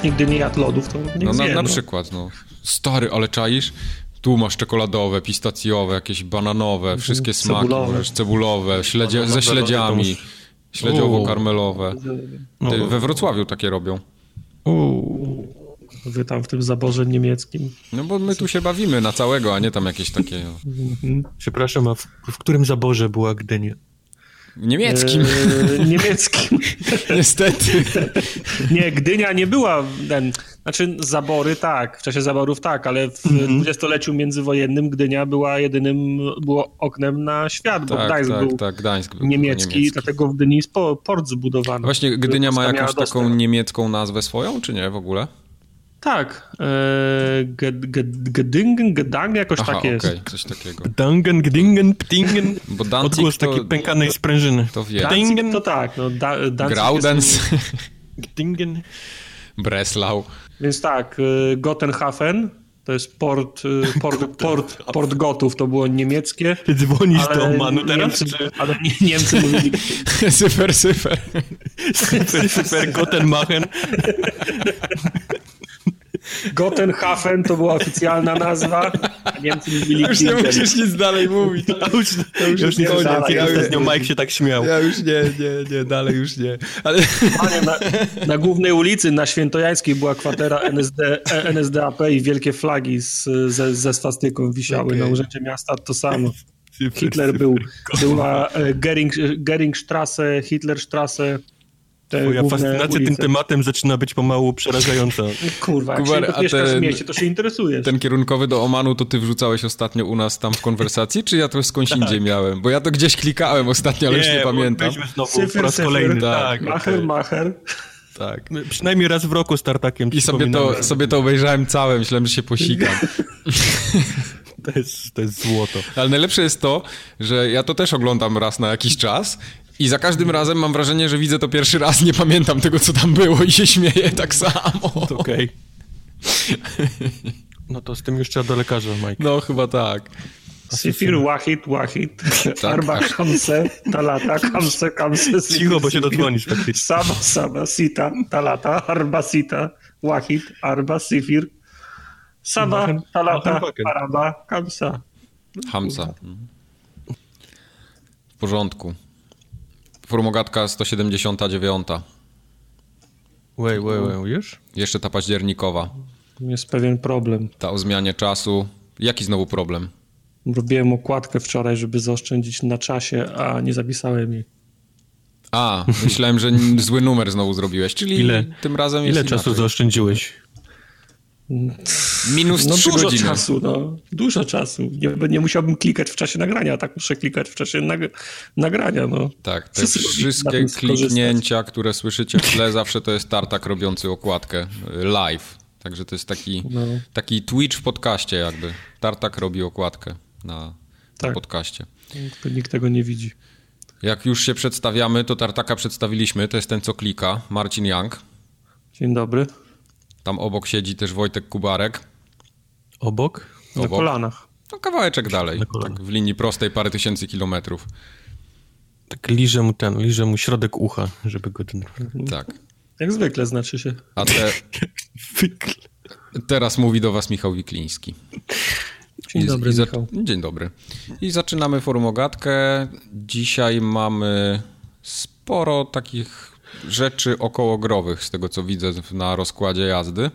Ktoś nigdy nie jadł lodów, to nie No na, wie, na no. przykład, no. Stary, ale czaisz? Tu masz czekoladowe, pistacjowe, jakieś bananowe, wszystkie smaki, Cebulowe. możesz cebulowe, śledzie, ze śledziami, śledziowo-karmelowe. No. Ty, we Wrocławiu takie robią. Uuu, wy tam w tym zaborze niemieckim. No bo my tu się bawimy na całego, a nie tam jakieś takie... No. Przepraszam, a w, w którym zaborze była Gdynia? Niemieckim, E, niemieckim. niestety. Nie, Gdynia nie była, ten, znaczy zabory tak, w czasie zaborów tak, ale w Mhm. dwudziestoleciu międzywojennym Gdynia była jedynym, było oknem na świat, bo Tak, Gdańsk tak, był tak, Gdańsk był niemiecki, niemiecki. dlatego w Gdyni jest po, port zbudowany. Właśnie Gdynia ma jakąś taką niemiecką nazwę swoją, czy nie w ogóle? Tak, e, Ged- Ged- Gedingen, Gedang, jakoś Aha, tak jest. okej, coś takiego. Dangen, Gdingen, Ptingen. Bo Danzig Odgłos to, takiej pękanej sprężyny. to wie. To tak, no, da, Danzig Graudens, Jest, Gdingen. Breslau. więc tak, e, Gotenhafen, to jest port, e, port, port, port Gotów, to było niemieckie. Ty dzwonisz do Ale Omanu teraz? Niemcy, ale nie- Niemcy mówili Super, super. Super, super, Gotenmachen. Gotenhafen to była oficjalna nazwa, a Niemcy mówili Już nie musisz nic dalej mówić. To już, to już, już nie nie koniec. dalej, Ja już ostatnio Mike się tak śmiał. Ja już nie, nie, nie, dalej już nie. Ale Panie, na, na głównej ulicy, na Świętojańskiej była kwatera NSD, NSDAP i wielkie flagi z, ze, ze swastyką wisiały Okej. na urzędzie miasta, to samo. Hitler był, była e, Gering, Geringstrasse, Hitlerstrasse, Twoja fascynacja tym ulice. tematem zaczyna być pomału przerażająca. Kurwa, jak Kubar, się a mieszkasz w mieście, to się interesujesz. ten kierunkowy do Omanu to ty wrzucałeś ostatnio u nas tam w konwersacji, czy ja to skądś indziej miałem? Bo ja to gdzieś klikałem ostatnio, ale już nie pamiętam. Znowu Cyfr, po raz cyfr. kolejny. Tak, Tak, Macher, okej. macher. Tak. My Przynajmniej raz w roku z tartakiem I sobie to, sobie to obejrzałem całe, myślałem, że się posikam. To jest, to jest złoto. Ale najlepsze jest to, że ja to też oglądam raz na jakiś czas i za każdym razem mam wrażenie, że widzę to pierwszy raz, nie pamiętam tego, co tam było i się śmieję tak samo. Okej. No to z tym już trzeba do lekarza, Mike. No, chyba tak. Sifir, wahid, wahid. Tak. Arba, kamse, talata, kamse, kamse. Cicho, bo się dodzwonisz faktycznie. Sama, sama, sita, talata, arba, sita, wahid, arba, sifir. Sama, talata, araba, kamsa. Hamsa. W porządku. Formogatka 179. Wait, wait, wait, już? Jeszcze ta październikowa. Jest pewien problem. Ta o zmianie czasu. Jaki znowu problem? Robiłem okładkę wczoraj, żeby zaoszczędzić na czasie, a nie zapisałem jej. A, myślałem, że zły numer znowu zrobiłeś, czyli Ile- tym razem jest Ile czasu inaczej. zaoszczędziłeś? Minus No 3 dużo godziny. czasu, no. Dużo czasu. Nie, nie musiałbym klikać w czasie nagrania, a tak muszę klikać w czasie nag nagrania, no. Tak, te Wszyscy wszystkie kliknięcia, które słyszycie w tle, zawsze to jest tartak robiący okładkę y, live. Także to jest taki, No. taki Twitch w podcaście jakby. Tartak robi okładkę na Tak. podcaście. Tylko nikt tego nie widzi. Jak już się przedstawiamy, to Tartaka przedstawiliśmy. To jest ten, co klika, Marcin Young. Dzień dobry. Tam obok siedzi też Wojtek Kubarek. Obok? Na Obok. kolanach. No kawałeczek dalej, tak w linii prostej parę tysięcy kilometrów. Tak liżę mu ten, liżę mu środek ucha, żeby go ten... Tak. Jak zwykle znaczy się. A te, teraz mówi do was Michał Wikliński. Dzień dobry, i za- Michał. Dzień dobry. I zaczynamy forumogatkę. Dzisiaj mamy sporo takich rzeczy okołogrowych, z tego co widzę na rozkładzie jazdy.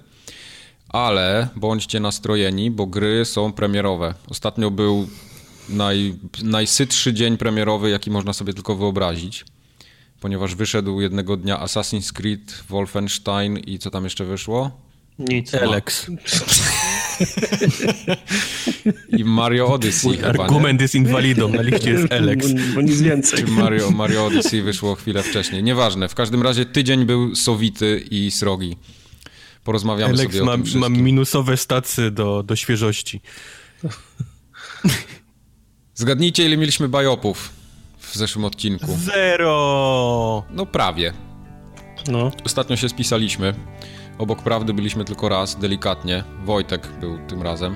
Ale bądźcie nastrojeni, bo gry są premierowe. Ostatnio był naj, najsytszy dzień premierowy, jaki można sobie tylko wyobrazić. Ponieważ wyszedł jednego dnia Assassin's Creed, Wolfenstein i co tam jeszcze wyszło? Nic. Elex. I Mario Odyssey Mój chyba, nie? argument jest inwalidą, na liście jest Elex. Bo, bo nic więcej. Mario, Mario Odyssey wyszło chwilę wcześniej. Nieważne. W każdym razie tydzień był sowity i srogi. Porozmawiamy Elex sobie o ma, tym ma wszystkim. minusowe stacje do, do świeżości. Zgadnijcie, ile mieliśmy bajopów w zeszłym odcinku. Zero! No prawie. No. Ostatnio się spisaliśmy. Obok prawdy byliśmy tylko raz, delikatnie. Wojtek był tym razem.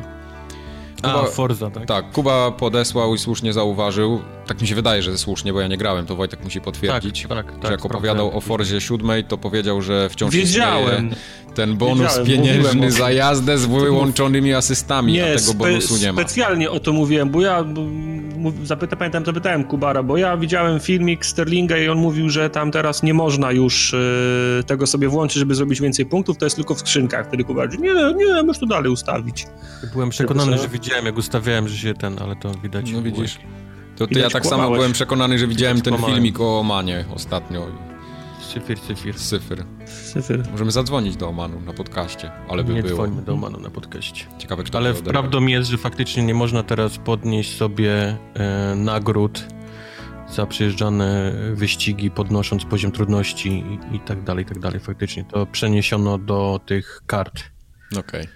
A, Forza, tak? Tak, Kuba podesłał i słusznie zauważył, tak mi się wydaje, że słusznie, bo ja nie grałem, to Wojtek musi potwierdzić, tak, tak, że tak, jak opowiadał o Forzie 7, to powiedział, że wciąż Wiedziałem. istnieje ten bonus Wiedziałem, pieniężny za jazdę z wyłączonymi asystami, a tego spe- bonusu nie ma. specjalnie o to mówiłem, bo ja zapyta, pamiętam, zapytałem Kubara, bo ja widziałem filmik Sterlinga i on mówił, że tam teraz nie można już e, tego sobie włączyć, żeby zrobić więcej punktów, to jest tylko w skrzynkach. Wtedy Kubar mówi, nie, nie, możesz to dalej ustawić. Byłem przekonany, że widziałem, jak ustawiałem, że się ten, ale to widać. No widzisz, to, ja tak samo kłamałeś. byłem przekonany, że widziałem ten kłamałem. filmik o Omanie ostatnio, Syfir, syfir. cyfr. Cyfr. Możemy zadzwonić do Omanu na podcaście, ale by Nie było. dzwońmy do Omanu na podcaście. Ciekawe, kto Ale prawdą jest, że faktycznie nie można teraz podnieść sobie e, nagród za przejeżdżane wyścigi, podnosząc poziom trudności i, i tak dalej, i tak dalej. Faktycznie to przeniesiono do tych kart. Okej.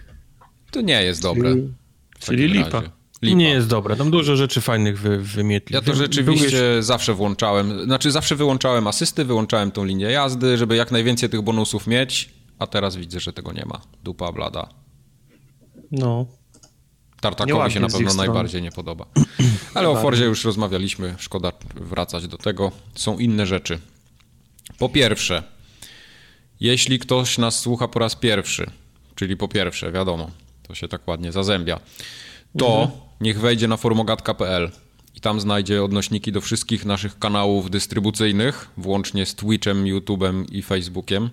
To nie jest dobre. Czyli, czyli lipa. razie. Lipa. Nie jest dobre, tam dużo rzeczy fajnych wy, wymietli. Ja to rzeczywiście jeszcze- zawsze włączałem, znaczy zawsze wyłączałem asysty, wyłączałem tą linię jazdy, żeby jak najwięcej tych bonusów mieć, a teraz widzę, że tego nie ma. Dupa blada. No. Tartakowi się na pewno najbardziej nie podoba. Ale o Forzie już rozmawialiśmy, szkoda wracać do tego. Są inne rzeczy. Po pierwsze, jeśli ktoś nas słucha po raz pierwszy, czyli po pierwsze, wiadomo, to się tak ładnie zazębia, to niech wejdzie na forumogat.pl i tam znajdzie odnośniki do wszystkich naszych kanałów dystrybucyjnych, włącznie z Twitchem, YouTube'em i Facebookiem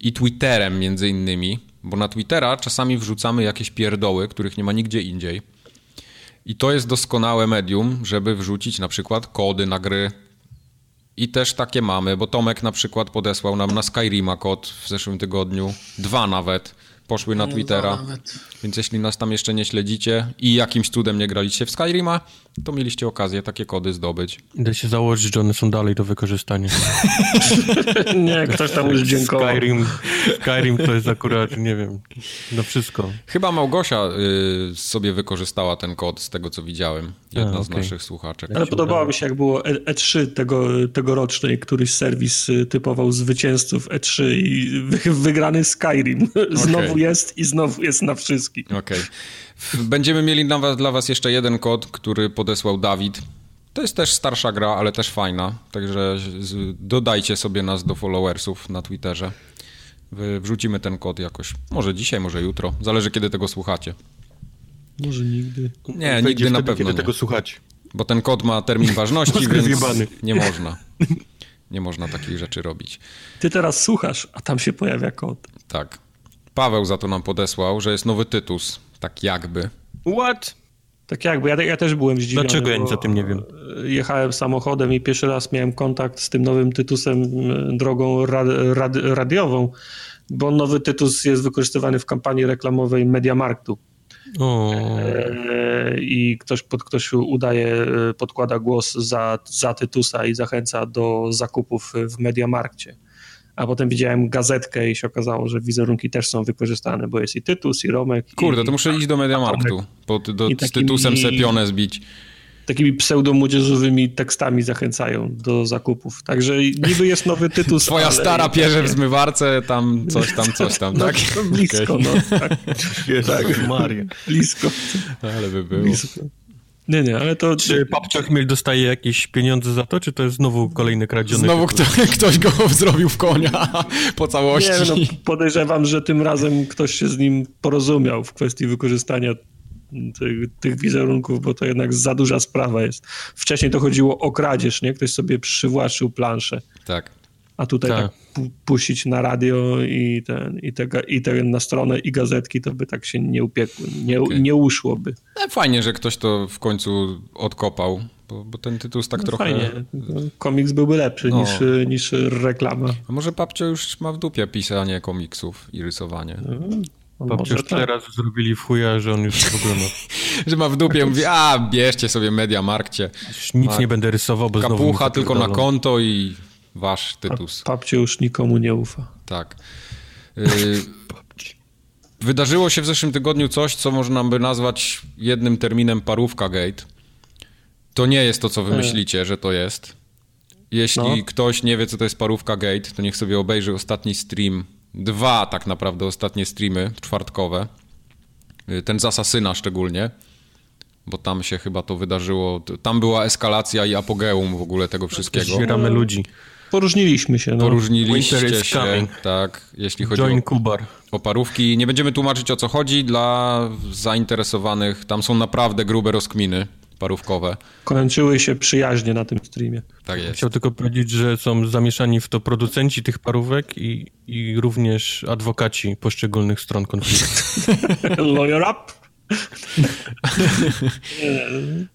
i Twitterem między innymi, bo na Twittera czasami wrzucamy jakieś pierdoły, których nie ma nigdzie indziej. I to jest doskonałe medium, żeby wrzucić na przykład kody na gry. I też takie mamy, bo Tomek na przykład podesłał nam na Skyrima kod w zeszłym tygodniu. Dwa nawet poszły na Twittera. Więc jeśli nas tam jeszcze nie śledzicie i jakimś cudem nie graliście w Skyrima, to mieliście okazję takie kody zdobyć. Idę się założyć, że one są dalej do wykorzystania. Nie, ktoś tam już dziękował. Skyrim, Skyrim to jest akurat, nie wiem, no wszystko. Chyba Małgosia y, sobie wykorzystała ten kod z tego, co widziałem. Jedna A, z naszych słuchaczek. Ale podobało mi się, jak było E- E3 tego, tegorocznej, któryś serwis y, typował zwycięzców E3 i wy, wygrany Skyrim. Znowu jest i znowu jest na wszystkich. Okej. W- Będziemy mieli dla was, dla was jeszcze jeden kod, który podesłał Dawid. To jest też starsza gra, ale też fajna. Także dodajcie sobie nas do followersów na Twitterze. Wrzucimy ten kod jakoś. Może dzisiaj, może jutro. Zależy, kiedy tego słuchacie. Może nigdy. Nie, Wejdzie nigdy na wtedy, pewno kiedy nie. tego słuchać. Bo ten kod ma termin ważności, więc zjebany. nie można. Nie można takich rzeczy robić. Ty teraz słuchasz, a tam się pojawia kod. Tak. Paweł za to nam podesłał, że jest nowy Tytus. Tak jakby. What? Tak jakby, ja, ja też byłem zdziwiony. Dlaczego ja nic o tym nie wiem? Jechałem samochodem i pierwszy raz miałem kontakt z tym nowym Tytusem drogą rad, rad, radiową, bo nowy Tytus jest wykorzystywany w kampanii reklamowej Mediamarktu. O, E, I ktoś, pod, ktoś udaje, e, podkłada głos za, za Tytusa i zachęca do zakupów w Mediamarkcie. A potem widziałem gazetkę i się okazało, że wizerunki też są wykorzystane, bo jest i Tytus, i Romek. Kurde, i, to muszę iść do Mediamarktu. Pod, do, z takimi- Tytusem sepionę zbić. takimi pseudomłodzieżowymi tekstami zachęcają do zakupów. Także niby jest nowy tytuł. Twoja ale- stara pierze w zmywarce, tam coś tam, coś tam, No, tak? no, blisko, Okej. no. Tak, Jezus Maria. blisko, Ale by było. blisko. Nie, nie, ale to... Czy Papcio Chmiel dostaje jakieś pieniądze za to, czy to jest znowu kolejny kradziony Znowu kto, ktoś go zrobił w konia po całości. Nie, no, podejrzewam, że tym razem ktoś się z nim porozumiał w kwestii wykorzystania tych, tych wizerunków, bo to jednak za duża sprawa jest. Wcześniej to chodziło o kradzież, nie? Ktoś sobie przywłaszczył planszę. Tak. A tutaj Tak. tak, pu- puścić na radio i, ten, i, te, i te na stronę i gazetki, to by tak się nie upiekły, nie, Okej. nie uszłoby. No, Fajnie, że ktoś to w końcu odkopał, bo, bo ten tytuł tak No trochę... Fajnie, tylko komiks byłby lepszy No. niż, niż reklama. A może Papcio już ma w dupie pisanie komiksów i rysowanie? No, Papcio może już tyle tak. razy zrobili w chuja, że on już w ogóle ma... Że ma w dupie, mówi, a bierzcie sobie Mediamarkcie. Już nic Ma nie będę rysował, bo znowu... Kapucha tylko na konto i wasz tytus. Papcie już nikomu nie ufa. Tak. Y, Wydarzyło się w zeszłym tygodniu coś, co można by nazwać jednym terminem parówka gate. To nie jest to, co wy myślicie, że to jest. Jeśli No. ktoś nie wie, co to jest parówka gate, to niech sobie obejrzy ostatni stream. Dwa tak naprawdę ostatnie streamy czwartkowe. y, ten z Asasyna szczególnie, bo tam się chyba to wydarzyło, tam była eskalacja i apogeum w ogóle tego wszystkiego. Zbieramy ludzi. Poróżniliśmy się. No. Poróżniliście Winter się, coming. tak, jeśli chodzi Join o, Kubar. o parówki. Nie będziemy tłumaczyć o co chodzi dla zainteresowanych. Tam są naprawdę grube rozkminy parówkowe. Kończyły się przyjaźnie na tym streamie. Tak jest. Chciał tylko powiedzieć, że są zamieszani w to producenci tych parówek i, i również adwokaci poszczególnych stron konfliktu. Lawyer up.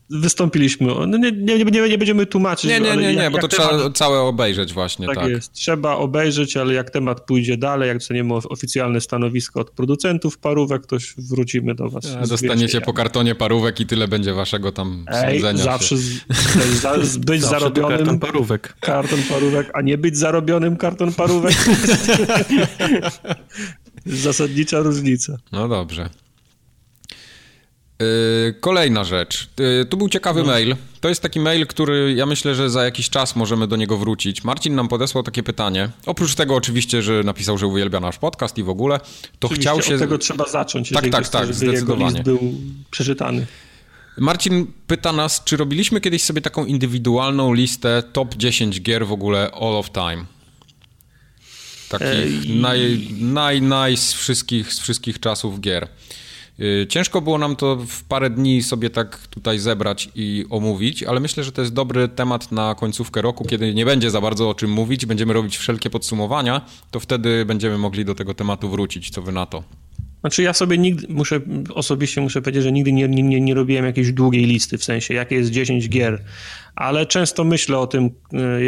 Wystąpiliśmy. No nie, nie, nie, nie będziemy tłumaczyć. Nie, nie, ale nie, jak- nie, bo jak to temat- trzeba całe obejrzeć właśnie, Tak, tak. jest. Trzeba obejrzeć, ale jak temat pójdzie dalej, jak dostaniemy of- oficjalne stanowisko od producentów parówek, to wrócimy do was. A, z Dostaniecie po kartonie parówek i tyle będzie waszego tam Ej, sądzenia zawsze z, za, z być Zawsze zarobionym karton parówek. karton parówek, a nie być zarobionym karton parówek. Zasadnicza różnica. No dobrze. Yy, kolejna rzecz. Yy, tu był ciekawy mail. To jest taki mail, który ja myślę, że za jakiś czas możemy do niego wrócić. Marcin nam podesłał takie pytanie. Oprócz tego oczywiście, że napisał, że uwielbia nasz podcast i w ogóle, to Oczywiście chciał się... Od tego trzeba zacząć, Tak, tak, tak, żeby zdecydowanie. list był przeczytany. Marcin pyta nas, czy robiliśmy kiedyś sobie taką indywidualną listę top 10 gier w ogóle all of time? Takich Ej. naj, naj, naj z wszystkich, z wszystkich czasów gier. Yy, Ciężko było nam to w parę dni sobie tak tutaj zebrać i omówić, ale myślę, że to jest dobry temat na końcówkę roku, kiedy nie będzie za bardzo o czym mówić, będziemy robić wszelkie podsumowania, to wtedy będziemy mogli do tego tematu wrócić. Co wy na to? Znaczy ja sobie nigdy, muszę, osobiście muszę powiedzieć, że nigdy nie, nie, nie robiłem jakiejś długiej listy, w sensie jakie jest 10 gier, ale często myślę o tym,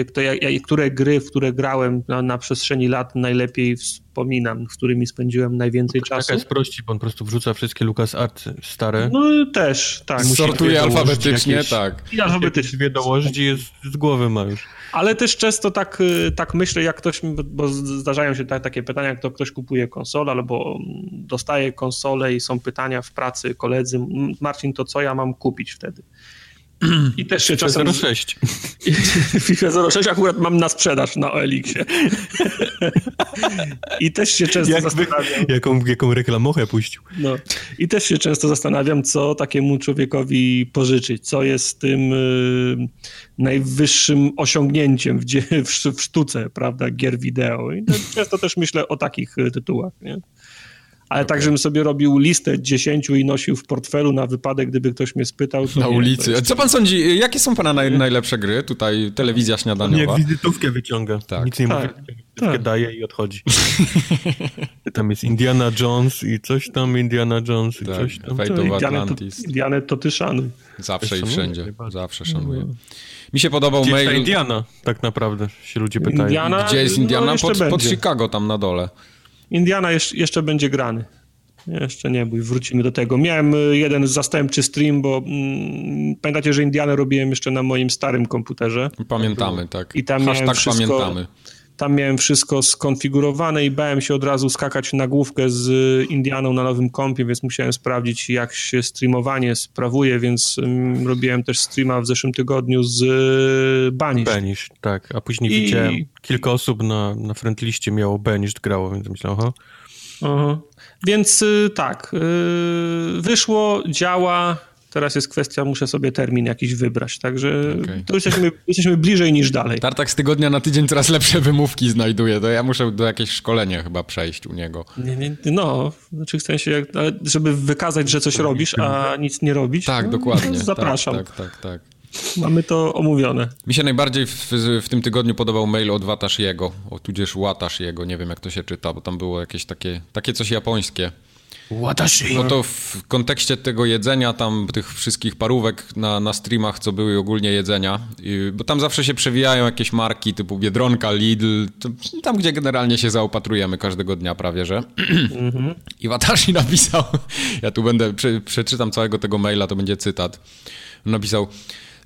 y, to jak, jak, które gry, w które grałem na, na przestrzeni lat najlepiej wspominam, z którymi spędziłem najwięcej czasu. Taka jest prości, bo on po prostu wrzuca wszystkie LucasArts stare. No też, tak. Sortuje alfabetycznie, jakieś- tak. I alfabetycznie. Dwie dołożyć i jest z głowy ma już. Ale też często tak, y, tak myślę, jak ktoś, bo zdarzają się tak, takie pytania, jak to ktoś kupuje konsolę albo mm, dostaje konsolę i są pytania w pracy koledzy, "M, Marcin, to co ja mam kupić wtedy? I też się czasem... 06. FIFA 06 akurat mam na sprzedaż na OLX-ie. I też się często Jakby, zastanawiam. jaką, jaką reklamochę puścił. No. I też się często zastanawiam, co takiemu człowiekowi pożyczyć, co jest tym y, najwyższym osiągnięciem w, w, sz- w sztuce, prawda, gier wideo. I to, często też myślę o takich y, tytułach, nie? Ale tak, żebym sobie robił listę 10 i nosił w portfelu na wypadek, gdyby ktoś mnie spytał. To Na nie, to ulicy. jest- Co pan sądzi, jakie są pana naj, najlepsze gry? Tutaj telewizja Jak śniadaniowa. wizytówkę wyciąga. Tak. Nic nie Tak, mówi, wizytówkę tak. daje i odchodzi. tam jest Indiana Jones i coś tam, Indiana Jones i Tak, coś tam. Fate to of Indianę to, Atlantis. Indianę to ty szanuj. Zawsze i wszędzie. Zawsze szanuję. Mi się podobał Gdzie jest ta mail. Indiana? Tak naprawdę się ludzie pytają. Indiana, Gdzie jest no, Indiana? jeszcze Pod, pod. Chicago tam na dole. Indiana jeszcze, jeszcze będzie grany. Jeszcze nie bój, wrócimy do tego. Miałem y, jeden zastępczy stream, bo mm, pamiętacie, że Indianę robiłem jeszcze na moim starym komputerze. Pamiętamy, tak. I tam miałem Hashtag wszystko- pamiętamy. Tam miałem wszystko skonfigurowane i bałem się od razu skakać na główkę z y, Indianą na nowym kompie, więc musiałem sprawdzić, jak się streamowanie sprawuje, więc ym, robiłem też streama w zeszłym tygodniu z y, Banish. Banish, tak. A później I- widziałem, kilka osób na, na friendliście miało Banish grało, więc myślałem, aha, Aha. Więc y, tak, y, wyszło, działa. Teraz jest kwestia, muszę sobie termin jakiś wybrać. Także Okej. to jesteśmy, jesteśmy bliżej niż dalej. Tartak z tygodnia na tydzień coraz lepsze wymówki znajduje. To ja muszę do jakiegoś szkolenia chyba przejść u niego. Nie, nie, no, znaczy w sensie, jak, żeby wykazać, że coś robisz, a nic nie robić. Tak, no, dokładnie. to Zapraszam. Tak, tak, tak, tak. Mamy to omówione. Mi się najbardziej w, w tym tygodniu podobał mail od Watashiego, o tudzież Watashiego, nie wiem jak to się czyta, bo tam było jakieś takie, takie coś japońskie. Watashi! No to w kontekście tego jedzenia, tam tych wszystkich parówek na, na streamach, co były ogólnie jedzenia, i, bo tam zawsze się przewijają jakieś marki typu Biedronka, Lidl, to, tam gdzie generalnie się zaopatrujemy każdego dnia prawie, że. I Watashi napisał, ja tu będę, prze, przeczytam całego tego maila, to będzie cytat. Napisał,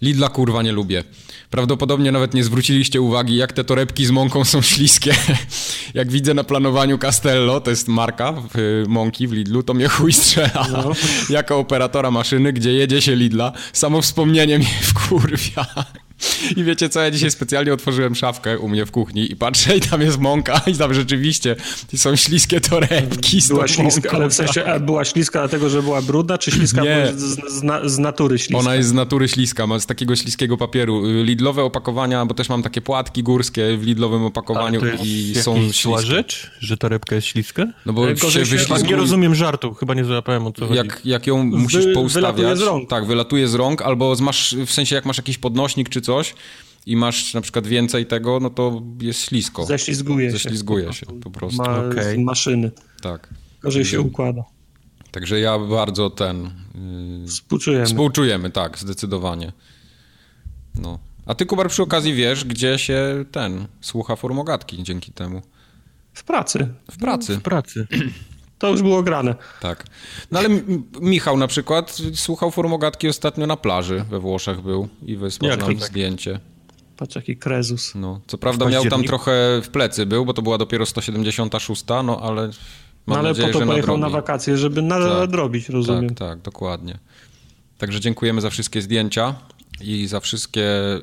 Lidla kurwa nie lubię. Prawdopodobnie nawet nie zwróciliście uwagi, jak te torebki z mąką są śliskie. jak widzę na planowaniu Castello, to jest marka w, y, mąki w Lidlu, to mnie chuj strzela. jako operatora maszyny, gdzie jedzie się Lidla, samo wspomnienie mnie wkurwia. I wiecie co, ja dzisiaj specjalnie otworzyłem szafkę u mnie w kuchni i patrzę i tam jest mąka i tam rzeczywiście są śliskie torebki z Była śliska, ale w sensie była śliska dlatego, że była brudna, czy śliska Nie. z, z, z natury śliska? Ona jest z natury śliska, ma z takiego śliskiego papieru. Lidlowe opakowania, bo też mam takie płatki górskie w lidlowym opakowaniu i są śliskie. rzecz, że torebka jest śliska? No bo Ale się wyślizguje. nie rozumiem żartu, chyba nie załapałem o co chodzi. Jak, jak ją musisz Wy- poustawiać, wylatuje z rąk. tak, wylatuje z rąk, albo masz, w sensie jak masz jakiś podnośnik czy coś i masz na przykład więcej tego, no to jest ślisko. Ześlizguje się. Ześlizguje się po prostu. Ma z maszyny. Tak. Gorzej się układa. Także ja bardzo ten... Yy, Współczujemy. współczujemy, tak, zdecydowanie. No. A ty, Kubar, przy okazji wiesz, gdzie się ten słucha formogatki dzięki temu. W pracy. W pracy. W pracy. To już było grane. Tak. No ale Michał na przykład słuchał formogatki ostatnio na plaży we Włoszech był i wysłał Jak nam tak? zdjęcie. Patrz jaki krezus. No, co prawda miał tam trochę w plecy był, bo to była dopiero 176, no ale mam No ale nadzieję, po to że pojechał na nadrobi. wakacje, żeby nadrobić, rozumiem. Tak, tak, dokładnie. Także dziękujemy za wszystkie zdjęcia i za wszystkie y,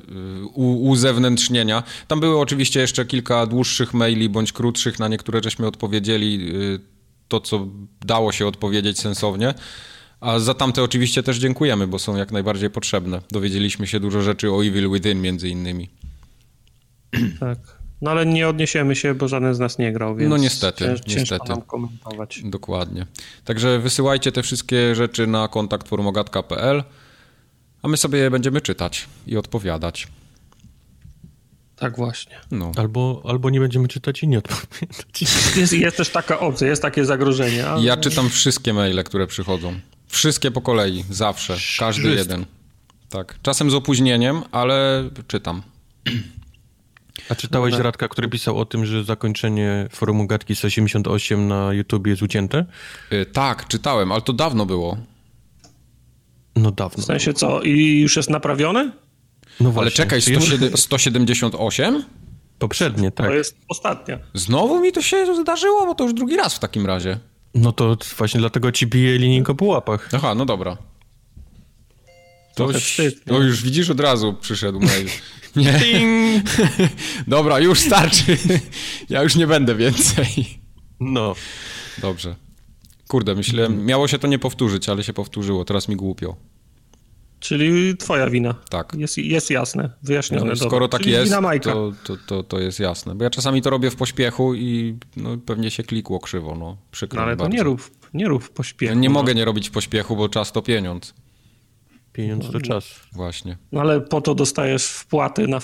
u, uzewnętrznienia. Tam były oczywiście jeszcze kilka dłuższych maili bądź krótszych, na niektóre żeśmy odpowiedzieli y, to, co dało się odpowiedzieć sensownie. A za tamte oczywiście też dziękujemy, bo są jak najbardziej potrzebne. Dowiedzieliśmy się dużo rzeczy o Evil Within między innymi. Tak. No ale nie odniesiemy się, bo żaden z nas nie grał, więc No niestety, cięż, ciężko niestety. nam komentować. Dokładnie. Także wysyłajcie te wszystkie rzeczy na kontakt formogatka.pl, a my sobie je będziemy czytać i odpowiadać. Tak właśnie. No. Albo, albo nie będziemy czytać i nie odpowiadać. Jest, jest też taka opcja, jest takie zagrożenie. Ale... Ja czytam wszystkie maile, które przychodzą. Wszystkie po kolei, zawsze. Każdy Wszystkie. jeden. Tak. Czasem z opóźnieniem, ale czytam. A czytałeś Radka, który pisał o tym, że zakończenie forum Gatki z 88 na YouTubie jest ucięte? Y, tak, czytałem, ale to dawno było. No dawno. W sensie co, i już jest naprawione? No właśnie. Ale czekaj, Czy jest- 107 178? Poprzednie, tak. To jest ostatnia. Znowu mi to się zdarzyło, bo to już drugi raz w takim razie. No to właśnie dlatego ci bije linijką po łapach. Aha, no dobra. To, już- no już widzisz, od razu przyszedł mail. Nie. Dobra, już starczy. Ja już nie będę więcej. No. Dobrze. Kurde, myślę, miało się to nie powtórzyć, ale się powtórzyło. Teraz mi głupio. Czyli twoja wina. Tak. Jest, jest jasne, wyjaśnione. No, skoro tak Czyli jest, to, to, to, to jest jasne. Bo ja czasami to robię w pośpiechu i no, pewnie się klikło krzywo. No, przykro No, ale mi to bardzo. nie rób, nie rób w pośpiechu. Nie no. mogę nie robić w pośpiechu, bo czas to pieniądz. Pieniądz to czas. Właśnie. No ale po to dostajesz wpłaty na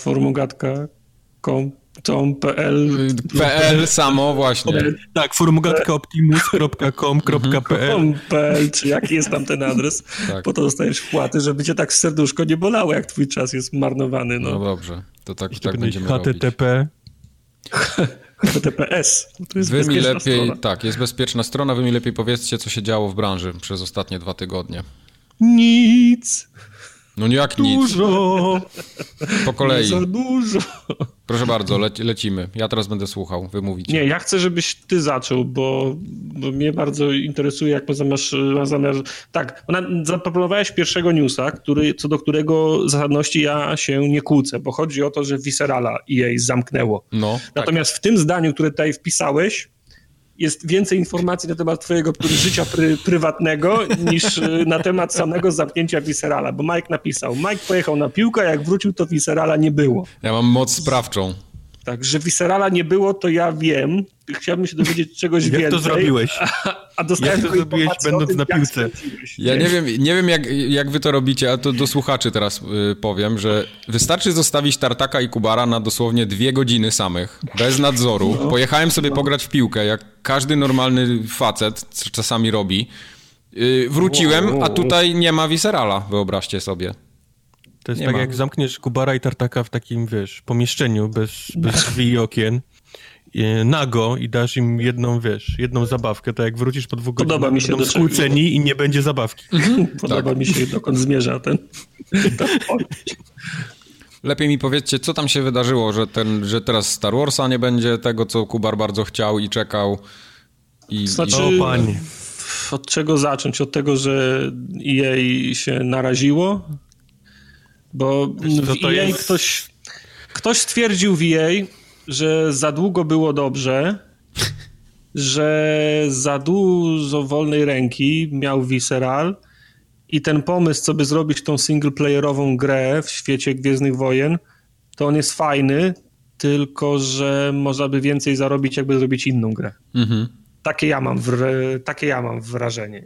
formugatka.com.pl PL samo, właśnie. Tak, formugatka.optimus.com.pl .pl, czy jaki jest tam ten adres. Tak. Po to dostajesz wpłaty, żeby cię tak serduszko nie bolało, jak twój czas jest marnowany. No No. dobrze, to tak, To tak będzie będziemy robić. HTTP. HTTPS. To jest Wy mi bezpieczna lepiej, strona. tak, jest bezpieczna strona, wy mi lepiej powiedzcie, co się działo w branży przez ostatnie dwa tygodnie. Nic. No nie jak nic, Dużo. po kolei. Za dużo. Proszę bardzo, le lecimy. Ja teraz będę słuchał, wy mówicie. Nie, ja chcę, żebyś ty zaczął, bo, bo mnie bardzo interesuje, jak ma zamiar. Tak, ona, zaproponowałeś pierwszego newsa, który, co do którego zasadności ja się nie kłócę, bo chodzi o to, że Viscerala EA zamknęło. No, tak. Natomiast w tym zdaniu, które tutaj wpisałeś, jest więcej informacji na temat twojego życia pry, prywatnego niż y, na temat samego zamknięcia Viscerala, bo Mike napisał, Mike pojechał na piłkę, jak wrócił, to Viscerala nie było. Ja mam moc sprawczą. Tak, że Viscerala nie było, to ja wiem. Chciałbym się dowiedzieć czegoś Jak więcej. to zrobiłeś? A Jak to zrobiłeś, będąc tym, na jak piłce? Ja nie wiem, nie wiem jak, jak wy to robicie, a to do słuchaczy teraz y, powiem, że wystarczy zostawić Tartaka i Kubara na dosłownie dwie godziny samych, bez nadzoru. No. Pojechałem sobie pograć w piłkę, jak każdy normalny facet czasami robi. Y, wróciłem, a tutaj nie ma Viscerala, wyobraźcie sobie. To jest Nie tak, ma. jak zamkniesz Kubara i Tartaka w takim, wiesz, pomieszczeniu bez, bez drzwi i okien, e, nago i dasz im jedną, wiesz, jedną zabawkę, to jak wrócisz po dwóch Podoba godzinach, mi się będą skłóceni i nie będzie zabawki. Podoba Tak. mi się, dokąd zmierza ten... Lepiej mi powiedzcie, co tam się wydarzyło, że, ten, że teraz Star Warsa nie będzie tego, co Kubar bardzo chciał i czekał. I, Znaczy- i... O panie. Od czego zacząć? Od tego, że EA się naraziło? Bo w EA jest... ktoś, ktoś stwierdził w EA, że za długo było dobrze, że za dużo wolnej ręki miał Visceral i ten pomysł, co by zrobić tą singleplayerową grę w świecie Gwiezdnych Wojen, to on jest fajny, tylko że można by więcej zarobić, jakby zrobić inną grę. Mhm. Takie, ja mam takie ja mam wrażenie.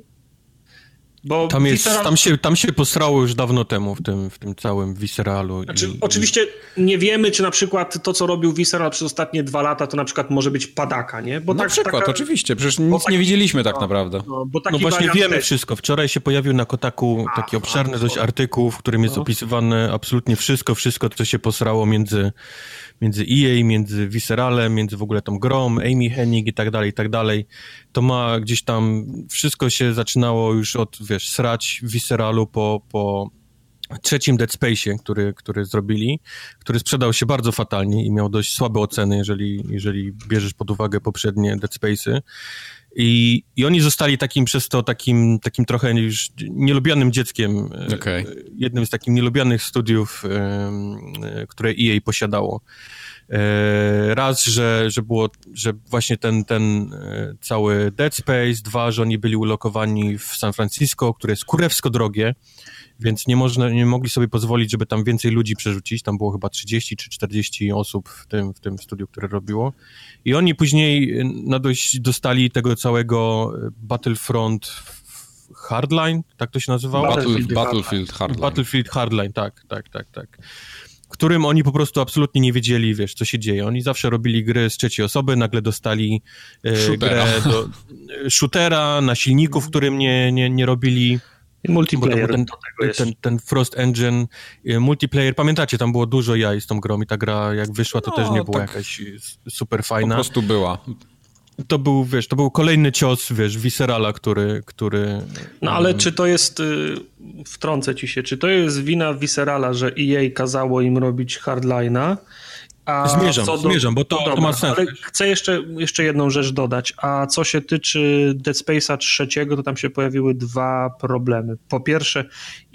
Bo tam, jest, Visceral... tam, się, tam się posrało już dawno temu w tym, w tym całym Visceralu. Znaczy, i, oczywiście nie wiemy, czy na przykład to, co robił Visceral przez ostatnie dwa lata, to na przykład może być padaka, nie? Bo na tak, przykład, taka... oczywiście, przecież nic taki... nie widzieliśmy tak no, naprawdę. No, no właśnie wiemy też. wszystko. Wczoraj się pojawił na Kotaku taki obszerny dość artykuł, w którym jest no. opisywane absolutnie wszystko, wszystko, co się posrało między między EA, między Visceralem, między w ogóle tą grą, Amy Hennig i tak dalej, i tak dalej. To ma gdzieś tam, wszystko się zaczynało już od, wiesz, srać Visceralu po, po trzecim Dead Space'ie, który, który zrobili, który sprzedał się bardzo fatalnie i miał dość słabe oceny, jeżeli, jeżeli bierzesz pod uwagę poprzednie Dead Space'y. I, I oni zostali takim przez to takim, takim trochę już nielubianym dzieckiem. E, okay. Jednym z takich nielubianych studiów, e, które EA posiadało. E, raz, że, że było, że właśnie ten, ten cały Dead Space, dwa, że oni byli ulokowani w San Francisco, które jest kurewsko drogie, więc nie, można, nie mogli sobie pozwolić, żeby tam więcej ludzi przerzucić. Tam było chyba 30 czy 40 osób w tym, w tym studiu, które robiło. I oni później na dość dostali tego całego Battlefront Hardline, tak to się nazywało? Battlefield, Battlefield Hardline. Battlefield Hardline, tak, tak, tak, tak. Którym oni po prostu absolutnie nie wiedzieli, wiesz, co się dzieje. Oni zawsze robili gry z trzeciej osoby, nagle dostali e, grę do shootera na silniku, w którym nie, nie, nie robili i multiplayer ten, ten, ten, Frost Engine, y, multiplayer, pamiętacie, tam było dużo jaj z tą grą i ta gra jak wyszła, to no, też nie była tak jakaś super fajna. Po prostu była. To był, wiesz, to był kolejny cios, wiesz, Viscerala, który... który no ale um... czy to jest, y, wtrącę ci się, czy to jest wina Viscerala, że EA kazało im robić hardline'a, a zmierzam, do... zmierzam, bo to, no to ma sens. Ale chcę jeszcze, jeszcze jedną rzecz dodać. A co się tyczy Dead Space'a trzeciego, to tam się pojawiły dwa problemy. Po pierwsze,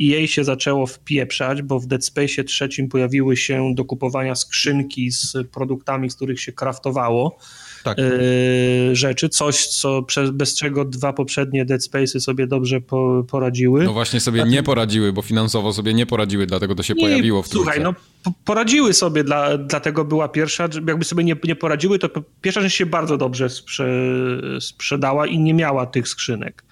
EA się zaczęło wpieprzać, bo w Dead Space'ie trzecim pojawiły się do kupowania skrzynki z produktami, z których się kraftowało tak. Y, rzeczy, coś, co bez czego dwa poprzednie Dead Space'y sobie dobrze po, poradziły. No właśnie sobie nie poradziły, bo finansowo sobie nie poradziły, dlatego to się pojawiło w trójce. Słuchaj, no poradziły sobie, dla, dlatego była pierwsza, jakby sobie nie, nie poradziły, to pierwsza rzecz się bardzo dobrze sprze, sprzedała i nie miała tych skrzynek.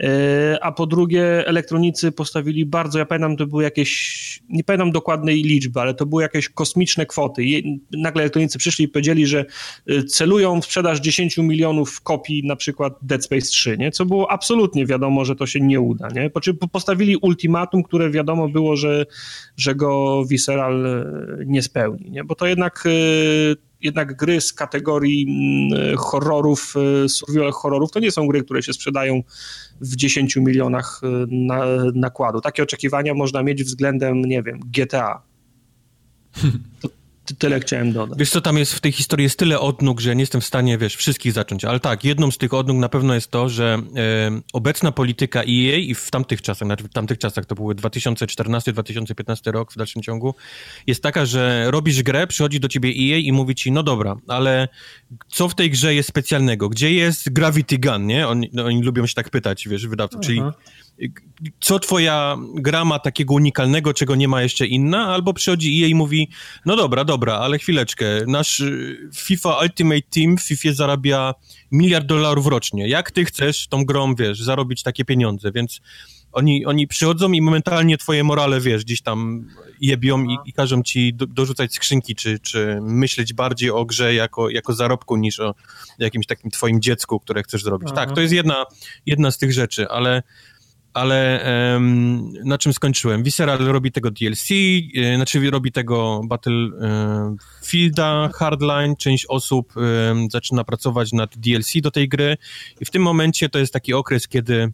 E, a po drugie elektronicy postawili bardzo, ja pamiętam, to były jakieś, nie pamiętam dokładnej liczby, ale to były jakieś kosmiczne kwoty. I nagle elektronicy przyszli i powiedzieli, że e, celują w sprzedaż 10 milionów kopii na przykład Dead Space 3, nie? co było absolutnie wiadomo, że to się nie uda. Nie? Po czym postawili ultimatum, które wiadomo było, że, że go Visceral e, nie spełni, nie? bo to jednak jednak gry z kategorii mm, horrorów, survival horrorów, to nie są gry, które się sprzedają w 10 milionach y, na, nakładu. Takie oczekiwania można mieć względem, nie wiem, GTA. To, tyle chciałem dodać. Wiesz co, tam jest w tej historii jest tyle odnóg, że nie jestem w stanie, wiesz, wszystkich zacząć, ale tak, jedną z tych odnóg na pewno jest to, że e, obecna polityka EA i w tamtych czasach, znaczy w tamtych czasach to były 2014-2015 rok w dalszym ciągu, jest taka, że robisz grę, przychodzi do ciebie EA i mówi ci, no dobra, ale co w tej grze jest specjalnego? Gdzie jest Gravity Gun, nie? Oni, no, oni lubią się tak pytać, wiesz, wydawców, czyli co twoja gra ma takiego unikalnego, czego nie ma jeszcze inna, albo przychodzi EA i mówi, no dobra, dobra, ale chwileczkę, nasz y, FIFA Ultimate Team w FIFA zarabia miliard dolarów rocznie. Jak ty chcesz tą grą, wiesz, zarobić takie pieniądze? Więc oni, oni przychodzą i momentalnie twoje morale, wiesz, gdzieś tam jebią i, i każą ci do, dorzucać skrzynki, czy, czy myśleć bardziej o grze jako, jako zarobku niż o jakimś takim twoim dziecku, które chcesz zrobić. Tak, to jest jedna, jedna z tych rzeczy, ale ale um, na czym skończyłem? Visceral robi tego DLC, yy, znaczy robi tego Battlefielda, yy, Hardline, część osób zaczyna pracować nad DLC do tej gry i w tym momencie to jest taki okres, kiedy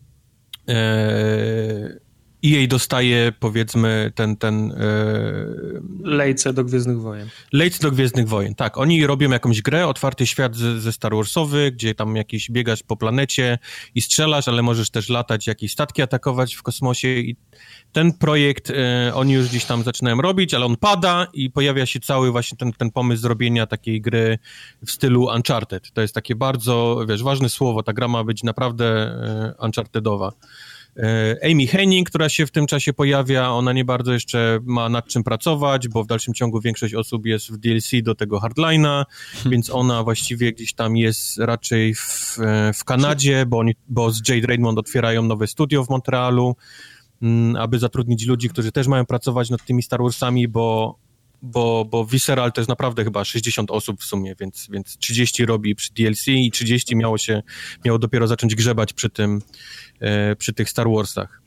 EA dostaje, powiedzmy, ten... ten e... Lejce do Gwiezdnych Wojen. Lejce do Gwiezdnych Wojen, tak. Oni robią jakąś grę, otwarty świat ze, ze Star Warsowy, gdzie tam jakiś biegasz po planecie i strzelasz, ale możesz też latać, jakieś statki atakować w kosmosie i ten projekt e, oni już gdzieś tam zaczynają robić, ale on pada i pojawia się cały właśnie ten, ten pomysł zrobienia takiej gry w stylu Uncharted. To jest takie bardzo, wiesz, ważne słowo, ta gra ma być naprawdę e, Unchartedowa. E, Amy Henning, która się w tym czasie pojawia, ona nie bardzo jeszcze ma nad czym pracować, bo w dalszym ciągu większość osób jest w DLC do tego Hardline'a, hmm. więc ona właściwie gdzieś tam jest raczej w, e, w Kanadzie, bo, oni, bo z Jade Raymond otwierają nowe studio w Montrealu, mm, aby zatrudnić ludzi, którzy też mają pracować nad tymi Star Warsami, bo bo, bo Visceral to jest naprawdę chyba 60 osób w sumie, więc, więc 30 robi przy DLC i 30 miało się, miało dopiero zacząć grzebać przy tym, e, przy tych Star Warsach.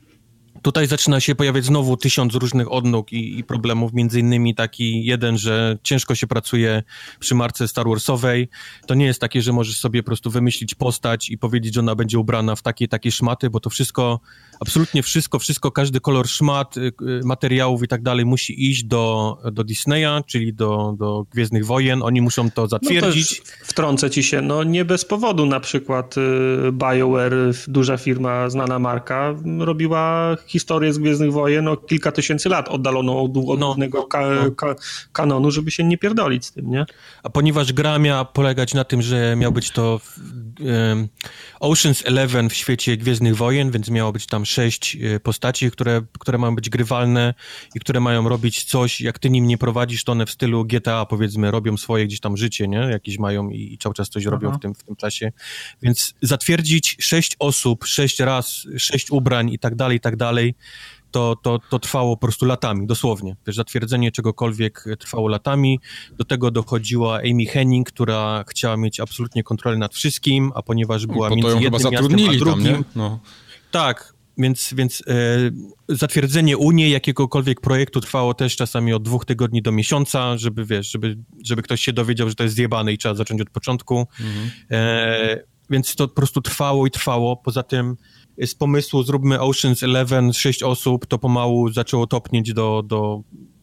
Tutaj zaczyna się pojawiać znowu tysiąc różnych odnóg i, i, problemów, między innymi taki jeden, że ciężko się pracuje przy marce Star Warsowej. To nie jest takie, że możesz sobie po prostu wymyślić postać i powiedzieć, że ona będzie ubrana w takie takie szmaty, bo to wszystko, absolutnie wszystko, wszystko, każdy kolor szmat, y, y, materiałów i tak dalej musi iść do, do Disneya, czyli do, do Gwiezdnych Wojen. Oni muszą to zatwierdzić. No wtrącę ci się, no nie bez powodu na przykład y, BioWare, duża firma, znana marka, robiła historię z Gwiezdnych Wojen o kilka tysięcy lat oddaloną od, od no, ka, no. ka, kanonu, żeby się nie pierdolić z tym, nie? A ponieważ gra miała polegać na tym, że miał być to um, Ocean's Eleven w świecie Gwiezdnych Wojen, więc miało być tam sześć e, postaci, które, które mają być grywalne i które mają robić coś, jak ty nim nie prowadzisz, to one w stylu GTA powiedzmy robią swoje gdzieś tam życie, nie? Jakieś mają i, i cały czas coś Aha. robią w tym, w tym czasie. Więc zatwierdzić sześć osób, sześć raz, sześć ubrań i tak dalej, i tak dalej, to, to, to trwało po prostu latami, dosłownie. Też zatwierdzenie czegokolwiek trwało latami. Do tego dochodziła Amy Henning, która chciała mieć absolutnie kontrolę nad wszystkim, a ponieważ była no, między jednym miastem a drugim... Tam, no. Tak, więc, więc e, zatwierdzenie Unii jakiegokolwiek projektu trwało też czasami od dwóch tygodni do miesiąca, żeby, wiesz, żeby, żeby ktoś się dowiedział, że to jest zjebane i trzeba zacząć od początku. Mhm. E, więc to po prostu trwało i trwało. Poza tym z pomysłu zróbmy Ocean's Eleven, sześć osób, to pomału zaczęło topnieć do, do,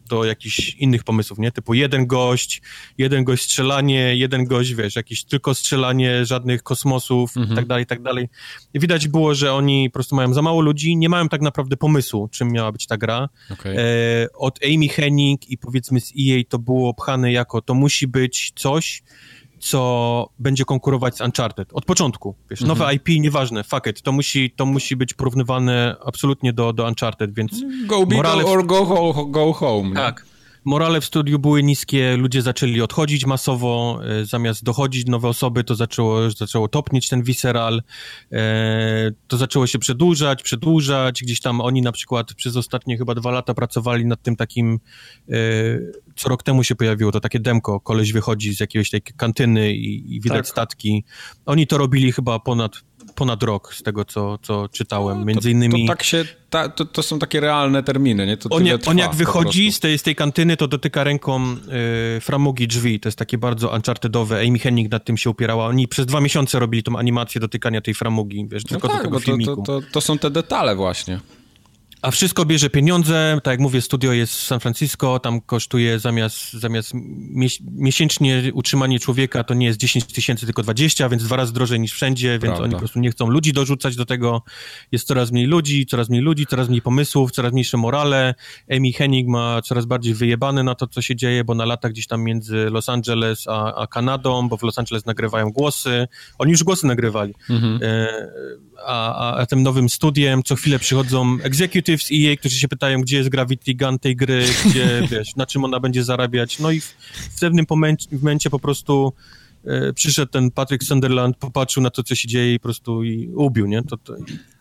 do jakichś innych pomysłów, nie? Typu jeden gość, jeden gość strzelanie, jeden gość, wiesz, jakieś tylko strzelanie, żadnych kosmosów mhm. i tak dalej, i tak dalej. I widać było, że oni po prostu mają za mało ludzi, nie mają tak naprawdę pomysłu, czym miała być ta gra. Okay. E, od Amy Henning i powiedzmy z EA to było pchane jako, to musi być coś, co będzie konkurować z Uncharted. Od początku, wiesz, mhm. nowe IP, nieważne, fuck it, to musi, to musi być porównywane absolutnie do, do Uncharted, więc... Go big Morale... or go, go, go home. Tak. Morale w studiu były niskie, ludzie zaczęli odchodzić masowo, e, zamiast dochodzić nowe osoby, to zaczęło, zaczęło topnieć ten visceral, e, to zaczęło się przedłużać, przedłużać, gdzieś tam oni na przykład przez ostatnie chyba dwa lata pracowali nad tym takim, e, co rok temu się pojawiło, to takie demko, koleś wychodzi z jakiejś tej kantyny i, i widać tak. statki. Oni to robili chyba ponad ponad rok z tego, co, co czytałem. No, Między innymi... To, tak się, ta, to, to, są takie realne terminy, nie? To on, jak, on jak wychodzi z tej, z tej kantyny, to dotyka ręką y, framugi drzwi. To jest takie bardzo unchartedowe. Amy Hennig nad tym się upierała. Oni przez dwa miesiące robili tą animację dotykania tej framugi, wiesz, no tylko tak, do tego. To, to, to są te detale właśnie. A wszystko bierze pieniądze, tak jak mówię, studio jest w San Francisco, tam kosztuje zamiast, zamiast miesięcznie utrzymanie człowieka to nie jest 10 tysięcy, tylko 20, więc dwa razy drożej niż wszędzie, więc Prawda. oni po prostu nie chcą ludzi dorzucać do tego. Jest coraz mniej ludzi, coraz mniej ludzi, coraz mniej pomysłów, coraz mniejsze morale. Amy Hennig ma coraz bardziej wyjebane na to, co się dzieje, bo na lata gdzieś tam między Los Angeles a, a Kanadą, bo w Los Angeles nagrywają głosy. Oni już głosy nagrywali. Mhm. E, a, a tym nowym studiem co chwilę przychodzą executives EA, którzy się pytają, gdzie jest Gravity Gun tej gry, gdzie, wiesz, na czym ona będzie zarabiać. No i w, w pewnym momencie po prostu e, przyszedł ten Patrick Sunderland, popatrzył na to, co się dzieje i po prostu i ubił, nie? To, to,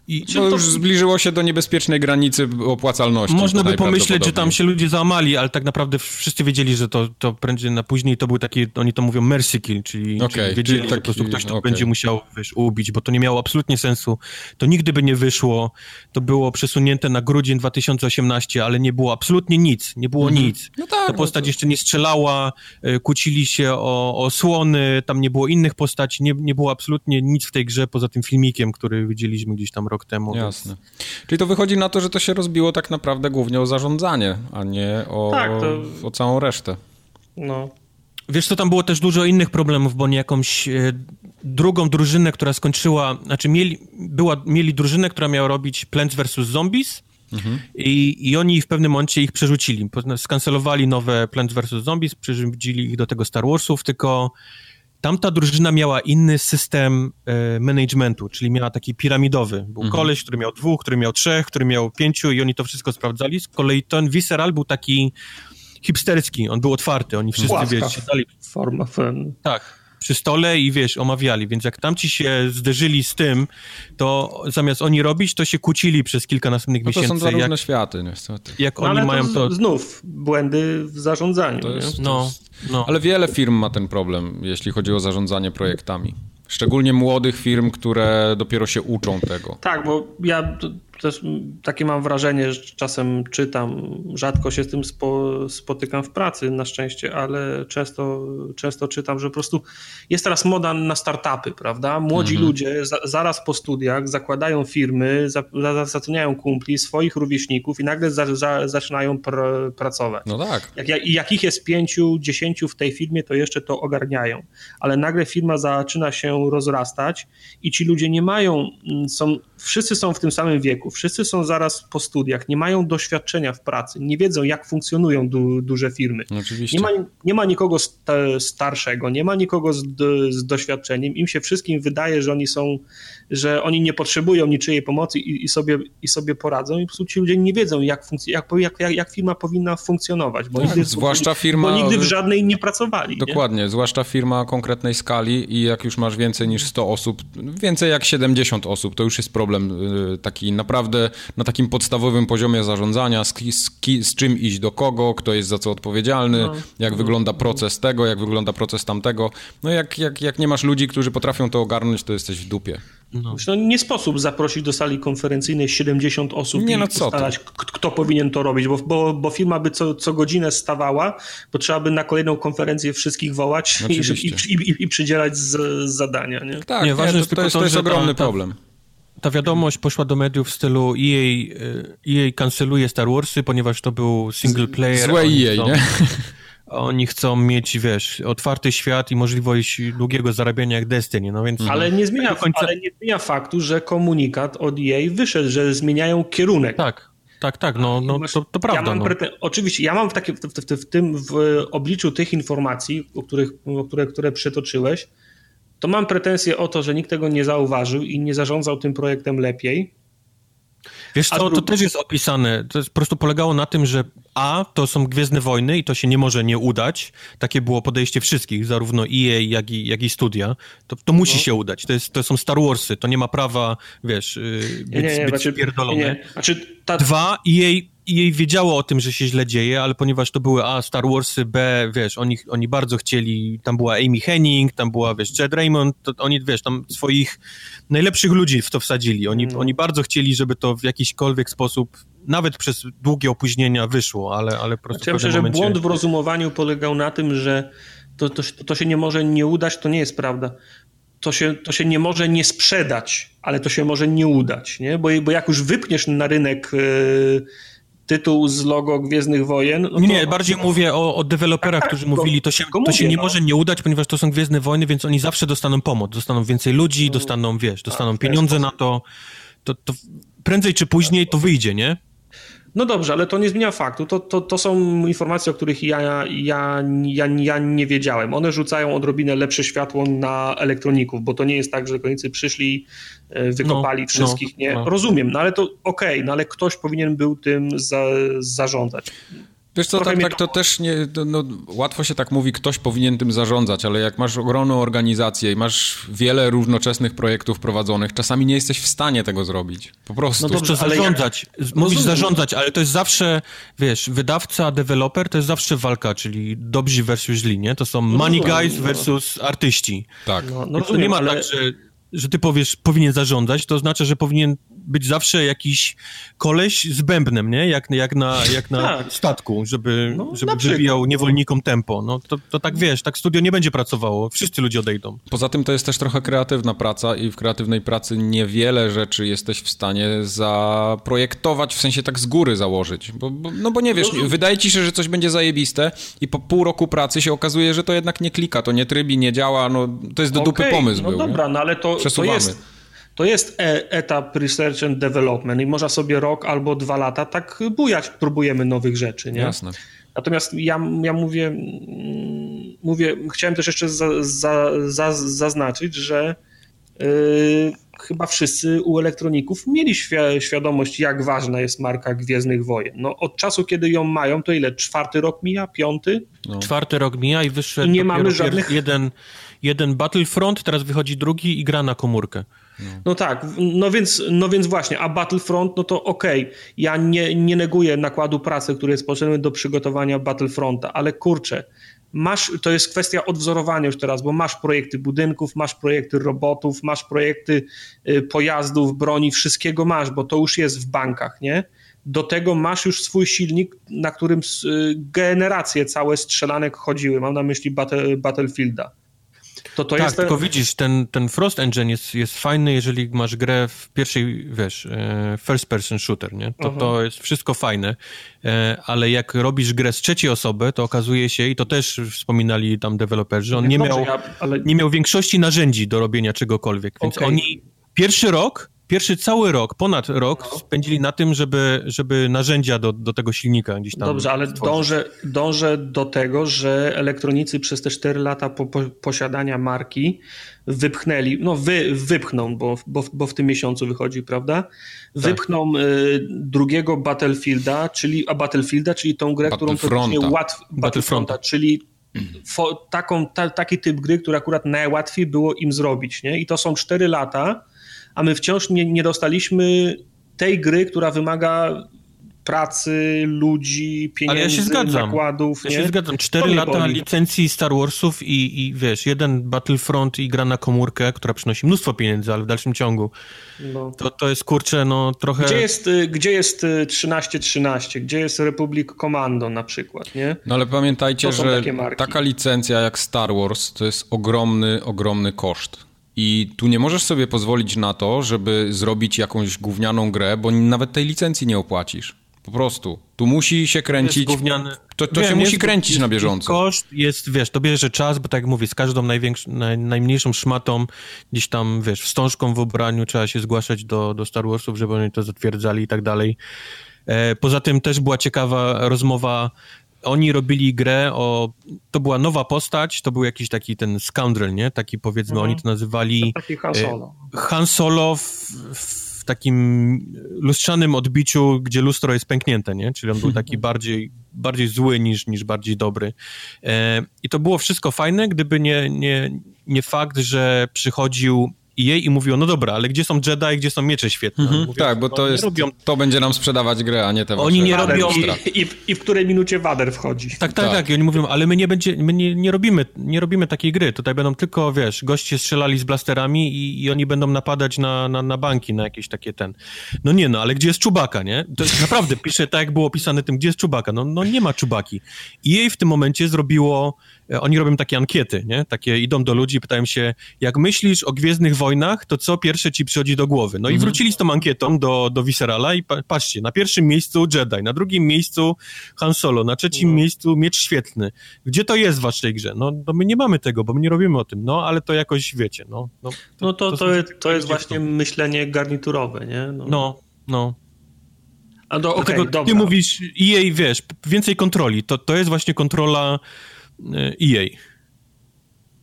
i to już zbliżyło się do niebezpiecznej granicy opłacalności. Można by pomyśleć, że tam się ludzie załamali, ale tak naprawdę wszyscy wiedzieli, że to, to prędzej na później to był taki, oni to mówią mercy kill, czyli, okay, czyli wiedzieli, czyli taki, że po prostu ktoś to okay. będzie musiał wiesz, ubić, bo to nie miało absolutnie sensu. To nigdy by nie wyszło. To było przesunięte na grudzień 2018, ale nie było absolutnie nic. Nie było mhm. nic. No tak, Ta no postać no to... jeszcze nie strzelała, e, kłócili się o, o słony, tam nie było innych postaci, nie, nie było absolutnie nic w tej grze poza tym filmikiem, który widzieliśmy gdzieś tam rok temu. Jasne. Więc... Czyli to wychodzi na to, że to się rozbiło tak naprawdę głównie o zarządzanie, a nie o, tak, to... o całą resztę. No. Wiesz co, tam było też dużo innych problemów, bo nie jakąś e, drugą drużynę, która skończyła, znaczy mieli, była, mieli drużynę, która miała robić Plants vs. Zombies mhm. i, i oni w pewnym momencie ich przerzucili. Skancelowali nowe Plants vs. Zombies, przerzucili ich do tego Star Warsów, tylko tamta drużyna miała inny system e, managementu, czyli miała taki piramidowy. Był mhm. koleś, który miał dwóch, który miał trzech, który miał pięciu i oni to wszystko sprawdzali. Z kolei ten Visceral był taki hipsterski, on był otwarty, oni wszyscy, Płaska wiesz, siadali... Forma fen. Tak, przy stole i wiesz, omawiali, więc jak tamci się zderzyli z tym, to zamiast oni robić, to się kłócili przez kilka następnych no to miesięcy. To są dwa jak, różne światy, niestety. Jak no, oni mają to... Znów błędy w zarządzaniu. To jest, no, no. Ale wiele firm ma ten problem, jeśli chodzi o zarządzanie projektami. Szczególnie młodych firm, które dopiero się uczą tego. Tak, bo ja też takie mam wrażenie, że czasem czytam, rzadko się z tym spo, spotykam w pracy na szczęście, ale często, często czytam, że po prostu jest teraz moda na startupy, prawda? Młodzi mhm. ludzie za, zaraz po studiach zakładają firmy, za, za, zatrudniają kumpli, swoich rówieśników i nagle za, za, zaczynają pr, pracować. No tak. Jak, jak, jak ich jest pięciu, dziesięciu w tej firmie, to jeszcze to ogarniają, ale nagle firma zaczyna się rozrastać i ci ludzie nie mają, są, wszyscy są w tym samym wieku, wszyscy są zaraz po studiach, nie mają doświadczenia w pracy, nie wiedzą, jak funkcjonują du duże firmy. Oczywiście. Nie ma, nie ma nikogo starszego, nie ma nikogo z, z, doświadczeniem. Im się wszystkim wydaje, że oni są, że oni nie potrzebują niczyjej pomocy i, i, sobie, i sobie poradzą. I po prostu ci ludzie nie wiedzą, jak, jak, jak, jak firma powinna funkcjonować. Bo tak, nigdy, zwłaszcza firma. Bo nigdy w żadnej nie pracowali. Dokładnie, nie? zwłaszcza firma konkretnej skali i jak już masz więcej niż 100 osób, więcej jak 70 osób, to już jest problem y, taki naprawdę na takim podstawowym poziomie zarządzania, z, z, z czym iść do kogo, kto jest za co odpowiedzialny, no. jak no. wygląda proces tego, jak wygląda proces tamtego. No jak, jak, jak nie masz ludzi, którzy potrafią to ogarnąć, to jesteś w dupie. No. no nie sposób zaprosić do sali konferencyjnej 70 osób nie, i no ustalać, kto powinien to robić, bo, bo, bo firma by co, co godzinę stawała, bo trzeba by na kolejną konferencję wszystkich wołać i, i, i, i, przydzielać z, z zadania. Nie? Tak, nie, ważne nie, to, to, jest, to jest ogromny ta, problem ta wiadomość poszła do mediów w stylu EA, EA kanceluje Star Warsy, ponieważ to był single player. Złe EA, nie? Oni chcą mieć, wiesz, otwarty świat i możliwość długiego zarabiania jak Destiny, no więc... Ale nie zmienia, końca... ale nie zmienia faktu, że komunikat od EA wyszedł, że zmieniają kierunek. Tak, tak, tak, no, no to, to prawda. Ja no. Oczywiście, ja mam w, takie, w, w, w, tym, w obliczu tych informacji, o których, o które, które przytoczyłeś, to mam pretensje o to, że nikt tego nie zauważył i nie zarządzał tym projektem lepiej. Wiesz co, to też jest opisane. To jest, po prostu polegało na tym, że A, to są Gwiezdne Wojny i to się nie może nie udać. Takie było podejście wszystkich, zarówno EA, jak i, jak i studia. To, to musi no. się udać. To, jest, to są Star Warsy, to nie ma prawa, wiesz, y, być, nie, nie, nie, być znaczy. Nie, znaczy, ta... Dwa, EA i jej wiedziało o tym, że się źle dzieje, ale ponieważ to były A, Star Warsy, B, wiesz, oni, oni bardzo chcieli, tam była Amy Henning, tam była, wiesz, Jed Raymond, to oni, wiesz, tam swoich najlepszych ludzi w to wsadzili. Oni, no. oni bardzo chcieli, żeby to w jakikolwiek sposób, nawet przez długie opóźnienia wyszło, ale, ale po prostu znaczy, ja myślę, momencie... że błąd w rozumowaniu polegał na tym, że to, to, to się nie może nie udać, to nie jest prawda to się, to się nie może nie sprzedać, ale to się może nie udać, nie? Bo, bo jak już wypniesz na rynek yy, tytuł z logo Gwiezdnych Wojen. No nie, nie, bardziej mówię o, o deweloperach, tak, którzy mówili, to się, to mówię, się nie no. może nie udać, ponieważ to są Gwiezdne Wojny, więc oni zawsze dostaną pomoc, dostaną więcej ludzi, no. dostaną, wiesz, dostaną tak, pieniądze na to, to, to prędzej czy później to wyjdzie, nie? No dobrze, ale to nie zmienia faktu. To, to, to są informacje, o których ja, ja, ja, ja nie wiedziałem. One rzucają odrobinę lepsze światło na elektroników, bo to nie jest tak, że elektronicy przyszli, e, wykopali no, wszystkich. No, nie, no. rozumiem, no ale to okej, okay, no ale ktoś powinien był tym za, zarządzać. Wiesz co, tak, tak to też nie, no, łatwo się tak mówi, ktoś powinien tym zarządzać, ale jak masz ogromną organizację i masz wiele równocześnych projektów prowadzonych, czasami nie jesteś w stanie tego zrobić. Po prostu. No dobrze, zarządzać. Jak... Mówisz zarządzać, ale to jest zawsze, wiesz, wydawca, deweloper to jest zawsze walka, czyli dobrzy versus źli, nie? To są no money guys versus artyści. Tak. No, no rozumiem, to nie ma ale... tak, że że ty powiesz, powinien zarządzać, to znaczy, że powinien być zawsze jakiś koleś z bębnem, nie? Jak, jak na, jak na tak. statku, żeby, no, żeby wybijał niewolnikom tempo. No to, to tak wiesz, tak studio nie będzie pracowało, wszyscy ludzie odejdą. Poza tym to jest też trochę kreatywna praca i w kreatywnej pracy niewiele rzeczy jesteś w stanie zaprojektować, w sensie tak z góry założyć. Bo, bo, no bo nie wiesz, no, wydaje ci się, że coś będzie zajebiste i po pół roku pracy się okazuje, że to jednak nie klika, to nie trybi, nie działa, no to jest do okay, dupy pomysł no był. No dobra, nie? no ale to, to jest to jest e etap research and development i można sobie rok albo dwa lata tak bujać, próbujemy nowych rzeczy, nie? Jasne. Natomiast ja, ja mówię, mm, mówię, chciałem też jeszcze za, za, za, zaznaczyć, że yy, chyba wszyscy u elektroników mieli świadomość, jak ważna jest marka Gwiezdnych Wojen. No, od czasu, kiedy ją mają, to ile? Czwarty rok mija? Piąty? No. Czwarty rok mija i wyszedł I nie mamy żadnych... jeden, jeden Battlefront, teraz wychodzi drugi i gra na komórkę. No. tak, no więc, no więc właśnie, a Battlefront, no to okej, okay. ja nie, nie neguję nakładu pracy, który jest potrzebny do przygotowania Battlefronta, ale kurczę, masz, to jest kwestia odwzorowania już teraz, bo masz projekty budynków, masz projekty robotów, masz projekty y, pojazdów, broni, wszystkiego masz, bo to już jest w bankach, nie? Do tego masz już swój silnik, na którym y, generacje całe strzelanek chodziły, mam na myśli Battle, Battlefielda to to tak, jest... tylko widzisz, ten, ten Frost Engine jest, jest fajny, jeżeli masz grę w pierwszej, wiesz, e, first person shooter, nie? To, to jest wszystko fajne, e, ale jak robisz grę z trzeciej osoby, to okazuje się, i to też wspominali tam deweloperzy, on nie, miał, ja, ale... nie miał większości narzędzi do robienia czegokolwiek, więc okay. oni pierwszy rok pierwszy cały rok, ponad rok no. spędzili na tym, żeby, żeby narzędzia do, do tego silnika gdzieś tam Dobrze, ale dążę, dążę do tego, że elektronicy przez te 4 lata po, po, posiadania marki wypchnęli, no wy, wypchną, bo, bo, bo w tym miesiącu wychodzi, prawda? Tak. Wypchną tak. y, drugiego Battlefielda, czyli, a Battlefielda, czyli tą grę, którą praktycznie łatw, Battlefronta, czyli fo, taką, ta, taki typ gry, który akurat najłatwiej było im zrobić, nie? I to są 4 lata, a my wciąż nie, nie dostaliśmy tej gry, która wymaga pracy, ludzi, pieniędzy, Ale ja się zgadzam. nakładów. Ja nie? się zgadzam. Cztery lata boli. licencji Star Warsów i, i wiesz, jeden Battlefront i gra na komórkę, która przynosi mnóstwo pieniędzy, ale w dalszym ciągu no. to, to jest kurczę, no trochę... Gdzie jest, y, gdzie jest 1313? Y, gdzie jest Republic Commando na przykład, nie? No ale pamiętajcie, że taka licencja jak Star Wars to jest ogromny, ogromny koszt. I tu nie możesz sobie pozwolić na to, żeby zrobić jakąś gównianą grę, bo nawet tej licencji nie opłacisz. Po prostu. Tu musi się kręcić. Gówniany... To, to Wiem, się musi kręcić jest, na bieżąco. Koszt jest, wiesz, to bierze czas, bo tak jak mówię, z każdą największą, naj, najmniejszą szmatą, gdzieś tam, wiesz, wstążką w ubraniu trzeba się zgłaszać do, do Star Warsów, żeby oni to zatwierdzali i tak dalej. E, poza tym też była ciekawa rozmowa oni robili grę o... To była nowa postać, to był jakiś taki ten scoundrel, nie? Taki powiedzmy, mhm. oni to nazywali... To taki Han Solo. E, Han Solo w, w takim lustrzanym odbiciu, gdzie lustro jest pęknięte, nie? Czyli on był taki bardziej, bardziej zły niż, niż bardziej dobry. E, I to było wszystko fajne, gdyby nie, nie, nie fakt, że przychodził jej i mówiło, no dobra, ale gdzie są Jedi, gdzie są miecze świetne? Mhm, tak, bo to, jest, robią... to będzie nam sprzedawać grę, a nie te Oni nie robią... I, i, w, I w której minucie Wader wchodzi. Tak, tak, tak, tak. I oni mówią, ale my nie, będzie, my nie, nie, robimy, nie robimy takiej gry. Tutaj będą tylko, wiesz, goście strzelali z blasterami i, i oni będą napadać na, na, na banki, na jakieś takie ten... No nie no, ale gdzie jest Czubaka, nie? To naprawdę pisze tak, jak było opisane tym, gdzie jest Czubaka. No, no nie ma Czubaki. I jej w tym momencie zrobiło oni robią takie ankiety, nie? Takie idą do ludzi, pytają się, jak myślisz o Gwiezdnych Wojnach, to co pierwsze ci przychodzi do głowy? No mhm. i wrócili z tą ankietą do, do Viscerala i pa, patrzcie, na pierwszym miejscu Jedi, na drugim miejscu Han Solo, na trzecim no. miejscu Miecz Świetny. Gdzie to jest w waszej grze? No, no my nie mamy tego, bo my nie robimy o tym, no ale to jakoś wiecie, no. No to, no to, to, to, jest, to jest właśnie myślenie garniturowe, nie? No, no. no. A do, okay, Dlatego ty mówisz jej, wiesz, więcej kontroli. To, to jest właśnie kontrola EA.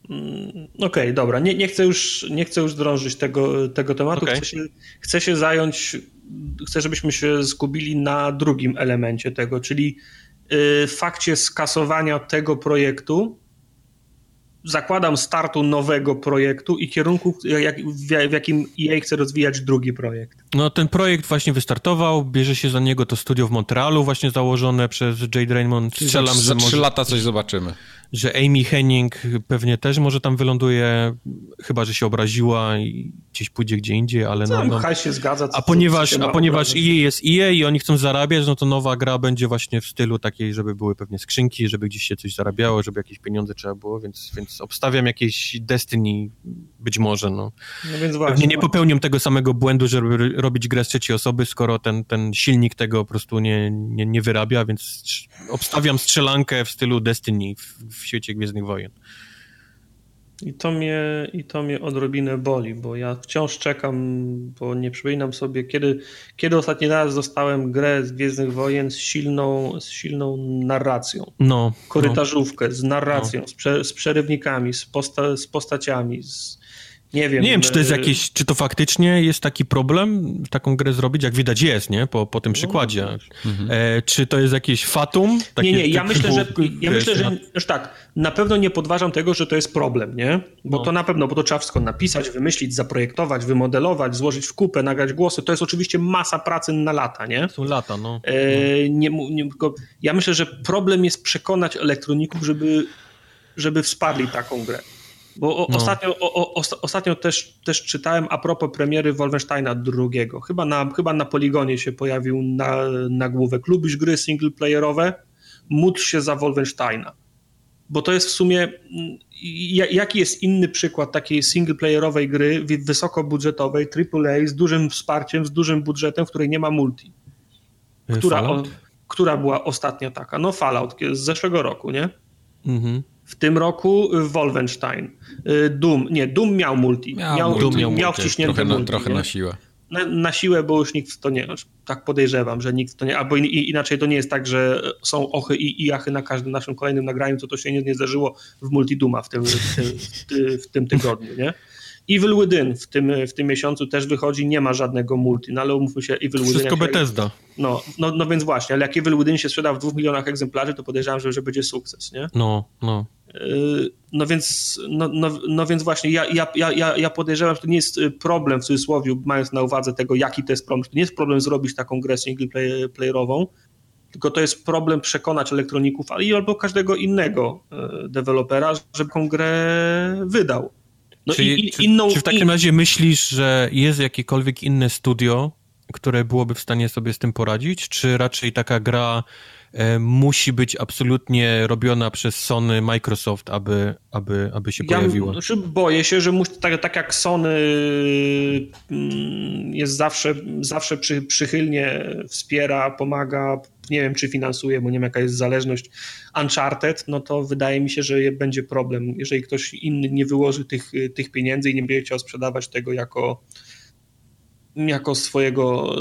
Mm, okej, okay, dobra. Nie, nie, chcę już, nie chcę już drążyć tego, tego tematu. Okay. Chcę, się, chcę się zająć, chcę, żebyśmy się skupili na drugim elemencie tego, czyli y, fakcie skasowania tego projektu. Zakładam startu nowego projektu i kierunku, jak, w, w jakim EA chce rozwijać drugi projekt. No ten projekt właśnie wystartował, bierze się za niego to studio w Montrealu właśnie założone przez Jade Raymond. Strzelam, za, za że trzy może... lata coś zobaczymy. Że Amy Henning pewnie też może tam wyląduje, chyba, że się obraziła i gdzieś pójdzie gdzie indziej, ale no... no. się zgadza. Co, a ponieważ, a ponieważ EA jest EA i oni chcą zarabiać, no to nowa gra będzie właśnie w stylu takiej, żeby były pewnie skrzynki, żeby gdzieś się coś zarabiało, żeby jakieś pieniądze trzeba było, więc, więc obstawiam jakieś Destiny być może, no. no więc właśnie, Pewnie nie popełnią tego samego błędu, żeby robić grę z trzeciej osoby, skoro ten, ten silnik tego po prostu nie, nie, nie wyrabia, więc obstawiam strzelankę w stylu Destiny w, w świecie Gwiezdnych Wojen. I to, mnie, I to mnie odrobinę boli, bo ja wciąż czekam, bo nie przypominam sobie, kiedy, kiedy ostatni raz dostałem grę z Gwiezdnych Wojen z silną, z silną narracją. No. Korytarzówkę no. z narracją, no. z, prze, z, przerywnikami, z, posta, z postaciami, z, nie wiem. Nie wiem, czy to jest e, jakiś, czy to faktycznie jest taki problem, taką grę zrobić, jak widać jest, nie? Po, po tym no, przykładzie. Mhm. E, czy to jest jakieś fatum? nie, nie, ja myślę, że, ja myślę, że, że tak, na pewno nie podważam tego, że to jest problem, nie? Bo no. to na pewno, bo to trzeba wszystko napisać, wymyślić, zaprojektować, wymodelować, złożyć w kupę, nagrać głosy, to jest oczywiście masa pracy na lata, nie? Są lata, no. E, nie, nie, ja myślę, że problem jest przekonać elektroników, żeby, żeby wsparli taką grę. Bo o, no. ostatnio, o, o, ostatnio też, też czytałem a propos premiery Wolfensteina II. Chyba na, chyba na Poligonie się pojawił na, nagłówek. Lubisz gry singleplayerowe? Módl się za Wolfensteina. Bo to jest w sumie. Jaki jest inny przykład takiej singleplayerowej gry, wysokobudżetowej, AAA, z dużym wsparciem, z dużym budżetem, w której nie ma multi? Która, o, która była ostatnia taka? No, Fallout z zeszłego roku, nie? Mhm. W tym roku Wolfenstein. Y, Doom, nie, Doom miał multi. Miał, miał, Doom miał, miał wciśnięte trochę, multi. Na, trochę na siłę. Na, na, siłę, bo już nikt w to nie, tak podejrzewam, że nikt w to nie, albo inaczej to nie jest tak, że są ochy i, i achy na każdym naszym kolejnym nagraniu, co to się nie, nie zdarzyło w multi Duma w tym, w tym, w tym tygodniu, nie? Evil Within w tym, w tym miesiącu też wychodzi, nie ma żadnego multi, no ale umówmy się, Evil Wszystko Within... Wszystko Bethesda. No, no, no więc właśnie, ale jak Evil Within się sprzeda w dwóch milionach egzemplarzy, to podejrzewam, że, że będzie sukces, nie? No, no. Yy, no więc, no, no, no więc właśnie, ja, ja, ja, ja podejrzewam, że to nie jest y, problem w cudzysłowie, mając na uwadze tego, jaki to jest problem. To nie jest problem zrobić taką grę single playerową, tylko to jest problem przekonać elektroników, ale i albo każdego innego y, dewelopera, żeby tą grę wydał. No czy, inną, czy w takim razie myślisz, że jest jakiekolwiek inne studio, które byłoby w stanie sobie z tym poradzić, czy raczej taka gra E, musi być absolutnie robiona przez Sony, Microsoft, aby, aby, aby się ja, pojawiła. Znaczy boję się, że musi, tak, tak jak Sony mm, jest zawsze, zawsze przy, przychylnie wspiera, pomaga, nie wiem czy finansuje, bo nie wiem jaka jest zależność Uncharted, no to wydaje mi się, że będzie problem, jeżeli ktoś inny nie wyłoży tych, tych pieniędzy i nie będzie chciał sprzedawać tego jako jako swojego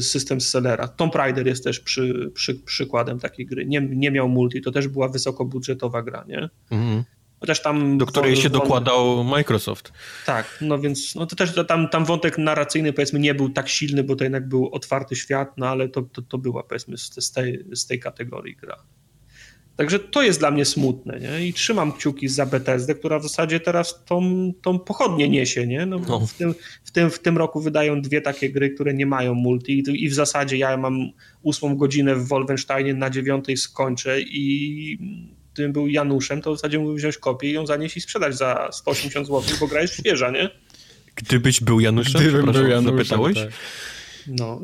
system sellera. Tomb Raider jest też przy, przy, przykładem takiej gry. Nie, nie miał multi, to też była wysokobudżetowa gra, nie? Mhm. Chociaż tam... Do której się dokładał Microsoft. Tak, no więc no to też tam, tam wątek narracyjny powiedzmy nie był tak silny, bo to jednak był otwarty świat, no ale to, to, to była powiedzmy z tej, z tej kategorii gra. Także to jest dla mnie smutne, nie? I trzymam kciuki za BTSD, która w zasadzie teraz tą, tą pochodnię niesie, nie? No, no. W, tym, w, tym, w tym roku wydają dwie takie gry, które nie mają multi i w zasadzie ja mam ósmą godzinę w Wolfensteinie, na dziewiątej skończę i gdybym był Januszem, to w zasadzie mógłbym wziąć kopię i ją zanieść i sprzedać za 180 zł, bo gra jest świeża, nie? Gdybyś był Januszem? Gdybym był Januszem, zapytałeś? Tak. No,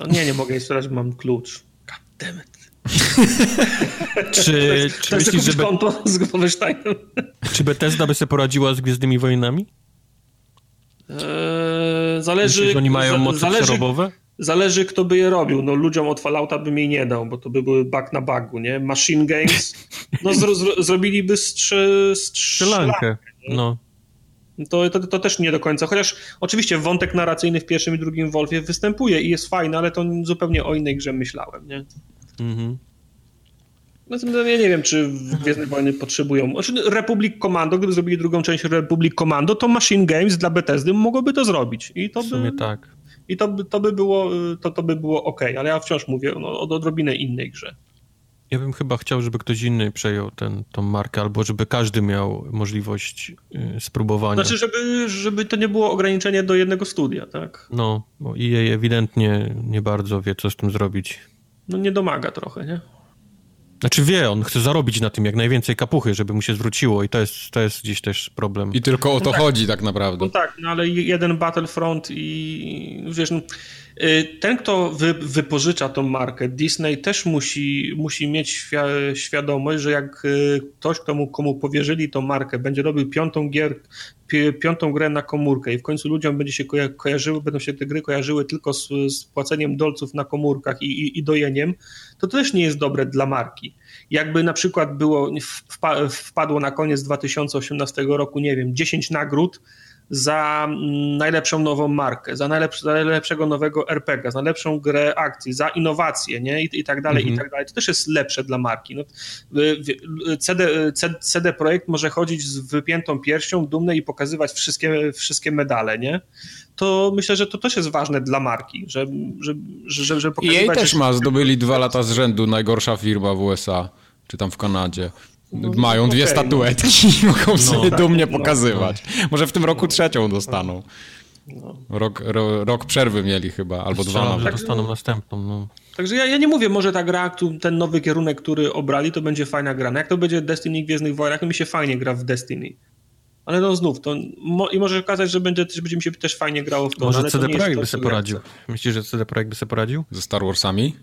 no nie, nie mogę jej sprzedać, bo mam klucz. Goddammit czy, czy myślisz, że... konto z Wolfensteinem? Czy Bethesda by sobie poradziła z Gwiezdnymi Wojnami? Eee, zależy... Myślisz, że oni mają moce zależy, przerobowe? Zależy, kto by je robił. No ludziom od Fallouta bym jej nie dał, bo to by były bug na bugu, nie? Machine Games, no zro, zro, zrobiliby strzy, strzelankę. No. To, to, to, też nie do końca, chociaż oczywiście wątek narracyjny w pierwszym i drugim Wolfie występuje i jest fajny, ale to zupełnie o innej grze myślałem, nie? Mhm. No, ja nie wiem, czy Gwiezdne Wojny potrzebują. Znaczy, Republic Commando, gdyby zrobili drugą część Republic Commando, to Machine Games dla Bethesdy mogłoby to zrobić. I to w sumie by, tak. I to, by, to, by było, to, to by było ok, ale ja wciąż mówię no, o odrobinę innej grze. Ja bym chyba chciał, żeby ktoś inny przejął ten, tą markę, albo żeby każdy miał możliwość y, spróbowania. Znaczy, żeby, żeby to nie było ograniczenie do jednego studia, tak? No, bo EA ewidentnie nie bardzo wie, co z tym zrobić. No nie domaga trochę, nie? Znaczy wie, on chce zarobić na tym jak najwięcej kapuchy, żeby mu się zwróciło i to jest, to jest gdzieś też problem. I tylko o to no tak. chodzi tak naprawdę. No tak, no ale jeden Battlefront i wiesz, no, ten, kto wy, wypożycza tą markę, Disney też musi, musi mieć świadomość, że jak y, ktoś, komu, komu powierzyli tą markę, będzie robił piątą, gier, piątą grę na komórkę i w końcu ludziom będzie się kojarzyły, będą się te gry kojarzyły tylko z, z płaceniem dolców na komórkach i, i, i dojeniem, to też nie jest dobre dla marki. Jakby na przykład było, wpadło na koniec 2018 roku, nie wiem, 10 nagród za mm, najlepszą nową markę, za, najlepszy, za najlepszego nowego RPG, za najlepszą grę akcji, za innowacje, nie? I, i tak dalej, mhm. i tak dalej. To też jest lepsze dla marki. No, CD, CD Projekt może chodzić z wypiętą piersią, dumny i pokazywać wszystkie, wszystkie medale, nie? To myślę, że to też jest ważne dla marki, że, że, że, że pokazywać... I jej też ma, zdobyli dwa lata z rzędu najgorsza firma w USA, czy tam w Kanadzie. No, Mają dwie okay, statuetki no. i mogą no, sobie tak, dumnie no, pokazywać. No. Może w tym roku trzecią dostaną. No. Rok, ro, rok przerwy mieli chyba, albo dwa nawet. dostaną następną. No. Także ja, ja nie mówię, może ta gra, ten nowy kierunek, który obrali, to będzie fajna gra. No jak to będzie Destiny Gwiezdnych Wojnach, to mi się fajnie gra w Destiny. Ale no znów, to mo, i może okazać, że będzie, będzie mi się też fajnie grało w to. Może CD Projekt by sobie poradził. Myślisz, że CD Projekt by sobie poradził? Ze Star Warsami?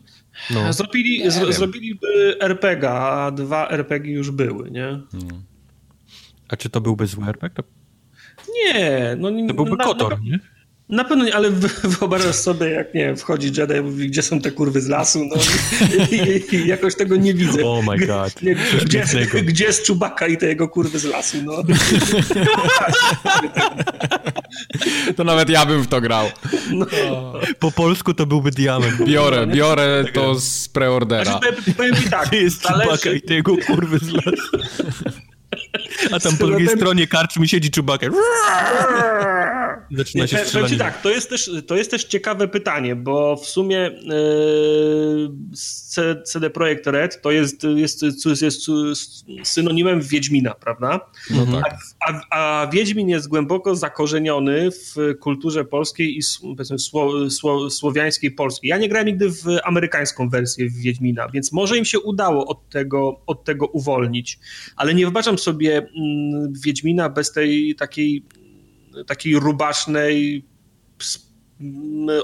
No. Zrobili, z, zrobiliby RPG, a dwa RPG już były, nie? Hmm. A czy to byłby zły RPG? To... Nie, no To byłby na, Kotor, na, nie? Na pewno nie, ale wyobrażasz sobie, jak nie wchodzi Jedi i mówi, gdzie są te kurwy z lasu, no i, i, i jakoś tego nie widzę. Oh my god. Nie, gdzie, gdzie jest Czubaka i te jego kurwy z lasu, no. To nawet ja bym w to grał. No. Po polsku to byłby diament. Biorę, biorę to z preordera. Znaczy, powiem ci tak. Gdzie jest Czubaka i te jego kurwy z lasu. A tam po drugiej stronie karczmy siedzi Czubaka. Zaczyna się strzelanie. tak, to jest, też, to jest też ciekawe pytanie, bo w sumie yy, CD Projekt Red to jest, jest, jest, jest synonimem Wiedźmina, prawda? No tak. a, a, a Wiedźmin jest głęboko zakorzeniony w kulturze polskiej i sło, sło, słowiańskiej polskiej. Ja nie grałem nigdy w amerykańską wersję Wiedźmina, więc może im się udało od tego, od tego uwolnić, ale nie wybaczam sobie mm, Wiedźmina bez tej takiej takiej rubasznej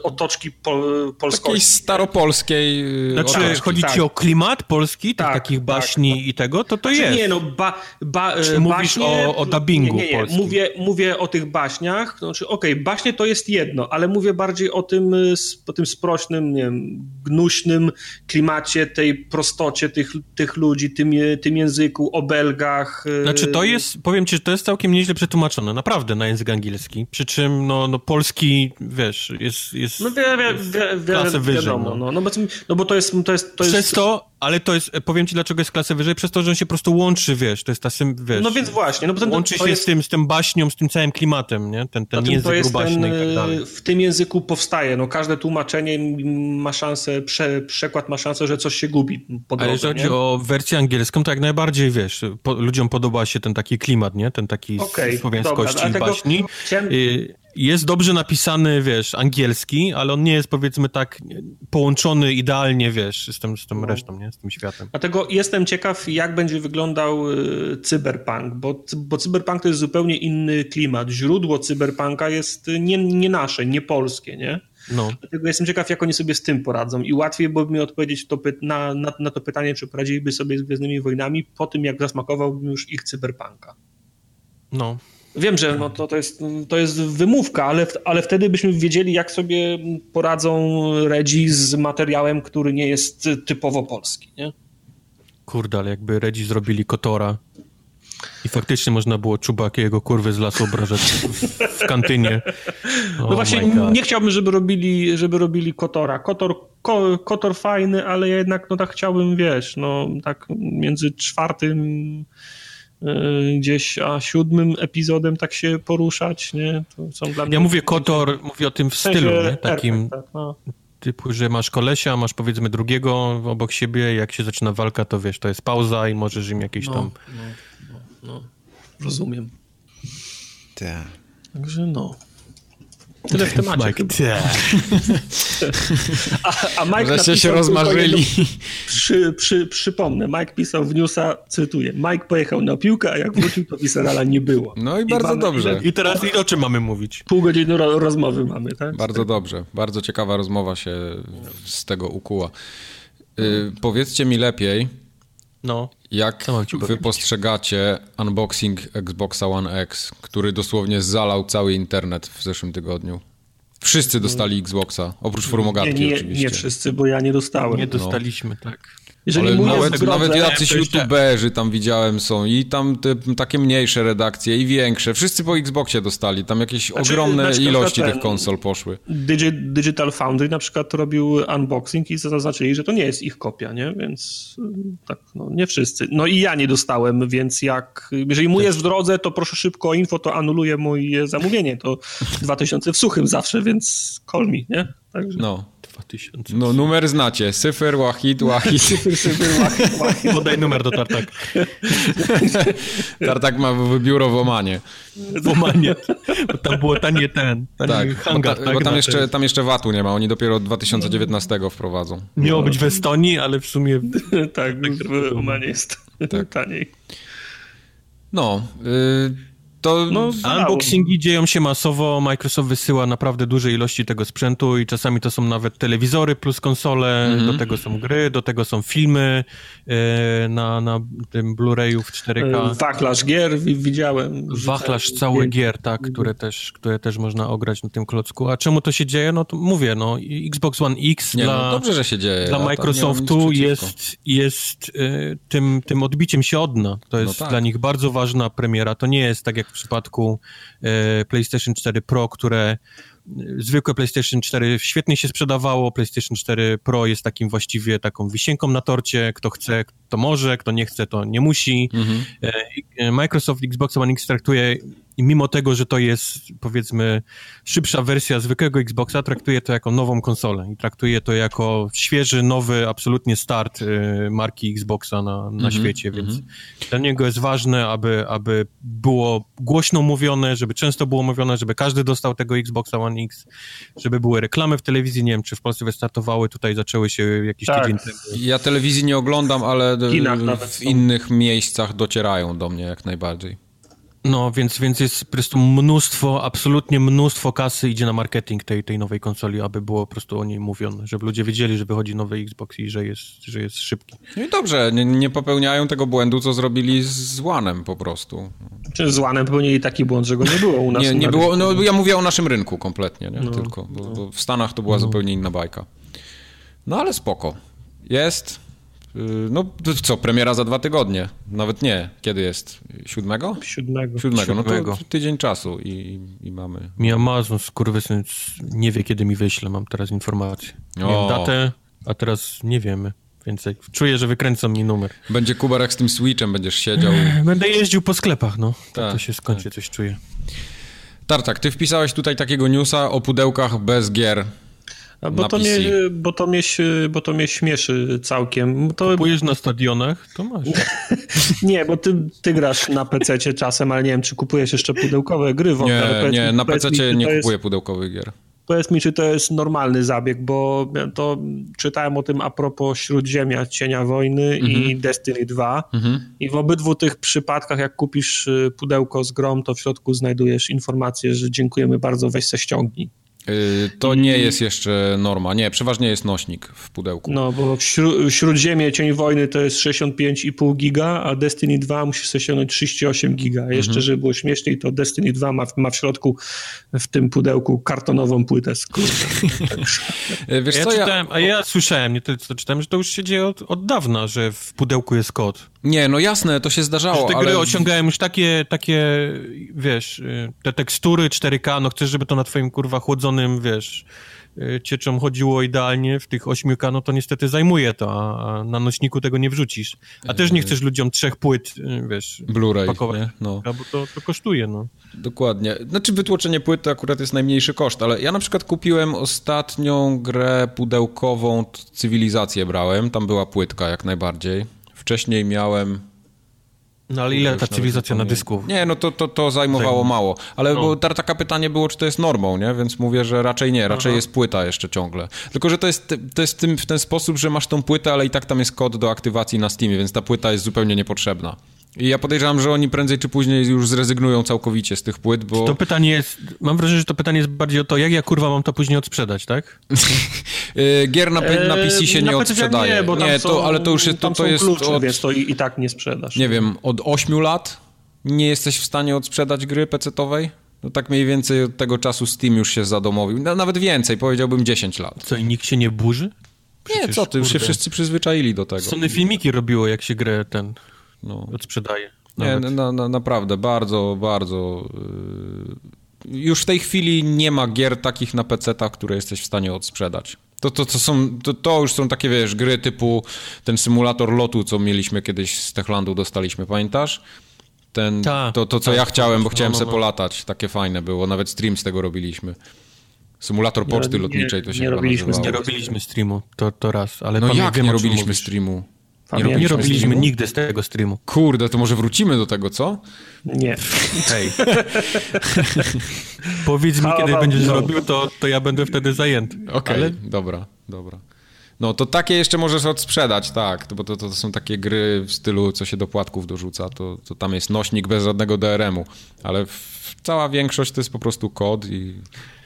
otoczki po, polskiej. Takiej staropolskiej y, Znaczy, otoczki. chodzi tak. ci o klimat polski, tak, takich tak, baśni tak. i tego, to to znaczy, jest. Nie, no, ba, ba, Czy mówisz baśnie, o, o dubbingu nie, nie, nie. Mówię, mówię o tych baśniach, znaczy, okej, okay, baśnie to jest jedno, ale mówię bardziej o tym, y, o tym sprośnym, nie wiem, gnuśnym klimacie, tej prostocie tych, tych ludzi, tym, tym języku, obelgach. Y, znaczy, to jest, powiem ci, że to jest całkiem nieźle przetłumaczone, naprawdę, na język angielski, przy czym, no, no polski, wiesz, jest, jest, no, wie, wie, wie, wie, klasę wyżej. Wiadomo, no. No, no, no bo to jest, to jest, to jest... Przez to, ale to jest, powiem ci dlaczego jest klasę wyżej, przez to, że on się po prostu łączy, wiesz, to jest ta sym, wiesz... No więc właśnie. No bo ten, łączy się jest... z tym, z tym baśnią, z tym całym klimatem, nie? Ten, ten język grubaśny ten, i tak dalej. W tym języku powstaje, no każde tłumaczenie ma szansę, prze, przekład ma szansę, że coś się gubi po drodze, Ale jeżeli chodzi o wersję angielską, to jak najbardziej, wiesz, po, ludziom podoba się ten taki klimat, nie? Ten taki okay, słowiańskości i baśni. Chciałem... Y jest dobrze napisany, wiesz, angielski, ale on nie jest, powiedzmy tak, połączony idealnie, wiesz, z tym, z tym no. resztą, nie? Z tym światem. Dlatego jestem ciekaw, jak będzie wyglądał y, cyberpunk, bo, bo cyberpunk to jest zupełnie inny klimat. Źródło cyberpunka jest nie, nie nasze, nie polskie, nie? No. Dlatego jestem ciekaw, jak oni sobie z tym poradzą i łatwiej byłoby mi odpowiedzieć to na, na, na to pytanie, czy poradziliby sobie z Gwiezdnymi Wojnami po tym, jak zasmakowałbym już ich cyberpunka. No, Wiem, że no to, to, jest, to jest wymówka, ale, ale wtedy byśmy wiedzieli, jak sobie poradzą Redzi z materiałem, który nie jest typowo polski, nie? Kurde, ale jakby Redzi zrobili Kotora i faktycznie można było Czubaki jego kurwy z lasu obrażać w, w kantynie. Oh no właśnie nie chciałbym, żeby robili, żeby robili Kotora. Kotor, ko, Kotor fajny, ale ja jednak no tak chciałbym, wiesz, no tak między czwartym gdzieś a siódmym epizodem tak się poruszać, nie? To są dla mnie... Ja mówię Kotor, mówię o tym w, w sensie stylu, nie? Takim tak, no. typu, że masz kolesia, masz powiedzmy drugiego obok siebie, jak się zaczyna walka, to wiesz, to jest pauza i możesz im jakieś no, tam... No, no, no. Rozumiem. Tak. Także no. Tyle w temacie. Mike, a, a Mike Wreszcie się rozmarzyli. Przy, przy, przypomnę, Mike pisał w newsa, cytuję, Mike pojechał na piłkę, a jak wrócił, to Viserala nie było. No i, I bardzo dobrze. I teraz i o czym mamy mówić? Pół godziny ro rozmowy mamy, tak? Bardzo dobrze. Bardzo ciekawa rozmowa się z tego ukuła. Y, powiedzcie mi lepiej, no, jak wy postrzegacie unboxing Xboxa One X, który dosłownie zalał cały internet w zeszłym tygodniu? Wszyscy dostali Xboxa, oprócz formogatki nie, nie, oczywiście. Nie wszyscy, bo ja nie dostałem. Nie dostaliśmy, no. tak. Jeżeli Ale nawet, nawet jacyś youtuberzy tam widziałem są i tam te, takie mniejsze redakcje i większe. Wszyscy po Xboxie dostali. Tam jakieś znaczy, ogromne ilości tych konsol poszły. Digi Digital Foundry na przykład robił unboxing i zaznaczyli, że to nie jest ich kopia, nie? Więc tak, no nie wszyscy. No i ja nie dostałem, więc jak, jeżeli mu jest w drodze, to proszę szybko o info, to anuluję moje zamówienie. To 2000 w suchym zawsze, więc call me, nie? Także... No. 2000. No numer znacie. Syfer, Wahid, Wahid. Podaj numer do Tartak. Tartak ma biuro w Omanie. W Omanie. Bo tam było tanie ten, tanie tak, hangar. Bo, ta, tak, bo tam, jeszcze, tam jeszcze VAT-u nie ma. Oni dopiero od 2019 wprowadzą. Miało być w Estonii, ale w sumie... tak, w Omanie jest tak. taniej. No, y to no, unboxingi dzieją się masowo, Microsoft wysyła naprawdę duże ilości tego sprzętu i czasami to są nawet telewizory plus konsole, mm -hmm. do tego są gry, do tego są filmy e, na, na tym Blu-rayu w 4K. E, wachlarz gier widziałem. Wachlarz cały gier, tak, które też, które też można ograć na tym klocku. A czemu to się dzieje? No to mówię, no Xbox One X Nie, no, dla, no dobrze, że się dzieje. dla Microsoftu jest, jest e, tym, tym odbiciem się od dna. To jest no tak. dla nich bardzo ważna premiera. To nie jest tak jak w przypadku e, PlayStation 4 Pro, które zwykłe PlayStation 4 świetnie się sprzedawało, PlayStation 4 Pro jest takim właściwie taką wisienką na torcie, kto chce, to może, kto nie chce, to nie musi. Mhm. E, e, Microsoft Xbox One X traktuje, mimo tego, że to jest powiedzmy szybsza wersja zwykłego Xboxa, traktuje to jako nową konsolę i traktuje to jako świeży, nowy, absolutnie start e, marki Xboxa na, na mhm. świecie, więc mhm. dla niego jest ważne, aby, aby było głośno mówione, żeby często było mówione, żeby każdy dostał tego Xboxa One X, żeby były reklamy w telewizji, nie wiem, czy w Polsce wystartowały, tutaj zaczęły się jakiś tak. tydzień temu. Ja telewizji nie oglądam, ale w innych miejscach docierają do mnie jak najbardziej. No, więc, więc jest po prostu mnóstwo, absolutnie mnóstwo kasy idzie na marketing tej, tej nowej konsoli, aby było po prostu o niej mówione, żeby ludzie wiedzieli, że wychodzi nowy Xbox i że jest, że jest szybki. No i dobrze, nie, nie popełniają tego błędu, co zrobili z Łanem po prostu. Czy z Łanem popełnili taki błąd, że go nie było u nas? Nie, nie było, no ja mówię o naszym rynku kompletnie, nie? No, tylko, bo, bo w Stanach to była no. zupełnie inna bajka. No ale spoko. Jest, no co, premiera za dwa tygodnie. Nawet nie. Kiedy jest? Siódmego? Siódmego. Siódmego. No to tydzień czasu i, i mamy. Mi Amazon, skurwysyn, nie wie kiedy mi wyśle. Mam teraz informację. Miałem datę, a teraz nie wiemy. Więc czuję, że wykręcą mi numer. Będzie Kubarek z tym Switchem, będziesz siedział. Będę jeździł po sklepach, no. Tak, tak to się skończy, tak. coś czuję. Tartak, ty wpisałeś tutaj takiego newsa o pudełkach bez gier. Bo to, mnie, bo, to mnie, bo to mnie śmieszy całkiem. To... Kupujesz na stadionach? To masz. nie, bo ty, ty grasz na PC czasem, ale nie wiem, czy kupujesz jeszcze pudełkowe gry w Nie, nie, na PC nie kupuję jest... pudełkowych gier. Powiedz mi, czy to jest normalny zabieg, bo to czytałem o tym a propos Śródziemia, Cienia Wojny mm -hmm. i mhm. Destiny 2 mm -hmm. i w obydwu tych przypadkach, jak kupisz y, pudełko z grom, to w środku znajdujesz informację, że dziękujemy bardzo, weź se ściągnij. Y, to nie jest jeszcze norma. Nie, przeważnie jest nośnik w pudełku. No, bo śró Śródziemie Cień Wojny to jest 65,5 giga, a Destiny 2 musisz sobie ściągnąć 38 giga. A jeszcze, mhm. żeby było śmieszniej, to Destiny 2 ma, ma w środku w tym pudełku kartonową płytę z y, Wiesz ja co, czytałem, ja... A ja słyszałem, nie to, co czytałem, że to już się dzieje od, od dawna, że w pudełku jest kod. Nie, no jasne, to się zdarzało, że te ale... gry osiągają już takie, takie, wiesz, y, te tekstury 4K, no chcesz, żeby to na twoim, kurwa, chłodzonym, wiesz, y, cieczą chodziło idealnie w tych 8K, no to niestety zajmuje to, a na nośniku tego nie wrzucisz. A też nie chcesz ludziom trzech płyt, y, wiesz, Blu-ray, pakować, no. bo to, to kosztuje, no. Dokładnie. Znaczy wytłoczenie płyt to akurat jest najmniejszy koszt, ale ja na przykład kupiłem ostatnią grę pudełkową, Cywilizację brałem, tam była płytka jak najbardziej Wcześniej miałem No ale ile ta cywilizacja na dysku? Nie, no to, to, to zajmowało mało. Ale no. bo taka pytanie było, czy to jest normą, nie? Więc mówię, że raczej nie, raczej Aha. jest płyta jeszcze ciągle. Tylko, że to jest, to jest tym, w ten sposób, że masz tą płytę, ale i tak tam jest kod do aktywacji na Steamie, więc ta płyta jest zupełnie niepotrzebna. I ja podejrzewam, że oni prędzej czy później już zrezygnują całkowicie z tych płyt, bo... To pytanie jest, mam wrażenie, że to pytanie jest bardziej o to, jak ja kurwa mam to później odsprzedać, tak? Y, gier na, na PC się eee, nie odsprzedaje. Nie, bo nie to, ale to już jest, to, to jest klucze, od... Więc to i, i, tak nie sprzedasz. Nie wiem, od 8 lat nie jesteś w stanie odsprzedać gry PC-owej? No tak mniej więcej od tego czasu Steam już się zadomowił. No, nawet więcej, powiedziałbym 10 lat. Co, i nikt się nie burzy? Przecież, nie, co ty, już się wszyscy przyzwyczaili do tego. Sony filmiki robiło, jak się grę ten no. odsprzedaje. Nawet. Nie, na, na, naprawdę, bardzo, bardzo... Yy... Już w tej chwili nie ma gier takich na PC-tach, które jesteś w stanie odsprzedać. To, to, to, są, to, to już są takie, wiesz, gry typu ten symulator lotu, co mieliśmy kiedyś z Techlandu, dostaliśmy, pamiętasz? Ten, Ta, to, to, co ta, ja chciałem, bo chciałem no, no, sobie no. polatać. Takie fajne było, nawet stream z tego robiliśmy. Symulator poczty nie, lotniczej to się nie robiliśmy, nazywało. Nie robiliśmy streamu, to, to raz, ale No jak nie robiliśmy streamu? Nie, robiliśmy, nie robiliśmy nigdy z tego streamu. Kurde, to może wrócimy do tego, co? Nie. Hej. Powiedz mi, kiedy będziesz no. robił, to, to ja będę wtedy zajęty. Okej, okay, Ale... dobra, dobra. No to takie jeszcze możesz odsprzedać, tak, bo to, to, to, są takie gry w stylu, co się do płatków dorzuca, to, to tam jest nośnik bez żadnego DRM-u, ale w, cała większość to jest po prostu kod i...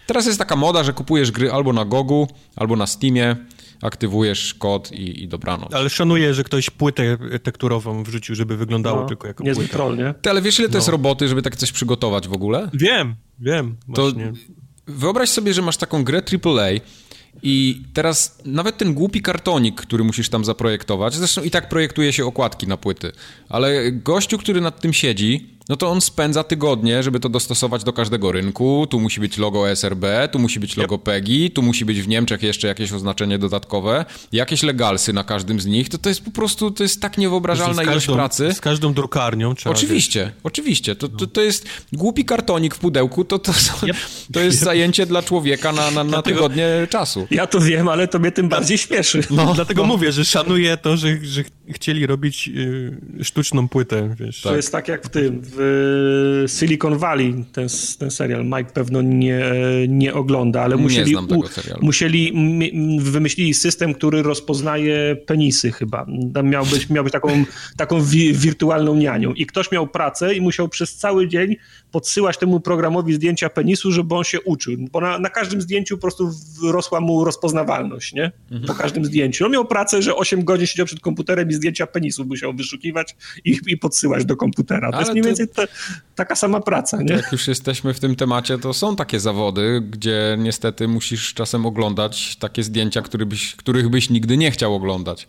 Teraz jest taka moda, że kupujesz gry albo na Gogu, albo na Steamie, aktywujesz kod i, i dobranoc. Ale szanuję, że ktoś płytę tekturową wrzucił, żeby wyglądało no, tylko jako niezły płyta. troll, nie? Ty, ale wiesz, ile to no. jest roboty, żeby tak coś przygotować w ogóle? Wiem, wiem. Właśnie. To wyobraź sobie, że masz taką grę AAA, i teraz nawet ten głupi kartonik, który musisz tam zaprojektować, zresztą i tak projektuje się okładki na płyty, ale gościu, który nad tym siedzi, no to on spędza tygodnie, żeby to dostosować do każdego rynku. Tu musi być logo SRB, tu musi być logo yep. PEGI, tu musi być w Niemczech jeszcze jakieś oznaczenie dodatkowe, jakieś legalsy na każdym z nich. To, to jest po prostu, to jest tak niewyobrażalna ilość pracy. Z każdą drukarnią trzeba Oczywiście, wiesz. oczywiście. To, to, to jest głupi kartonik w pudełku, to, to, yep. to jest yep. zajęcie dla człowieka na, na, na tygodnie czasu. Ja to wiem, ale to mnie tym bardziej śmieszy. No, dlatego no. mówię, że szanuję to, że, że chcieli robić y, sztuczną płytę. Wiesz. To tak. jest tak jak w tym, w Silicon Valley, ten, ten serial. Mike pewno nie, nie ogląda, ale musieli, u, musieli wymyślili system, który rozpoznaje penisy chyba. Tam miał być, miał być taką, taką wi wirtualną nianią. I ktoś miał pracę i musiał przez cały dzień podsyłać temu programowi zdjęcia penisu, żeby on się uczył. Bo na, na każdym zdjęciu po prostu rosła mu rozpoznawalność, nie? Mhm. Po każdym zdjęciu. On miał pracę, że 8 godzin siedział przed komputerem i zdjęcia penisów musiał wyszukiwać i, i podsyłać do komputera. To Ale jest mniej więcej to... taka sama praca, nie? Jak już jesteśmy w tym temacie, to są takie zawody, gdzie niestety musisz czasem oglądać takie zdjęcia, który byś, których byś nigdy nie chciał oglądać.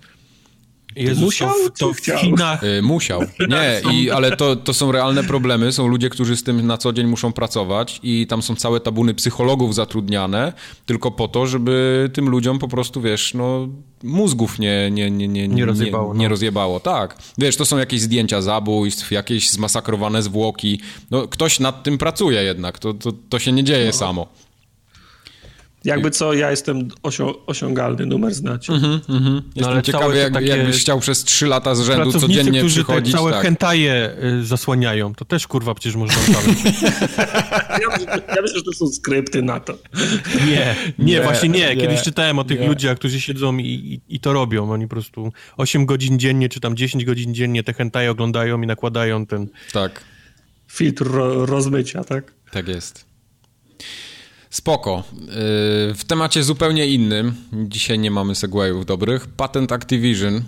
Jezus, musiał, to, w, to w Chinach... Yy, musiał. Nie, i, ale to, to są realne problemy. Są ludzie, którzy z tym na co dzień muszą pracować i tam są całe tabuny psychologów zatrudniane tylko po to, żeby tym ludziom po prostu, wiesz, no mózgów nie, nie, nie, nie, nie, rozjebało, nie, nie no. rozjebało. Tak. Wiesz, to są jakieś zdjęcia zabójstw, jakieś zmasakrowane zwłoki. No, ktoś nad tym pracuje jednak. To, to, to się nie dzieje no. samo. Jakby co, ja jestem osią osiągalny, numer znacie. Mm -hmm, mm -hmm. Jestem no, ale ciekawy, jak, takie... jakbyś chciał przez trzy lata z rzędu codziennie którzy przychodzić. całe tak. hentaje y, zasłaniają, to też kurwa przecież można ja, ja myślę, że to są skrypty na to. Nie, nie, nie właśnie nie. Kiedyś nie, czytałem o tych nie. ludziach, którzy siedzą i, i, i, to robią. Oni po prostu 8 godzin dziennie, czy tam 10 godzin dziennie te hentaje oglądają i nakładają ten... Tak. Filtr ro rozmycia, tak? Tak jest. Spoko. Y, w temacie zupełnie innym, dzisiaj nie mamy segwayów dobrych, patent Activision,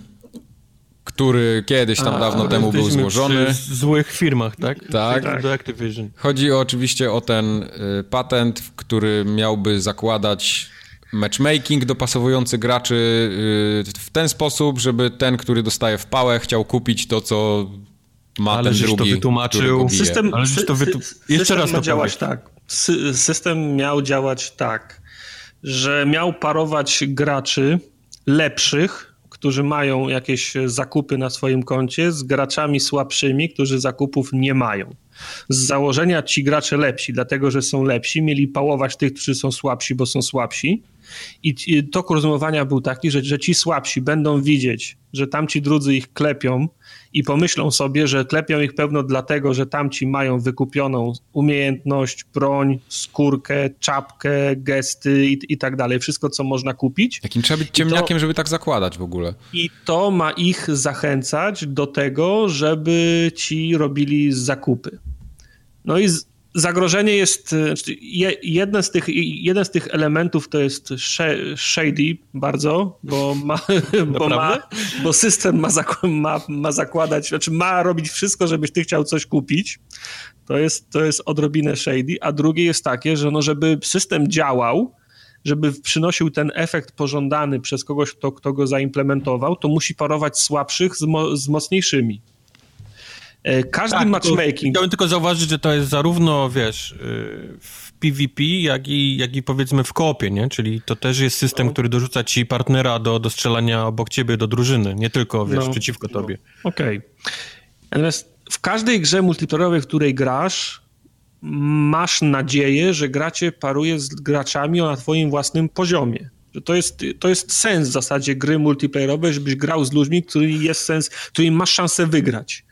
który kiedyś tam A, dawno temu był złożony. w złych firmach, tak? Tak. Activision. Chodzi oczywiście o ten y, patent, który miałby zakładać matchmaking dopasowujący graczy y, w ten sposób, żeby ten, który dostaje w pałę, chciał kupić to, co ma Ale ten drugi, to wytłumaczył. System, Ale to wytu... Jeszcze raz to działać tak system miał działać tak, że miał parować graczy lepszych, którzy mają jakieś zakupy na swoim koncie, z graczami słabszymi, którzy zakupów nie mają. Z założenia ci gracze lepsi, dlatego że są lepsi, mieli pałować tych, którzy są słabsi, bo są słabsi. I tok rozumowania był taki, że, że ci słabsi będą widzieć, że tamci drudzy ich klepią i pomyślą sobie, że klepią ich pewno dlatego, że tamci mają wykupioną umiejętność, broń, skórkę, czapkę, gesty i, i tak dalej, wszystko co można kupić. Jakim trzeba być ciemniakiem, to, żeby tak zakładać w ogóle. I to ma ich zachęcać do tego, żeby ci robili zakupy. No i z, zagrożenie jest, e, znaczy, jeden z tych, jeden z tych elementów to jest shady bardzo, bo ma, bo, ma, bo system ma, ma, ma zakładać, znaczy ma robić wszystko, żebyś ty chciał coś kupić. To jest, to jest odrobinę shady, a drugie jest takie, że no, żeby system działał, żeby przynosił ten efekt pożądany przez kogoś, kto, kto go zaimplementował, to musi parować słabszych z, mo, z mocniejszymi. E, każdy tak, matchmaking... Chciałbym tylko zauważyć, że to jest zarówno, wiesz, y, w PvP, jak i, jak i powiedzmy w koopie, nie? Czyli to też jest system, no. który dorzuca ci partnera do, do strzelania obok ciebie, do drużyny, nie tylko, wiesz, no. przeciwko tobie. No. Okej. Okay. Natomiast w każdej grze multiplayerowej, w której grasz, masz nadzieję, że gracie paruje z graczami na twoim własnym poziomie. To jest, to jest sens w zasadzie gry multiplayerowej, żebyś grał z ludźmi, którymi jest sens, którymi masz szansę wygrać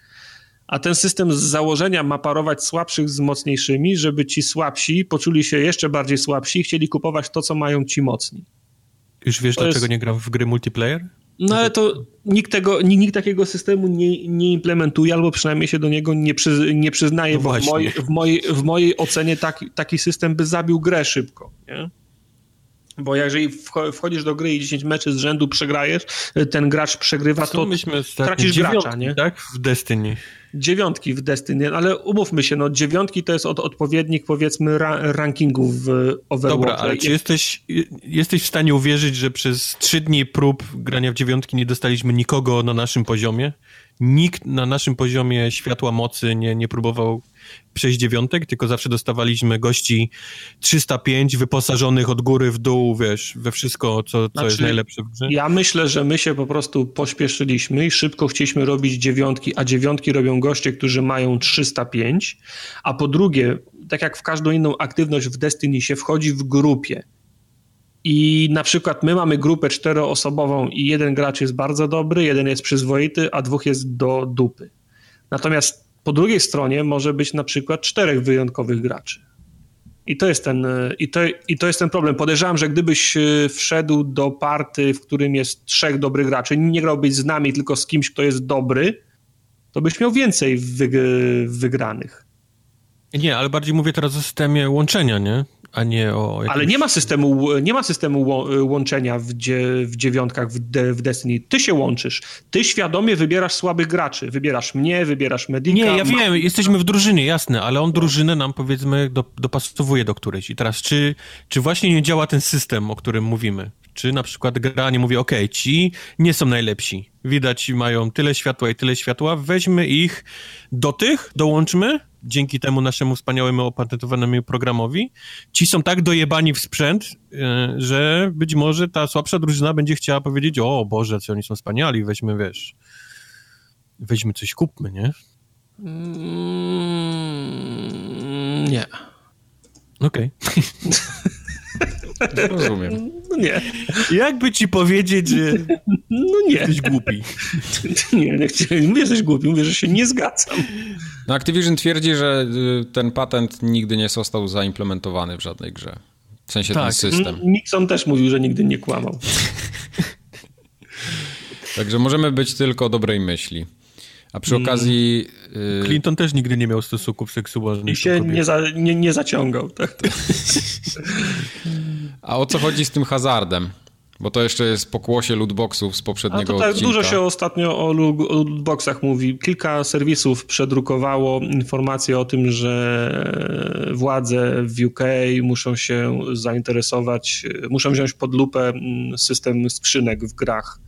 a ten system z założenia ma parować słabszych z mocniejszymi, żeby ci słabsi poczuli się jeszcze bardziej słabsi i chcieli kupować to, co mają ci mocni. Już wiesz, to dlaczego jest... nie gram w gry multiplayer? No ale to nikt, tego, nikt, nikt takiego systemu nie, nie implementuje, albo przynajmniej się do niego nie, przy, nie przyznaje, no bo w mojej, w, mojej, w mojej ocenie taki, taki system by zabił grę szybko. Nie? Bo jeżeli wchodzisz do gry i 10 meczy z rzędu przegrajesz, ten gracz przegrywa, to tracisz gracza, nie? Tak, w Destiny. Dziewiątki w Destiny, ale umówmy się, no dziewiątki to jest od, odpowiednik powiedzmy ra, rankingów w Overwatch. Dobra, ale czy jesteś, jesteś w stanie uwierzyć, że przez trzy dni prób grania w dziewiątki nie dostaliśmy nikogo na naszym poziomie? Nikt na naszym poziomie światła mocy nie, nie próbował przejść dziewiątek, tylko zawsze dostawaliśmy gości 305 wyposażonych od góry w dół, wiesz, we wszystko, co, co znaczy, jest najlepsze w grze. Ja myślę, że my się po prostu pośpieszyliśmy i szybko chcieliśmy robić dziewiątki, a dziewiątki robią goście, którzy mają 305, a po drugie, tak jak w każdą inną aktywność w Destiny się wchodzi w grupie, i na przykład my mamy grupę czteroosobową i jeden gracz jest bardzo dobry, jeden jest przyzwoity, a dwóch jest do dupy. Natomiast po drugiej stronie może być na przykład czterech wyjątkowych graczy. I to jest ten, i to, i to jest ten problem. Podejrzewam, że gdybyś e, wszedł do party, w którym jest trzech dobrych graczy, nie grałbyś z nami, tylko z kimś, kto jest dobry, to byś miał więcej wygranych. Nie, ale bardziej mówię teraz o systemie łączenia, nie? A nie o... Jakimś... Ale nie ma systemu, nie ma systemu łączenia w, dzie, w dziewiątkach w, de, w Destiny. Ty się łączysz. Ty świadomie wybierasz słabych graczy. Wybierasz mnie, wybierasz Medika. Nie, ja wiem, jesteśmy w drużynie, jasne, ale on drużynę nam powiedzmy do, dopasowuje do którejś. I teraz, czy, czy właśnie nie działa ten system, o którym mówimy? Czy na przykład gra nie mówi, ok, ci nie są najlepsi. Widać, mają tyle światła i tyle światła, weźmy ich do tych, dołączmy dzięki temu naszemu wspaniałemu opatentowanemu programowi, ci są tak dojebani w sprzęt, e, że być może ta słabsza drużyna będzie chciała powiedzieć, o Boże, co oni są wspaniali, weźmy, wiesz, weźmy coś, kupmy, nie? Mm, nie. Okej. Okay. Rozumiem. No nie. Jakby ci powiedzieć, że no nie. jesteś głupi? Nie, nie mówię, że głupi, mówię, że się nie zgadzam. No Activision twierdzi, że y, ten patent nigdy nie został zaimplementowany w żadnej grze. W sensie tak. ten system. Nixon też mówił, że nigdy nie kłamał. Także możemy być tylko dobrej myśli. A przy mm. okazji. Yy... Clinton też nigdy nie miał stosunków seksualnych. I się nie, za, nie, nie zaciągał. Tak? A o co chodzi z tym hazardem? Bo to jeszcze jest pokłosie lootboxów z poprzedniego A to tak, odcinka. Dużo się ostatnio o lootboxach mówi. Kilka serwisów przedrukowało informacje o tym, że władze w UK muszą się zainteresować, muszą wziąć pod lupę mm, system skrzynek w grach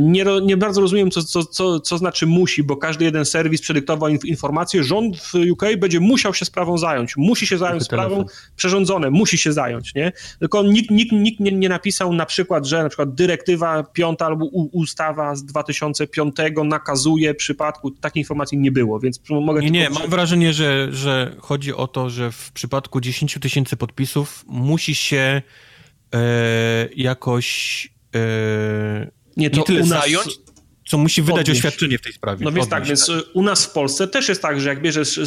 nie, nie bardzo rozumiem, co, co, co, co znaczy musi, bo każdy jeden serwis przedyktował informację, rząd w UK będzie musiał się sprawą zająć, musi się zająć sprawą, przerządzone, musi się zająć, nie? Tylko nikt, nikt, nikt nie, nie napisał na przykład, że na przykład dyrektywa piąta albo ustawa z 2005 nakazuje w przypadku, takiej informacji nie było, więc mogę... Nie, nie, mam wrażenie, że, że chodzi o to, że w przypadku 10 tysięcy podpisów musi się e, jakoś... E, nie, to nie tyle nas... zająć, co musi wydać Podnieś. oświadczenie w tej sprawie. No więc tak, więc tak. u nas w Polsce też jest tak, że jak bierzesz,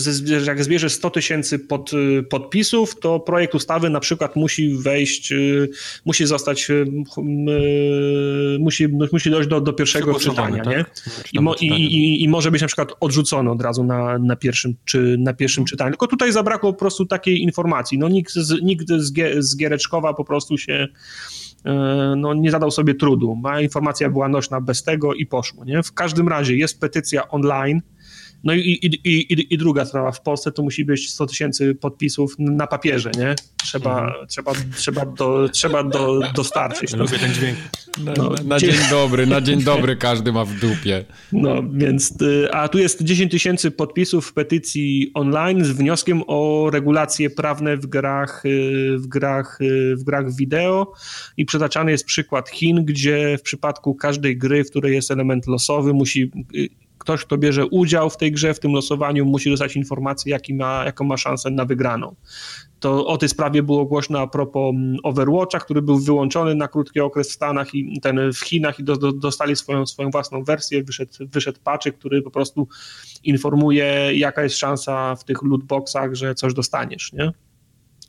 jak zbierzesz 100 tysięcy pod, podpisów, to projekt ustawy na przykład musi wejść, y, musi zostać, y, musi, musi dojść do, do pierwszego czytania, tak? nie? I, mo, i, i, I, może być na przykład odrzucony od razu na, na, pierwszym, czy, na pierwszym czytaniu. Tylko tutaj zabrakło po prostu takiej informacji. No nikt z, nikt z, z Giereczkowa po prostu się no, nie zadał sobie trudu. Ma informacja była nośna bez tego i poszło. Nie? W każdym razie jest petycja online, no i, i, i, i druga sprawa, w Polsce to musi być 100 tysięcy podpisów na papierze, nie? Trzeba, mhm. trzeba, trzeba, do, trzeba do, dostarczyć. Lubię ten dźwięk. Na, no, na dzień dobry, na dzień dobry każdy ma w dupie. No, więc, y, a tu jest 10 tysięcy podpisów w petycji online z wnioskiem o regulacje prawne w grach, y, w grach, y, w grach wideo i przytaczany jest przykład Chin, gdzie w przypadku każdej gry, w której jest element losowy, musi ktoś, kto bierze udział w tej grze, w tym losowaniu, musi dostać informację, jaki ma, jaką ma szansę na wygraną. To o tej sprawie było głośno a propos mm, Overwatcha, który był wyłączony na krótki okres w Stanach i ten w Chinach i do, do, dostali swoją, swoją własną wersję, wyszedł, wyszedł patch, który po prostu informuje, jaka jest szansa w tych lootboxach, że coś dostaniesz, nie?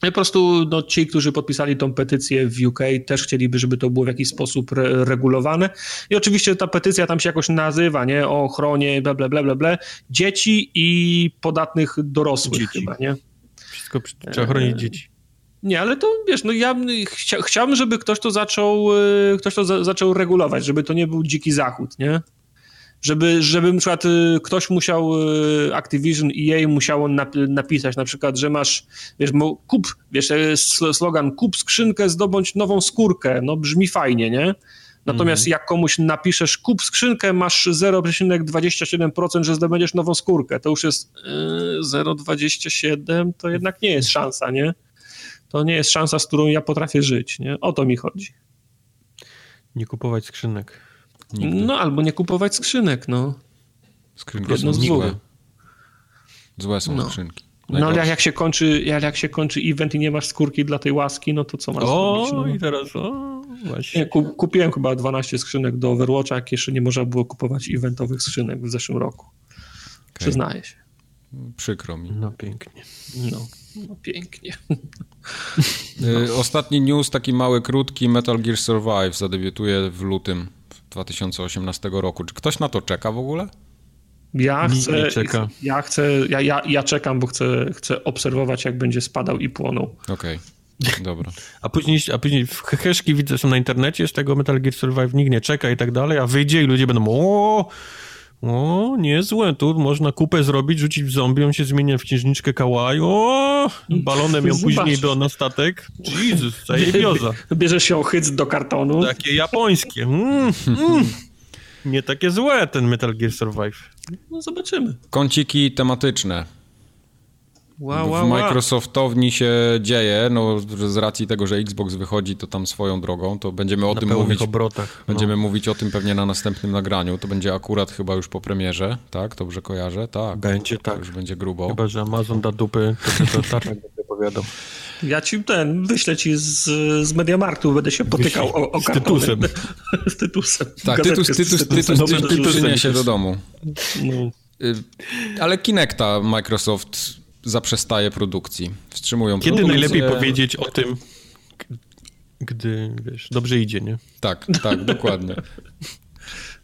No po prostu no, ci, którzy podpisali tą petycję w UK, też chcieliby, żeby to było w jakiś sposób re regulowane. I oczywiście ta petycja tam się jakoś nazywa, nie? O ochronie, bla, bla, bla, bla, bla. Dzieci i podatnych dorosłych dzieci. chyba, nie? Wszystko trzeba chronić dzieci. Nie, ale to wiesz, no ja chcia, chciałbym, żeby ktoś to zaczął, e, ktoś to za, zaczął regulować, żeby to nie był dziki zachód, nie? Żeby, żeby na przykład y, ktoś musiał, y, Activision EA musiało napisać na przykład, że masz, wiesz, kup, wiesz, slogan kup skrzynkę, zdobądź nową skórkę, no brzmi fajnie, nie? Natomiast mm. jak komuś napiszesz kup skrzynkę, masz 0,27%, że zdobędziesz nową skórkę, to już jest yy, 0,27, to jednak nie jest szansa, nie? To nie jest szansa, z którą ja potrafię żyć, nie? O to mi chodzi. Nie kupować skrzynek. Nigdy. No albo nie kupować skrzynek, no. Skrzynki Jedno są z złe. Złe są no. skrzynki. No ale jak się, kończy, jak się kończy event i nie masz skórki dla tej łaski, no to co masz o, zrobić? No? i teraz o, właśnie. Nie, kupiłem chyba 12 skrzynek do Overwatcha, jak jeszcze nie można było kupować eventowych skrzynek w zeszłym roku. Okay. Przyznaję się. Przykro mi. No pięknie. No, no pięknie. Y, ostatni news, taki mały, krótki, Metal Gear Survive zadebiutuje w lutym 2018 roku. Czy ktoś na to czeka w ogóle? Ja chcę, czeka. ja chcę, ja, ja, ja czekam, bo chcę, chcę obserwować, jak będzie spadał i płonął. Okej. Okay. Dobra. A później, a później heheszki widzę są na internecie z tego Metal Gear Survive, nikt nie czeka i tak dalej, a wyjdzie i ludzie będą o, o, niezłe, tu można kupę zrobić, rzucić w zombie, on się zmienia w księżniczkę kawaii, o, balonem ją później do, na statek. Jezus, zajebioza. Bierzesz się chyc do kartonu. Takie japońskie. Mm, mm. Nie takie złe ten Metal Gear Survive. No zobaczymy. Kąciki tematyczne. Wow, wow, w Microsoftowni się dzieje, no z racji tego, że Xbox wychodzi to tam swoją drogą, to będziemy o na tym mówić. Obrotach, no. Będziemy mówić o tym pewnie na następnym nagraniu. To będzie akurat chyba już po premierze, tak? Dobrze kojarzę? Tak. Będzie tak. Już będzie grubo. Chyba, że Amazon da dupy, to, to Tartak będzie opowiadał. Ja ci ten, wyślę ci z, z Mediamarktu, będę się potykał o, o Z tytusem. z tytusem. Tak, tytus, tytus, tytus, tytus, tytus, przyniesie do domu. No. Y, ale Kinecta Microsoft zaprzestaje produkcji. Wstrzymują Kiedy produkcję. najlepiej powiedzieć o tym, gdy, wiesz, dobrze idzie, nie? Tak, tak, dokładnie.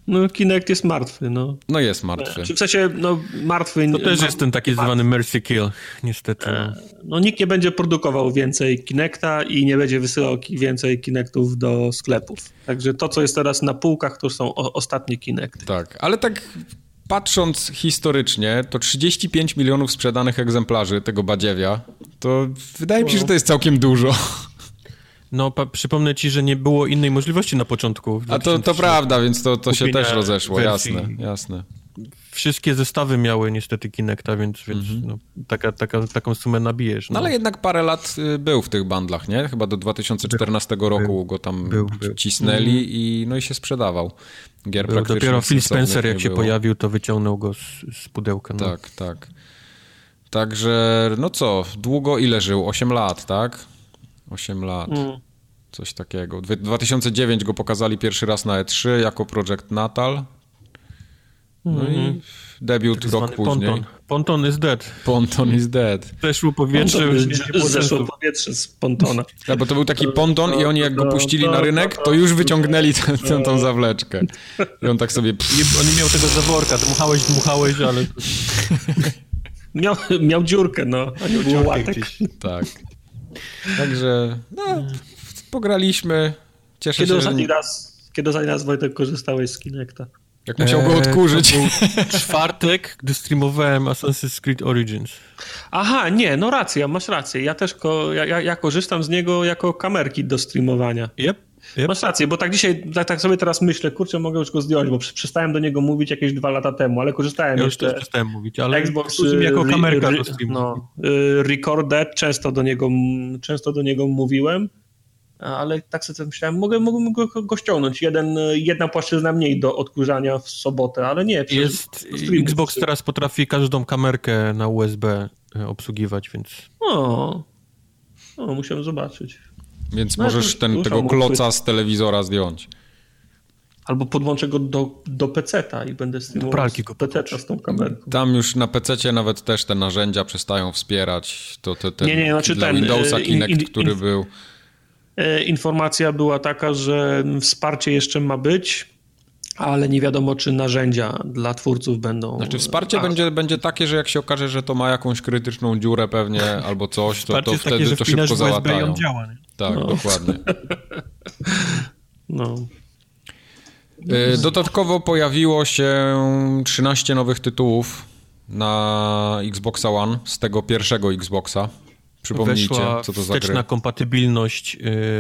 No, Kinect jest martwy, no. No jest martwy. Czy w sensie, no, martwy... To też jest ten taki zwany mercy kill, niestety. No. E, no, nikt nie będzie produkował więcej Kinecta i nie będzie wysyłał więcej Kinectów do sklepów. Także to, co jest teraz na półkach, to są ostatnie Kinecty. Tak, ale tak patrząc historycznie, to 35 milionów sprzedanych egzemplarzy tego badziewia, to wydaje mi się, że to jest całkiem dużo. No, przypomnę ci, że nie było innej możliwości na początku. A to, to prawda, więc to, to się też rozeszło, jasne, jasne. Wszystkie zestawy miały niestety Kinecta, więc, więc mm -hmm. no, taka, taka, taką sumę nabijesz. No. no. ale jednak parę lat y, był w tych bandlach, nie? Chyba do 2014 był, roku był, go tam był, cisnęli mm. i, no i się sprzedawał. Gier był, dopiero Phil Spencer jak się było. pojawił, to wyciągnął go z, z pudełka. No. Tak, tak. Także, no co, długo ile żył? 8 lat, tak? 8 lat. Mm. Coś takiego. W 2009 go pokazali pierwszy raz na E3 jako Project Natal. No i mhm. Debiut tak rok później. Ponton. Ponton is dead. Ponton is dead. Zeszło powietrze Zeszło powietrze z pontona. Tak, bo to był taki ponton i oni jak go puścili na rynek, to już wyciągnęli tę, tę, tą zawleczkę. I on tak sobie... Nie, on nie miał tego zaworka, dmuchałeś, dmuchałeś, ale... miał, miał dziurkę, no. A nie było łatek. Tak. Także, no, pograliśmy. Cieszę kiedy się, ostatni że... raz, Kiedy ostatni raz, Wojtek, korzystałeś z Kinecta? Jak musiał go eee, odkurzyć. Czwartek, gdy streamowałem Assassin's Creed Origins. Aha, nie, no racja, masz rację. Ja też ko ja, ja korzystam z niego jako kamerki do streamowania. Yep. Yep. Masz rację, bo tak dzisiaj, tak, tak, sobie teraz myślę, kurczę, mogę już go zdjąć, bo przestałem do niego mówić jakieś dwa lata temu, ale korzystałem ja już też przestałem mówić, ale Xbox jako kamerka do streamu. No, y, Recorded, często do niego, często do niego mówiłem, ale tak sobie myślałem, mogę, mogę go, go ściągnąć. Jeden, jedna płaszczyzna mniej do odkurzania w sobotę, ale nie. Jest, Xbox teraz potrafi każdą kamerkę na USB e, obsługiwać, więc... O, o musiałem zobaczyć. Więc no, możesz ten, tego kloca z telewizora zdjąć. Albo podłączę go do, do PC-ta i będę streamował pralki go PC z tą kamerką. Tam już na PC nawet też te narzędzia przestają wspierać. To, to ten, nie, nie, znaczy dla ten, Windowsa Kinect, in, in, który był... E, informacja była taka, że wsparcie jeszcze ma być, ale nie wiadomo, czy narzędzia dla twórców będą. Znaczy, wsparcie będzie, będzie takie, że jak się okaże, że to ma jakąś krytyczną dziurę pewnie albo coś, to, to wtedy takie, to szybko załatają. Działa, tak, no. dokładnie. no. E, dodatkowo pojawiło się 13 nowych tytułów na Xboxa One z tego pierwszego Xboxa. Przypomnijcie, Weszła co to za gry. kompatybilność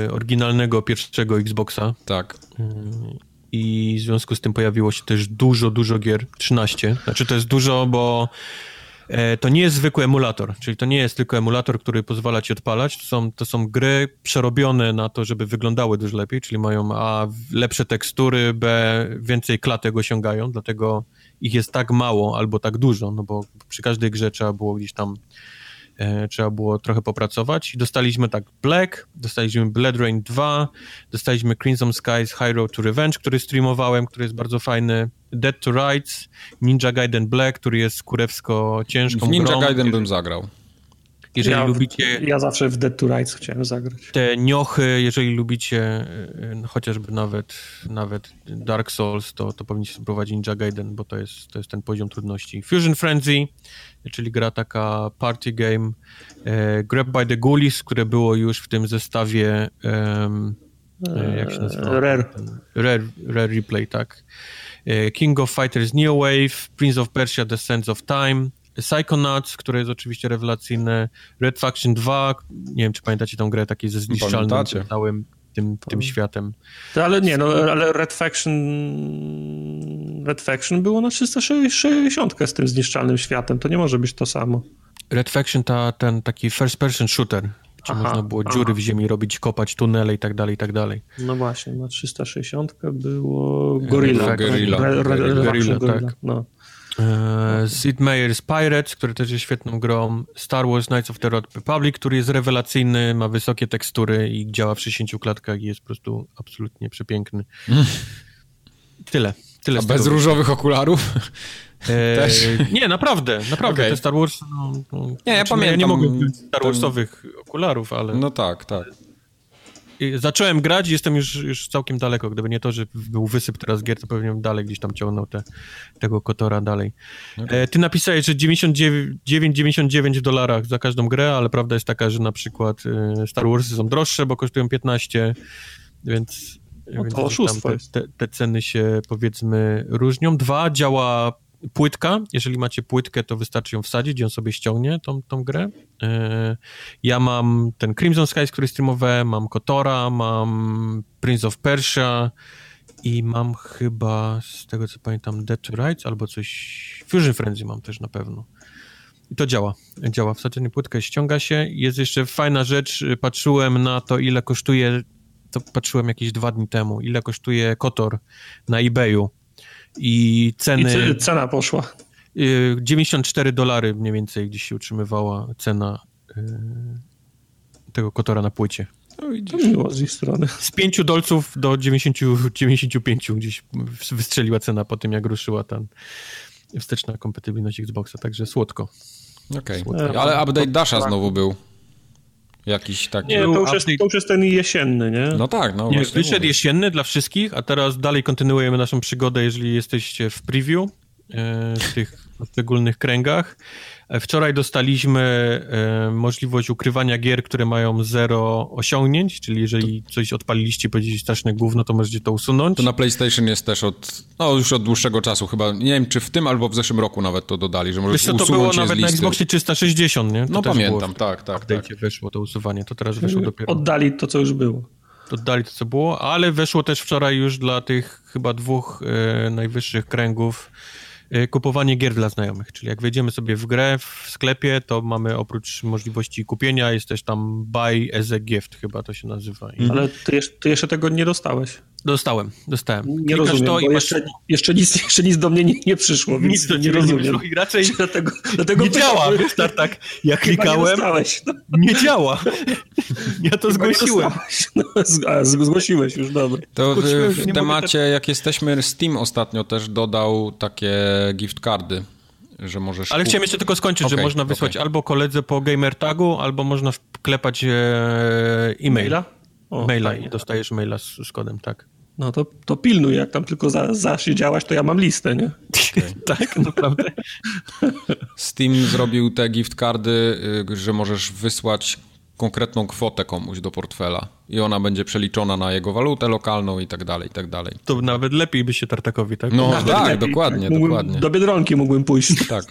y, oryginalnego pierwszego Xboxa. Tak. Y, I w związku z tym pojawiło się też dużo, dużo gier. 13. Znaczy to jest dużo, bo e, to nie jest zwykły emulator, czyli to nie jest tylko emulator, który pozwala ci odpalać, to są, to są gry przerobione na to, żeby wyglądały dużo lepiej, czyli mają A, lepsze tekstury, B, więcej klatek osiągają, dlatego ich jest tak mało albo tak dużo, no bo przy każdej grze trzeba było gdzieś tam trzeba było trochę popracować. Dostaliśmy tak Black, dostaliśmy Blood Rain 2, dostaliśmy Crimson Skies High Road to Revenge, który streamowałem, który jest bardzo fajny, Dead to Rights, Ninja Gaiden Black, który jest kurewsko ciężką w Ninja grą. Gaiden bym zagrał. Jeżeli ja, lubicie... Ja zawsze w Dead to Rights chciałem zagrać. Te niochy, jeżeli lubicie e, chociażby nawet, nawet Dark Souls, to, to powinniście spróbować Ninja Gaiden, bo to jest, to jest ten poziom trudności. Fusion Frenzy, czyli gra taka party game. E, Grab by the Ghoulies, które było już w tym zestawie um, jak się nazywa? Rare. Rare, Rare Replay, tak. King of Fighters New Wave, Prince of Persia The Sands of Time, Psychonauts, które jest oczywiście rewelacyjne, Red Faction 2, nie wiem, czy pamiętacie tą grę, takiej ze zniszczalnym całym tym, tym światem. To, ale nie, no, ale Red Faction Red Faction było na 360 z tym zniszczalnym światem, to nie może być to samo. Red Faction to ten taki first person shooter, gdzie aha, można było dziury aha. w ziemi robić, kopać tunele i tak dalej, i tak dalej. No właśnie, na 360 było Gorilla. Gorilla, Gorilla, tak. No. E, Sid Meier's Pirates, który też jest świetną grą. Star Wars Knights of the Old Republic, który jest rewelacyjny, ma wysokie tekstury i działa w 60 klatkach i jest po prostu absolutnie przepiękny. Tyle. Tyle A bez różowych okularów? E, Też? Nie, naprawdę, naprawdę. Okay. Te Star Wars. No, no, nie, ja znaczy, pamiętam. Ja nie mogę Star Warsowych ten... okularów, ale. No tak, tak. Zacząłem grać i jestem już, już całkiem daleko. Gdyby nie to, że był wysyp teraz gier, to pewnie dalej gdzieś tam ciągnął te, tego Kotora dalej. Okay. E, ty napisałeś, że 99,99 dolarach za każdą grę, ale prawda jest taka, że na przykład e, Star Warsy są droższe, bo kosztują 15, więc, no to więc te, te, te ceny się powiedzmy różnią. Dwa, działa płytka, jeżeli macie płytkę, to wystarczy ją wsadzić i on sobie ściągnie tą, tą grę. E, ja mam ten Crimson Skies, który streamowałem, mam Kotora, mam Prince of Persia i mam chyba, z tego co pamiętam, Dead to Rights albo coś, Fusion Frenzy mam też na pewno. I to działa. Działa. Wsadzenie płytkę ściąga się. Jest jeszcze fajna rzecz. Patrzyłem na to, ile kosztuje, to patrzyłem jakieś dwa dni temu, ile kosztuje Kotor na eBayu i ceny... I cena poszła. 94 y, dolary mniej więcej gdzieś się utrzymywała cena y, tego Kotora na płycie. No miło z ich strony. Z 5 dolców do 90, 95 gdzieś wystrzeliła cena po tym, jak ruszyła ta wsteczna kompatybilność Xboxa, także słodko. Okej, okay. ale update Dasha znowu był. Jakiś taki. Nie, to już, jest, to już jest ten jesienny, nie? No tak, no. Nie, wyszedł mówię. jesienny dla wszystkich, a teraz dalej kontynuujemy naszą przygodę, jeżeli jesteście w preview e, tych poszczególnych kręgach. Wczoraj dostaliśmy e, możliwość ukrywania gier, które mają zero osiągnięć, czyli jeżeli coś odpaliliście i powiedzieliście straszne gówno, to możecie to usunąć. To na PlayStation jest też od, no już od dłuższego czasu chyba, nie wiem czy w tym albo w zeszłym roku nawet to dodali, że możesz Wiesz, to było nawet na Xboxie 360, nie? To no pamiętam, tak, tak. tak. weszło to usuwanie, to teraz weszło dopiero. Oddali to, co już było. Oddali to, co było, ale weszło też wczoraj już dla tych chyba dwóch e, najwyższych kręgów kupowanie gier dla znajomych, czyli jak wejdziemy sobie w grę w sklepie, to mamy oprócz możliwości kupienia, jest też tam buy as a gift, chyba to się nazywa. Ale ty, ty jeszcze tego nie dostałeś. Dostałem, dostałem. Nie Klikasz rozumiem, to i masz... jeszcze, jeszcze, nic, jeszcze nic do mnie nie, nie przyszło, więc nic do nie rozumiem. Nie I raczej dlatego, dlatego nie działa, wiesz, tak, tak. Ja klikałem, nie, no. nie, działa. Ja to Chyba zgłosiłem. No, a, zgłosiłeś już, dobra. To w, w temacie, jak jesteśmy, Steam ostatnio też dodał takie gift cardy że możesz... Ale chciałem jeszcze tylko skończyć, okay, że można wysłać okay. albo koledze po gamer tagu, albo można wklepać e, e-maila. O, maila fajnie. i dostajesz maila z, z kodem, tak. No to, to pilnuj, jak tam tylko za, zasiedziałaś, to ja mam listę, nie? Okay. tak, naprawdę. Steam zrobił te gift cardy, y, że możesz wysłać konkretną kwotę komuś do portfela i ona będzie przeliczona na jego walutę lokalną i tak dalej, i tak dalej. To nawet lepiej by się Tartakowi, tak? No nawet tak, lepiej, dokładnie, tak. dokładnie. Do Biedronki mógłbym pójść tak.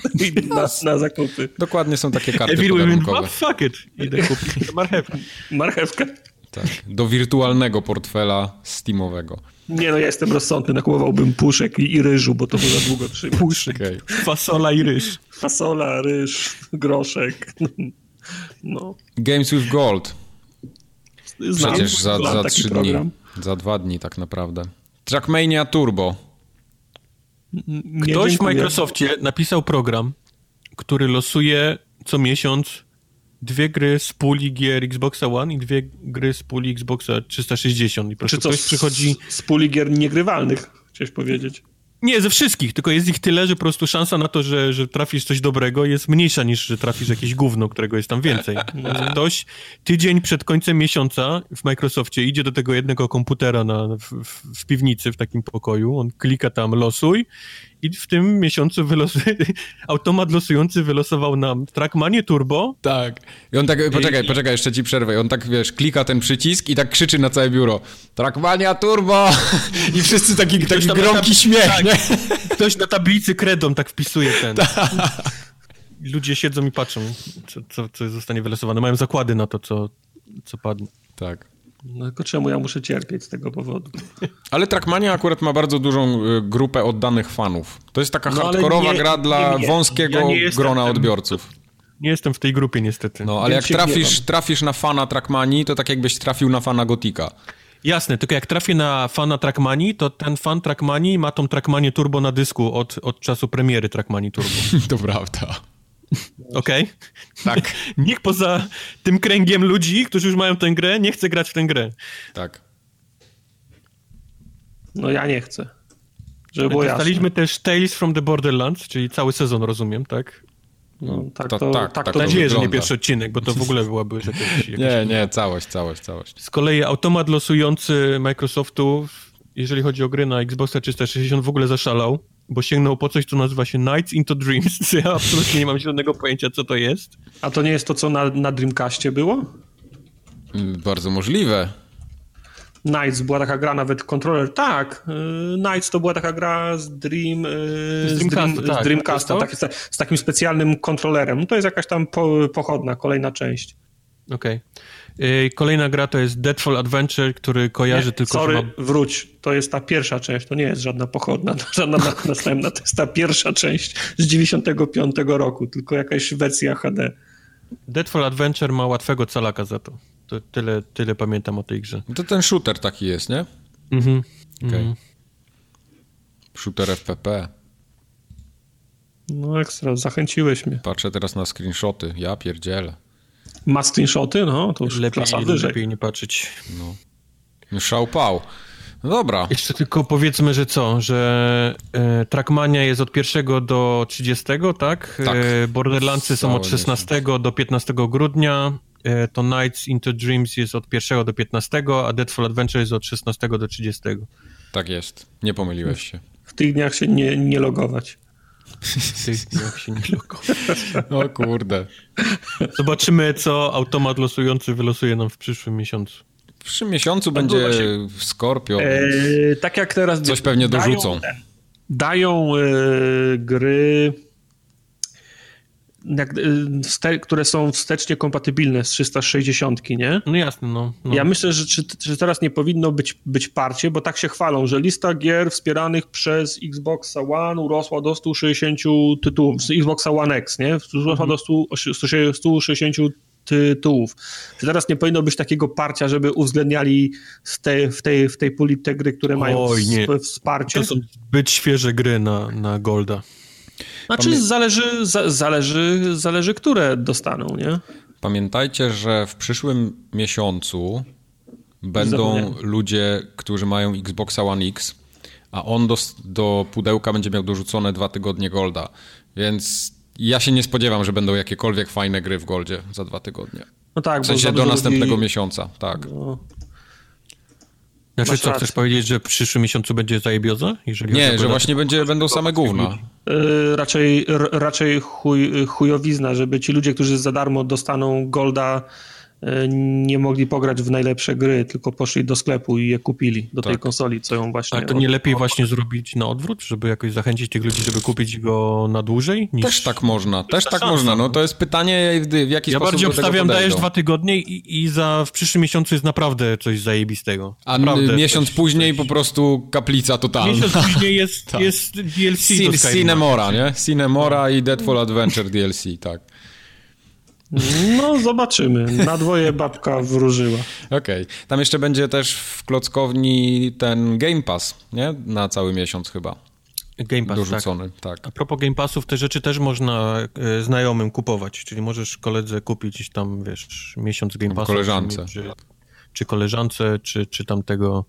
na, na zakupy. Dokładnie są takie karty podarunkowe. Fuck it, idę kupić marchewkę. Marchewkę. Tak, do wirtualnego portfela Steamowego. Nie no, ja jestem rozsądny, nakupowałbym puszek i, i ryżu, bo to by za długo trzymać. Puszek, okay. fasola i ryż. Fasola, ryż, groszek. No. Games with Gold. Znam Przecież za, za trzy dni, za dwa dni tak naprawdę. Trackmania Turbo. Ktoś w Microsoftie napisał program, który losuje co miesiąc dwie gry z puli gier Xboxa One i dwie gry z puli Xboxa 360. I Czy co, ktoś przychodzi... z puli gier niegrywalnych, chciałeś powiedzieć? Nie, ze wszystkich, tylko jest ich tyle, że po prostu szansa na to, że, że trafisz coś dobrego jest mniejsza niż, że trafisz jakieś gówno, którego jest tam więcej. Ktoś tydzień przed końcem miesiąca w Microsoftie idzie do tego jednego komputera na, w, w piwnicy, w takim pokoju, on klika tam losuj i w tym miesiącu automat losujący wylosował nam Trackmanie Turbo. Tak. I on tak, poczekaj, I... poczekaj, jeszcze ci przerwę. I on tak, wiesz, klika ten przycisk i tak krzyczy na całe biuro Trackmania Turbo! I wszyscy taki, taki gromki śmiech, tak, nie? Ktoś na tablicy kredą tak wpisuje ten. Ta. Ludzie siedzą i patrzą, co, co, co zostanie wylosowane. Mają zakłady na to, co, co padnie. Tak. No tylko czemu ja muszę cierpieć z tego powodu? Ale Trackmania akurat ma bardzo dużą y, grupę oddanych fanów. To jest taka no, hardkorowa gra dla nie, nie, wąskiego ja grona odbiorców. Nie jestem w tej grupie niestety. No, ale jak trafisz, trafisz na fana Trackmanii, to tak jakbyś trafił na fana Gotika. Jasne, tylko jak trafię na fana Trackmanii, to ten fan Trackmanii ma tą Trackmanię Turbo na dysku od, od czasu premiery Trackmanii Turbo. to prawda. Okej. Okay. Tak. Nikt poza tym kręgiem ludzi, którzy już mają tę grę, nie chce grać w tę grę. Tak. No ja nie chcę. Żeby było Dostaliśmy też Tales from the Borderlands, czyli cały sezon, rozumiem, tak? No, tak, to, to, tak, tak, tak to nadzieję, że nie pierwszy odcinek, bo to w ogóle byłaby jakieś... nie, nie, całość, całość, całość. Z kolei automat losujący Microsoftu, jeżeli chodzi o gry na Xboxa 360, w ogóle zaszalał bo sięgnął po coś, co nazywa się Nights into Dreams, co ja absolutnie nie mam żadnego pojęcia, co to jest. A to nie jest to, co na, na Dreamcastie było? Mm, bardzo możliwe. Nights była taka gra, nawet kontroler. Tak, y, Nights to była taka gra z Dream. Y, z Dreamcasta, tak. z Dreamcasta tak, z, z, takim specjalnym kontrolerem. No to jest jakaś tam po, pochodna, kolejna część. Okej. Okay. Kolejna gra to jest Deadfall Adventure, który kojarzy nie, tylko... Sorry, ma... wróć. To jest ta pierwsza część, to nie jest żadna pochodna, żadna następna, to jest ta pierwsza część z 95 roku, tylko jakaś wersja HD. Deadfall Adventure ma łatwego calaka za to. to tyle, tyle pamiętam o tej grze. To ten shooter taki jest, nie? Mhm. Okay. Mhm. Shooter FPP. No ekstra, zachęciłeś mnie. Patrzę teraz na screenshoty, ja pierdzielę. Ma screenshoty? No, to już lepiej, klasa wyżej. lepiej nie patrzeć. No. Szał pał. No dobra. Jeszcze tylko powiedzmy, że co, że e, Trackmania jest od 1 do 30, tak? Tak. E, Borderlandsy są od Cały 16 do 15 grudnia. E, to Nights into Dreams jest od 1 do 15, a Deadfall Adventure jest od 16 do 30. Tak jest. Nie pomyliłeś się. W tych dniach się nie, nie logować. W dniach się nie logo. O kurde. Zobaczymy, co automat losujący wylosuje nam w przyszłym miesiącu. W przyszłym miesiącu będzie właśnie- Scorpio. więc E, tak jak teraz... Coś pewnie dorzucą. Dają, dają e, gry, jak, wste, które są wstecznie kompatybilne z 360, nie? No jasne, no. no. Ja myślę, że, czy, że teraz nie powinno być, być parcie, bo tak się chwalą, że lista gier wspieranych przez Xboxa One urosła do 160 tytułów, z Xboxa One X, nie? Urosła do 100, 160 tytułów. Czy teraz nie powinno być takiego parcia, żeby uwzględniali z tej, w, tej, w tej puli te gry, które mają Oj, nie. ws- wsparcie? To są zbyt świeże gry na, na Golda. Znaczy Pamię- zależy, za, zależy, zależy, które dostaną, nie? Pamiętajcie, że w przyszłym miesiącu będą Zapomniałem. ludzie, którzy mają Xboxa One X, a on do, do pudełka będzie miał dorzucone dwa tygodnie Golda. Więc ja się nie spodziewam, że będą jakiekolwiek fajne gry w Goldzie za dwa tygodnie. No tak, W sensie do następnego ludzi- miesiąca, tak. no, Znaczy Masz co, rację. chcesz powiedzieć, że w przyszłym miesiącu będzie zajebioza? Jeżeli Nie, że właśnie będzie, będą same gówna. Y, raczej, raczej chuj, chujowizna, żeby ci ludzie, którzy za darmo dostaną Golda, y, nie mogli pograć w najlepsze gry, tylko poszli do sklepu i je kupili do tej Tak. konsoli, co ją właśnie... Ale to nie lepiej właśnie zrobić na odwrót, żeby jakoś zachęcić tych ludzi, żeby kupić go na dłużej? Niż... Też tak można, też tak można. No to jest pytanie, w jaki Ja sposób bardziej do tego obstawiam, dajesz dwa tygodnie i, i za w przyszłym miesiącu jest naprawdę coś zajebistego. A naprawdę miesiąc coś- później coś- po prostu kaplica totalna. Miesiąc później jest, Tak. jest DLC. Cinemora, nie? Cinemora i Deadfall Adventure DLC, tak. No, zobaczymy. Na dwoje babka wróżyła. Okej. Tam jeszcze będzie też w klockowni ten Game Pass, nie? Na cały miesiąc chyba. Game Pass, tak. dorzucony, tak. A propos Game Passów, te rzeczy też można e, znajomym kupować, czyli możesz koledze kupić tam, wiesz, miesiąc Game Passa. koleżance. Czy, czy koleżance, czy, czy tam tego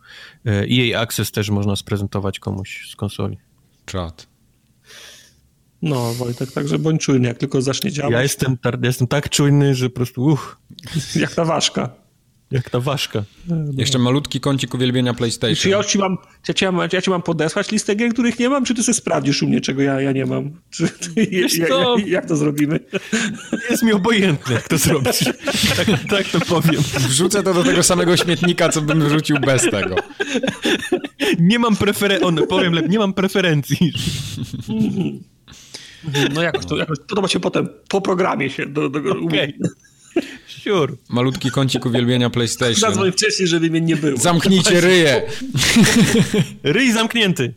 e, EA Access też można sprezentować komuś z konsoli. Czad. No, Wojtek, także bądź czujny, jak tylko zacznie działać, Ja jestem, ja jestem tak czujny, że po prostu uch, jak ta ważka. jak ta ważka. Jeszcze malutki kącik uwielbienia Czy PlayStation. ja ci, mam, ja, ci mam, ja ci mam podesłać listę gier, których nie mam, czy ty sobie sprawdzisz u mnie, czego ja, ja nie mam? Czy, Wiesz jak, co? jak, jak to zrobimy? Jest mi obojętne, jak to zrobić. tak, tak to powiem. Wrzucę to do tego samego śmietnika, co bym wrzucił bez tego. Nie mam preferencji, on powiem lepiej, nie mam preferencji. No jak to, jakoś podoba się potem po programie się do, do, Okej. Sure. Malutki kącik uwielbienia PlayStation. Zadzwoń wcześniej, żeby mnie nie było. Zamknijcie ryje! Ryj zamknięty.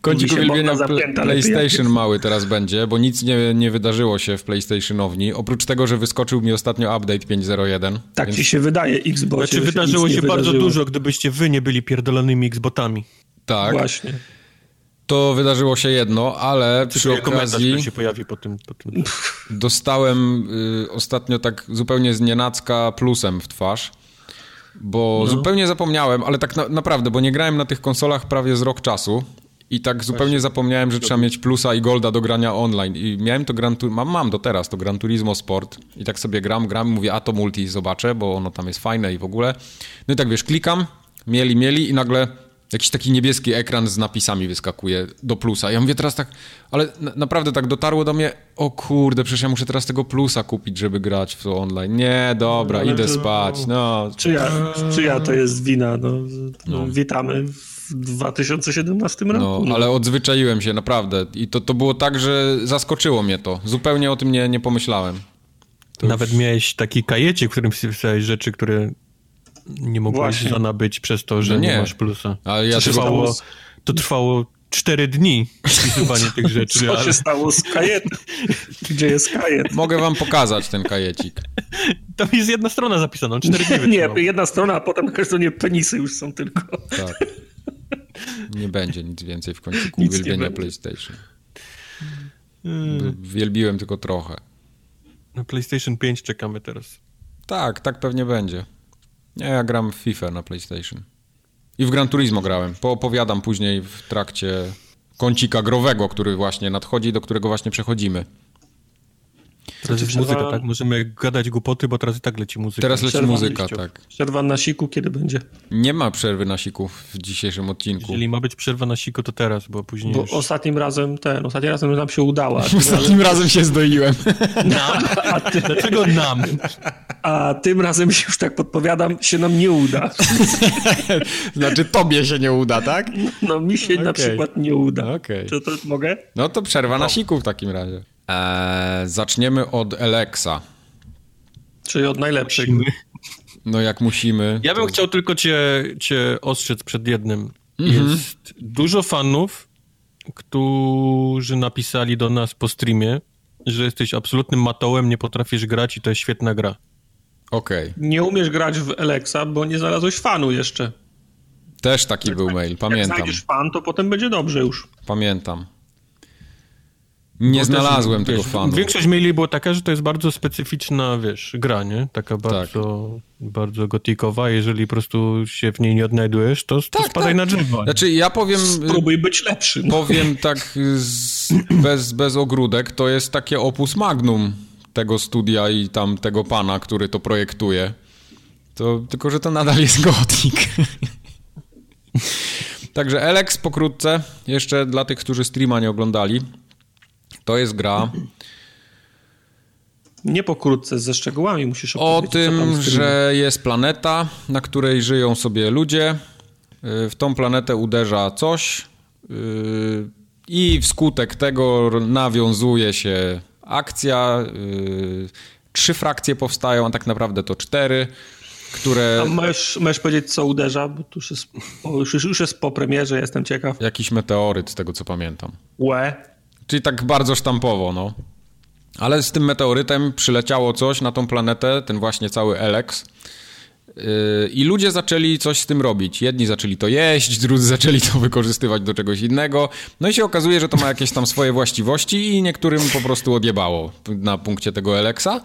Kącik się uwielbienia PlayStation mały teraz będzie, bo nic nie, nie wydarzyło się w PlayStationowni. Oprócz tego, że wyskoczył mi ostatnio update 5.01. Tak więc- ci się wydaje, Xbox. Znaczy wydarzyło się bardzo dużo, gdybyście wy nie byli pierdolonymi Xbotami. Tak, Właśnie. To wydarzyło się jedno, ale przy Czuję komentarz, okazji się pojawi po tym. Po tym. dostałem y, ostatnio tak zupełnie z nienacka plusem w twarz. Bo No. zupełnie zapomniałem, ale tak na, naprawdę, bo nie grałem na tych konsolach prawie z rok czasu i tak zupełnie zapomniałem, że trzeba mieć plusa i golda do grania online. I miałem to Gran mam, mam do teraz to Gran Turismo Sport i tak sobie gram, gram, mówię, a to multi zobaczę, bo ono tam jest fajne i w ogóle. No i tak wiesz, klikam, mieli, mieli i nagle jakiś taki niebieski ekran z napisami wyskakuje do plusa. Ja mówię teraz tak, ale na, naprawdę tak dotarło do mnie, o kurde, przecież ja muszę teraz tego plusa kupić, żeby grać w to online. Nie, dobra, Ale idę to- spać, no. Czyja, czyja to jest wina? No, no. Witamy w 2017 roku. No, ale odzwyczaiłem się, naprawdę. I to, to było tak, że zaskoczyło mnie to. Zupełnie o tym nie, nie pomyślałem. To Nawet już- miałeś taki kajecie, w którym wpisałeś rzeczy, które nie mogłeś Właśnie. zanabyć przez to, że No nie. nie. masz plusa. Ale ja trwało, to trwało cztery dni wpisywanie tych rzeczy. Co Ale... się stało z kajetem? Gdzie jest kajet? Mogę wam pokazać ten kajecik. Tam jest jedna strona zapisana, cztery dni Nie, jedna strona, a potem stronie penisy już są tylko. Tak. Nie będzie nic więcej w końcu Nic nie uwielbienia. PlayStation. Wielbiłem tylko trochę. Na PlayStation 5 czekamy teraz. Tak, tak pewnie będzie. Ja, ja gram w FIFA na PlayStation. I w Gran Turismo grałem. Poopowiadam później w trakcie kącika growego, który właśnie nadchodzi, do którego właśnie przechodzimy. Teraz jest przerwa... muzyka, tak? Możemy gadać głupoty, bo teraz i tak leci muzyka. Teraz leci przerwa muzyka, tak. Przerwa na siku kiedy będzie? Nie ma przerwy na siku w dzisiejszym odcinku. Jeżeli ma być przerwa na siku, to teraz, bo później Bo już... ostatnim razem ten, ostatnim razem nam się udała. Ostatnim razem się zdoiłem. Nam? A ty... Dlaczego nam? A tym razem się już tak podpowiadam, się nam nie uda. znaczy tobie się nie uda, tak? No mi się okay. na przykład nie uda. Okay. Czy to mogę? No to przerwa na siku w takim razie. Eee, zaczniemy od Alexa. Czyli od najlepszych. No jak musimy. Ja bym to... chciał tylko cię, cię ostrzec przed jednym. Mhm. Jest dużo fanów, którzy napisali do nas po streamie, że jesteś absolutnym matołem, nie potrafisz grać i to jest świetna gra. Okej. Okay. Nie umiesz grać w Alexa, bo nie znalazłeś fanu jeszcze. Też taki jak był mail, pamiętam. Jak znajdziesz fan, to potem będzie dobrze już. Pamiętam. Nie znalazłem też, tego wiesz, fanu. Większość maili była taka, że to jest bardzo specyficzna, wiesz, gra, nie? Taka tak. bardzo, tak. bardzo gotikowa. Jeżeli po prostu się w niej nie odnajdujesz, to, to tak, spadaj tak. na drzewo. Znaczy, ja powiem... Spróbuj być lepszy. Powiem tak z, bez, bez ogródek, to jest takie opus magnum tego studia i tam tego pana, który to projektuje. To, tylko, że to nadal jest gotik. Także Alex pokrótce, jeszcze dla tych, którzy streama nie oglądali. To jest gra. Nie pokrótce, ze szczegółami musisz opowiedzieć. O tym, że jest planeta, na której żyją sobie ludzie. Y, w tą planetę uderza coś y, i wskutek tego nawiązuje się akcja. Y, trzy frakcje powstają, a tak naprawdę to cztery które... A możesz, możesz powiedzieć, co uderza, bo tu już jest, już, już jest po premierze, jestem ciekaw. Jakiś meteoryt, z tego co pamiętam. Łe. Czyli tak bardzo sztampowo, no. Ale z tym meteorytem przyleciało coś na tą planetę, ten właśnie cały Elex. Yy, I ludzie zaczęli coś z tym robić. Jedni zaczęli to jeść, drudzy zaczęli to wykorzystywać do czegoś innego. No i się okazuje, że to ma jakieś tam swoje właściwości i niektórym po prostu odjebało na punkcie tego Elexa.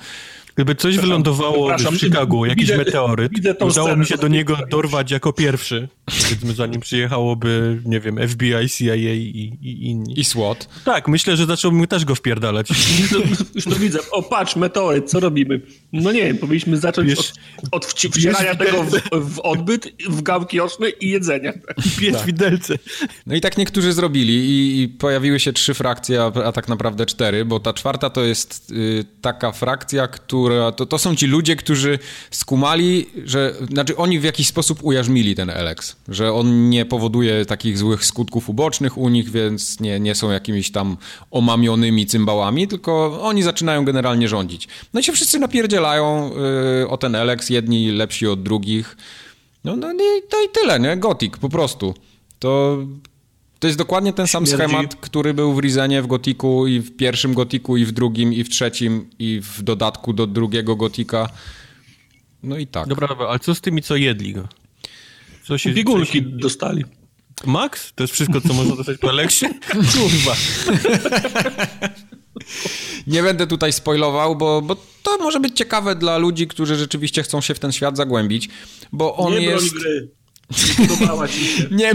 Gdyby coś wylądowało w Chicago, jakiś widzę, meteoryt, widzę udało mi się do niego dorwać jako pierwszy, powiedzmy, zanim przyjechałoby, nie wiem, FBI, CIA i, i inni. I SWAT. Tak, myślę, że zacząłbym też go wpierdalać. Już to widzę. O, patrz, meteoryt, co robimy? No nie wiem, powinniśmy zacząć wiesz, od, od wcierania tego w, w, odbyt, w gałki oczne i jedzenia. Pies tak. widelce. No i tak niektórzy zrobili i, i pojawiły się trzy frakcje, a, a, tak naprawdę cztery, bo ta czwarta to jest y, taka frakcja, która która, to, to są ci ludzie, którzy skumali, że, znaczy oni w jakiś sposób ujarzmili ten Elex, że on nie powoduje takich złych skutków ubocznych u nich, więc nie, nie są jakimiś tam omamionymi cymbałami, tylko oni zaczynają generalnie rządzić. No i się wszyscy napierdzielają yy, o ten Elex, jedni lepsi od drugich. No, no i, to i tyle, nie? Gothic, po prostu. To to jest dokładnie ten sam Śmierdzi. schemat, który był w Rizenie, w Gotiku i w pierwszym Gotiku, i w drugim, i w trzecim, i w dodatku do drugiego Gotika. No i tak. Dobra, ale co z tymi, co jedli go? Co się, Biegunki się... dostali. Max? To jest wszystko, co można dostać po Aleksie? Kurwa. Nie będę tutaj spoilował, bo, bo to może być ciekawe dla ludzi, którzy rzeczywiście chcą się w ten świat zagłębić, bo on Nie jest... Gry. Nie podobała ci się. Nie,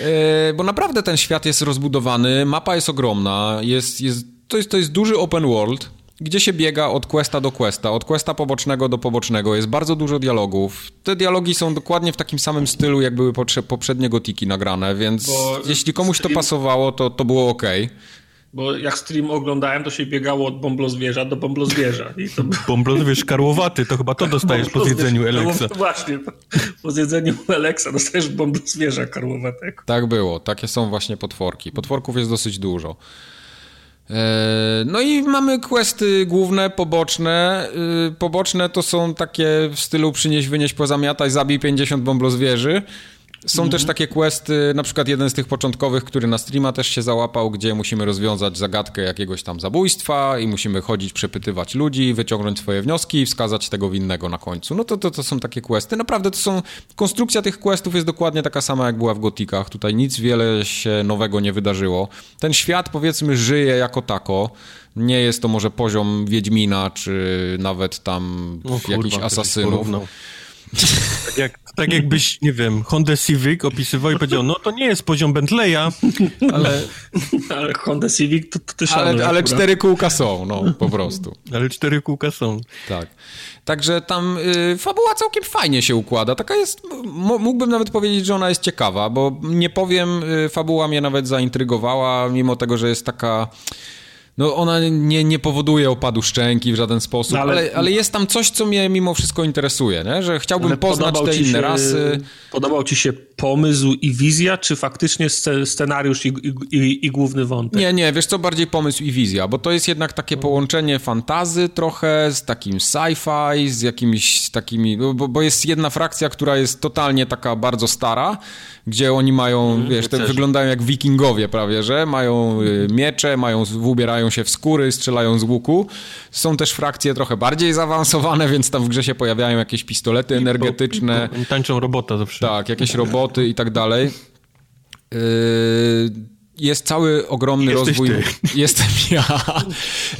e, bo naprawdę ten świat jest rozbudowany, mapa jest ogromna, jest, jest, to, jest, to jest duży open world, gdzie się biega od questa do questa, od questa pobocznego do pobocznego. Jest bardzo dużo dialogów. Te dialogi są dokładnie w takim samym stylu, jak były poprzednie gotiki nagrane, więc Bo jeśli komuś to pasowało, to, to było ok. Bo jak stream oglądałem, to się biegało od bąblozwierza do bąblozwierza. I to... Bąblozwierz karłowaty, to chyba to dostajesz po zjedzeniu Eleksa. No, właśnie, po zjedzeniu Eleksa dostajesz bąblozwierza karłowatego. Tak było, takie są właśnie potworki. Potworków jest dosyć dużo. E, no i mamy questy główne, poboczne. E, poboczne to są takie w stylu przynieś, wynieś, pozamiataj, zabij 50 bąblozwierzy. Są mhm. też takie questy, na przykład jeden z tych początkowych, który na streama też się załapał, gdzie musimy rozwiązać zagadkę jakiegoś tam zabójstwa i musimy chodzić, przepytywać ludzi, wyciągnąć swoje wnioski i wskazać tego winnego na końcu. No to, to, to są takie questy. Naprawdę to są... Konstrukcja tych questów jest dokładnie taka sama, jak była w Gotikach. Tutaj nic wiele się nowego nie wydarzyło. Ten świat, powiedzmy, żyje jako tako. Nie jest to może poziom Wiedźmina, czy nawet tam o, jakichś asasynów. Tak, jak, tak jakbyś, nie wiem, Honda Civic opisywał i powiedział, no to nie jest poziom Bentleya, ale... ale Honda Civic to, to też... Ale, ale cztery kółka są, no, po prostu. Ale cztery kółka są. Tak. Także tam y, fabuła całkiem fajnie się układa. Taka jest, mógłbym nawet powiedzieć, że ona jest ciekawa, bo nie powiem, y, fabuła mnie nawet zaintrygowała, mimo tego, że jest taka no ona nie, nie powoduje opadu szczęki w żaden sposób, no, ale, ale, ale, jest tam coś, co mnie mimo wszystko interesuje, nie? że chciałbym poznać te inne się, rasy. Podobał ci się pomysł i wizja, czy faktycznie scenariusz i, i, i, główny wątek? Nie, nie, wiesz co, bardziej pomysł i wizja, bo to jest jednak takie połączenie fantazy trochę z takim sci-fi, z jakimiś takimi, bo, bo jest jedna frakcja, która jest totalnie taka bardzo stara, gdzie oni mają, mm, wiesz, te wyglądają jak wikingowie prawie, że mają y, miecze, mają, ubierają się w skóry, strzelają z łuku. Są też frakcje trochę bardziej zaawansowane, więc tam w grze się pojawiają jakieś pistolety energetyczne. Tańczą robota zawsze. Tak, jakieś roboty i tak dalej. Yy jest cały ogromny Jesteś rozwój. Ty. Jestem ja.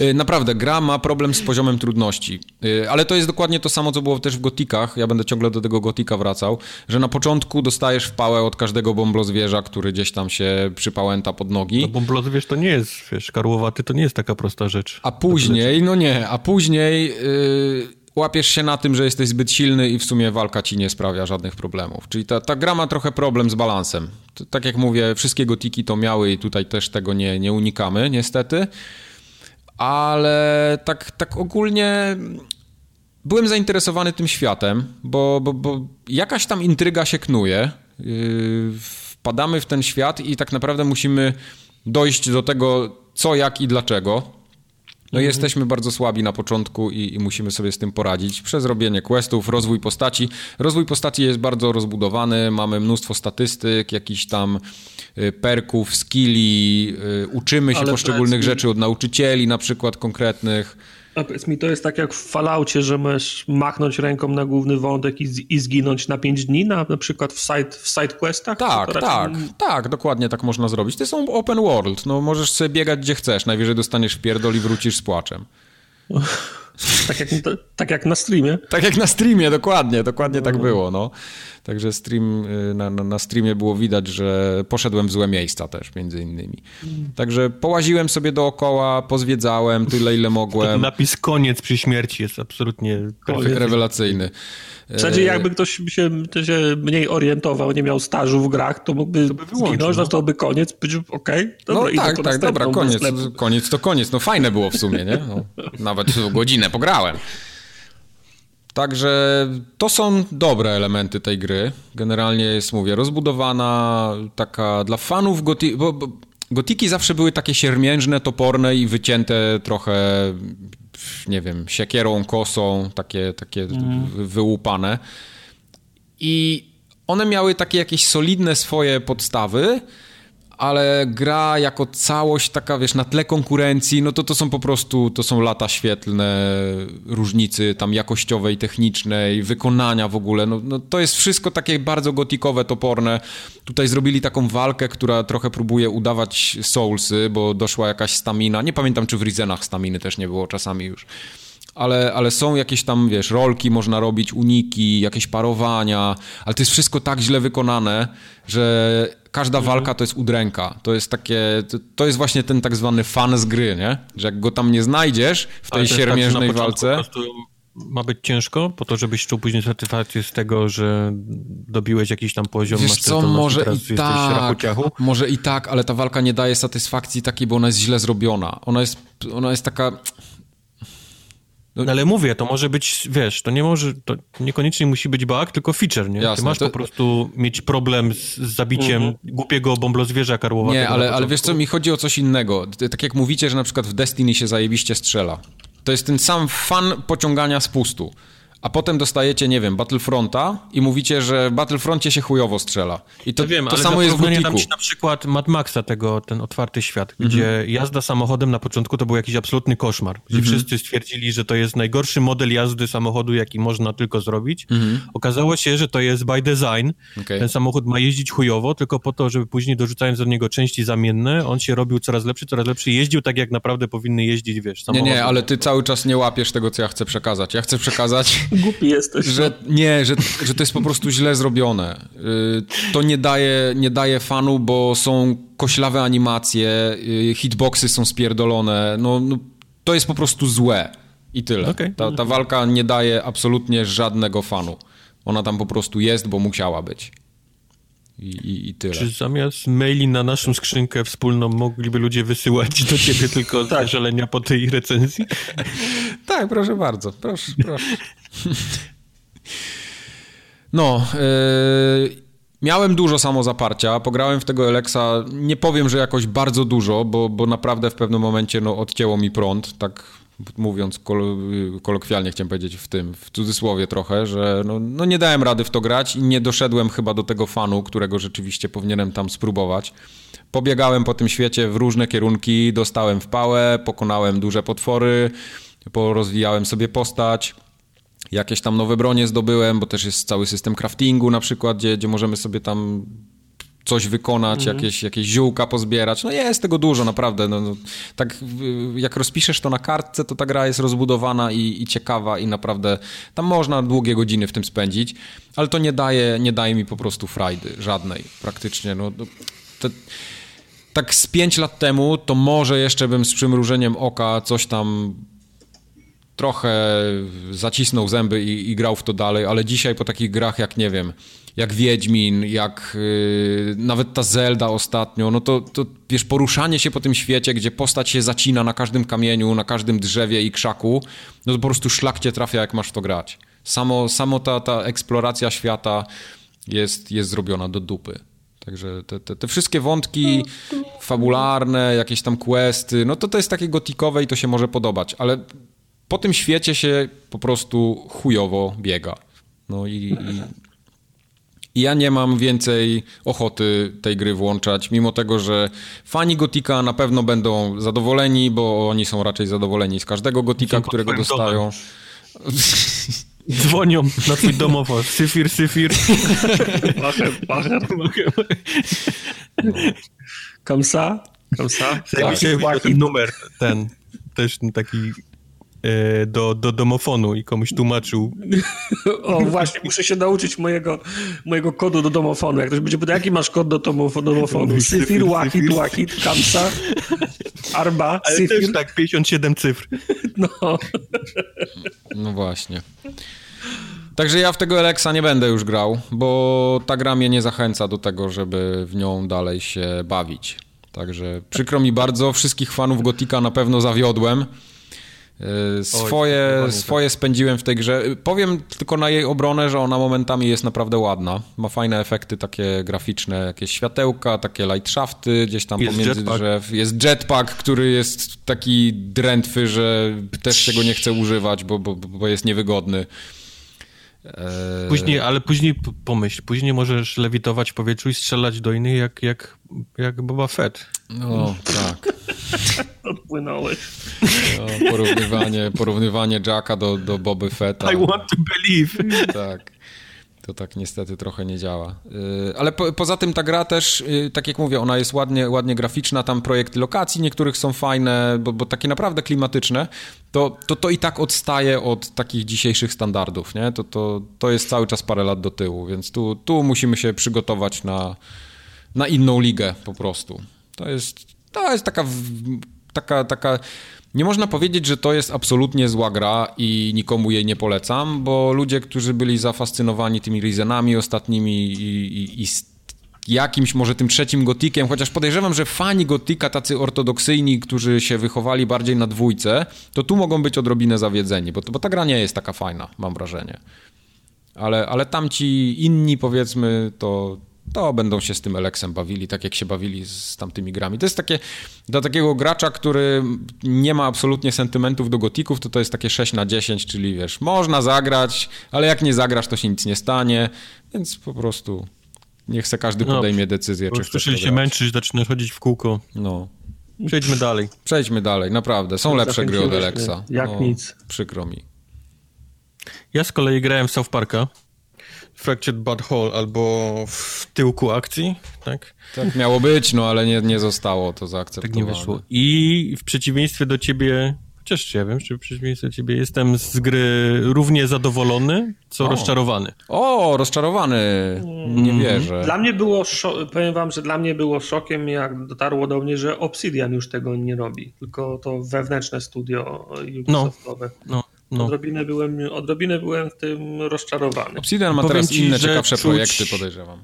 Y, naprawdę, gra ma problem z poziomem trudności. Y, ale to jest dokładnie to samo, co było też w gotikach. Ja będę ciągle do tego gotika wracał, że na początku dostajesz w pałę od każdego bąblozwierza, który gdzieś tam się przypałęta pod nogi. No bąblozwierz to nie jest, wiesz, karłowaty to nie jest taka prosta rzecz. A później, no nie, a później... Yy łapiesz się na tym, że jesteś zbyt silny i w sumie walka ci nie sprawia żadnych problemów. Czyli ta, ta gra ma trochę problem z balansem. To, tak jak mówię, wszystkie gotiki to miały i tutaj też tego nie, nie unikamy, niestety. Ale tak, tak ogólnie byłem zainteresowany tym światem, bo, bo, bo jakaś tam intryga się knuje. Yy, wpadamy w ten świat i tak naprawdę musimy dojść do tego, co, jak i dlaczego. No mhm. jesteśmy bardzo słabi na początku i, i, musimy sobie z tym poradzić przez robienie questów, rozwój postaci. Rozwój postaci jest bardzo rozbudowany, mamy mnóstwo statystyk, jakichś tam y, perków, skilli, y, uczymy się Ale poszczególnych rzeczy od nauczycieli na przykład konkretnych. A powiedz mi, to jest tak jak w Falloutie, że możesz machnąć ręką na główny wątek i, i zginąć na 5 dni, na, na przykład w side, w side questach? Tak, tak, raczej... tak, dokładnie tak można zrobić. To są open world, no możesz sobie biegać gdzie chcesz, najwyżej dostaniesz pierdol i wrócisz z płaczem. tak, jak, tak jak na streamie. Tak jak na streamie, dokładnie, dokładnie tak no. tak było, no. Także stream, y, na, na, streamie było widać, że poszedłem w złe miejsca też, między innymi. Także połaziłem sobie dookoła, pozwiedzałem tyle, ile mogłem. Napis koniec przy śmierci jest absolutnie rewelacyjny. W zasadzie e, jakby ktoś się, się mniej orientował, nie miał stażu w grach, to mógłby to by zginąć, no to by koniec, być okej, okay, dobra, No tak, tak, dobra, koniec, koniec to koniec, no fajne było w sumie, nie? No, nawet godzinę pograłem. Także to są dobre elementy tej gry. Generalnie jest, mówię, rozbudowana, taka dla fanów gotiki, bo, bo gotiki zawsze były takie siermiężne, toporne i wycięte trochę, nie wiem, siekierą, kosą, takie, takie mm. wyłupane. I one miały takie jakieś solidne swoje podstawy, ale gra jako całość taka, wiesz, na tle konkurencji, no to to są po prostu, to są lata świetlne różnicy tam jakościowej, technicznej, wykonania w ogóle, no, no to jest wszystko takie bardzo gotikowe, toporne. Tutaj zrobili taką walkę, która trochę próbuje udawać Soulsy, bo doszła jakaś stamina, nie pamiętam czy w Rizenach staminy też nie było czasami już. Ale, ale są jakieś tam, wiesz, rolki można robić, uniki, jakieś parowania, ale to jest wszystko tak źle wykonane, że każda mhm. walka to jest udręka. To jest takie, to, to, jest właśnie ten tak zwany fan z gry, nie? Że jak go tam nie znajdziesz w tej siermiężnej tak, walce... Ma być ciężko, po to, żebyś czuł później satysfakcję z tego, że dobiłeś jakiś tam poziom, Wiesz co, może i tak, może i tak, ale ta walka nie daje satysfakcji takiej, bo ona jest źle zrobiona. Ona jest, ona jest taka no, ale mówię, to może być, wiesz, to nie może, to niekoniecznie musi być bug, tylko feature, nie? Jasne, Ty masz to... po prostu mieć problem z, z zabiciem. -huh. głupiego bąblozwierza karłowatego. Nie, ale, ale wiesz co, mi chodzi o coś innego. Tak jak mówicie, że na przykład w Destiny się zajebiście strzela. To jest ten sam fan pociągania spustu a potem dostajecie, nie wiem, Battlefronta i mówicie, że w Battlefroncie się chujowo strzela. I to, Ja wiem, to ale samo jest w Gotiku. dam ci na przykład Mad Maxa, tego, ten otwarty świat, Mhm. gdzie jazda samochodem na początku to był jakiś absolutny koszmar. Gdzie Mhm. wszyscy stwierdzili, że to jest najgorszy model jazdy samochodu, jaki można tylko zrobić. Okazało się, że to jest by design. Mhm. Okej. Ten samochód ma jeździć chujowo, tylko po to, żeby później dorzucając do niego części zamienne, on się robił coraz lepszy, coraz lepszy. Jeździł tak, jak naprawdę powinny jeździć, wiesz, Nie, samochody. nie, ale ty cały czas nie łapiesz tego, co ja chcę przekazać. Ja chcę przekazać, Głupi jesteś. że nie, że, że to jest po prostu źle zrobione. Y, To nie daje, nie daje fanu, bo są koślawe animacje, y, hitboxy są spierdolone. No, no to jest po prostu złe. I tyle. Okej. Ta, ta walka nie daje absolutnie żadnego fanu. Ona tam po prostu jest, bo musiała być. I, i, i tyle. Czy zamiast maili na naszą skrzynkę wspólną mogliby ludzie wysyłać do ciebie tylko Tak. zażalenia po tej recenzji? Tak, proszę bardzo, proszę, proszę. No, yy, miałem dużo samozaparcia, pograłem w tego Alexa, nie powiem, że jakoś bardzo dużo, bo, bo naprawdę w pewnym momencie no, odcięło mi prąd, tak mówiąc kol kolokwialnie chciałem powiedzieć w tym, w cudzysłowie trochę, że no, no nie dałem rady w to grać i nie doszedłem chyba do tego fanu, którego rzeczywiście powinienem tam spróbować. Pobiegałem po tym świecie w różne kierunki, dostałem w pałę, pokonałem duże potwory, porozwijałem sobie postać, jakieś tam nowe bronie zdobyłem, bo też jest cały system craftingu na przykład, gdzie, gdzie możemy sobie tam coś wykonać, jakieś, jakieś ziółka pozbierać. No jest tego dużo, naprawdę. No, no, tak jak rozpiszesz to na kartce, to ta gra jest rozbudowana i, i ciekawa i naprawdę tam można długie godziny w tym spędzić, ale to nie daje, nie daje mi po prostu frajdy, żadnej praktycznie. No, no, to, tak z pięć lat temu, to może jeszcze bym z przymrużeniem oka coś tam trochę zacisnął zęby i, i grał w to dalej, ale dzisiaj po takich grach jak, nie wiem, jak Wiedźmin, jak yy, nawet ta Zelda ostatnio, no to, to wiesz, poruszanie się po tym świecie, gdzie postać się zacina na każdym kamieniu, na każdym drzewie i krzaku, no to po prostu szlak cię trafia, jak masz to grać. Samo, samo ta, ta eksploracja świata jest, jest zrobiona do dupy. Także te, te, te wszystkie wątki fabularne, jakieś tam questy, no to to jest takie gotikowe i to się może podobać, ale po tym świecie się po prostu chujowo biega. No i, i, i ja nie mam więcej ochoty tej gry włączać, mimo tego, że fani Gotika na pewno będą zadowoleni, bo oni są raczej zadowoleni z każdego Gotika, którego dostają. Dzwonią na twój domofon. Syfir, syfir. Bacher, bacher. Kamsa? Kamsa? Tak. ten numer, ten, też taki do, do domofonu i komuś tłumaczył. O, właśnie, muszę się nauczyć mojego, mojego kodu do domofonu. Jak ktoś będzie pytał, jaki masz kod do domofonu? Syfir, Wahid, Wahid, Kamsa, Arba, Ale Syfir. też tak, 57 cyfr. No. No właśnie. Także ja w tego Alexa nie będę już grał, bo ta gra mnie nie zachęca do tego, żeby w nią dalej się bawić. Także przykro mi bardzo, wszystkich fanów Gotika na pewno zawiodłem. Yy, Swoje, zdecydowanie swoje spędziłem w tej grze. Powiem tylko na jej obronę, że ona momentami jest naprawdę ładna. Ma fajne efekty takie graficzne, jakieś światełka, takie lightshafty gdzieś tam Jest pomiędzy jetpack. drzew. Jest jetpack, który jest taki drętwy, że też się go nie chce używać, bo, bo, bo jest niewygodny. Eee, Później, ale później pomyśl, później możesz lewitować w powietrzu i strzelać do innych jak, jak, jak Boba Fett. No, tak. No, porównywanie, porównywanie Jacka do, do Boby Fetta. I want to believe. Tak. To tak niestety trochę nie działa. Yy, Ale po, poza tym ta gra też, yy, tak jak mówię, ona jest ładnie, ładnie graficzna, tam projekty lokacji niektórych są fajne, bo, bo takie naprawdę klimatyczne, to, to to i tak odstaje od takich dzisiejszych standardów, nie? To, to, to jest cały czas parę lat do tyłu, więc tu, tu musimy się przygotować na, na inną ligę po prostu. To jest, to jest taka, taka, taka... Nie można powiedzieć, że to jest absolutnie zła gra i nikomu jej nie polecam, bo ludzie, którzy byli zafascynowani tymi Rizenami ostatnimi i, i, i jakimś może tym trzecim gotikiem, chociaż podejrzewam, że fani gotika, tacy ortodoksyjni, którzy się wychowali bardziej na dwójce, to tu mogą być odrobinę zawiedzeni, bo, bo ta gra nie jest taka fajna, mam wrażenie. Ale, ale tamci inni, powiedzmy, to, to będą się z tym Elexem bawili, tak jak się bawili z tamtymi grami. To jest takie, dla takiego gracza, który nie ma absolutnie sentymentów do gotików, to to jest takie 6 na 10, czyli wiesz, można zagrać, ale jak nie zagrasz, to się nic nie stanie, więc po prostu niech se każdy no, podejmie decyzję, czy chce się męczyć, zaczyna chodzić w kółko. No. Przejdźmy dalej. Przejdźmy dalej, naprawdę. Są lepsze gry od Alexa. Jak no, nic. Przykro mi. Ja z kolei grałem w South Parka. Fractured Bad Hole albo w tyłku akcji, tak? Tak miało być, no ale nie, nie zostało to zaakceptowane. Tak nie wyszło. I w przeciwieństwie do ciebie, chociaż ja wiem, czy w przeciwieństwie do ciebie jestem z gry równie zadowolony, co o. rozczarowany. O, rozczarowany. Nie mm. wierzę. Dla mnie było, powiem wam, że dla mnie było szokiem, jak dotarło do mnie, że Obsidian już tego nie robi, tylko to wewnętrzne studio Ubisoftowe. No, no. No. Odrobinę, byłem, odrobinę byłem w tym rozczarowany. Obsidian ma Powiem teraz ci, inne ciekawsze czuć, projekty, podejrzewam.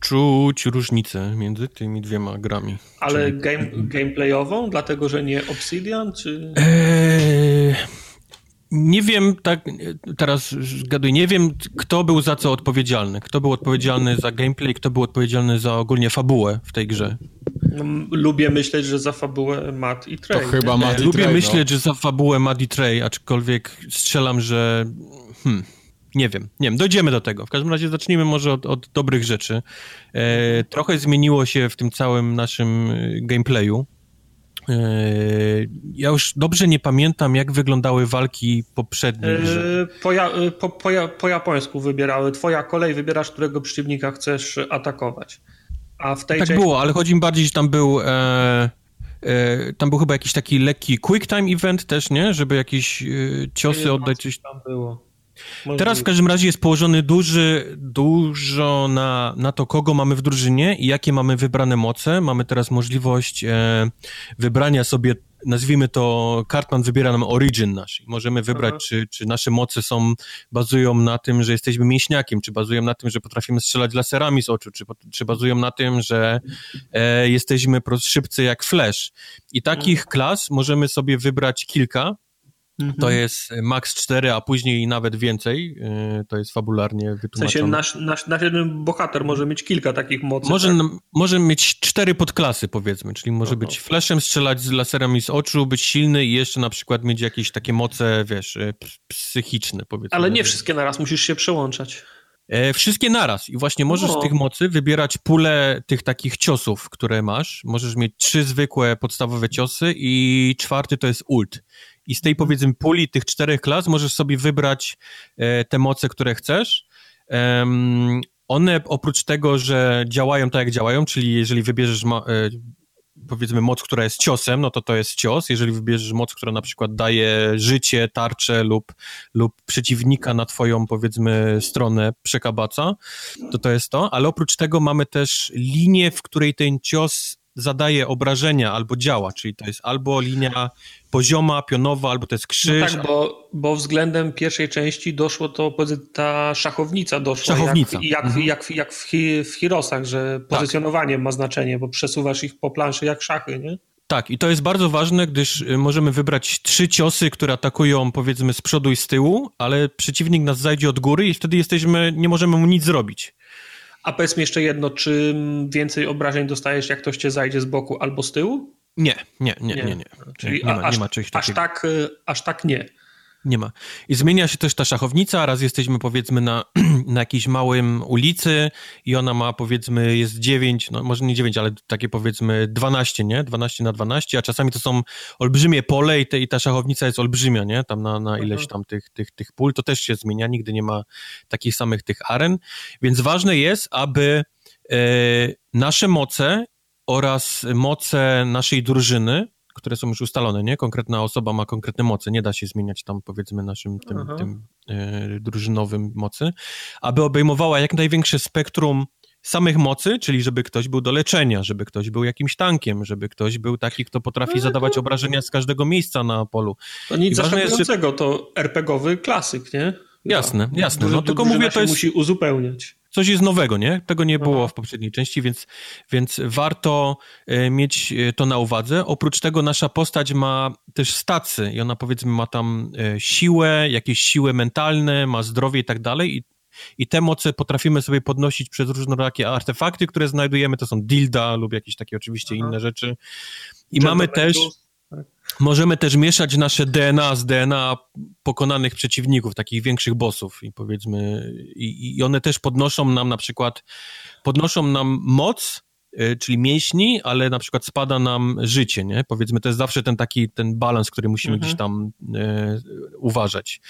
Czuć różnicę między tymi dwiema grami. Ale Czyli... game, gameplayową, dlatego że nie Obsidian, czy... Eee, nie wiem, tak teraz zgaduję, nie wiem kto był za co odpowiedzialny. Kto był odpowiedzialny za gameplay, kto był odpowiedzialny za ogólnie fabułę w tej grze. No, lubię myśleć, że za fabułę Matt i Trey. To chyba Matt i Lubię Trey, no. myśleć, no. że za fabułę Matt i Trey, aczkolwiek strzelam, że... Hmm, nie wiem, nie wiem, dojdziemy do tego. W każdym razie zacznijmy może od, od dobrych rzeczy. E, trochę zmieniło się w tym całym naszym e, gameplayu. E, ja już dobrze nie pamiętam, jak wyglądały walki poprzednie. E, po, ja, po, po, po japońsku wybierały. Twoja kolej, wybierasz, którego przeciwnika chcesz atakować. A w tej tak części... było, ale chodzi mi bardziej, że tam był... E, e, tam był chyba jakiś taki lekki quick time event też, nie? Żeby jakieś e, ciosy oddać. Coś tam było. Teraz w każdym razie jest położony duży, dużo na, na to, kogo mamy w drużynie i jakie mamy wybrane moce. Mamy teraz możliwość e, wybrania sobie nazwijmy to, Cartman wybiera nam origin nasz. Możemy wybrać, czy, czy nasze moce są, bazują na tym, że jesteśmy mięśniakiem, czy bazują na tym, że potrafimy strzelać laserami z oczu, czy, czy bazują na tym, że e, jesteśmy szybcy jak Flash. I takich mhm. klas możemy sobie wybrać kilka, Mhm. To jest max 4, a później nawet więcej. Y, to jest fabularnie wytłumaczone. W sensie nasz, nasz, nasz jeden bohater może mieć kilka takich mocy. Może, tak? może mieć cztery podklasy, powiedzmy, czyli może no, być flashem, strzelać z laserami z oczu, być silny i jeszcze na przykład mieć jakieś takie moce, wiesz, y, psychiczne, powiedzmy. Ale nie wszystkie naraz, musisz się przełączać. E, wszystkie naraz i właśnie możesz no. z tych mocy wybierać pulę tych takich ciosów, które masz. Możesz mieć trzy zwykłe podstawowe ciosy i czwarty to jest ult i z tej mhm. powiedzmy puli tych czterech klas możesz sobie wybrać e, te moce, które chcesz. one oprócz tego, że działają tak jak działają, czyli jeżeli wybierzesz e, powiedzmy moc, która jest ciosem, no to to jest cios. Jeżeli wybierzesz moc, która na przykład daje życie, tarczę lub, lub przeciwnika na twoją powiedzmy stronę przekabaca, to to jest to. Ale oprócz tego mamy też linię, w której ten cios zadaje obrażenia albo działa, czyli to jest albo linia pozioma, pionowa, albo to jest krzyż. No tak, bo, bo względem pierwszej części doszło to, ta szachownica doszła. Szachownica. Jak, jak, mhm. jak, jak w, w Hirosach, że pozycjonowanie tak. ma znaczenie, bo przesuwasz ich po planszy jak szachy, nie? Tak, i to jest bardzo ważne, gdyż y, możemy wybrać trzy ciosy, które atakują powiedzmy z przodu i z tyłu, ale przeciwnik nas zajdzie od góry i wtedy jesteśmy, nie możemy mu nic zrobić. A powiedz mi jeszcze jedno, czy więcej obrażeń dostajesz, jak ktoś cię zajdzie z boku albo z tyłu? Nie, nie, nie, nie. nie, nie. Czyli nie, ma, aż, nie ma czegoś takiego. Aż tak, y, aż tak nie. Nie ma. I zmienia się też ta szachownica, raz jesteśmy powiedzmy na, na jakiejś małym ulicy i ona ma powiedzmy, jest 9, no może nie 9, ale takie powiedzmy 12, nie? 12 na 12, a czasami to są olbrzymie pole i, te, i ta szachownica jest olbrzymia, nie? Tam na, na ileś mhm. tam tych, tych, tych pól, to też się zmienia, nigdy nie ma takich samych tych aren, więc ważne jest, aby e, nasze moce oraz moce naszej drużyny które są już ustalone, nie? Konkretna osoba ma konkretne moce, nie da się zmieniać tam powiedzmy naszym tym, tym e, drużynowym mocy, aby obejmowała jak największe spektrum samych mocy, czyli żeby ktoś był do leczenia, żeby ktoś był jakimś tankiem, żeby ktoś był taki, kto potrafi no, zadawać to... obrażenia z każdego miejsca na polu. To nic zaskakującego, że... to RPGowy klasyk, nie? Jasne, jasne. No, tylko mówię, to jest... musi uzupełniać coś jest nowego, nie? Tego nie było Aha. w poprzedniej części, więc, więc warto e, mieć e, to na uwadze. Oprócz tego nasza postać ma też stacy i ona powiedzmy ma tam e, siłę, jakieś siły mentalne, ma zdrowie i tak dalej i i te moce potrafimy sobie podnosić przez różnorakie artefakty, które znajdujemy, to są dilda lub jakieś takie oczywiście Aha. inne rzeczy. I mamy też... Tak. Możemy też mieszać nasze DNA z DNA pokonanych przeciwników, takich większych bossów i powiedzmy, i, i one też podnoszą nam na przykład, podnoszą nam moc, y, czyli mięśni, ale na przykład spada nam życie, nie? Powiedzmy, to jest zawsze ten taki, ten balans, który musimy mhm. gdzieś tam e, uważać.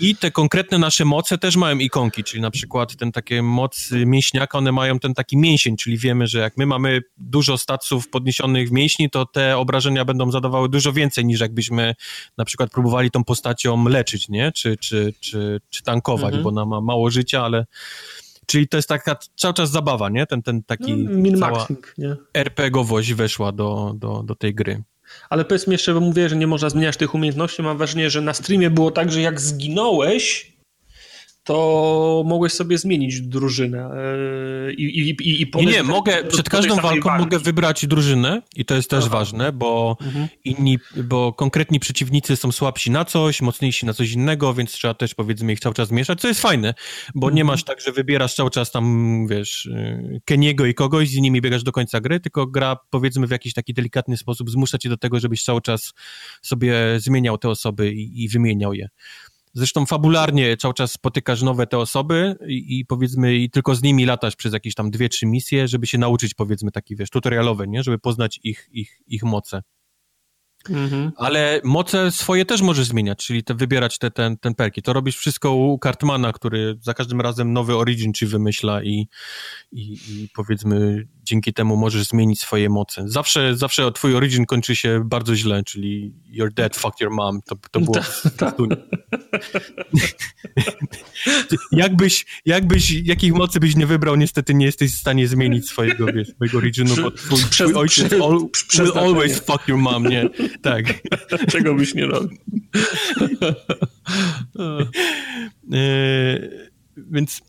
I te konkretne nasze moce też mają ikonki, czyli na przykład ten takie moc mięśniaka, one mają ten taki mięsień, czyli wiemy, że jak my mamy dużo staców podniesionych w mięśni, to te obrażenia będą zadawały dużo więcej niż jakbyśmy na przykład próbowali tą postacią leczyć, nie? Czy, czy, czy, czy tankować, mhm. bo ona ma mało życia, ale... Czyli to jest taka cały czas zabawa, nie? Ten, ten taki no, cała nie? RPGowość weszła do, do, do tej gry. Ale powiedz mi jeszcze, bo mówię, że nie można zmieniać tych umiejętności. Mam wrażenie, że na streamie było tak, że jak zginąłeś, to mogłeś sobie zmienić drużynę e, i, i, i, i Nie, nie, mogę, do, przed każdą walką walki. mogę wybrać drużynę i to jest też Aha. ważne, bo mhm. inni, bo konkretni przeciwnicy są słabsi na coś, mocniejsi na coś innego, więc trzeba też powiedzmy ich cały czas mieszać, co jest fajne, bo mhm. nie masz tak, że wybierasz cały czas tam, wiesz, y, Keniego i kogoś, z nimi biegasz do końca gry, tylko gra powiedzmy w jakiś taki delikatny sposób zmusza cię do tego, żebyś cały czas sobie zmieniał te osoby i, i wymieniał je. Zresztą fabularnie cały czas spotykasz nowe te osoby i, i, powiedzmy i tylko z nimi latasz przez jakieś tam dwie, trzy misje, żeby się nauczyć powiedzmy taki, wiesz, tutorialowe, nie? Żeby poznać ich, ich, ich moce. Mhm. Ale moce swoje też możesz zmieniać, czyli te, wybierać te, ten, ten perki. To robisz wszystko u Cartmana, który za każdym razem nowy origin ci wymyśla i, i, i powiedzmy dzięki temu możesz zmienić swoje moce. Zawsze, zawsze twój origin kończy się bardzo źle, czyli you're dead, fuck your mom. To, to było w jakbyś, jakbyś, jakich mocy byś nie wybrał, niestety nie jesteś w stanie zmienić swojego, wiesz, swojego originu, bo twój, twój ojciec all, will always fuck your mom, nie? Tak. Czego byś nie robił? e, więc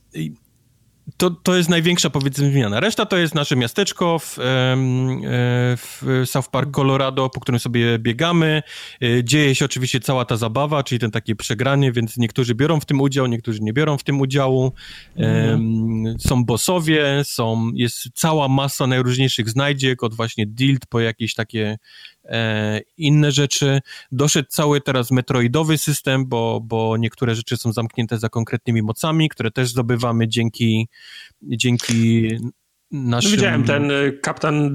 to, to jest największa, powiedzmy, zmiana. Reszta to jest nasze miasteczko w, e, w South Park Colorado, po którym sobie biegamy. E, dzieje się oczywiście cała ta zabawa, czyli ten takie przegranie, więc niektórzy biorą w tym udział, niektórzy nie biorą w tym udziału. Mhm. Są bossowie, są, jest cała masa najróżniejszych znajdziek, od właśnie dild po jakieś takie inne rzeczy. Doszedł cały teraz metroidowy system, bo, bo niektóre rzeczy są zamknięte za konkretnymi mocami, które też zdobywamy dzięki, dzięki naszym... No widziałem, ten y, kapitan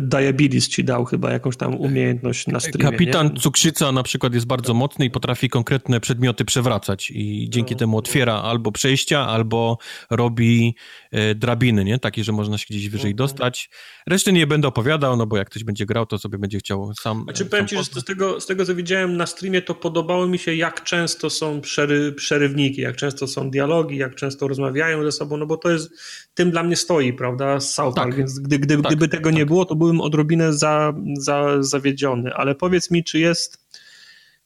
Diabetes ci dał chyba jakąś tam umiejętność na streamie, Kapitan nie? Cukrzyca na przykład jest bardzo mocny i potrafi konkretne przedmioty przewracać i dzięki no, temu otwiera albo przejścia, albo robi e, drabiny, nie? Takie, że można się gdzieś wyżej mhm. dostać. Reszty nie będę opowiadał, no bo jak ktoś będzie grał, to sobie będzie chciał sam... Znaczy powiem ci, że z tego, z tego, co widziałem na streamie, to podobało mi się, jak często są przery, przerywniki, jak często są dialogi, jak często rozmawiają ze sobą, no bo to jest, tym dla mnie stoi, prawda? Prawda, z South Park, tak. więc gdy, gdy, tak, gdyby tego tak. nie było, to byłem odrobinę za, za, zawiedziony, ale powiedz mi, czy jest,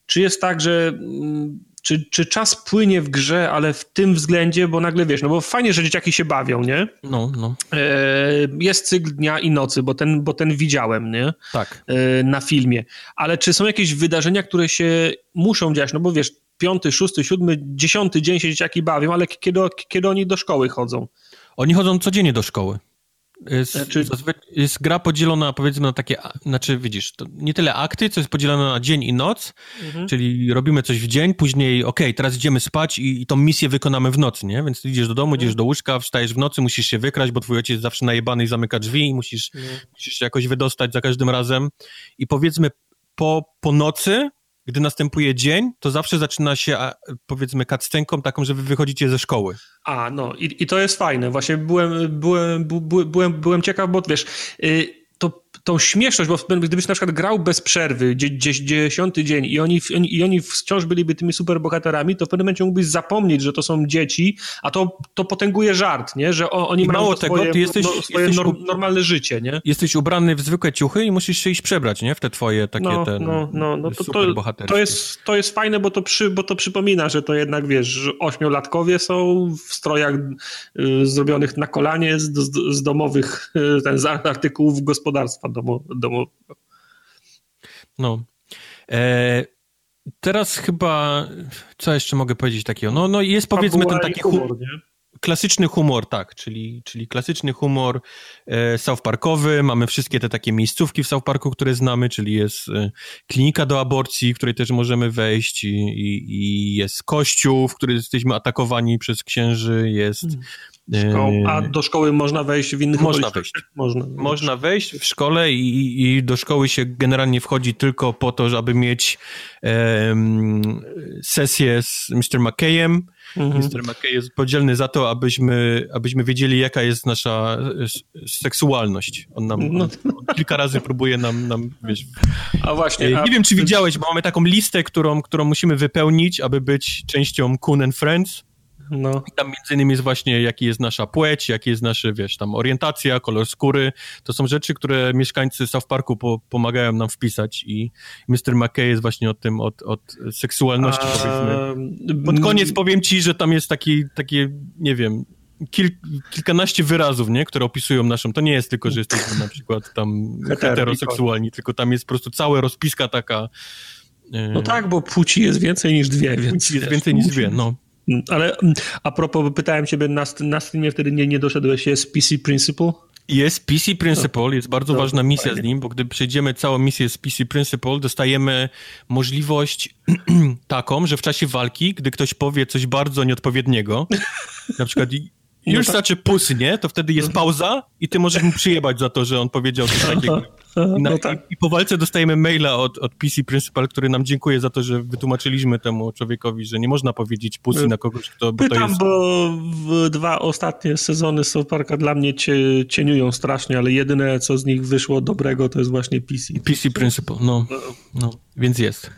czy jest tak, że mm, czy, czy czas płynie w grze, ale w tym względzie, bo nagle wiesz, no bo fajnie, że dzieciaki się bawią, nie? No, no. E, jest cykl dnia i nocy, bo ten, bo ten widziałem, nie? Tak. E, na filmie. Ale czy są jakieś wydarzenia, które się muszą dziać? No bo wiesz, piąty, szósty, siódmy, dziesiąty dzień się dzieciaki bawią, ale kiedy, kiedy oni do szkoły chodzą? Oni chodzą codziennie do szkoły. Jest, znaczy... jest gra podzielona powiedzmy na takie, znaczy widzisz, to nie tyle akty, co jest podzielone na dzień i noc, mhm. czyli robimy coś w dzień, później okej, okay, teraz idziemy spać i, i tą misję wykonamy w nocy, nie? Więc idziesz do domu, mhm. idziesz do łóżka, wstajesz w nocy, musisz się wykraść, bo twój ojciec jest zawsze najebany i zamyka drzwi i musisz, mhm. musisz się jakoś wydostać za każdym razem i powiedzmy po, po nocy gdy następuje dzień, to zawsze zaczyna się, powiedzmy, cutscenką taką, że wy wychodzicie ze szkoły. A, no i, i to jest fajne. Właśnie byłem, byłem, byłem, byłem ciekaw, bo wiesz, y, to, tą śmieszność, bo gdybyś na przykład grał bez przerwy, dziesiąty dzień i oni, i oni wciąż byliby tymi superbohaterami, to w pewnym momencie mógłbyś zapomnieć, że to są dzieci, a to, to potęguje żart, nie? że oni I mają mało tego, swoje, ty jesteś, no, swoje jesteś norm, normalne życie. Nie? Jesteś ubrany w zwykłe ciuchy i musisz się iść przebrać nie? w te twoje takie no, ten, no, no, no to, to, to, jest, to jest fajne, bo to, przy, bo to przypomina, że to jednak wiesz, ośmiolatkowie są w strojach y, zrobionych na kolanie z, z, z domowych y, ten, z artykułów gospodarstwa domo, domowego. No. E, teraz chyba, co jeszcze mogę powiedzieć takiego? No, no jest powiedzmy ten taki humor, nie? klasyczny humor, tak, czyli, czyli klasyczny humor e, South Parkowy. Mamy wszystkie te takie miejscówki w South Parku, które znamy, czyli jest e, klinika do aborcji, w której też możemy wejść i, i, i jest kościół, w którym jesteśmy atakowani przez księży, jest... Hmm. A do szkoły można wejść w innych Można wejść. Można, można wejść w szkole i, i do szkoły się generalnie wchodzi tylko po to, żeby mieć um, sesję z Mr. McKayem, Mhm. Mr. McKay jest podzielny za to, abyśmy, abyśmy wiedzieli, jaka jest nasza seksualność. On nam no. on kilka razy próbuje nam, nam wiesz... A właśnie... Nie a... wiem, czy widziałeś, bo mamy taką listę, którą, którą musimy wypełnić, aby być częścią Coon and Friends. No. I tam między innymi jest właśnie, jaki jest nasza płeć, jaki jest nasza, wiesz, tam orientacja, kolor skóry. To są rzeczy, które mieszkańcy South Parku po, pomagają nam wpisać i Mr. McKay jest właśnie od tym, od, od seksualności, A... powiedzmy. Pod koniec powiem ci, że tam jest taki, takie, nie wiem, Kil, kilkanaście wyrazów, nie, które opisują naszą. To nie jest tylko, że jesteśmy na przykład tam heteroseksualni, tylko tam jest po prostu cała rozpiska taka. No tak, bo płci jest więcej niż dwie, więc. Płci jest więcej niż dwie, no. Ale mm, a propos, pytałem ciebie na, na streamie, wtedy nie, nie doszedłeś, jest PC Principle? Jest PC Principle, jest bardzo no, ważna misja fajnie. z nim, bo gdy przejdziemy całą misję z PC Principle, dostajemy możliwość taką, że w czasie walki, gdy ktoś powie coś bardzo nieodpowiedniego, na przykład już no tak. znaczy pusy, nie? To wtedy jest pauza i ty możesz mu przyjebać za to, że on powiedział coś takiego. I, na, no tak. i, po walce dostajemy maila od, od PC Principal, który nam dziękuję za to, że wytłumaczyliśmy temu człowiekowi, że nie można powiedzieć pusy na kogoś, kto... Bo Pytam, to jest... bo w dwa ostatnie sezony South Parka dla mnie cie, cieniują strasznie, ale jedyne, co z nich wyszło dobrego, to jest właśnie PC. PC Principal, no. no. Więc jest.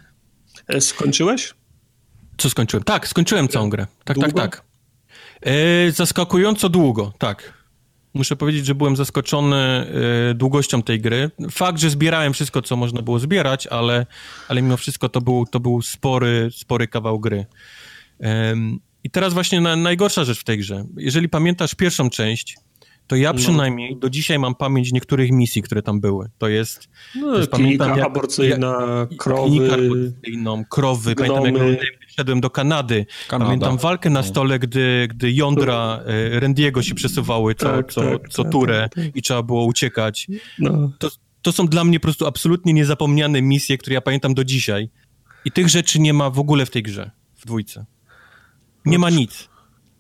E, skończyłeś? Co skończyłem? Tak, skończyłem całą grę. Tak, Długo? tak, tak. E, zaskakująco długo, tak. Muszę powiedzieć, że byłem zaskoczony e, długością tej gry. Fakt, że zbierałem wszystko, co można było zbierać, ale, ale mimo wszystko to był, to był spory, spory kawał gry. I teraz właśnie na, najgorsza rzecz w tej grze. Jeżeli pamiętasz pierwszą część, to ja no. przynajmniej no. do dzisiaj mam pamięć niektórych misji, które tam były. To jest... No, pamiętam, jak, aborcyjna, jak, krowy... Aborcyjną, krowy. Gnomy. Pamiętam, jak szedłem do Kanady. Kanada. Pamiętam walkę na no. stole, gdy, gdy jądra e, Randiego się przesuwały co, tak, co, tak, co tak, turę tak, tak. i trzeba było uciekać. No. To, to są dla mnie po prostu absolutnie niezapomniane misje, które ja pamiętam do dzisiaj. I tych rzeczy nie ma w ogóle w tej grze, w dwójce. Nie ma nic.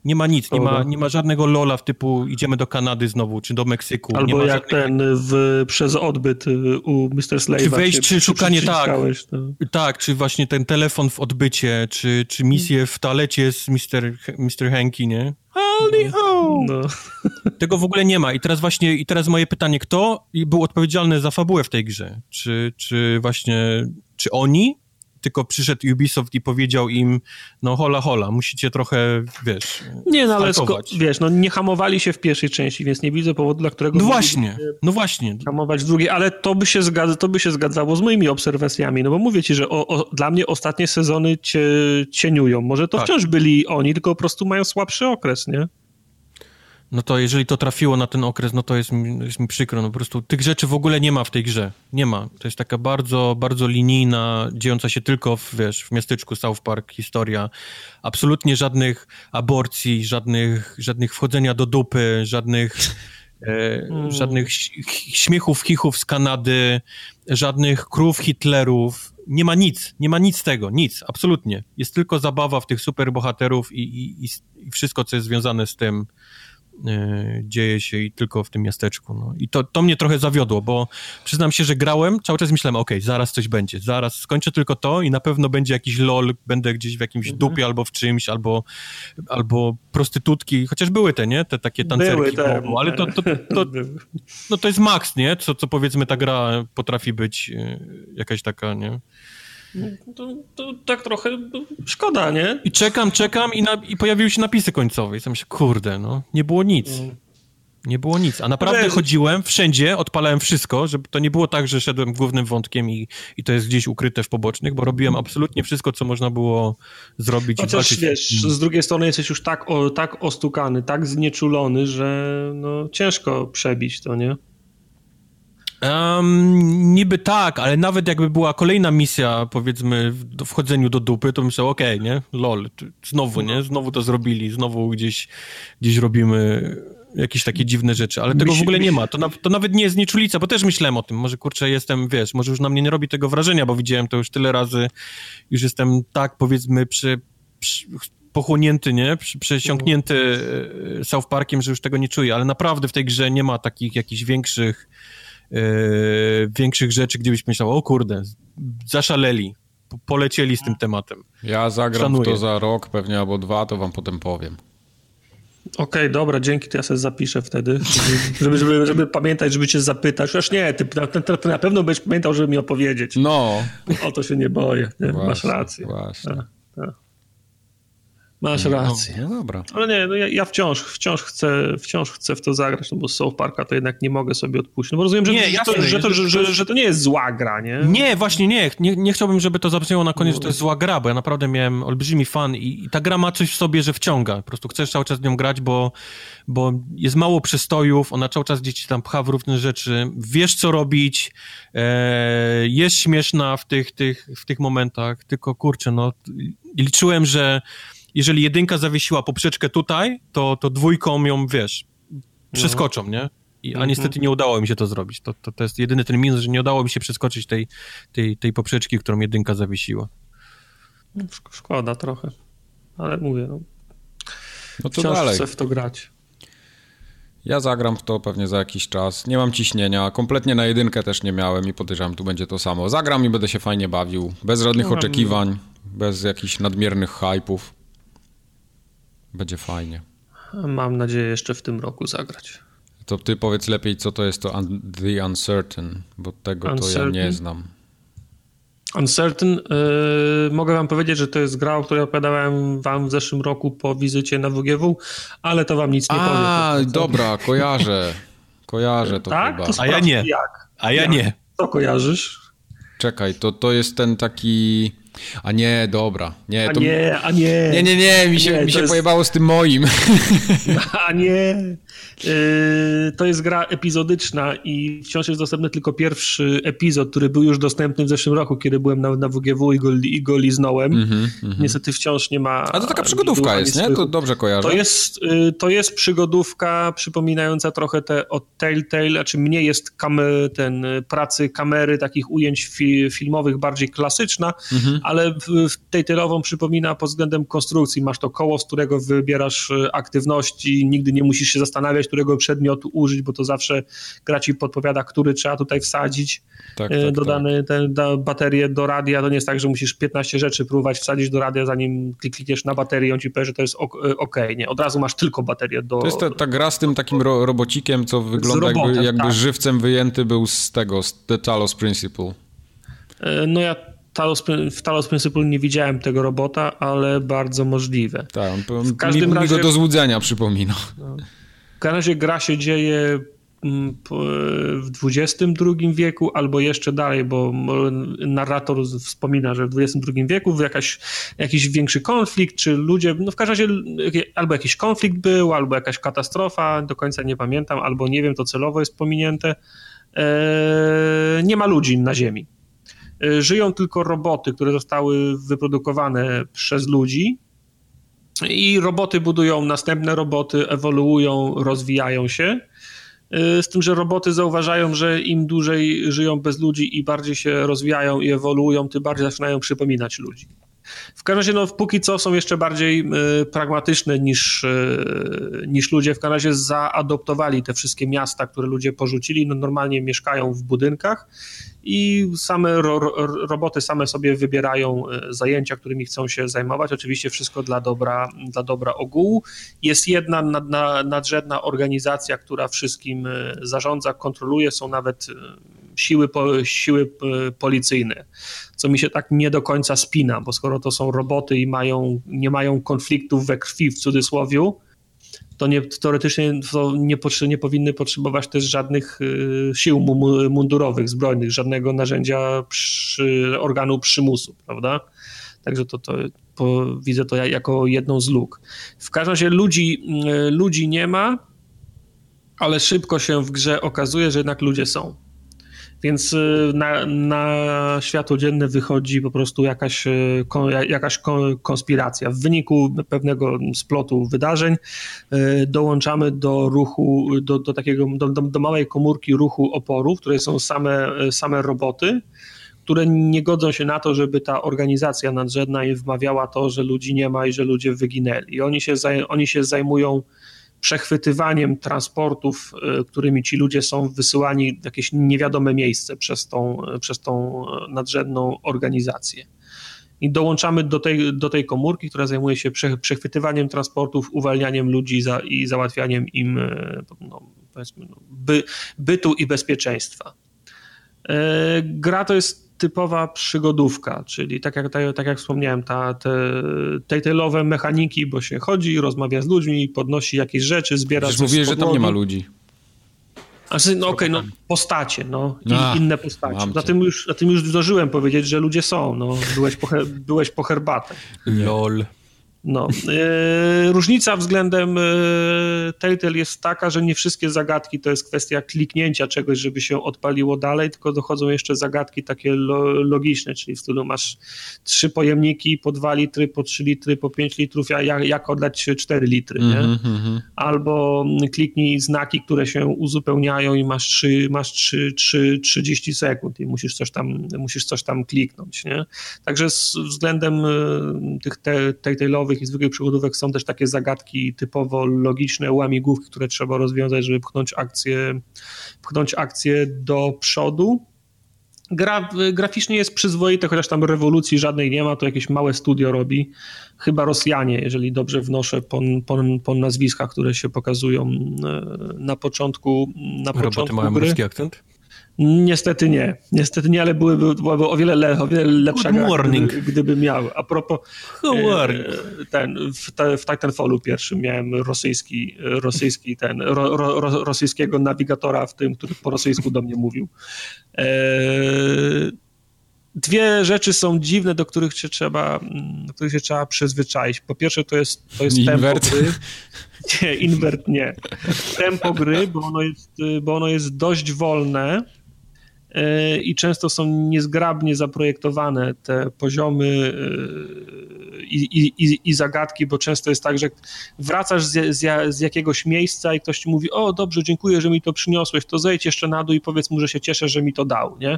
Nie ma nic, nie ma, nie ma żadnego lola w typu idziemy do Kanady znowu, czy do Meksyku. Albo jak żadnych... ten w, przez odbyt y, u Mr. Slave. Czy wejść, czy szukanie, tak. To... Tak, czy właśnie ten telefon w odbycie, czy, czy misję w talecie z Mr. Mr. Hanky, nie? Howdy ho! No. Tego w ogóle nie ma. I teraz właśnie, i teraz moje pytanie, kto był odpowiedzialny za fabułę w tej grze? Czy, czy właśnie, czy oni, tylko przyszedł Ubisoft i powiedział im, no hola hola, musicie trochę, wiesz, Nie, no ale wiesz, no nie hamowali się w pierwszej części, więc nie widzę powodu, dla którego... No właśnie, no właśnie. Hamować w drugiej, ale to by się, zgadza, to by się zgadzało z moimi obserwacjami, no bo mówię ci, że o, o, dla mnie ostatnie sezony cie, cieniują. Może to tak. wciąż byli oni, tylko po prostu mają słabszy okres, nie? No to jeżeli to trafiło na ten okres, no to jest mi, jest mi przykro. No po prostu tych rzeczy w ogóle nie ma w tej grze. Nie ma. To jest taka bardzo, bardzo linijna, dziejąca się tylko w, wiesz, w miasteczku South Park historia. Absolutnie żadnych aborcji, żadnych, żadnych wchodzenia do dupy, żadnych... E, mm. żadnych śmiechów, chichów z Kanady, żadnych krów Hitlerów. Nie ma nic, nie ma nic z tego, nic, absolutnie. Jest tylko zabawa w tych superbohaterów i, i, i wszystko, co jest związane z tym. E, dzieje się i tylko w tym miasteczku. No. I to, to mnie trochę zawiodło, bo przyznam się, że grałem, cały czas myślałem, ok, zaraz coś będzie, zaraz skończę tylko to i na pewno będzie jakiś lol, będę gdzieś w jakimś mhm. dupie albo w czymś, albo, albo prostytutki, chociaż były te, nie? Te takie tancerki. Były te, ale to, to, to, no to jest maks, nie? Co, co powiedzmy ta gra potrafi być e, jakaś taka, nie? To, to, tak trochę szkoda, nie? I czekam, czekam i, na, i pojawiły się napisy końcowe. I sam się, kurde, no, nie było nic. Mm. Nie było nic. A naprawdę chodziłem wszędzie, odpalałem wszystko, żeby to nie było tak, że szedłem głównym wątkiem i, i to jest gdzieś ukryte w pobocznych, bo robiłem absolutnie wszystko, co można było zrobić. Chociaż wiesz, z drugiej strony jesteś już tak, o, tak ostukany, tak znieczulony, że no, ciężko przebić to, nie? Um, niby tak, ale nawet jakby była kolejna misja, powiedzmy, w wchodzeniu do dupy, to myślę, okej, okay, nie? Lol, znowu, nie? Znowu to zrobili, znowu gdzieś, gdzieś robimy jakieś takie dziwne rzeczy, ale tego w ogóle nie ma. To, na, to nawet nie jest nieczulica, bo też myślałem o tym. Może kurczę, jestem, wiesz, może już na mnie nie robi tego wrażenia, bo widziałem to już tyle razy, już jestem tak, powiedzmy, przy, przy pochłonięty, nie? Przesiąknięty e, South Parkiem, że już tego nie czuję, ale naprawdę w tej grze nie ma takich jakichś większych większych rzeczy, gdzie byś myślał, o kurde, zaszaleli, polecieli z tym tematem. Ja zagram Szanuję. to za rok pewnie albo dwa, to wam potem powiem. Okej, okay, dobra, dzięki, to ja sobie zapiszę wtedy, żeby, żeby, żeby pamiętać, żeby cię zapytać. Już nie, ty na, na pewno będziesz pamiętał, żeby mi opowiedzieć. No. O to się nie boję, nie? Właśnie, masz rację. Właśnie. Tak, tak. Masz no, rację. No, no dobra. Ale nie, no ja, ja, wciąż, wciąż, chcę, wciąż chcę w to zagrać, no bo z South Parka to jednak nie mogę sobie odpuścić. No bo rozumiem, że, nie, że, jasne, to, że, to, że, że, że, to nie jest zła gra, nie? Nie, właśnie nie. Nie, nie chciałbym, żeby to zabrzmiało na koniec, że to jest zła gra, bo ja naprawdę miałem olbrzymi fan i, i, ta gra ma coś w sobie, że wciąga. Po prostu chcesz cały czas z nią grać, bo, bo jest mało przestojów, ona cały czas gdzieś tam pcha w różne rzeczy, wiesz co robić, e, jest śmieszna w tych, tych, w tych momentach, tylko kurczę, no liczyłem, że jeżeli jedynka zawiesiła poprzeczkę tutaj, to, to dwójką ją, wiesz, przeskoczą, nie? I, a mhm. niestety nie udało mi się to zrobić. To, to, to jest jedyny ten minus, że nie udało mi się przeskoczyć tej, tej, tej poprzeczki, którą jedynka zawiesiła. No, szkoda trochę, ale mówię, no. No to Wciąż dalej. chcę w to grać. Ja zagram w to pewnie za jakiś czas. Nie mam ciśnienia. Kompletnie na jedynkę też nie miałem i podejrzewam, tu będzie to samo. Zagram i będę się fajnie bawił. Bez żadnych no, oczekiwań, bez jakichś nadmiernych hypów. Będzie fajnie. Mam nadzieję jeszcze w tym roku zagrać. To ty powiedz lepiej, co to jest to un The Uncertain, bo tego Uncertain? to ja nie znam. Uncertain, yy, mogę wam powiedzieć, że to jest gra, o której opowiadałem wam w zeszłym roku po wizycie na WGW, ale to wam nic nie powiem. A, dobra, kojarzę. Kojarzę to tak? chyba. To A ja nie. Jak? A ja jak? nie. Co kojarzysz? Czekaj, to, to jest ten taki a nie, dobra. Nie, a to... nie, a nie. Nie, nie, nie, mi się, nie, mi się jest... pojebało z tym moim. A nie. Yy, to jest gra epizodyczna i wciąż jest dostępny tylko pierwszy epizod, który był już dostępny w zeszłym roku, kiedy byłem na, na WGW i go, i go liznąłem. Mm -hmm, Niestety wciąż nie ma... A to taka przygodówka jest, nie? To dobrze kojarzę. To jest, yy, to jest przygodówka przypominająca trochę te od Telltale, znaczy mnie jest kam ten pracy kamery, takich ujęć fi filmowych bardziej klasyczna, mm -hmm ale w, tej tylową przypomina pod względem konstrukcji. Masz to koło, z którego wybierasz e, aktywności, nigdy nie musisz się zastanawiać, którego przedmiotu użyć, bo to zawsze gra ci podpowiada, który trzeba tutaj wsadzić. Tak, e, tak, dodany tak. Te, baterię do radia, to nie jest tak, że musisz 15 rzeczy próbować wsadzić do radia, zanim klikniesz na baterię i on ci powie, że to jest ok, e, nie, od razu masz tylko baterię do... To jest ta, ta gra z tym takim ro robocikiem, co wygląda robotem, jakby, jakby tak. żywcem wyjęty był z tego, z The Talos Principle. No ja Talos, w Talos Principle nie widziałem tego robota, ale bardzo możliwe. Tak, on, w każdym mi, razie, mi go do złudzenia przypomina. No, w każdym razie gra się dzieje mm, w XXI wieku albo jeszcze dalej, bo narrator wspomina, że w XXI wieku jakaś, jakiś większy konflikt, czy ludzie, no w każdym razie albo jakiś konflikt był, albo jakaś katastrofa, do końca nie pamiętam, albo nie wiem, to celowo jest pominięte. Eee, nie ma ludzi na Ziemi. E, żyją tylko roboty, które zostały wyprodukowane przez ludzi. I roboty budują następne roboty, ewoluują, rozwijają się. E, z tym, że roboty zauważają, że im dłużej żyją bez ludzi i bardziej się rozwijają i ewoluują, tym bardziej zaczynają przypominać ludzi. W każdym razie, no, póki co są jeszcze bardziej y, pragmatyczne niż, y, niż ludzie. W każdym razie zaadoptowali te wszystkie miasta, które ludzie porzucili. No, normalnie mieszkają w budynkach i same ro, ro, roboty same sobie wybierają e, zajęcia, którymi chcą się zajmować. Oczywiście wszystko dla dobra, dla dobra ogółu. Jest jedna nad, nadrzędna organizacja, która wszystkim e, zarządza, kontroluje. Są nawet e, siły, siły policyjne, co mi się tak nie do końca spina, bo skoro to są roboty i mają, nie mają konfliktów we krwi w cudzysłowie, to nie, teoretycznie to nie, nie powinny potrzebować też żadnych y, sił mundurowych, zbrojnych, żadnego narzędzia przy, organu przymusu, prawda? Także to, to po, widzę to jako jedną z luk. W każdym razie ludzi, y, ludzi nie ma, ale szybko się w grze okazuje, że jednak ludzie są. Więc y, na, na światło dzienne wychodzi po prostu jakaś, y, jakaś konspiracja. W wyniku pewnego splotu wydarzeń y, dołączamy do ruchu, do, do takiego, do, do małej komórki ruchu oporu, w której są same, same roboty, które nie godzą się na to, żeby ta organizacja nadrzędna im wmawiała to, że ludzi nie ma i że ludzie wyginęli. I oni się, oni się zajmują przechwytywaniem transportów, y, którymi ci ludzie są wysyłani w jakieś niewiadome miejsce przez tą, przez tą nadrzędną organizację. I dołączamy do tej, do tej komórki, która zajmuje się przechwytywaniem transportów, uwalnianiem ludzi za, i załatwianiem im no, powiedzmy, no, by, bytu i bezpieczeństwa. Gra to jest typowa przygodówka, czyli tak jak, tak, tak jak wspomniałem, ta, te tejtelowe mechaniki, bo się chodzi, rozmawia z ludźmi, podnosi jakieś rzeczy, zbiera Przecież mówiłeś, że tam nie ma ludzi. Znaczy, no okej, okay, no postacie, no, i inne postacie. Na tym, już, na tym już zdążyłem powiedzieć, że ludzie są, no, byłeś po, byłeś po herbatę. Lol. No. E, różnica względem e, Telltale jest taka, że nie wszystkie zagadki to jest kwestia kliknięcia czegoś, żeby się odpaliło dalej, tylko dochodzą jeszcze zagadki takie lo, logiczne, czyli w stylu masz trzy pojemniki po dwa litry, po trzy litry, po pięć litrów, jak, jak oddać cztery litry, nie? Mm -hmm. Albo kliknij znaki, które się uzupełniają i masz, trzy, masz trzy, trzy, 30 sekund i musisz coś tam, musisz coś tam kliknąć, nie? Także z względem e, tych Telltale'owych przygodówkowych i zwykłych przygodówek są też takie zagadki typowo logiczne, łamigłówki, które trzeba rozwiązać, żeby pchnąć akcję, pchnąć akcję do przodu. Gra, graficznie jest przyzwoite, chociaż tam rewolucji żadnej nie ma, to jakieś małe studio robi. Chyba Rosjanie, jeżeli dobrze wnoszę po, po, po nazwiskach, które się pokazują e, na początku, na Roboty początku mają gry. ruski akcent? Niestety nie. Niestety nie, ale byłyby, byłaby o wiele, le, o wiele lepsza morning. Gdyby, gdyby miał. A propos e, ten, w, te, w Titanfallu pierwszym miałem rosyjski, rosyjski ten, ro, ro, rosyjskiego nawigatora w tym, który po rosyjsku do mnie mówił. E, dwie rzeczy są dziwne, do których się trzeba, do których się trzeba przyzwyczaić. Po pierwsze to jest, to jest Invert. tempo gry. Nie, invert nie. Tempo gry, bo ono jest, bo ono jest dość wolne i często są niezgrabnie zaprojektowane te poziomy e, i, i, i zagadki, bo często jest tak, że wracasz z, z, z, jakiegoś miejsca i ktoś ci mówi, o dobrze, dziękuję, że mi to przyniosłeś, to zejdź jeszcze na dół i powiedz mu, że się cieszę, że mi to dał, nie?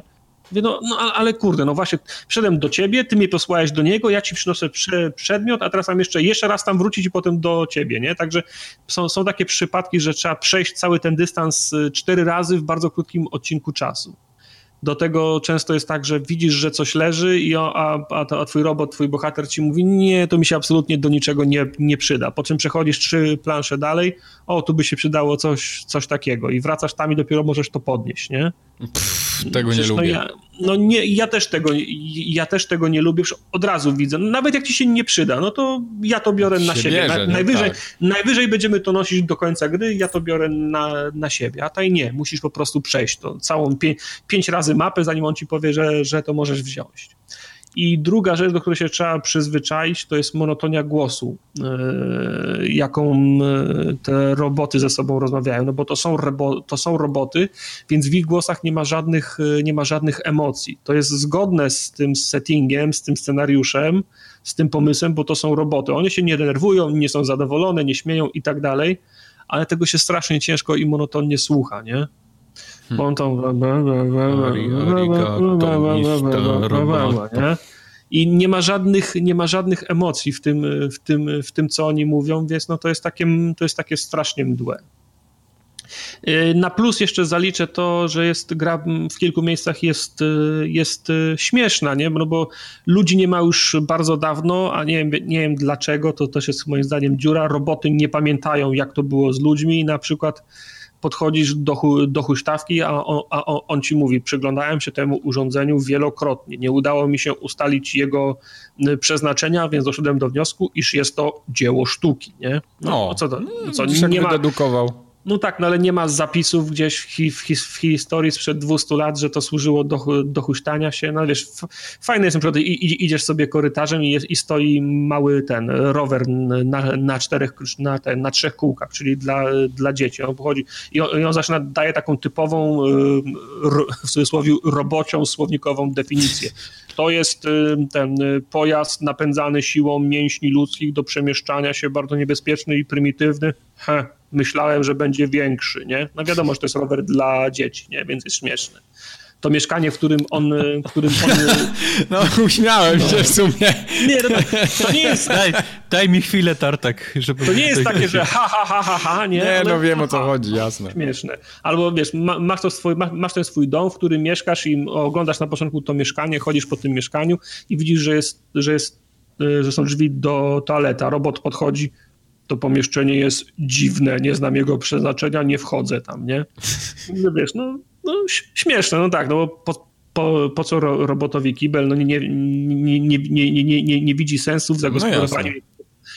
No, no ale kurde, no właśnie, wszedłem do ciebie, ty mnie posłałeś do niego, ja ci przynoszę prze, przedmiot, a teraz mam jeszcze, jeszcze raz tam wrócić i potem do ciebie, nie? Także są, są takie przypadki, że trzeba przejść cały ten dystans y, cztery razy w bardzo krótkim odcinku czasu. Do tego często jest tak, że widzisz, że coś leży, i a, a, a twój robot, twój bohater ci mówi, nie, to mi się absolutnie do niczego nie, nie przyda. Po czym przechodzisz trzy plansze dalej, o, tu by się przydało coś, coś takiego i wracasz tam i dopiero możesz to podnieść, nie? Pff, tego Przecież, nie no lubię. Ja, no nie, ja też tego, ja też tego nie lubię, od razu widzę. No nawet jak ci się nie przyda, no to ja to biorę na Się siebie. bierze, najwyżej, Tak. najwyżej będziemy to nosić do końca gry, ja to biorę na, na siebie, a tutaj nie, musisz po prostu przejść to całą pię, pięć razy mapę, zanim on ci powie, że, że to możesz wziąć. I druga rzecz, do której się trzeba przyzwyczaić, to jest monotonia głosu, yy, jaką yy, te roboty ze sobą rozmawiają, no bo to są, rebo, to są roboty, więc w ich głosach nie ma, żadnych, yy, nie ma żadnych emocji. To jest zgodne z tym settingiem, z tym scenariuszem, z tym pomysłem, bo to są roboty. One się nie denerwują, nie są zadowolone, nie śmieją i tak dalej, ale tego się strasznie ciężko i monotonnie słucha, nie? Bo on tam... Nie? I nie ma żadnych, nie ma żadnych emocji w tym, w, tym, w tym, co oni mówią, więc no to, jest takie, to jest takie strasznie mdłe. Na plus jeszcze zaliczę to, że jest gra w kilku miejscach jest, jest śmieszna, nie? No bo ludzi nie ma już bardzo dawno, a nie wiem, nie wiem dlaczego, to też jest moim zdaniem dziura. Roboty nie pamiętają, jak to było z ludźmi na przykład podchodzisz do, do huśtawki, a on, a on ci mówi, przyglądałem się temu urządzeniu wielokrotnie, nie udało mi się ustalić jego przeznaczenia, więc doszedłem do wniosku, iż jest to dzieło sztuki, nie? No, co to? Co, nie nie ma, dedukował. No tak, no ale nie ma zapisów gdzieś w, hi, w, hi, w historii sprzed 200 lat, że to służyło do, do huśtania się. No wiesz, fajne jest na przykład, i, idziesz sobie korytarzem i, jest, i stoi mały ten rower na, na czterech, na, ten, na trzech kółkach, czyli dla, dla dzieci. On pochodzi i on, i on zaczyna, daje taką typową, w cudzysłowie, robocią, słownikową definicję. To jest ten pojazd napędzany siłą mięśni ludzkich do przemieszczania się, bardzo niebezpieczny i prymitywny. Heh myślałem, że będzie większy, nie? No wiadomo, że to jest rower dla dzieci, nie? Więc jest śmieszny. To mieszkanie, w którym on... W którym on... No, uśmiałem no. się w sumie. Nie, no, to nie jest... Daj, daj mi chwilę, Tartak, żeby... To nie jest takie, że ha, ha, ha, ha, ha, nie? Nie, no wiem o co chodzi, jasne. Śmieszne. Albo wiesz, masz, to swój, masz ten swój dom, w którym mieszkasz i oglądasz na początku to mieszkanie, chodzisz po tym mieszkaniu i widzisz, że jest, że jest że są drzwi do toaleta. Robot podchodzi, to pomieszczenie jest dziwne, nie znam jego przeznaczenia, nie wchodzę tam, nie? No wiesz, no, no śmieszne, no tak, no bo po, po, po co robotowi kibel, no nie, nie, nie, nie, nie, nie, nie, nie widzi sensu w zagospodarowaniu no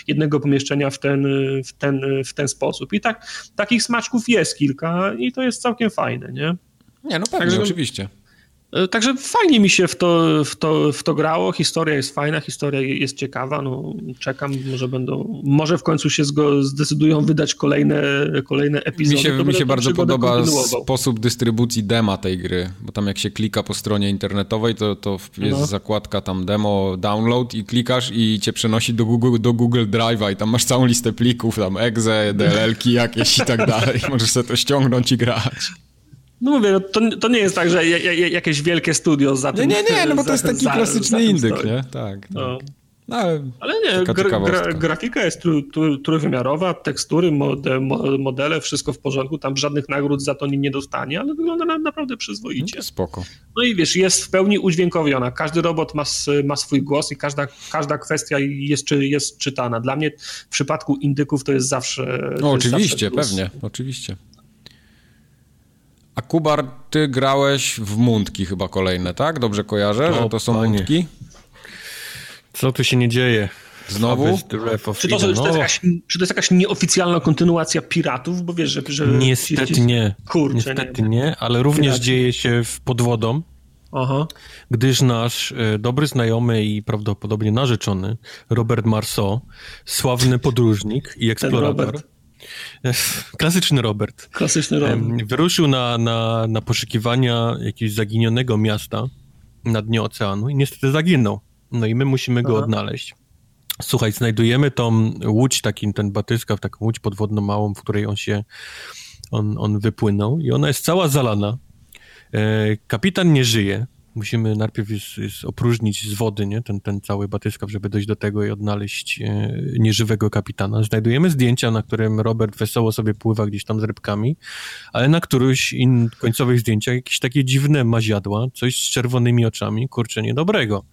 jednego pomieszczenia w ten, w, ten, w ten sposób. I tak, takich smaczków jest kilka i to jest całkiem fajne, nie? Nie, no pewnie, Także, oczywiście. E, także fajnie mi się w to, w, to, w to grało. Historia jest fajna, historia jest ciekawa. No, czekam, może będą, może w końcu się zdecydują wydać kolejne, kolejne epizody. Mi się, mi się bardzo podoba sposób dystrybucji dema tej gry, bo tam jak się klika po stronie internetowej, to, to jest no. zakładka tam demo, download i klikasz i cię przenosi do Google, do Google Drive'a i tam masz całą listę plików, tam exe, DLL-ki jakieś i tak dalej. Możesz sobie to ściągnąć i grać. No mówię, no to, to nie jest tak, że jakieś wielkie studio za tym... Nie, nie, nie, no bo to jest taki za, klasyczny za indyk, nie? Tak, tak. No. No, ale, ale nie, gra, gra, grafika jest tru, tru, trójwymiarowa, tekstury, mode, modele, wszystko w porządku, tam żadnych nagród za to nie, nie dostanie, ale wygląda na, naprawdę przyzwoicie. No spoko. No i wiesz, jest w pełni udźwiękowiona, każdy robot ma, ma swój głos i każda, każda kwestia jest, czy, jest czytana. Dla mnie w przypadku indyków to jest zawsze... No oczywiście, zawsze pewnie, oczywiście. A Kubar, ty grałeś w mundki chyba kolejne, tak? Dobrze kojarzę, o, że to są panie. mundki? Co tu się nie dzieje? Znowu? Czy to, to, jest jakaś, czy to jest jakaś nieoficjalna kontynuacja Piratów? Bo wiesz, że... że Niestety nie. Kurczę, Niestety nie. nie, ale również Piraty. dzieje się w pod wodą. Aha. Gdyż nasz e, dobry znajomy i prawdopodobnie narzeczony Robert Marceau, sławny podróżnik i eksplorator, Klasyczny Robert. Klasyczny Robert. Wyruszył na, na, na poszukiwania jakiegoś zaginionego miasta na dnie oceanu i niestety zaginął. No i my musimy go Aha. odnaleźć. Słuchaj, znajdujemy tą łódź, taki, ten batyska, taką łódź podwodną małą, w której on się, on, on wypłynął i ona jest cała zalana. E, kapitan nie żyje, musimy najpierw jest, jest opróżnić z wody nie? Ten, ten cały batyskaw, żeby dojść do tego i odnaleźć e, nieżywego kapitana. Znajdujemy zdjęcia, na którym Robert wesoło sobie pływa gdzieś tam z rybkami, ale na któryś in, końcowych zdjęciach jakieś takie dziwne maziadła, coś z czerwonymi oczami, kurczę, niedobrego.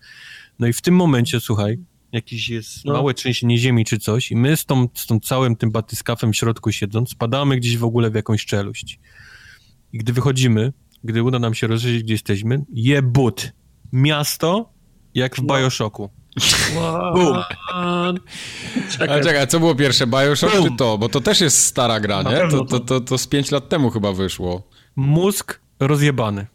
No i w tym momencie, słuchaj, jakiś jest no. małe trzęsienie ziemi czy coś i my z tą, z tą całym tym batyskafem w środku siedząc, spadamy gdzieś w ogóle w jakąś czeluść. I gdy wychodzimy, gdy uda nam się rozszerzyć, gdzie jesteśmy, jebut. Miasto jak w no. Bioshocku. Boom. Czekaj. Ale czekaj, co było pierwsze, Bioshock Boom. czy to? Bo to też jest stara gra, nie? To, to, to, to z 5 lat temu chyba wyszło. Mózg rozjebany.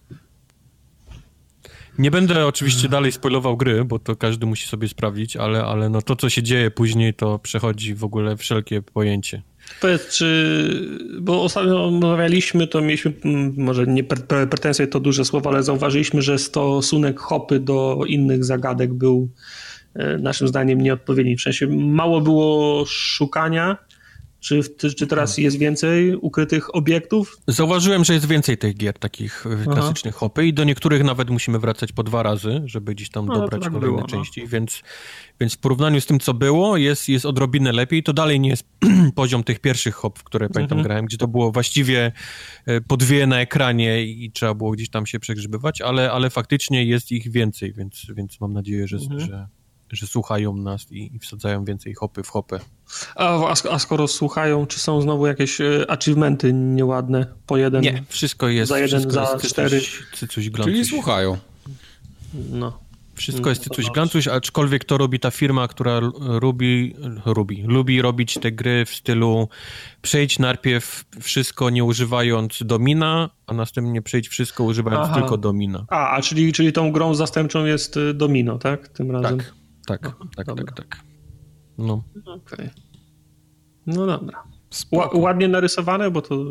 Nie będę oczywiście dalej spoilował gry, bo to każdy musi sobie sprawdzić, ale, ale no to, co się dzieje później, to przechodzi w ogóle wszelkie pojęcie. Powiedz, czy, bo ostatnio omawialiśmy, to mieliśmy, mm, może nie pretensje to duże słowo, ale zauważyliśmy, że stosunek hopy do innych zagadek był e, naszym zdaniem nieodpowiedni. W sensie mało było szukania, czy, czy teraz jest więcej ukrytych obiektów? Zauważyłem, że jest więcej tych gier takich e, Aha. klasycznych hopy i do niektórych nawet musimy wracać po dwa razy, żeby gdzieś tam no, dobrać tak kolejne było, no. części, no. więc, więc w porównaniu z tym, co było, jest, jest odrobinę lepiej. To dalej nie jest poziom tych pierwszych hop, w które pamiętam mhm. grałem, gdzie to było właściwie e, po dwie na ekranie i trzeba było gdzieś tam się przegrzybywać, ale, ale faktycznie jest ich więcej, więc, więc mam nadzieję, że, mhm. że że słuchają nas i, i wsadzają więcej hopy w hopę. A, a, skoro słuchają, czy są znowu jakieś e, achievementy nieładne po jeden? Nie, wszystko jest. Za jeden, za jest cztery. Czyli słuchają. No. Wszystko jest cycuś glancuś, aczkolwiek to robi ta firma, która lubi, lubi, lubi robić te gry w stylu przejdź najpierw wszystko nie używając domina, a następnie przejdź wszystko używając Aha. tylko domina. A, a czyli, czyli tą grą zastępczą jest y, domino, tak? Tym razem? Tak, tak, no, tak, dobra. tak, tak. No. Okay. No dobra. ładnie narysowane, bo to...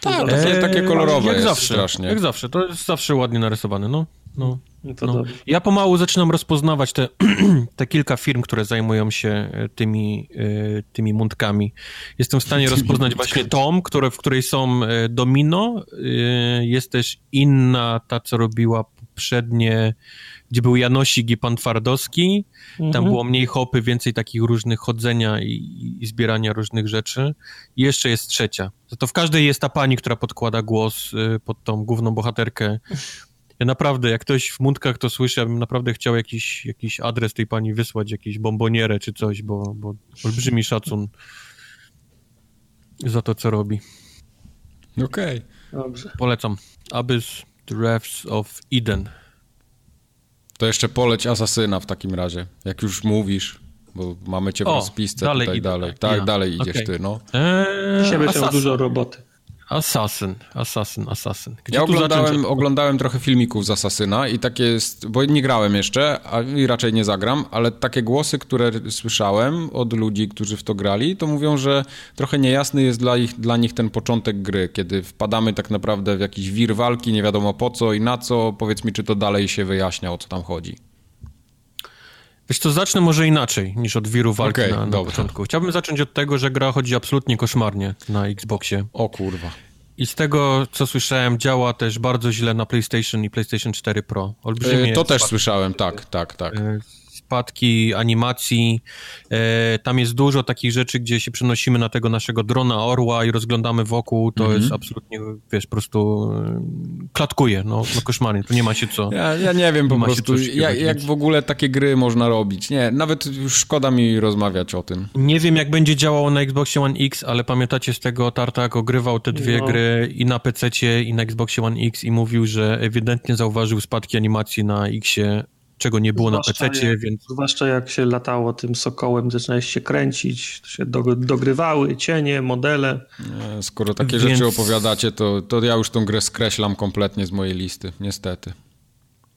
Tak, to jest takie kolorowe jak jest zawsze, strasznie. Jak zawsze, to jest zawsze ładnie narysowane, no. no. No. Ja pomału zaczynam rozpoznawać te, te kilka firm, które zajmują się e, tymi, e, tymi mundkami. Jestem w stanie rozpoznać właśnie tą, które, w której są e, Domino. Jest też inna, ta co robiła poprzednie, gdzie był Janosik i Pan Twardowski. Mhm. Tam było mniej hopy, więcej takich różnych chodzenia i, i zbierania różnych rzeczy. I jeszcze jest trzecia. To w każdej jest ta pani, która podkłada głos pod tą główną bohaterkę ja naprawdę, jak ktoś w mundkach to słyszy, ja bym naprawdę chciał jakiś, jakiś adres tej pani wysłać, jakieś bombonierę czy coś, bo, bo olbrzymi szacun za to, co robi. Okej. Okay. Dobrze. Polecam. Abyss The Refs of Eden. To jeszcze poleć Asasyna w takim razie, jak już mówisz, bo mamy cię w o, rozpisce dalej tutaj idę, dalej. Tak, ja. dalej idziesz okay. ty, no. Eee, Dzisiaj będzie dużo roboty. Assassin, Assassin, Assassin. Gdzie ja oglądałem, oglądałem trochę filmików z Assassina i takie jest, bo nie grałem jeszcze a, i raczej nie zagram, ale takie głosy, które słyszałem od ludzi, którzy w to grali, to mówią, że trochę niejasny jest dla, ich, dla nich ten początek gry, kiedy wpadamy tak naprawdę w jakiś wir walki, nie wiadomo po co i na co. Powiedz mi, czy to dalej się wyjaśnia, o co tam chodzi. Wiesz co, zacznę może inaczej niż od wiru walki okay, na, na początku. Chciałbym zacząć od tego, że gra chodzi absolutnie koszmarnie na Xboxie. O kurwa. I z tego, co słyszałem, działa też bardzo źle na PlayStation i PlayStation 4 Pro. Olbrzymie yy, to też słyszałem, tak, tak, tak. Spadki animacji. E, tam jest dużo takich rzeczy, gdzie się przenosimy na tego naszego drona orła i rozglądamy wokół. To jest absolutnie, wiesz, po prostu e, klatkuje, no, no koszmarnie, tu nie ma się co. Ja, ja nie wiem po prostu, jak, jak w ogóle takie gry można robić. Nie, nawet już szkoda mi rozmawiać o tym. Nie wiem, jak będzie działało na Xboxie One X, ale pamiętacie z tego Tartak ogrywał te dwie no. gry i na PC i na Xboxie One X i mówił, że ewidentnie zauważył spadki animacji na Xie czego nie było zwłaszcza na PC, więc... Zwłaszcza jak się latało tym sokołem, zaczynałeś się kręcić, się dogrywały cienie, modele. Nie, skoro takie więc... rzeczy opowiadacie, to, to ja już tą grę skreślam kompletnie z mojej listy, niestety.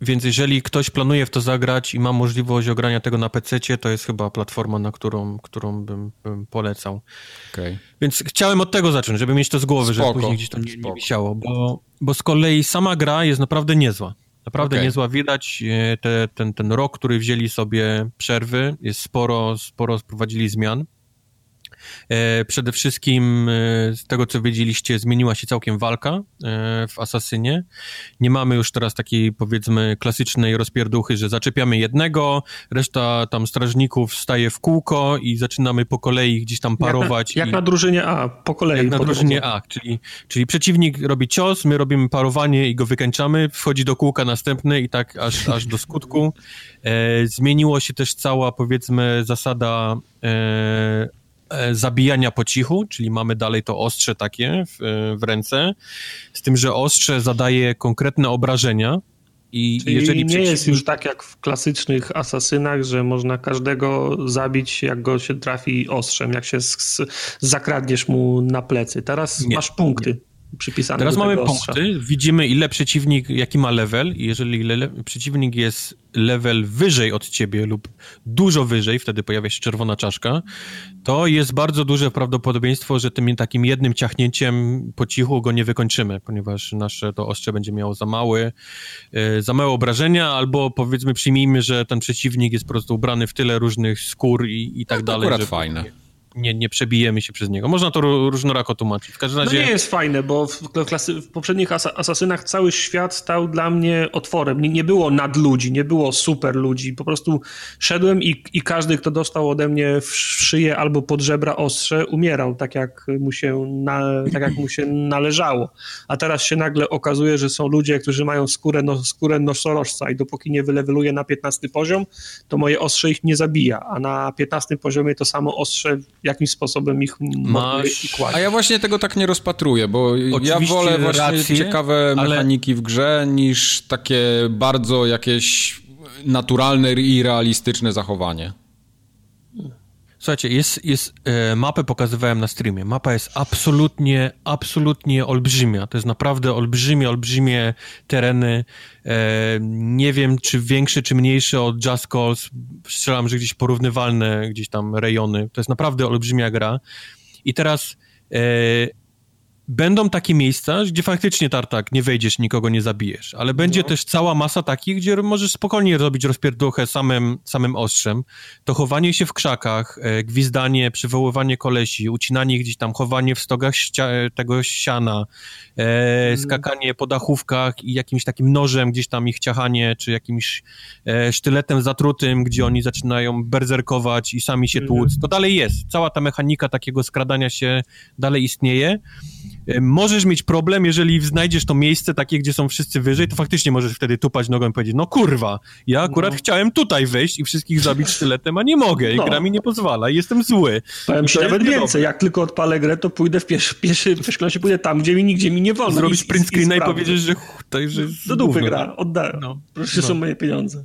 Więc jeżeli ktoś planuje w to zagrać i ma możliwość ogrania tego na PC, to jest chyba platforma, na którą, którą bym, bym polecał. Okay. Więc chciałem od tego zacząć, żeby mieć to z głowy, Spoko. żeby później gdzieś to nie, nie wisiało, bo, bo z kolei sama gra jest naprawdę niezła. Naprawdę okay. niezła. Widać e, te, ten, ten rok, który wzięli sobie przerwy. Jest sporo, sporo sprowadzili zmian. E, przede wszystkim e, z tego, co wiedzieliście, zmieniła się całkiem walka e, w Asasynie. Nie mamy już teraz takiej, powiedzmy, klasycznej rozpierduchy, że zaczepiamy jednego, reszta tam strażników staje w kółko i zaczynamy po kolei gdzieś tam parować. Jak na, jak i, na drużynie A, po kolei. Jak na drużynie A, czyli, czyli przeciwnik robi cios, my robimy parowanie i go wykańczamy, wchodzi do kółka następny i tak aż, aż do skutku. Zmieniło się też cała, powiedzmy, zasada E, zabijania po cichu, czyli mamy dalej to ostrze takie w, e, w ręce, z tym, że ostrze zadaje konkretne obrażenia, i Czyli jeżeli nie jest już tak jak w klasycznych asasynach, że można każdego zabić, jak go się trafi ostrzem, jak się z, z, zakradniesz mu na plecy. Teraz nie, masz punkty. Nie przypisane Teraz mamy punkty, widzimy ile przeciwnik, jaki ma level. I jeżeli le przeciwnik jest level wyżej od ciebie lub dużo wyżej, wtedy pojawia się czerwona czaszka, to jest bardzo duże prawdopodobieństwo, że tym takim jednym ciachnięciem po cichu go nie wykończymy, ponieważ nasze to ostrze będzie miało za małe, za małe obrażenia, albo powiedzmy przyjmijmy, że ten przeciwnik jest po prostu ubrany w tyle różnych skór i, i tak no, dalej. To akurat fajne nie, nie przebijemy się przez niego. Można to różnorako tłumaczyć. W każdym razie... No nie jest fajne, bo w, klasy, w poprzednich as asasynach cały świat stał dla mnie otworem. Nie, nie było nadludzi, nie było super ludzi. Po prostu szedłem i, i każdy, kto dostał ode mnie w szyję albo pod żebra ostrze, umierał tak jak mu się, na, tak jak mu się należało. A teraz się nagle okazuje, że są ludzie, którzy mają skórę, no, skórę nosorożca i dopóki nie wyleweluje na 15 poziom, to moje ostrze ich nie zabija, a na 15 poziomie to samo ostrze jakimś sposobem ich Masz... i kładzie. A ja właśnie tego tak nie rozpatruję, bo Oczywiście ja wolę właśnie rację, ciekawe mechaniki ale... w grze niż takie bardzo jakieś naturalne i realistyczne zachowanie. Słuchajcie, jest, jest e, mapę pokazywałem na streamie. Mapa jest absolutnie, absolutnie olbrzymia. To jest naprawdę olbrzymie, olbrzymie tereny. E, nie wiem, czy większe, czy mniejsze od Just Cause. Strzelam, że gdzieś porównywalne gdzieś tam rejony. To jest naprawdę olbrzymia gra. I teraz e, będą takie miejsca, gdzie faktycznie tartak nie wejdziesz, nikogo nie zabijesz, ale będzie no. też cała masa takich, gdzie możesz spokojnie robić rozpierduchę samym, samym ostrzem. To chowanie się w krzakach, e, gwizdanie, przywoływanie kolesi, ucinanie gdzieś tam, chowanie w stogach ścia- tego siana, e, mm. skakanie po dachówkach i jakimś takim nożem gdzieś tam ich ciachanie, czy jakimś e, sztyletem zatrutym, gdzie oni zaczynają berzerkować i sami się mm. tłuc. To dalej jest. Cała ta mechanika takiego skradania się dalej istnieje. E, możesz mieć problem, jeżeli znajdziesz to miejsce takie, gdzie są wszyscy wyżej, to faktycznie możesz wtedy tupać nogą i powiedzieć, no kurwa, ja akurat no. chciałem tutaj wejść i wszystkich zabić sztyletem, a nie mogę i no. gra mi nie pozwala i jestem zły. Powiem ci nawet więcej, jak tylko odpalę grę, to pójdę w pieszy, pieszy w pójdę tam, gdzie mi nigdzie mi nie wolno. Zrobić print screena i, powiedzieć, że, to, że do dupy gra, oddałem. No. Proszę, no. są moje pieniądze.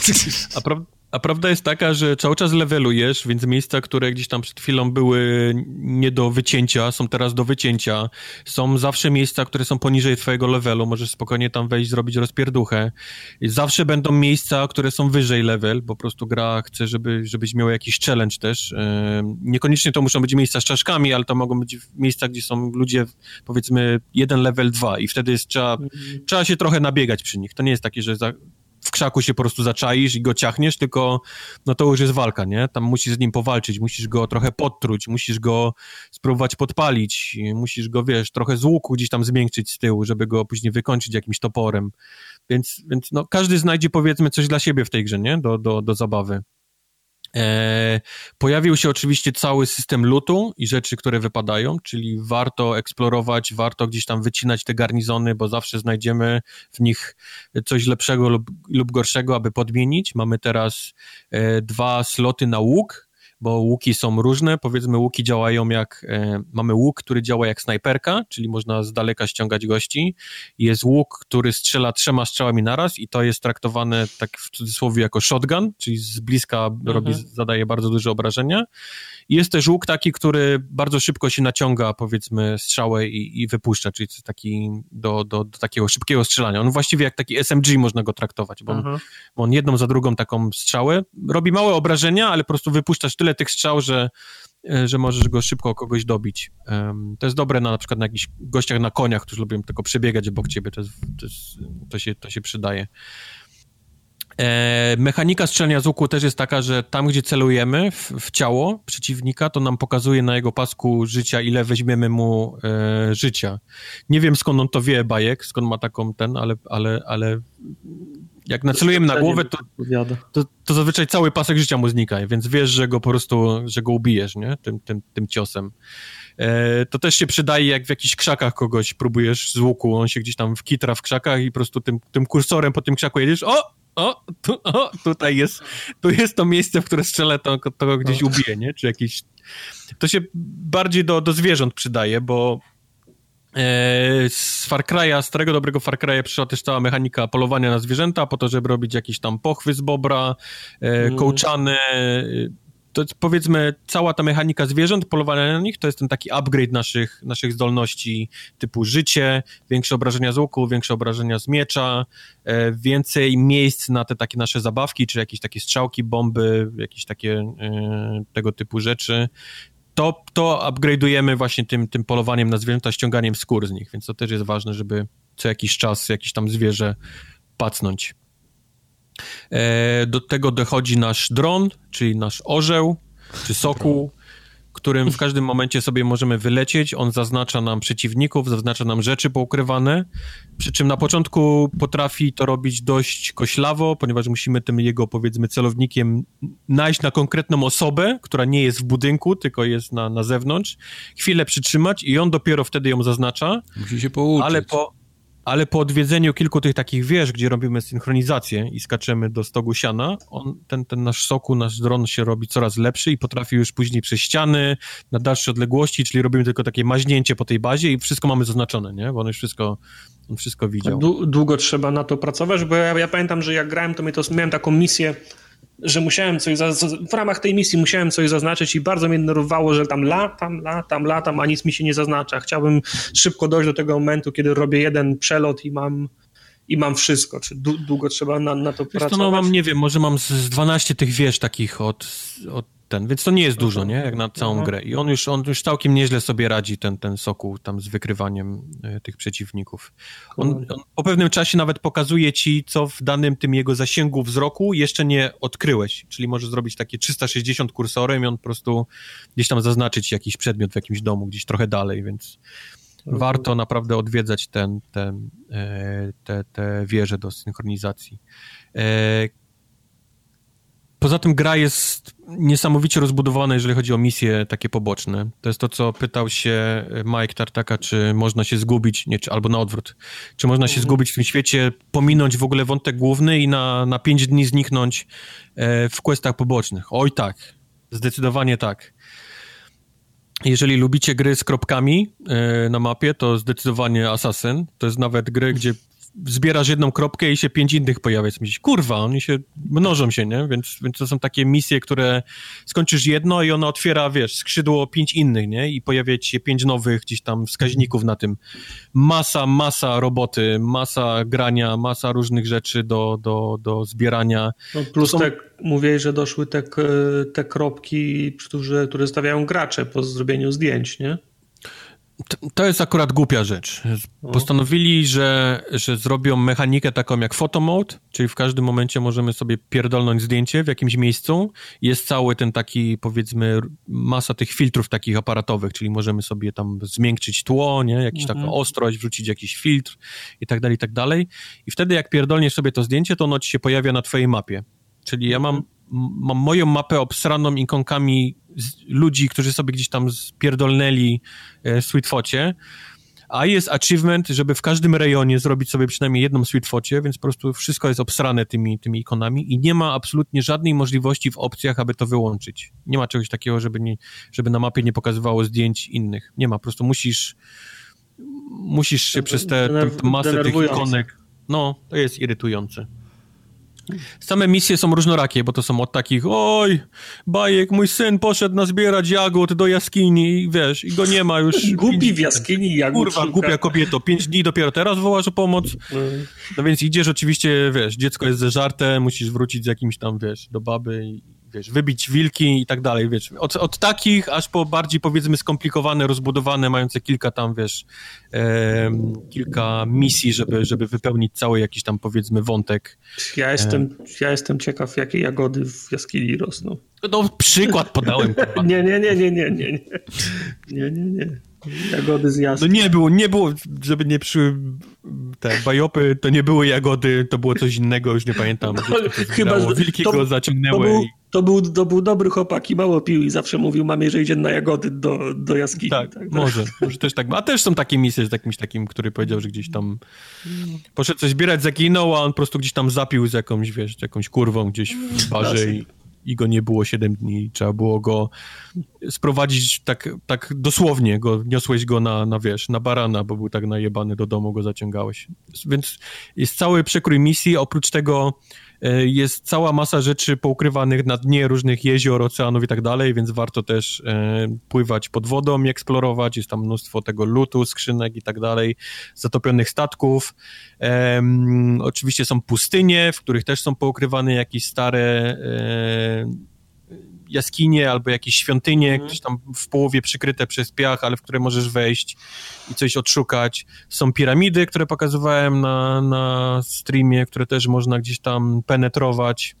A, pra a prawda jest taka, że cały czas levelujesz, więc miejsca, które gdzieś tam przed chwilą były nie do wycięcia, są teraz do wycięcia. Są zawsze miejsca, które są poniżej twojego levelu, możesz spokojnie tam wejść, zrobić rozpierduchę. Zawsze będą miejsca, które są wyżej level, po prostu gra chce, żeby, żebyś miał jakiś challenge też. Niekoniecznie to muszą być miejsca z czaszkami, ale to mogą być miejsca, gdzie są ludzie, powiedzmy, jeden level, dwa i wtedy jest, trzeba, mm. trzeba się trochę nabiegać przy nich. To nie jest takie, że za, w krzaku się po prostu zaczaisz i go ciachniesz, tylko no to już jest walka, nie? Tam musisz z nim powalczyć, musisz go trochę podtruć, musisz go spróbować podpalić, musisz go, wiesz, trochę z łuku gdzieś tam zmiękczyć z tyłu, żeby go później wykończyć jakimś toporem. Więc, więc no, każdy znajdzie powiedzmy coś dla siebie w tej grze, nie? Do, do, do zabawy. E, pojawił się oczywiście cały system lutu i rzeczy, które wypadają, czyli warto eksplorować, warto gdzieś tam wycinać te garnizony, bo zawsze znajdziemy w nich coś lepszego lub, lub gorszego, aby podmienić. Mamy teraz e, dwa sloty na łuk, bo łuki są różne. Powiedzmy, łuki działają jak. E, mamy łuk, który działa jak snajperka, czyli można z daleka ściągać gości. Jest łuk, który strzela trzema strzałami naraz, i to jest traktowane tak w cudzysłowie jako shotgun, czyli z bliska mhm. robi, zadaje bardzo duże obrażenia. Jest też łuk taki, który bardzo szybko się naciąga, powiedzmy, strzałę i, i wypuszcza, czyli taki do, do, do, takiego szybkiego strzelania. On właściwie jak taki SMG można go traktować, bo on, mhm. bo on jedną za drugą taką strzałę robi małe obrażenia, ale po prostu wypuszczasz tyle tych strzał, że e, że możesz go szybko kogoś dobić. Um, to jest dobre na, na przykład na jakichś gościach na koniach, którzy lubią tylko przebiegać obok ciebie, to, jest, to, jest, to, się, to się przydaje. E, mechanika strzelania z łuku też jest taka, że tam, gdzie celujemy w, w, ciało przeciwnika, to nam pokazuje na jego pasku życia, ile weźmiemy mu e, życia. Nie wiem, skąd on to wie, Bajek, skąd ma taką ten, ale, ale, ale jak nacelujemy na głowę, to, to, to zazwyczaj cały pasek życia mu znika, więc wiesz, że go po prostu, że go ubijesz, nie? Tym, tym, tym ciosem. E, to też się przydaje, jak w jakichś krzakach kogoś próbujesz z łuku, on się gdzieś tam wkitra w krzakach i po prostu tym, tym kursorem po tym krzaku jedziesz, o, o, tu, o, tutaj jest, tu jest to miejsce, w które strzelę, to, to gdzieś no. ubije, nie? Czy jakiś... To się bardziej do, do zwierząt przydaje, bo e, z Far Cry'a, starego dobrego Far Cry'a przyszła też cała mechanika polowania na zwierzęta po to, żeby robić jakieś tam pochwy z bobra, e, mm. kołczany, to powiedzmy cała ta mechanika zwierząt, polowania na nich, to jest ten taki upgrade naszych, naszych zdolności typu życie, większe obrażenia z łuku, większe obrażenia z miecza, e, więcej miejsc na te takie nasze zabawki, czy jakieś takie strzałki, bomby, jakieś takie e, tego typu rzeczy. To, to upgrade'ujemy właśnie tym, tym polowaniem na zwierzęta, ściąganiem skór z nich, więc to też jest ważne, żeby co jakiś czas jakieś tam zwierzę pacnąć. E, do tego dochodzi nasz dron, czyli nasz orzeł, czy sokół, którym w każdym momencie sobie możemy wylecieć. On zaznacza nam przeciwników, zaznacza nam rzeczy poukrywane. Przy czym na początku potrafi to robić dość koślawo, ponieważ musimy tym jego, powiedzmy, celownikiem najść na konkretną osobę, która nie jest w budynku, tylko jest na, na zewnątrz, chwilę przytrzymać i on dopiero wtedy ją zaznacza. Musi się pouczyć. Ale po, ale po odwiedzeniu kilku tych takich wież, gdzie robimy synchronizację i skaczemy do stogu siana, on, ten, ten nasz soku, nasz dron się robi coraz lepszy i potrafi już później przez ściany na dalsze odległości, czyli robimy tylko takie maźnięcie po tej bazie i wszystko mamy zaznaczone, nie? Bo on już wszystko, on wszystko widział. Długo trzeba na to pracować, bo ja, ja pamiętam, że jak grałem, to, to miałem taką misję że musiałem coś, w ramach tej misji musiałem coś zaznaczyć i bardzo mnie denerwowało, że tam latam, latam, latam, a nic mi się nie zaznacza. Chciałbym szybko dojść do tego momentu, kiedy robię jeden przelot i mam i mam wszystko. Czy długo trzeba na, na to Wiesz pracować? To no mam, nie wiem, może mam z 12 tych wież takich od, od ten, więc to nie jest dużo, nie? Jak na całą grę. I on już, on już całkiem nieźle sobie radzi, ten, ten soku tam z wykrywaniem y, tych przeciwników. On, on, po pewnym czasie nawet pokazuje ci, co w danym tym jego zasięgu wzroku jeszcze nie odkryłeś. Czyli możesz zrobić takie 360 kursorem i on po prostu gdzieś tam zaznaczyć jakiś przedmiot w jakimś domu, gdzieś trochę dalej, więc warto naprawdę odwiedzać ten, ten, e, te, te wieże do synchronizacji. E, Poza tym gra jest niesamowicie rozbudowana, jeżeli chodzi o misje takie poboczne. To jest to, co pytał się Mike Tartaka, czy można się zgubić, nie, czy, albo na odwrót, czy można się mhm. zgubić w tym świecie, pominąć w ogóle wątek główny i na, na pięć dni zniknąć e, w questach pobocznych. Oj tak, zdecydowanie tak. Jeżeli lubicie gry z kropkami e, na mapie, to zdecydowanie Assassin. To jest nawet gry, gdzie zbierasz jedną kropkę i się pięć innych pojawia. Myślisz, kurwa, oni się mnożą się, nie? Więc, więc to są takie misje, które skończysz jedno i ono otwiera, wiesz, skrzydło pięć innych, nie? I pojawia ci się pięć nowych gdzieś tam wskaźników na tym. Masa, masa roboty, masa grania, masa różnych rzeczy do, do, do zbierania. No plus są... te, mówię, że doszły te, te kropki, które, które stawiają gracze po zrobieniu zdjęć, nie? To jest akurat głupia rzecz. Postanowili, że, że zrobią mechanikę taką jak photomode, czyli w każdym momencie możemy sobie pierdolnąć zdjęcie w jakimś miejscu. Jest cały ten taki, powiedzmy, masa tych filtrów takich aparatowych, czyli możemy sobie tam zmiękczyć tło, nie? Jakiś mhm. taką ostrość, wrzucić jakiś filtr i tak dalej, i tak dalej. I wtedy jak pierdolniesz sobie to zdjęcie, to ono ci się pojawia na twojej mapie. Czyli ja mam, mam moją mapę obsraną ikonkami ludzi, którzy sobie gdzieś tam spierdolnęli e, Sweetfocie, a jest achievement, żeby w każdym rejonie zrobić sobie przynajmniej jedną Sweetfocie, więc po prostu wszystko jest obsrane tymi, tymi ikonami i nie ma absolutnie żadnej możliwości w opcjach, aby to wyłączyć. Nie ma czegoś takiego, żeby, nie, żeby na mapie nie pokazywało zdjęć innych. Nie ma, po prostu musisz musisz się przez tę masę tych ikonek... No, to jest irytujące. Same misje są różnorakie, bo to są od takich oj, bajek, mój syn poszedł nazbierać jagód do jaskini i wiesz, i go nie ma już. Głupi w jaskini jagód Kurwa, szuka. głupia kobieto, pięć dni dopiero teraz wołasz o pomoc. No więc idziesz oczywiście, wiesz, dziecko jest zeżarte, musisz wrócić z jakimś tam, wiesz, do baby i wiesz, wybić wilki i tak dalej, wiesz, od, od takich aż po bardziej, powiedzmy, skomplikowane, rozbudowane, mające kilka tam, wiesz, e, kilka misji, żeby, żeby wypełnić cały jakiś tam, powiedzmy, wątek. Ja jestem, e... ja jestem ciekaw, jakie jagody w jaskini rosną. No, przykład podałem. nie, nie, nie, nie, nie, nie, nie, nie, nie, nie. Jagody z jasku. No nie było, nie było, żeby nie przy te bajopy, to nie były jagody, to było coś innego, już nie pamiętam. Chyba, że wilki to, go zaciągnęły. To był, to, był, to był dobry chłopak i mało pił i zawsze mówił mamie, że idzie na jagody do, do jaskini. Tak, tak, może, może też tak. A też są takie misje z jakimś takim, który powiedział, że gdzieś tam poszedł coś zbierać, zaginął, a on po prostu gdzieś tam zapił z jakąś, wiesz, jakąś kurwą gdzieś w barze i i go nie było 7 dni. Trzeba było go sprowadzić tak, tak dosłownie, go, niosłeś go na, na, wiesz, na barana, bo był tak najebany, do domu go zaciągałeś. Więc jest cały przekrój misji, oprócz tego jest cała masa rzeczy poukrywanych na dnie różnych jezior, oceanów i tak dalej, więc warto też e, pływać pod wodą i eksplorować. Jest tam mnóstwo tego lutu, skrzynek i tak dalej, zatopionych statków. oczywiście są pustynie, w których też są poukrywane jakieś stare e, jaskinie albo jakieś świątynie, mm. gdzieś tam w połowie przykryte przez piach, ale w które możesz wejść i coś odszukać. Są piramidy, które pokazywałem na, na streamie, które też można gdzieś tam penetrować.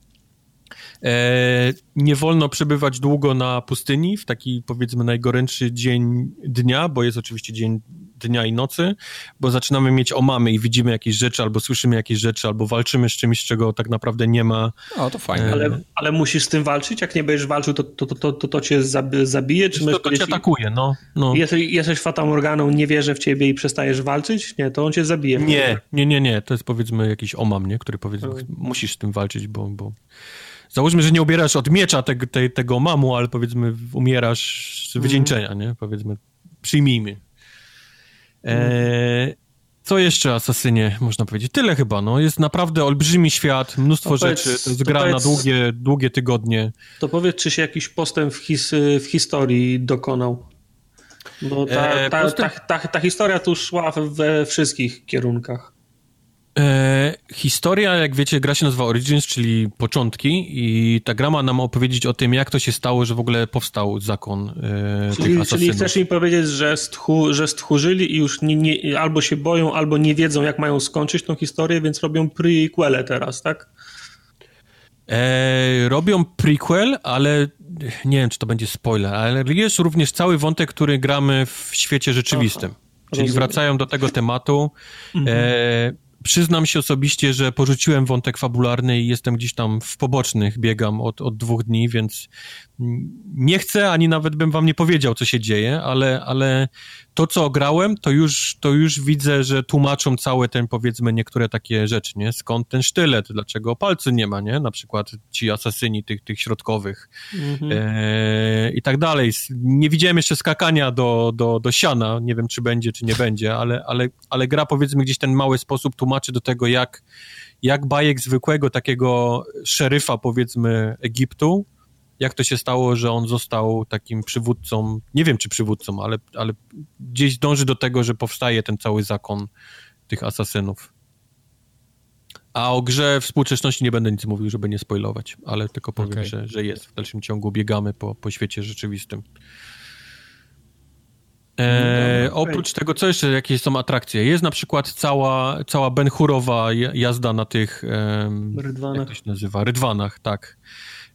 E, nie wolno przebywać długo na pustyni, w taki powiedzmy najgorętszy dzień dnia, bo jest oczywiście dzień dnia i nocy, bo zaczynamy mieć omamy i widzimy jakieś rzeczy, albo słyszymy jakieś rzeczy, albo walczymy z czymś, czego tak naprawdę nie ma. O, to fajne. Ale, ale musisz z tym walczyć? Jak nie będziesz walczył, to, to, to, to, to cię zabije? Czy to, to cię atakuje, no. no. Jesteś, jesteś Fatamorganą, nie wierzę w ciebie i przestajesz walczyć? Nie, to on cię zabije. Nie, nie, nie, nie. To jest powiedzmy jakiś omam, nie? Który powiedzmy, hmm. musisz z tym walczyć, bo, bo Załóżmy, że nie ubierasz od miecza te, te, tego mamu, ale powiedzmy umierasz z wycieńczenia, nie? Powiedzmy, przyjmijmy. E, co jeszcze Asasynie można powiedzieć? Tyle chyba, no. Jest naprawdę olbrzymi świat, mnóstwo to rzeczy, powiedz, to jest gra powiedz, na długie, długie tygodnie. To powiedz, czy się jakiś postęp w, his, w historii dokonał? Bo ta, e, ta, ta, ta, ta historia tu szła we wszystkich kierunkach. E, historia, jak wiecie, gra się nazywa Origins, czyli początki i ta gra ma nam opowiedzieć o tym, jak to się stało, że w ogóle powstał zakon e, czyli, tych Czyli chcesz mi powiedzieć, że, stchu, że stchórzyli i już nie, nie, albo się boją, albo nie wiedzą, jak mają skończyć tą historię, więc robią prequele teraz, tak? E, robią prequel, ale nie wiem, czy to będzie spoiler, ale jest również cały wątek, który gramy w świecie rzeczywistym. Aha, czyli rozumiem. wracają do tego tematu. Mhm. E, Przyznam się osobiście, że porzuciłem wątek fabularny i jestem gdzieś tam w pobocznych, biegam od, od dwóch dni, więc nie chcę, ani nawet bym wam nie powiedział, co się dzieje, ale, ale to, co grałem, to już, to już widzę, że tłumaczą całe ten, powiedzmy, niektóre takie rzeczy, nie? Skąd ten sztylet, dlaczego palcy nie ma, nie? Na przykład ci asasyni tych, tych środkowych mhm. e, i tak dalej. Nie widziałem jeszcze skakania do, do, do siana, nie wiem, czy będzie, czy nie będzie, ale, ale, ale gra, powiedzmy, gdzieś ten mały sposób tłumaczy do tego, jak, jak bajek zwykłego takiego szeryfa, powiedzmy, Egiptu, jak to się stało, że on został takim przywódcą, nie wiem czy przywódcą, ale, ale gdzieś dąży do tego, że powstaje ten cały zakon tych asasynów. A o grze współczesności nie będę nic mówił, żeby nie spoilować, ale tylko powiem, okay. że, że jest. W dalszym ciągu biegamy po, po świecie rzeczywistym. E, no. Oprócz tego, co jeszcze, jakie są atrakcje? Jest na przykład cała, cała benchurowa jazda na tych... Rydwanach. Jak to się nazywa? Rydwanach, tak.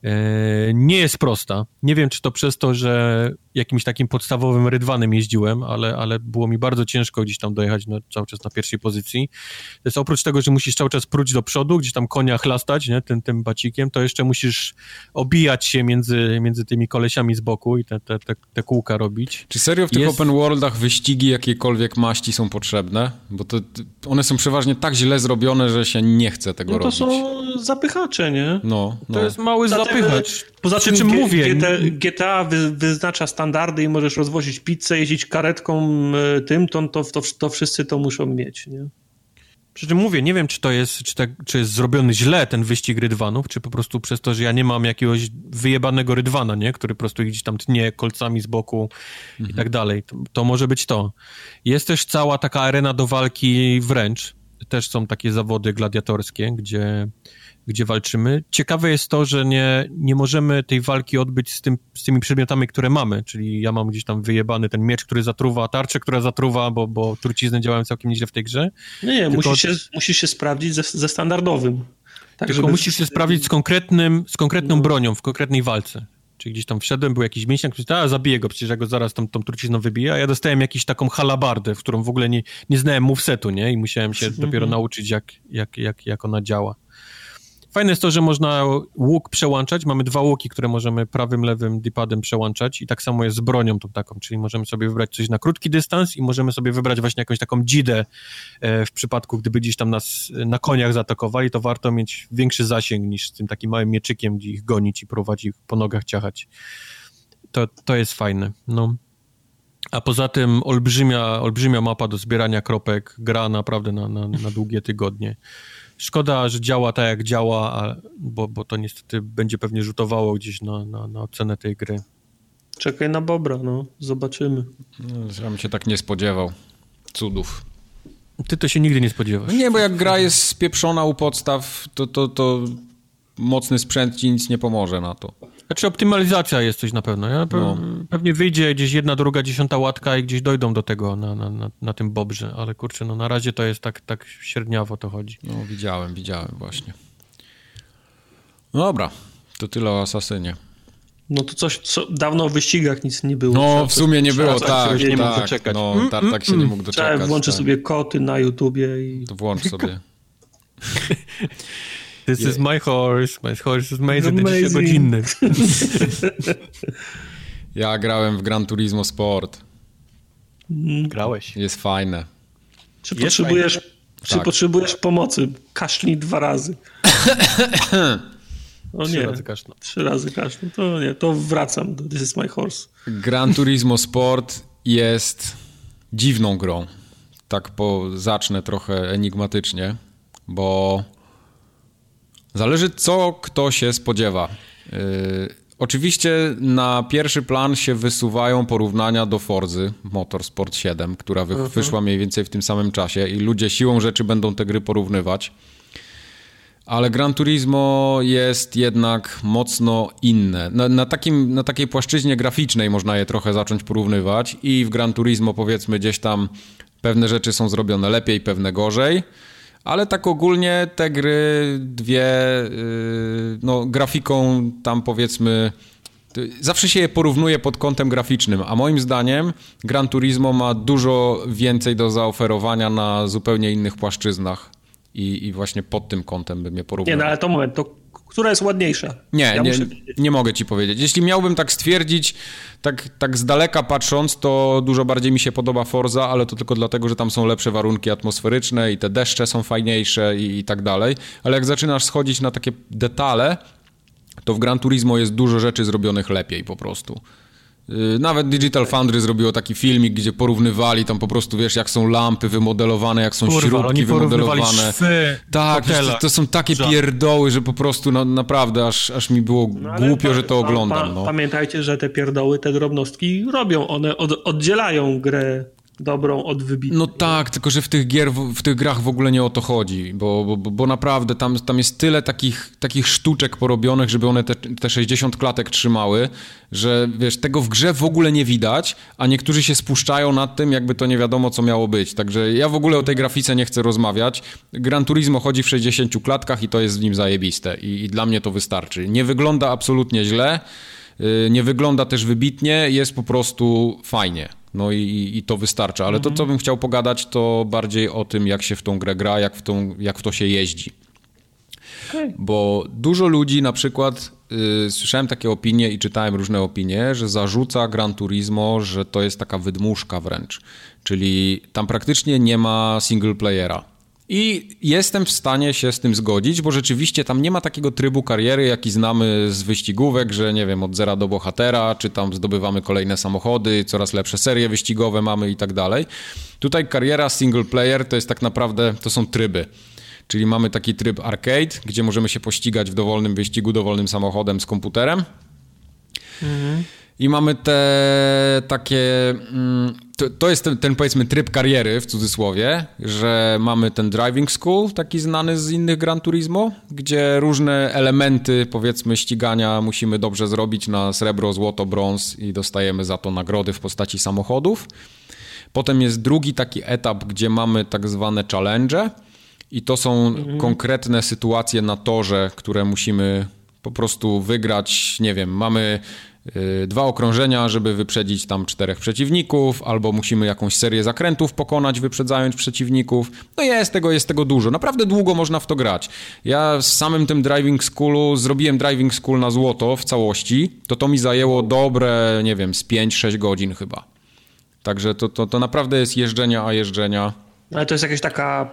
E, nie jest prosta. Nie wiem, czy to przez to, że jakimś takim podstawowym rydwanem jeździłem, ale, ale było mi bardzo ciężko gdzieś tam dojechać no, cały czas na pierwszej pozycji. To jest oprócz tego, że musisz cały czas próć do przodu, gdzieś tam konia chlastać, nie, tym, tym bacikiem, to jeszcze musisz obijać się między, między tymi kolesiami z boku i te, te, te, te kółka robić. Czy serio w tych jest... open worldach wyścigi jakiejkolwiek maści są potrzebne? Bo to, one są przeważnie tak źle zrobione, że się nie chce tego no to robić. To są zapychacze, nie? No, no. To jest mały zapychacz. Poza tym czym mówię. GTA, GTA wyznacza standardy i możesz rozwozić pizzę, jeździć karetką e, tym, to, to, to, to wszyscy to muszą mieć, nie? Przy czym mówię, nie wiem, czy to jest, czy, tak, czy jest zrobiony źle ten wyścig rydwanów, czy po prostu przez to, że ja nie mam jakiegoś wyjebanego rydwana, nie? Który po prostu gdzieś tam tnie kolcami z boku mhm. i tak dalej. To, to może być to. Jest też cała taka arena do walki wręcz. Też są takie zawody gladiatorskie, gdzie gdzie walczymy. Ciekawe jest to, że nie, nie możemy tej walki odbyć z, tym, z tymi przedmiotami, które mamy, czyli ja mam gdzieś tam wyjebany ten miecz, który zatruwa, tarczę, która zatruwa, bo, bo trucizny działają całkiem nieźle w tej grze. Nie, nie, musisz, się, musisz się sprawdzić ze, ze standardowym. Tak, tylko żeby... musisz się sprawdzić z konkretnym, z konkretną no. bronią w konkretnej walce. Czyli gdzieś tam wszedłem, był jakiś mięśniak, który a zabiję go, przecież ja go zaraz tą, tą trucizną wybiję, a ja dostałem jakąś taką halabardę, w którą w ogóle nie, nie znałem movesetu, nie? I musiałem się dopiero mhm. nauczyć, jak, jak, jak, jak ona działa. Fajne jest to, że można łuk przełączać. Mamy dwa łuki, które możemy prawym, lewym dipadem przełączać i tak samo jest z bronią tą taką, czyli możemy sobie wybrać coś na krótki dystans i możemy sobie wybrać właśnie jakąś taką dzidę e, w przypadku, gdyby gdzieś tam nas na koniach zaatakowali, to warto mieć większy zasięg niż z tym takim małym mieczykiem, gdzie ich gonić i prowadzić ich po nogach ciachać. To, to jest fajne, no. A poza tym olbrzymia, olbrzymia mapa do zbierania kropek, gra naprawdę na, na, na długie tygodnie. Szkoda, że działa tak, jak działa, bo, bo to niestety będzie pewnie rzutowało gdzieś na, na, na ocenę tej gry. Czekaj na Bobra, no. Zobaczymy. No, ja bym się tak nie spodziewał. Cudów. Ty to się nigdy nie spodziewasz. No nie, bo jak gra jest spieprzona u podstaw, to, to, to mocny sprzęt ci nic nie pomoże na to. Znaczy optymalizacja jest coś na pewno. Ja pe no. Pewnie wyjdzie gdzieś jedna, druga, dziesiąta łatka i gdzieś dojdą do tego na, na, na, na, tym bobrze, ale kurczę, no na razie to jest tak, tak średniawo to chodzi. No widziałem, widziałem właśnie. No dobra, to tyle o Asasynie. No to coś, co dawno w wyścigach nic nie było. No, w sumie nie było, tak, się nie mógł tak. doczekać. No, Mm, Tartak się nie mógł doczekać. Włączyć tak. sobie koty na YouTubie i... To włącz sobie. This is my horse, my horse is amazing, Amazing. 20 godzinny. Ja grałem w Gran Turismo Sport. Grałeś. Jest fajne. Czy Jest potrzebujesz, czy Tak. potrzebujesz pomocy? Kaszlij dwa razy. O Trzy nie, razy kaszlał. trzy razy kaszlij. To nie, to wracam do This is my horse. Gran Turismo Sport jest dziwną grą. Tak po, zacznę trochę enigmatycznie, bo zależy co kto się spodziewa. Yy, oczywiście na pierwszy plan się wysuwają porównania do Forzy Motorsport 7, która wy, wyszła mniej więcej w tym samym czasie i ludzie siłą rzeczy będą te gry porównywać. Ale Gran Turismo jest jednak mocno inne. Na, na, takim, na takiej płaszczyźnie graficznej można je trochę zacząć porównywać i w Gran Turismo powiedzmy gdzieś tam pewne rzeczy są zrobione lepiej, pewne gorzej, ale tak ogólnie te gry dwie, yy, no grafiką tam powiedzmy to Zawsze się je porównuje pod kątem graficznym, a moim zdaniem Gran Turismo ma dużo więcej do zaoferowania na zupełnie innych płaszczyznach. I, i właśnie pod tym kątem bym je porównał. Nie, no ale to moment, to która jest ładniejsza? Nie, ja nie, nie mogę ci powiedzieć. Jeśli miałbym tak stwierdzić, tak, tak z daleka patrząc, to dużo bardziej mi się podoba Forza, ale to tylko dlatego, że tam są lepsze warunki atmosferyczne i te deszcze są fajniejsze i, i tak dalej. Ale jak zaczynasz schodzić na takie detale, to w Gran Turismo jest dużo rzeczy zrobionych lepiej po prostu. Yy, Nawet Digital Foundry zrobiło taki filmik, gdzie porównywali tam po prostu, wiesz, jak są lampy wymodelowane, jak są Kurwa, śrubki wymodelowane. szwy Tak, to, to są takie Żart. pierdoły, że po prostu no, naprawdę aż, aż mi było No, głupio, pa- że to pa- oglądam. pa- No. Pamiętajcie, że te pierdoły, te drobnostki robią. One od, oddzielają grę dobrą od wybitnej. No tak, tylko że w tych gier, w, tych grach w ogóle nie o to chodzi, bo, bo, bo- naprawdę tam, tam jest tyle takich, takich sztuczek porobionych, żeby one te, te 60 klatek trzymały, że wiesz, tego w grze w ogóle nie widać, a niektórzy się spuszczają nad tym, jakby to nie wiadomo, co miało być. Także ja w ogóle o tej grafice nie chcę rozmawiać. Gran Turismo chodzi w 60 klatkach i to jest w nim zajebiste i, i dla mnie to wystarczy. Nie wygląda absolutnie źle, yy, nie wygląda też wybitnie, jest po prostu fajnie. No i, i to wystarcza, ale to, co bym chciał pogadać, to bardziej o tym, jak się w tą grę gra, jak w, tą, jak w to się jeździ. Okej. Bo dużo ludzi na przykład, y, słyszałem takie opinie i czytałem różne opinie, że zarzuca Gran Turismo, że to jest taka wydmuszka wręcz. Czyli tam praktycznie nie ma single playera. I jestem w stanie się z tym zgodzić, bo rzeczywiście tam nie ma takiego trybu kariery, jaki znamy z wyścigówek, że nie wiem, od zera do bohatera, czy tam zdobywamy kolejne samochody, coraz lepsze serie wyścigowe mamy i tak dalej. Tutaj kariera single player to jest tak naprawdę, to są tryby. Czyli mamy taki tryb arcade, gdzie możemy się pościgać w dowolnym wyścigu dowolnym samochodem z komputerem. I mamy te takie. mm, To, to jest ten, ten powiedzmy tryb kariery w cudzysłowie, że mamy ten driving school, taki znany z innych Gran Turismo, gdzie różne elementy powiedzmy ścigania musimy dobrze zrobić na srebro, złoto, brąz i dostajemy za to nagrody w postaci samochodów. Potem jest drugi taki etap, gdzie mamy tak zwane challenge i to są konkretne sytuacje na torze, które musimy po prostu wygrać. Nie wiem, mamy dwa okrążenia, żeby wyprzedzić tam czterech przeciwników, albo musimy jakąś serię zakrętów pokonać, wyprzedzając przeciwników. No jest tego, jest tego dużo. Naprawdę długo można w to grać. Ja z samym tym driving schoolu zrobiłem driving school na złoto w całości. To to mi zajęło dobre, nie wiem, z 5-6 godzin chyba. Także to, to, to naprawdę jest jeżdżenia, a jeżdżenia. Ale to jest jakaś taka,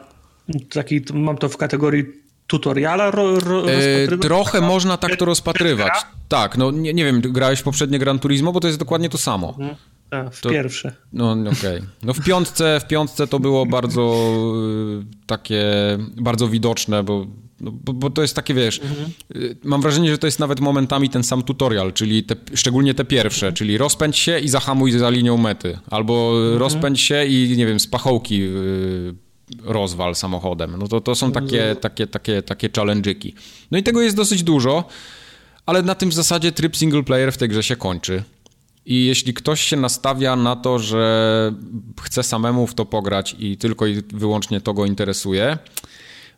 taki, mam to w kategorii tutoriala ro, ro, E, rozpatrywać? trochę można tak to rozpatrywać. Tak, no nie, nie wiem, grałeś w poprzednie Gran Turismo, bo to jest dokładnie to samo. A, w To- pierwsze. No okej. No w piątce, w piątce to było bardzo y, takie, bardzo widoczne, bo, no, bo, bo to jest takie, wiesz, y, mam wrażenie, że to jest nawet momentami ten sam tutorial, czyli te, szczególnie te pierwsze, czyli rozpędź się i zahamuj za linią mety, albo rozpędź się i, nie wiem, z pachołki y, rozwal samochodem. No to, to są takie, takie, takie, takie challenge'yki. No i tego jest dosyć dużo, ale na tym w zasadzie tryb single player w tej grze się kończy. I jeśli ktoś się nastawia na to, że chce samemu w to pograć i tylko i wyłącznie to go interesuje,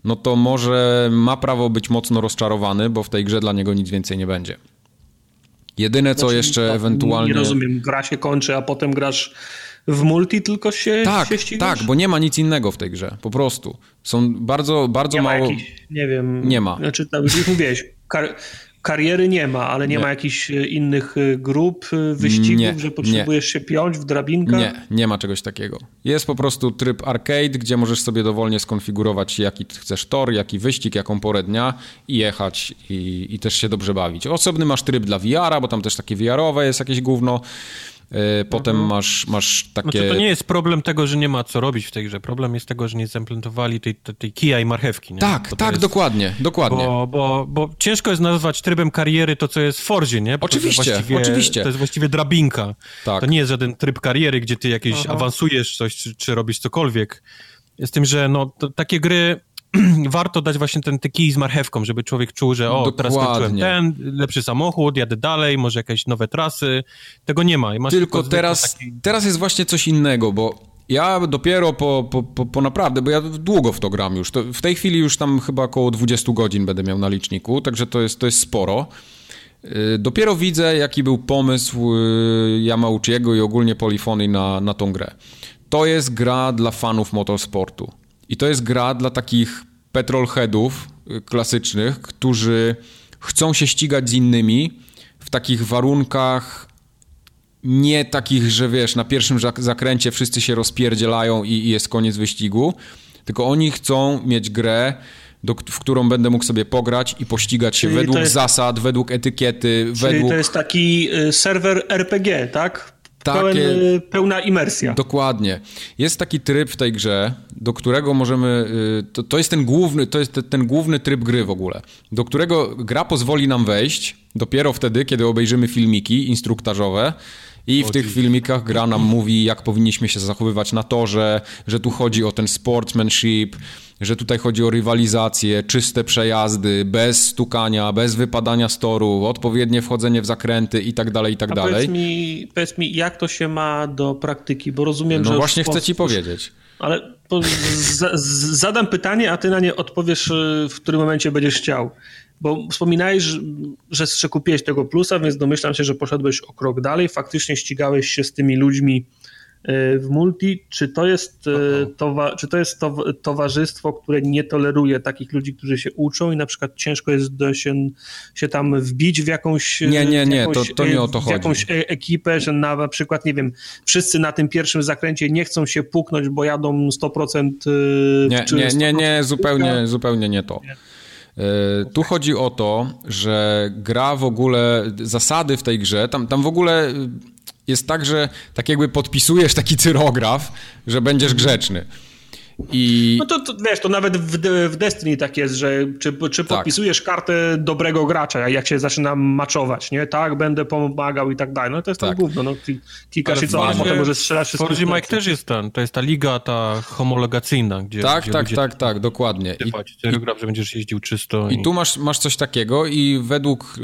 no to może ma prawo być mocno rozczarowany, bo w tej grze dla niego nic więcej nie będzie. Jedyne co znaczy, jeszcze no, ewentualnie... Nie rozumiem, gra się kończy, a potem grasz w multi tylko się, tak, się ścigasz? Tak, bo nie ma nic innego w tej grze, po prostu. Są bardzo, bardzo nie mało... Ma nie wiem... Nie ma. Znaczy, tam, już mówiłeś, kar kariery nie ma, ale nie, nie, ma jakichś e, innych e, grup, e, wyścigów, nie, że potrzebujesz nie. się piąć w drabinkę? Nie, nie ma czegoś takiego. Jest po prostu tryb arcade, gdzie możesz sobie dowolnie skonfigurować jaki chcesz tor, jaki wyścig, jaką porę dnia i jechać i, i też się dobrze bawić. Osobny masz tryb dla VR-a, bo tam też takie VR-owe jest jakieś gówno. E, potem mhm. masz, masz takie... Znaczy, to nie jest problem tego, że nie ma co robić w tej grze. Problem jest tego, że nie zaimplementowali tej, tej, kija i marchewki. Nie? Tak, tak, jest... dokładnie, dokładnie. Bo, bo, bo ciężko jest nazwać trybem kariery to, co jest w Forzie, nie? Bo oczywiście, to oczywiście. To jest właściwie drabinka. Tak. To nie jest żaden tryb kariery, gdzie ty jakieś Aha. awansujesz coś, czy, czy robisz cokolwiek. Z tym, że no, takie gry warto dać właśnie ten, ten kij z marchewką, żeby człowiek czuł, że o, Dokładnie. teraz skończyłem ten, lepszy samochód, jadę dalej, może jakieś nowe trasy. Tego nie ma. tylko teraz, taki... teraz jest właśnie coś innego, bo ja dopiero po, po, po, po, naprawdę, bo ja długo w to gram już. To w tej chwili już tam chyba około 20 godzin będę miał na liczniku, także to jest, to jest sporo. Y, dopiero widzę, jaki był pomysł y, Yamauchiego i ogólnie Polifony na, na tą grę. To jest gra dla fanów motorsportu. I to jest gra dla takich petrolheadów y, klasycznych, którzy chcą się ścigać z innymi w takich warunkach nie takich, że wiesz, na pierwszym zakręcie wszyscy się rozpierdzielają i, i jest koniec wyścigu, tylko oni chcą mieć grę, do, w którą będę mógł sobie pograć i pościgać się Czyli według jest... zasad, według etykiety, Czyli według... to jest taki y, serwer RPG, tak? Takie, Pełen, y, pełna imersja. Dokładnie. Jest taki tryb w tej grze, do którego możemy. Y, to, to jest ten główny, to jest ten główny tryb gry w ogóle, do którego gra pozwoli nam wejść dopiero wtedy, kiedy obejrzymy filmiki instruktażowe. I w tych filmikach gra nam mówi, jak powinniśmy się zachowywać na torze, że tu chodzi o ten sportsmanship, że tutaj chodzi o rywalizację, czyste przejazdy, bez stukania, bez wypadania z toru, odpowiednie wchodzenie w zakręty i tak dalej, i tak dalej. Powiedz mi, powiedz mi, jak to się ma do praktyki, bo rozumiem, no że... No właśnie chcę ci powiedzieć. Ale zadam pytanie, a ty na nie odpowiesz, y, w którym momencie będziesz chciał. Bo wspominałeś, że, że kupiłeś tego plusa, więc domyślam się, że poszedłeś o krok dalej, faktycznie ścigałeś się z tymi ludźmi w multi. Czy to jest, e, towa, czy to jest to, towarzystwo, które nie toleruje takich ludzi, którzy się uczą i na przykład ciężko jest do się, się tam wbić w jakąś... Nie, nie, nie, jakąś, to, to nie o to chodzi. W jakąś e, ekipę, że na przykład, nie wiem, wszyscy na tym pierwszym zakręcie nie chcą się puknąć, bo jadą 100%... Nie, nie, nie, nie, zupełnie, zupełnie nie to. Nie. E, tu chodzi o to, że gra w ogóle, zasady w tej grze, tam, tam w ogóle jest tak, że tak jakby podpisujesz taki cyrograf, że będziesz grzeczny. I... No to, to, wiesz, to nawet w, w Destiny tak jest, że czy, czy tak. podpisujesz tak. kartę dobrego gracza, jak się zaczyna maczować, nie? Tak, będę pomagał i tak dalej. No to jest tak. to gówno, no klikasz i co, a potem może strzelasz wszystko. W Mike też jest ten, to jest ta liga ta homologacyjna, gdzie Tak, gdzie tak, ludzie... tak, tak, dokładnie. I, że będziesz jeździł czysto. I, i tu masz, masz coś takiego i według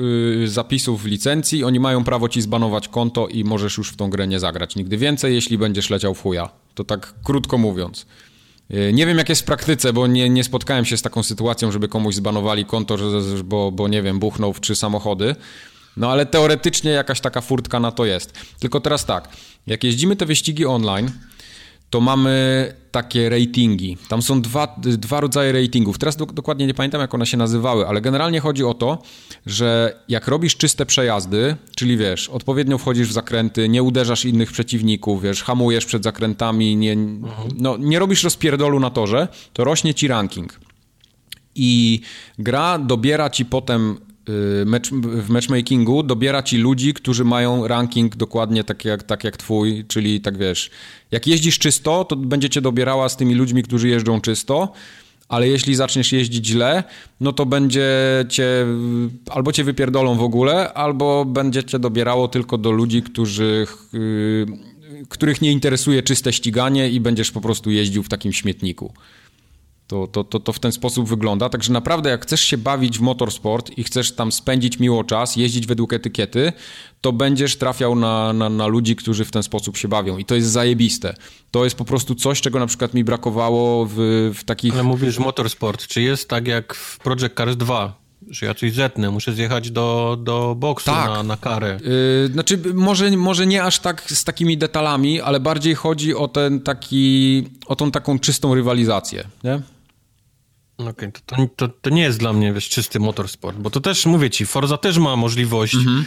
y, zapisów licencji oni mają prawo ci zbanować konto i możesz już w tą grę nie zagrać nigdy więcej, jeśli będziesz leciał w chuja. To tak krótko mówiąc. Y, nie wiem, jak jest w praktyce, bo nie, nie spotkałem się z taką sytuacją, żeby komuś zbanowali konto, bo, bo nie wiem, buchnął w trzy samochody. No ale teoretycznie jakaś taka furtka na to jest. Tylko teraz tak, jak jeździmy te wyścigi online, to mamy takie ratingi. Tam są dwa, dwa rodzaje ratingów. Teraz do, dokładnie nie pamiętam, jak one się nazywały, ale generalnie chodzi o to, że jak robisz czyste przejazdy, czyli wiesz, odpowiednio wchodzisz w zakręty, nie uderzasz innych przeciwników, wiesz, hamujesz przed zakrętami, nie, no, nie robisz rozpierdolu na torze, to rośnie ci ranking. I gra dobiera ci potem match, w matchmakingu dobiera ci ludzi, którzy mają ranking dokładnie tak jak, tak jak twój, czyli tak wiesz, jak jeździsz czysto, to będzie cię dobierała z tymi ludźmi, którzy jeżdżą czysto, ale jeśli zaczniesz jeździć źle, no to będzie cię, albo cię wypierdolą w ogóle, albo będzie cię dobierało tylko do ludzi, którzy, yy, których nie interesuje czyste ściganie i będziesz po prostu jeździł w takim śmietniku. To, to, to, to w ten sposób wygląda. Także naprawdę, jak chcesz się bawić w motorsport i chcesz tam spędzić miło czas, jeździć według etykiety, to będziesz trafiał na, na, na ludzi, którzy w ten sposób się bawią. I to jest zajebiste. To jest po prostu coś, czego na przykład mi brakowało w, w takich. Ale mówisz motorsport. Czy jest tak jak w Project Cars 2? że ja coś zetnę, muszę zjechać do, do boksu tak. na, na karę. Yy, znaczy, może, może nie aż tak z takimi detalami, ale bardziej chodzi o ten taki, o tą taką czystą rywalizację, nie? Okej, okay, to, to, to, nie jest dla mnie, wiesz, czysty motorsport, bo to też, mówię ci, Forza też ma możliwość mhm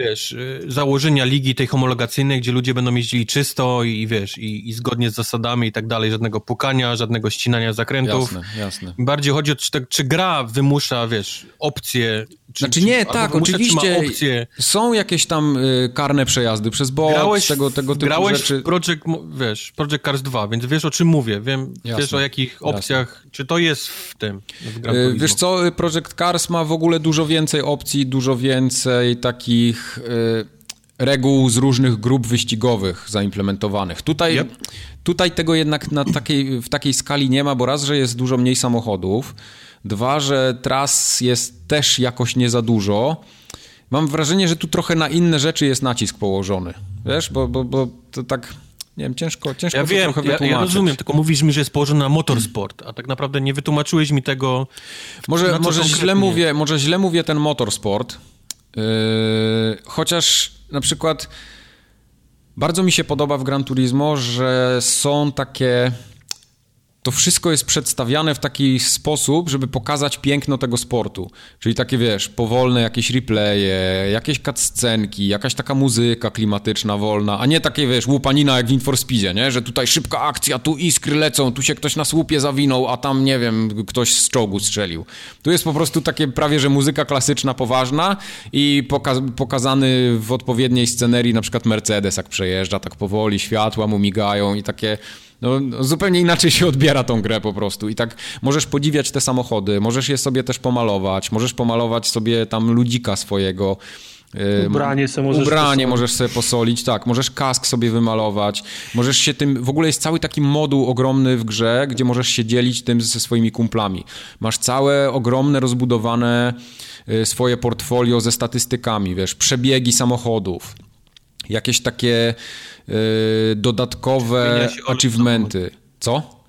wiesz, y, założenia ligi tej homologacyjnej, gdzie ludzie będą jeździli czysto i wiesz, i, i zgodnie z zasadami i tak dalej, żadnego pukania, żadnego ścinania zakrętów. Jasne, jasne. Bardziej chodzi o to, czy, czy gra wymusza, wiesz, opcje czy, znaczy nie, tak, oczywiście są jakieś tam y, karne przejazdy przez bot, grałeś, tego, tego typu grałeś rzeczy. Project, wiesz, Project Cars 2, więc wiesz o czym mówię, wiem, jasne, wiesz o jakich opcjach, jasne. czy to jest w tym, w y, Wiesz co, Project Cars ma w ogóle dużo więcej opcji, dużo więcej takich y, reguł z różnych grup wyścigowych zaimplementowanych. Tutaj, yep. tutaj tego jednak na takiej, w takiej skali nie ma, bo raz, że jest dużo mniej samochodów, Dwa, że tras jest też jakoś nie za dużo. Mam wrażenie, że tu trochę na inne rzeczy jest nacisk położony. Wiesz, bo, bo, bo to tak nie wiem, ciężko, ciężko ja wiem, trochę ja, ja rozumiem, tylko mówisz mi, że jest położony na motorsport, a tak naprawdę nie wytłumaczyłeś mi tego. Może, może źle mówię, może źle mówię ten motorsport. Yy, chociaż na przykład bardzo mi się podoba w Gran Turismo, że są takie to wszystko jest przedstawiane w taki sposób, żeby pokazać piękno tego sportu. Czyli takie, wiesz, powolne jakieś replaye, jakieś cutscenki, jakaś taka muzyka klimatyczna, wolna, a nie takie, wiesz, łupanina jak w Need for Speedzie, nie? Że tutaj szybka akcja, tu iskry lecą, tu się ktoś na słupie zawinął, a tam, nie wiem, ktoś z czołgu strzelił. Tu jest po prostu takie prawie, że muzyka klasyczna, poważna i poka- pokazany w odpowiedniej scenerii, na przykład Mercedes jak przejeżdża tak powoli, światła mu migają i takie no, zupełnie inaczej się odbiera tą grę po prostu. I tak możesz podziwiać te samochody, możesz je sobie też pomalować, możesz pomalować sobie tam ludzika swojego. Ubranie sobie możesz Ubranie możesz sobie posolić, tak, możesz kask sobie wymalować, możesz się tym, w ogóle jest cały taki moduł ogromny w grze, gdzie możesz się dzielić tym ze swoimi kumplami. Masz całe ogromne, rozbudowane y, swoje portfolio ze statystykami, wiesz, przebiegi samochodów, jakieś takie Y, dodatkowe achievementy. Co?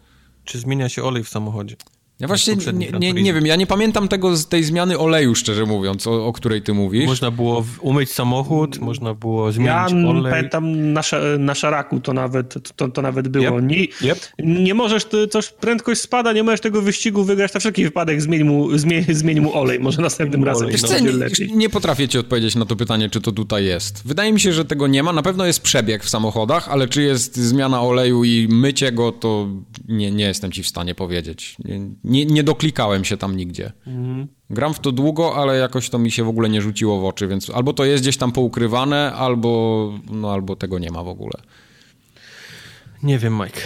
Czy zmienia się olej w samochodzie? Ja właśnie nie, nie, nie, wiem, ja nie pamiętam tego z tej zmiany oleju, szczerze mówiąc, o, o której ty mówisz. Można było umyć samochód, można było zmienić ja olej. Ja pamiętam na, na szaraku to nawet, to, to nawet było. Yep. Nie, yep. nie możesz, coś prędkość spada, nie możesz tego wyścigu wygrać, na wszelki wypadek zmień mu, zmień, zmień mu olej, może następnym razem olej, no. nie, lepiej. nie potrafię ci odpowiedzieć na to pytanie, czy to tutaj jest. Wydaje mi się, że tego nie ma, na pewno jest przebieg w samochodach, ale czy jest zmiana oleju i mycie go, to nie, nie jestem ci w stanie powiedzieć. Nie, nie, nie doklikałem się tam nigdzie. Mhm. Gram w to długo, ale jakoś to mi się w ogóle nie rzuciło w oczy, więc albo to jest gdzieś tam poukrywane, albo, no, albo tego nie ma w ogóle. Nie wiem, Mike.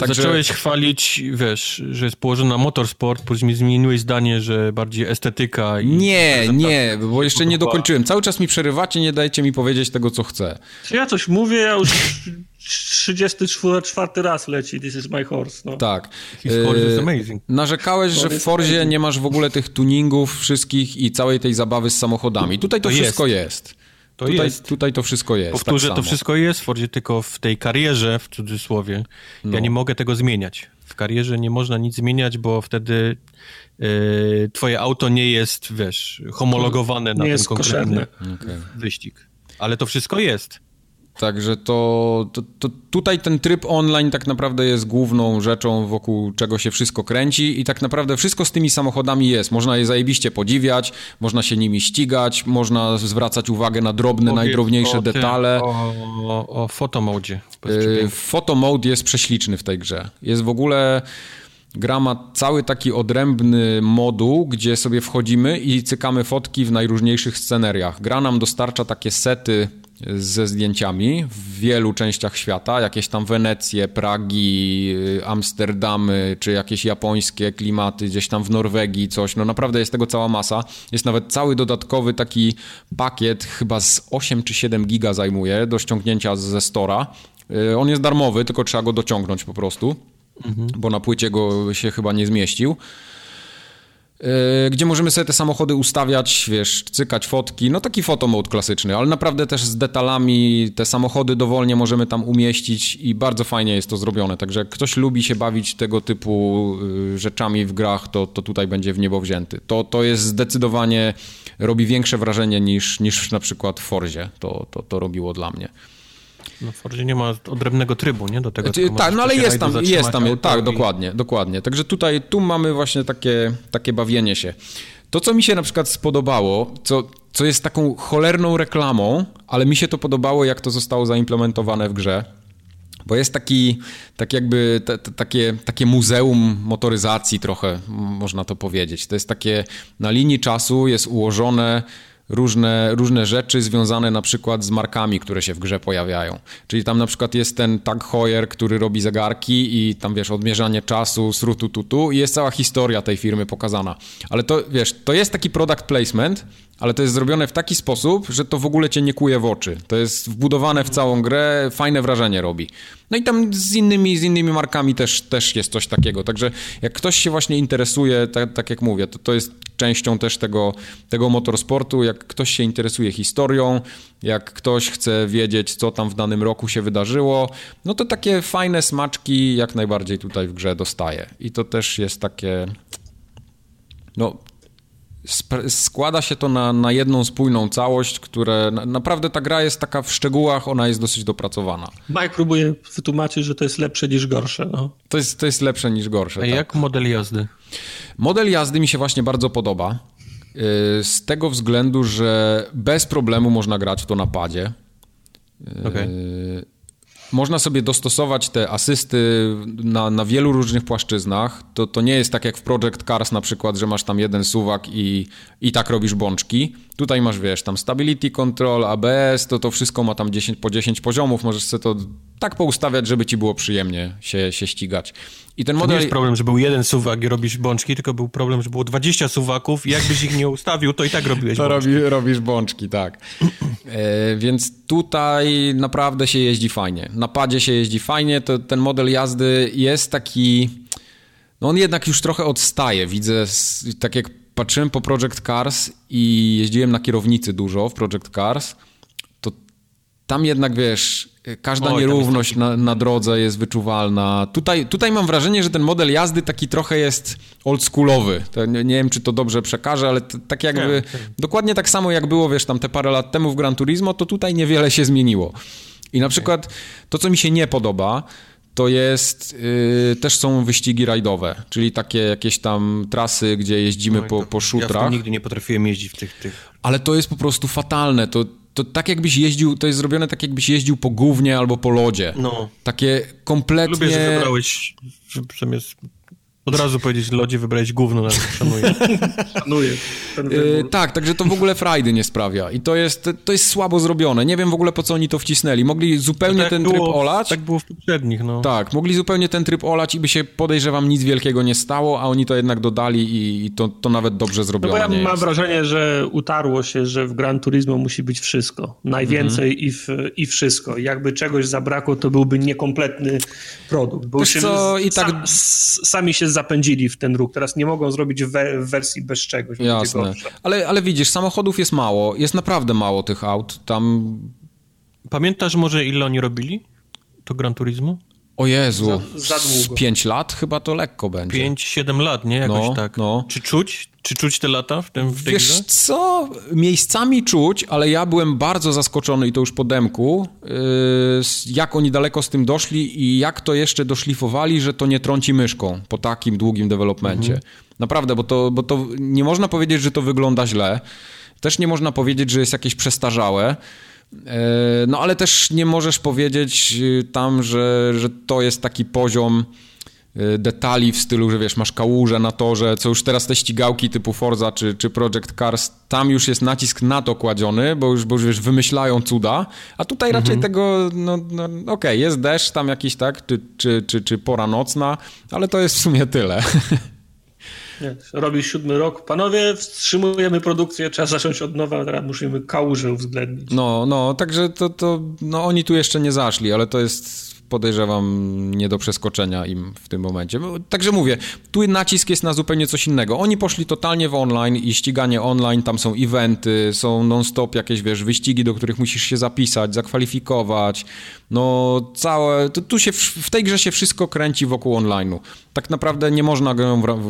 Także... Zacząłeś chwalić, wiesz, że jest położony na motorsport, później zmieniłeś zdanie, że bardziej estetyka i... Nie, nie, bo jeszcze nie dokończyłem. Cały czas mi przerywacie, nie dajcie mi powiedzieć tego, co chcę. Czy ja coś mówię, ja już 34 raz leci This is my horse. No. Tak. His horse is amazing. Narzekałeś, że w Forzie nie masz w ogóle tych tuningów wszystkich i całej tej zabawy z samochodami. Tutaj to, to wszystko jest. jest. To tutaj, jest. tutaj to wszystko jest. Powtórzę, tak to wszystko jest w Fordzie, tylko w tej karierze, w cudzysłowie, no. ja nie mogę tego zmieniać. W karierze nie można nic zmieniać, bo wtedy yy, twoje auto nie jest, wiesz, homologowane nie na ten konkretny okay. wyścig. Ale to wszystko jest. Także to, to, to, tutaj ten tryb online tak naprawdę jest główną rzeczą, wokół czego się wszystko kręci i tak naprawdę wszystko z tymi samochodami jest. Można je zajebiście podziwiać, można się nimi ścigać, można zwracać uwagę na drobne, najdrobniejsze o detale. O, o, o fotomodzie. Fotomode jest prześliczny w tej grze. Jest w ogóle... Gra ma cały taki odrębny moduł, gdzie sobie wchodzimy i cykamy fotki w najróżniejszych sceneriach. Gra nam dostarcza takie sety ze zdjęciami w wielu częściach świata, jakieś tam Wenecje, Pragi, y, Amsterdamy, czy jakieś japońskie klimaty, gdzieś tam w Norwegii coś, no naprawdę jest tego cała masa. Jest nawet cały dodatkowy taki pakiet, chyba z 8 czy 7 giga zajmuje, do ściągnięcia ze Stora. Y, on jest darmowy, tylko trzeba go dociągnąć po prostu, mhm. bo na płycie go się chyba nie zmieścił. Yy, gdzie możemy sobie te samochody ustawiać, wiesz, cykać fotki, no taki fotomode klasyczny, ale naprawdę też z detalami, te samochody dowolnie możemy tam umieścić i bardzo fajnie jest to zrobione, także jak ktoś lubi się bawić tego typu yy, rzeczami w grach, to, to tutaj będzie w niebo wzięty. To, to jest zdecydowanie, robi większe wrażenie niż, niż na przykład w Forzie to, to, to robiło dla mnie. No w Fordzie nie ma odrębnego trybu, nie? Do tego, tak, no ale jest tam, jest tam, tak, i... dokładnie, dokładnie. Także tutaj, tu mamy właśnie takie, takie bawienie się. To, co mi się na przykład spodobało, co, co jest taką cholerną reklamą, ale mi się to podobało, jak to zostało zaimplementowane w grze, bo jest taki, tak jakby te, te, takie, takie muzeum motoryzacji trochę, można to powiedzieć. To jest takie, na linii czasu jest ułożone różne, różne rzeczy związane na przykład z markami, które się w grze pojawiają. Czyli tam na przykład jest ten Tag Heuer, który robi zegarki i tam wiesz, odmierzanie czasu, srutu tutu i jest cała historia tej firmy pokazana. Ale to wiesz, to jest taki product placement, ale to jest zrobione w taki sposób, że to w ogóle cię nie kuje w oczy. To jest wbudowane w całą grę, fajne wrażenie robi. No i tam z innymi, z innymi markami też, też jest coś takiego. Także jak ktoś się właśnie interesuje, tak, tak jak mówię, to, to jest częścią też tego, tego motorsportu. Jak ktoś się interesuje historią, jak ktoś chce wiedzieć, co tam w danym roku się wydarzyło, no to takie fajne smaczki jak najbardziej tutaj w grze dostaje. I to też jest takie. No, składa się to na, na jedną spójną całość, które naprawdę ta gra jest taka w szczegółach, ona jest dosyć dopracowana. Mike próbuje wytłumaczyć, że to jest lepsze niż gorsze. No. To, jest, to jest lepsze niż gorsze. A tak. jak model jazdy? Model jazdy mi się właśnie bardzo podoba. Y, z tego względu, że bez problemu można grać w to na padzie. Okay. Można sobie dostosować te asysty na, na wielu różnych płaszczyznach. To, to nie jest tak jak w Project Cars na przykład, że masz tam jeden suwak i, i tak robisz bączki. Tutaj masz, wiesz, tam Stability Control, ABS, to to wszystko ma tam 10 po 10 poziomów. Możesz sobie to tak poustawiać, żeby ci było przyjemnie się, się ścigać. I ten model... To nie jest problem, że był jeden suwak i robisz bączki, tylko był problem, że było 20 suwaków i jakbyś ich nie ustawił, to i tak robiłeś to bączki. Robi, robisz bączki, tak. E, więc tutaj naprawdę się jeździ fajnie. Na padzie się jeździ fajnie, to ten model jazdy jest taki... No on jednak już trochę odstaje. Widzę, tak jak patrzyłem po Project Cars i jeździłem na kierownicy dużo w Project Cars, to tam jednak, wiesz, każda Oj, nierówność na, na, drodze jest wyczuwalna. Tutaj, tutaj mam wrażenie, że ten model jazdy taki trochę jest oldschoolowy. Nie, nie wiem, czy to dobrze przekażę, ale tak jakby nie, nie. dokładnie tak samo jak było, wiesz, tam te parę lat temu w Gran Turismo, to tutaj niewiele się zmieniło. I na przykład to, co mi się nie podoba, to jest, yy, też są wyścigi rajdowe, czyli takie jakieś tam trasy, gdzie jeździmy no po, po szutrach. Ja nigdy nie potrafiłem jeździć w tych, tych... Ale to jest po prostu fatalne, to, to tak jakbyś jeździł, to jest zrobione tak jakbyś jeździł po gównie albo po lodzie. No. Takie kompletnie... Lubię, że wybrałeś zamiast od razu powiedzieć lodzie wybrać gówno, nawet szanuję. szanuję. Yy, tak, także to w ogóle frajdy nie sprawia i to jest, to jest słabo zrobione. Nie wiem w ogóle po co oni to wcisnęli. Mogli zupełnie tak ten było, tryb olać. Tak było w poprzednich, no. Tak, mogli zupełnie ten tryb olać i by się podejrzewam nic wielkiego nie stało, a oni to jednak dodali i, i to, to nawet dobrze zrobione no bo ja mam jest. wrażenie, że utarło się, że w Gran Turismo musi być wszystko. Najwięcej mhm. i, w, i wszystko. Jakby czegoś zabrakło, to byłby niekompletny produkt. Bo się co, i tak... Sam, sami się zapędzili w ten ruch. Teraz nie mogą zrobić we, w wersji bez czegoś. Jasne. Ale, ale widzisz, samochodów jest mało. Jest naprawdę mało tych aut. Tam... Pamiętasz może ile oni robili? To Gran Turismo? O Jezu, za, za długo. 5 lat chyba to lekko będzie. 5-7 lat, nie? Jakoś no, tak. No. Czy czuć? Czy czuć te lata w, tym, w tej Wiesz grze? co? Miejscami czuć, ale ja byłem bardzo zaskoczony i to już po demku, yy, jak oni daleko z tym doszli i jak to jeszcze doszlifowali, że to nie trąci myszką po takim długim developmencie. Mhm. Naprawdę, bo to, bo to nie można powiedzieć, że to wygląda źle. Też nie można powiedzieć, że jest jakieś przestarzałe. E, no ale też nie możesz powiedzieć y, tam, że, że to jest taki poziom y, detali w stylu, że wiesz, masz kałużę na torze, co już teraz te ścigałki typu Forza czy, czy Project Cars, tam już jest nacisk na to kładziony, bo już, bo już wiesz, wymyślają cuda, a tutaj raczej mhm. tego, no, no okej, okay, jest deszcz tam jakiś, tak, czy, czy, czy, czy pora nocna, ale to jest w sumie tyle. Nie, robi siódmy rok. Panowie, wstrzymujemy produkcję, trzeba zacząć od nowa, teraz musimy kałużę uwzględnić. No, no, także to, to no oni tu jeszcze nie zaszli, ale to jest podejrzewam nie do przeskoczenia im w tym momencie. Także mówię, tu nacisk jest na zupełnie coś innego. Oni poszli totalnie w online i ściganie online, tam są eventy, są non-stop jakieś, wiesz, wyścigi, do których musisz się zapisać, zakwalifikować. No całe, tu się w tej grze się wszystko kręci wokół online'u. Tak naprawdę nie można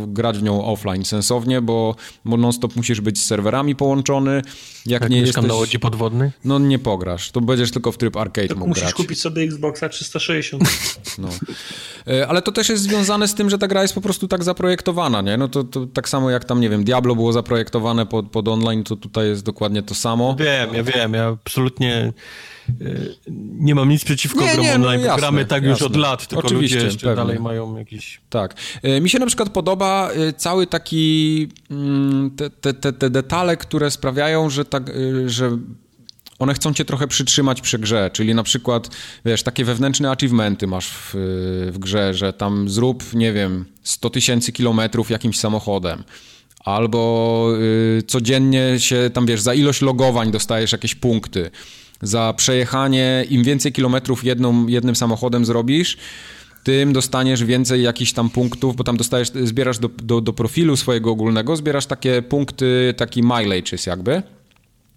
grać w nią offline sensownie, bo, bo non-stop musisz być z serwerami połączony. Jak, Jak nie jesteś... na łodzi podwodnej? No nie pograsz, to będziesz tylko w tryb arcade tak mógł musisz grać. kupić sobie Xboxa 360. No. E, ale to też jest związane z tym, że ta gra jest po prostu tak zaprojektowana, nie? No to, to tak samo jak tam, nie wiem, Diablo było zaprojektowane pod, pod online, to tutaj jest dokładnie to samo. Wiem, ja wiem, ja absolutnie E, nie mam nic przeciwko nie, grom nie, no online, jasne, gramy tak jasne. już od lat, tylko Oczywiście, ludzie jeszcze pewnie. dalej mają jakiś... Tak. E, mi się na przykład podoba cały taki... Mm, te, te, te, te detale, które sprawiają, że, tak, że one chcą cię trochę przytrzymać przy grze, czyli na przykład, wiesz, takie wewnętrzne achievementy masz w, w grze, że tam zrób, nie wiem, 100 tysięcy kilometrów jakimś samochodem, albo y, codziennie się tam, wiesz, za ilość logowań dostajesz jakieś punkty, za przejechanie, im więcej kilometrów jedną, jednym samochodem zrobisz, tym dostaniesz więcej jakichś tam punktów, bo tam dostajesz, zbierasz do, do, do profilu swojego ogólnego, zbierasz takie punkty, taki mileage jest jakby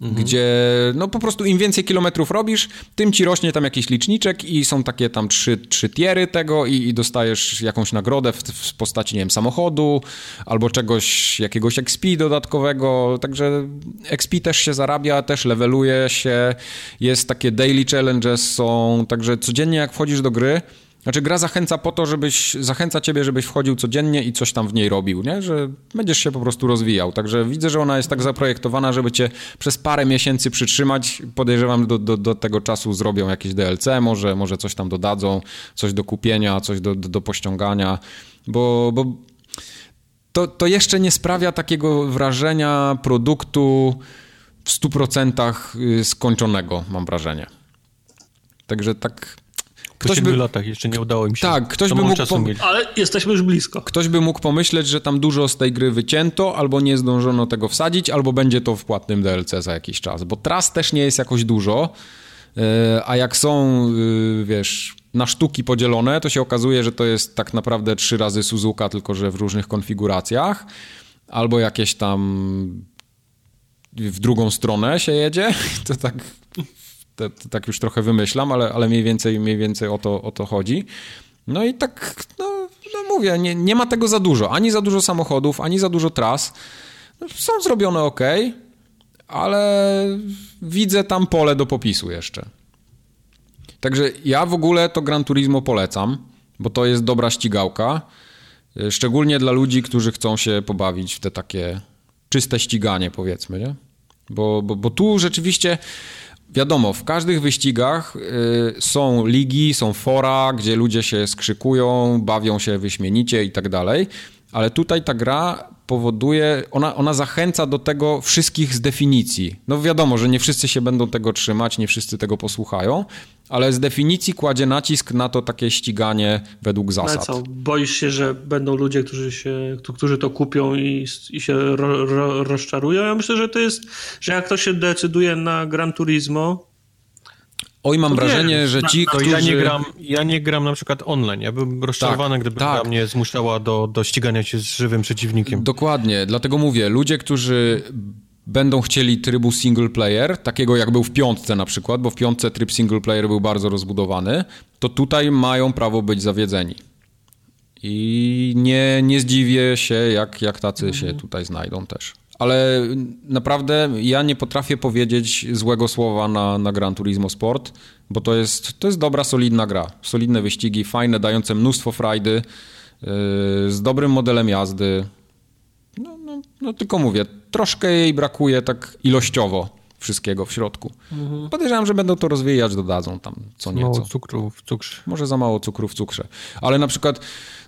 mhm. gdzie no po prostu im więcej kilometrów robisz, tym ci rośnie tam jakiś liczniczek i są takie tam trzy, trzy tiery tego i, i dostajesz jakąś nagrodę w, w, postaci, nie wiem, samochodu albo czegoś, jakiegoś XP dodatkowego, także XP też się zarabia, też leveluje się, jest takie daily challenges są, także codziennie jak wchodzisz do gry, znaczy gra zachęca po to, żebyś, zachęca ciebie, żebyś wchodził codziennie i coś tam w niej robił, nie? Że będziesz się po prostu rozwijał. Także widzę, że ona jest tak zaprojektowana, żeby cię przez parę miesięcy przytrzymać. Podejrzewam, do, do, do tego czasu zrobią jakieś DLC, może, może coś tam dodadzą, coś do kupienia, coś do, do, do pościągania, bo, bo to, to jeszcze nie sprawia takiego wrażenia produktu w 100% y, skończonego, mam wrażenie. Także tak ktoś po by... latach jeszcze nie udało im się. Tak, ktoś by mógł... Pom... Ale jesteśmy już blisko. Ktoś by mógł pomyśleć, że tam dużo z tej gry wycięto, albo nie zdążono tego wsadzić, albo będzie to w płatnym DLC za jakiś czas, bo tras też nie jest jakoś dużo, e, a jak są, e, wiesz, na sztuki podzielone, to się okazuje, że to jest tak naprawdę trzy razy Suzuka, tylko że w różnych konfiguracjach, albo jakieś tam w drugą stronę się jedzie, to tak to, to tak już trochę wymyślam, ale, ale mniej więcej, mniej więcej o, to, o to chodzi. No i tak, no, no mówię, nie, nie ma tego za dużo. Ani za dużo samochodów, ani za dużo tras. No, są zrobione ok, ale widzę tam pole do popisu jeszcze. Także ja w ogóle to Gran Turismo polecam, bo to jest dobra ścigałka. Szczególnie dla ludzi, którzy chcą się pobawić w te takie czyste ściganie, powiedzmy, nie? Bo, bo, bo tu rzeczywiście Wiadomo, w każdych wyścigach y, są ligi, są fora, gdzie ludzie się skrzykują, bawią się wyśmienicie i tak dalej, ale tutaj ta gra powoduje, ona, ona zachęca do tego wszystkich z definicji. No wiadomo, że nie wszyscy się będą tego trzymać, nie wszyscy tego posłuchają, ale z definicji kładzie nacisk na to takie ściganie według zasad. No co, boisz się, że będą ludzie, którzy, się, którzy to kupią i, i się ro, ro, rozczarują? Ja myślę, że to jest, że jak ktoś się decyduje na Gran Turismo, Oj, mam wrażenie, że ci, którzy... Ja nie, gram, ja nie gram na przykład online. Ja bym rozczarowany, tak, gdyby tak. gra mnie zmuszała do, do ścigania się z żywym przeciwnikiem. Dokładnie, dlatego mówię, ludzie, którzy będą chcieli trybu single player, takiego jak był w piątce na przykład, bo w piątce tryb single player był bardzo rozbudowany, to tutaj mają prawo być zawiedzeni. I nie, nie zdziwię się, jak, jak tacy mhm. się tutaj znajdą też. Ale naprawdę ja nie potrafię powiedzieć złego słowa na, na Gran Turismo Sport, bo to jest, to jest dobra, solidna gra. Solidne wyścigi, fajne, dające mnóstwo frajdy, yy, z dobrym modelem jazdy. No, no, no, tylko mówię, troszkę jej brakuje tak ilościowo wszystkiego w środku. Mhm. Podejrzewam, że będą to rozwijać, dodadzą tam co nieco. Mało cukru w cukrze. Może za mało cukru w cukrze. Ale na przykład,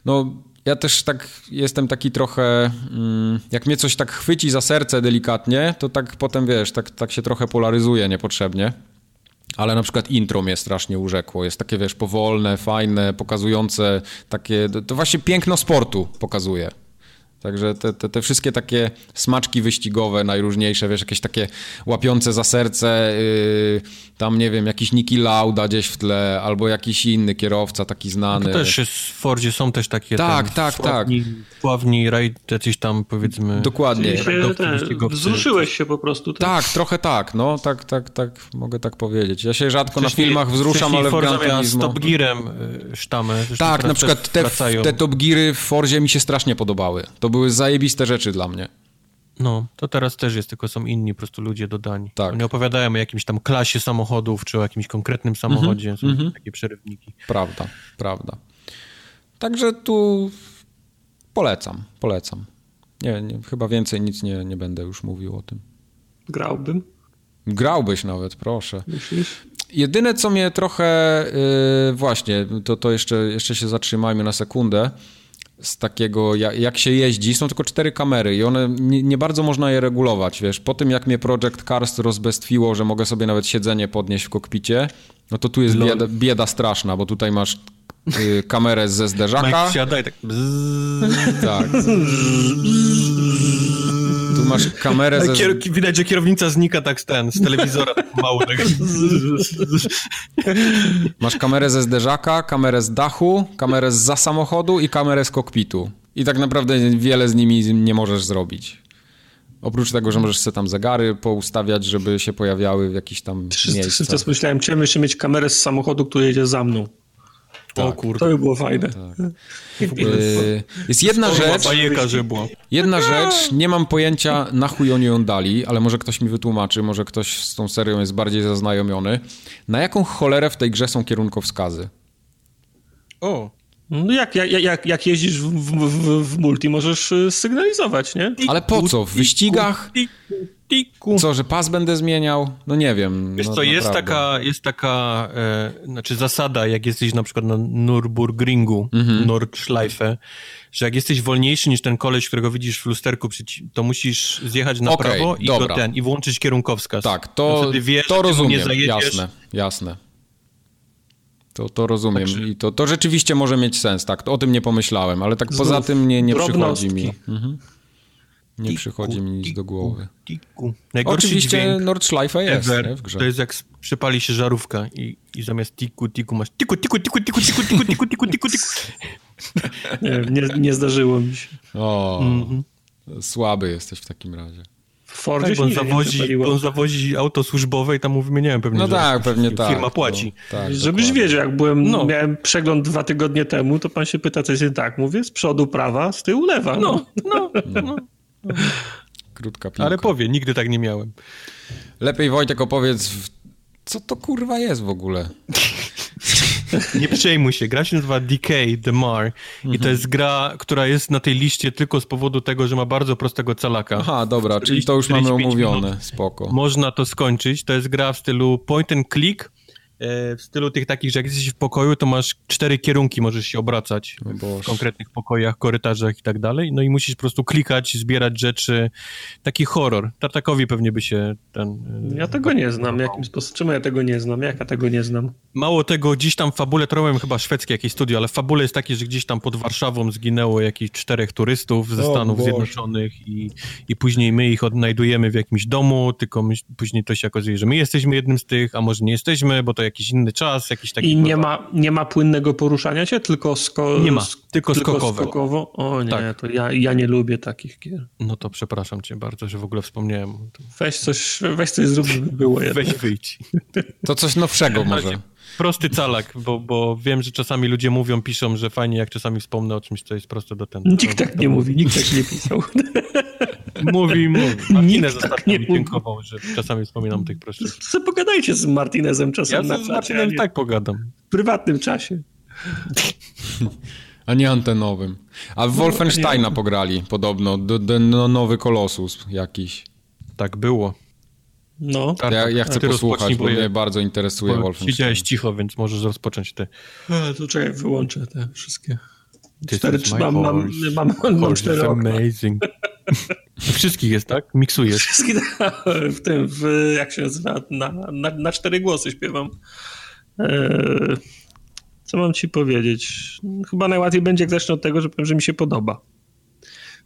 no ja też tak jestem taki trochę, mm, jak mnie coś tak chwyci za serce delikatnie, to tak potem, wiesz, tak, tak się trochę polaryzuje niepotrzebnie. Ale na przykład intro mnie strasznie urzekło. Jest takie, wiesz, powolne, fajne, pokazujące takie, to właśnie piękno sportu pokazuje. Także te, te, te wszystkie takie smaczki wyścigowe najróżniejsze, wiesz, jakieś takie łapiące za serce, yy, tam nie wiem, jakiś Niki Lauda gdzieś w tle, albo jakiś inny kierowca taki znany. No to też jest, w Fordzie są też takie tak, tak, tak. Sławni rajd, jacyś tam powiedzmy... Dokładnie. Się, wzruszyłeś się po prostu. Tak? tak, trochę tak, no tak, tak, tak, mogę tak powiedzieć. Ja się rzadko na filmach wzruszam, ale w Gran Turismo... z Top Gearem y, sztamę. Tak, na przykład te, te Top Geary w Forzie mi się strasznie podobały. To były zajebiste rzeczy dla mnie. No, to teraz też jest, tylko są inni po prostu ludzie dodani. Tak. Oni opowiadają o jakimś tam klasie samochodów, czy o jakimś konkretnym samochodzie, mm -hmm, są mm -hmm. takie przerywniki. Prawda, prawda. Także tu polecam, polecam. Nie, nie, chyba więcej nic nie, nie będę już mówił o tym. Grałbym. Grałbyś nawet, proszę. Myślisz? Jedyne, co mnie trochę, yy, właśnie, to, to jeszcze, jeszcze się zatrzymajmy na sekundę, z takiego, jak, jak, się jeździ, są tylko cztery kamery i one, nie, nie, bardzo można je regulować, wiesz. Po tym, jak mnie Project Cars rozbestwiło, że mogę sobie nawet siedzenie podnieść w kokpicie, no to tu jest bieda, bieda straszna, bo tutaj masz y, kamerę ze zderzaka. Mike siada i tak... Tak. Tu masz kamerę ze... Kier... Widać, że kierownica znika tak z ten, z telewizora tak mało. Tak. Masz kamerę ze zderzaka, kamerę z dachu, kamerę z za samochodu i kamerę z kokpitu. I tak naprawdę wiele z nimi nie możesz zrobić. Oprócz tego, że możesz sobie tam zegary poustawiać, żeby się pojawiały w jakichś tam miejscach. Teraz myślałem, chciałem jeszcze mieć kamerę z samochodu, który jedzie za mną. Tak. O kurde. To by było fajne. Tak. Yy, jest jedna rzecz. Bajeka, że było. Jedna rzecz, nie mam pojęcia na chuj oni ją dali, ale może ktoś mi wytłumaczy, może ktoś z tą serią jest bardziej zaznajomiony. Na jaką cholerę w tej grze są kierunkowskazy? O. No jak, jak, jak, jak jeździsz w, w, w multi, możesz y, sygnalizować, nie? Ale po co? W wyścigach? Co, że pas będę zmieniał? No nie wiem. Wiesz no, co, jest taka, jest taka e, znaczy zasada, jak jesteś na przykład na Nürburgringu, mhm. Nordschleife, że jak jesteś wolniejszy niż ten koleś, którego widzisz w lusterku, to musisz zjechać na okay, prawo i, ten, i włączyć kierunkowskaz. Tak, to, wiesz, to rozumiem, jasne, jasne. To, to rozumiem tak, i to, to rzeczywiście może mieć sens, tak, to o tym nie pomyślałem, ale tak poza tym nie, nie przychodzi mi. Mhm. Nie tiku, przychodzi mi nic tiku, do głowy. Tiku. Oczywiście Nordschleife jest nie, w grze. To jest jak przypali się żarówka i, i zamiast tiku, tiku masz tiku, tiku, tiku, tiku, tiku, tiku, tiku, tiku, tiku, tiku. Nie, nie, nie zdarzyło mi się. O, mm -hmm. słaby jesteś w takim razie. W Fordzie tak, bo on, zawozi, on zawozi auto służbowe i tam mu wymieniałem pewnie, No tak, pewnie firma tak. Firma płaci. To, tak, Żebyś dokładnie. wiedział, jak byłem, no. miałem przegląd dwa tygodnie temu, to pan się pyta, co jest tak. Mówię, z przodu prawa, z tyłu lewa. No, no, no. no. Krótka piłka. Ale powie, nigdy tak nie miałem. Lepiej Wojtek opowiedz, co to kurwa jest w ogóle? Nie przejmuj się. Gra się nazywa Decay The Mar i to mhm. jest gra, która jest na tej liście tylko z powodu tego, że ma bardzo prostego calaka. Aha, dobra, czyli to już mamy omówione. Spoko. Można to skończyć. To jest gra w stylu point and click, w stylu tych takich, że jak jesteś w pokoju, to masz cztery kierunki, możesz się obracać w konkretnych pokojach, korytarzach i tak dalej. No i musisz po prostu klikać, zbierać rzeczy. Taki horror. Tartakowi pewnie by się ten... E, ja tego nie znam. Jakim sposobem? Czemu ja tego nie znam? Jak ja tego nie znam? Mało tego, gdzieś tam w fabule, to robiłem chyba szwedzkie jakieś studio, ale w fabule jest takie, że gdzieś tam pod Warszawą zginęło jakichś czterech turystów ze Stanów Boże. Zjednoczonych i, i później my ich odnajdujemy w jakimś domu, tylko my, później to się okazuje, że my jesteśmy jednym z tych, a może nie jesteśmy, bo to jakiś inny czas, jakiś taki... I nie ma, nie ma płynnego poruszania się, tylko, sko nie ma, tylko, tylko skokowe. skokowo? O nie, tak. to ja, ja nie lubię takich gier. No to przepraszam cię bardzo, że w ogóle wspomniałem. Weź coś, weź coś zrób, żeby było Weź wyjdź. To coś nowszego może. Prosty calak, bo, bo wiem, że czasami ludzie mówią, piszą, że fajnie, jak czasami wspomnę o czymś, co jest proste do ten. Nikt tak nie mówi, nikt tak nie pisał. Mówi, mówi. Martinez tak nie mi dziękował, że czasami wspominam tych prostych. Co pogadajcie z Martinezem czasem ja na z Martinem tak pogadam. W prywatnym czasie. A nie antenowym. A w no, Wolfensteina pograli podobno. Do, do, no, nowy Kolosus jakiś. Tak było. No. Tak, ja, ja chcę posłuchać, bo mnie bardzo interesuje Wolfenstein. Siedziałeś cicho, więc możesz rozpocząć ty. A, to czekaj, wyłączę te wszystkie. Cztery, mam, mam, mam, mam, mam cztery amazing. Wszystkich jest, tak? Miksujesz. Wszystkich, w tym, w, jak się nazywa, na, na, na cztery głosy śpiewam. Eee, co mam ci powiedzieć? Chyba najłatwiej będzie, jak zacznę od tego, że powiem, że mi się podoba.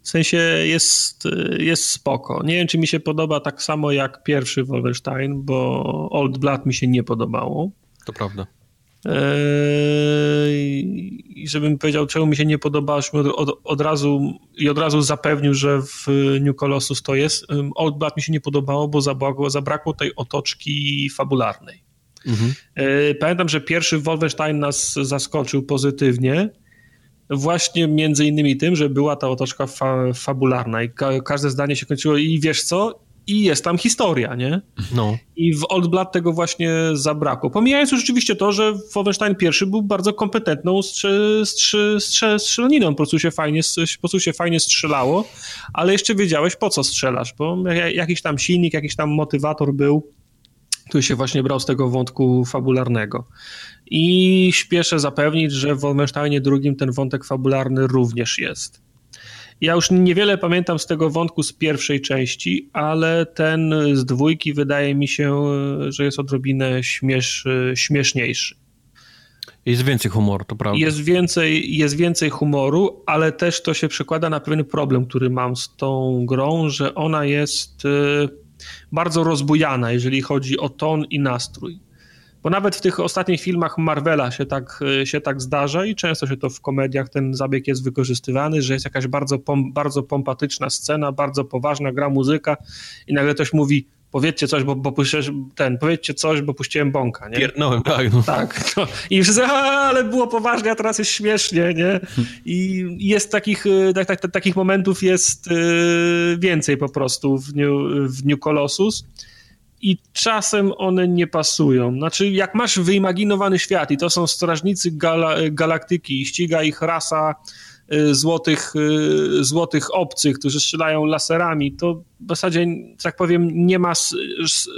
W sensie jest, jest spoko. Nie wiem, czy mi się podoba tak samo jak pierwszy Wolfenstein, bo Old Blood mi się nie podobało. To prawda. I żebym powiedział, czemu mi się nie podoba, od, od, od, razu i od razu zapewnił, że w New Colossus to jest. Old Blood mi się nie podobało, bo zabrakło, zabrakło tej otoczki fabularnej. Mhm. E, pamiętam, że pierwszy Wolfenstein nas zaskoczył pozytywnie, właśnie między innymi tym, że była ta otoczka fa fabularna i ka każde zdanie się kończyło i wiesz co, i jest tam historia, nie? No. I w Old Blood tego właśnie zabrakło. Pomijając już rzeczywiście to, że Wolfenstein I był bardzo kompetentną strze, strze, strze, strzelaniną, po prostu, się fajnie, po prostu się fajnie strzelało, ale jeszcze wiedziałeś po co strzelasz, bo jakiś tam silnik, jakiś tam motywator był, który się właśnie brał z tego wątku fabularnego. I śpieszę zapewnić, że w Wolfensteinie II ten wątek fabularny również jest. Ja już niewiele pamiętam z tego wątku z pierwszej części, ale ten z dwójki wydaje mi się, że jest odrobinę śmiesz, śmieszniejszy. Jest więcej humoru, to prawda. Jest więcej, jest więcej humoru, ale też to się przekłada na pewien problem, który mam z tą grą, że ona jest y, bardzo rozbujana, jeżeli chodzi o ton i nastrój. Bo nawet w tych ostatnich filmach Marvela się tak, e, się tak zdarza i często się to w komediach ten zabieg jest wykorzystywany, że jest jakaś bardzo, pom, bardzo pompatyczna scena, bardzo poważna gra muzyka i nagle ktoś mówi powiedzcie coś, bo, bo puściłeś, ten, powiedzcie coś, bo puściłem bąka, nie? Pierdnąłem, tak. No. Tak. No. I wszyscy, ale było poważnie, a teraz jest śmiesznie, nie? I jest takich, e, tak, tak, takich momentów jest e, więcej po prostu w New, w New Colossus i czasem one nie pasują. Znaczy, jak masz wyimaginowany świat i to są strażnicy gala, galaktyki i ściga ich rasa y, złotych, y, złotych obcych, którzy strzelają laserami, to w zasadzie, tak powiem, nie ma,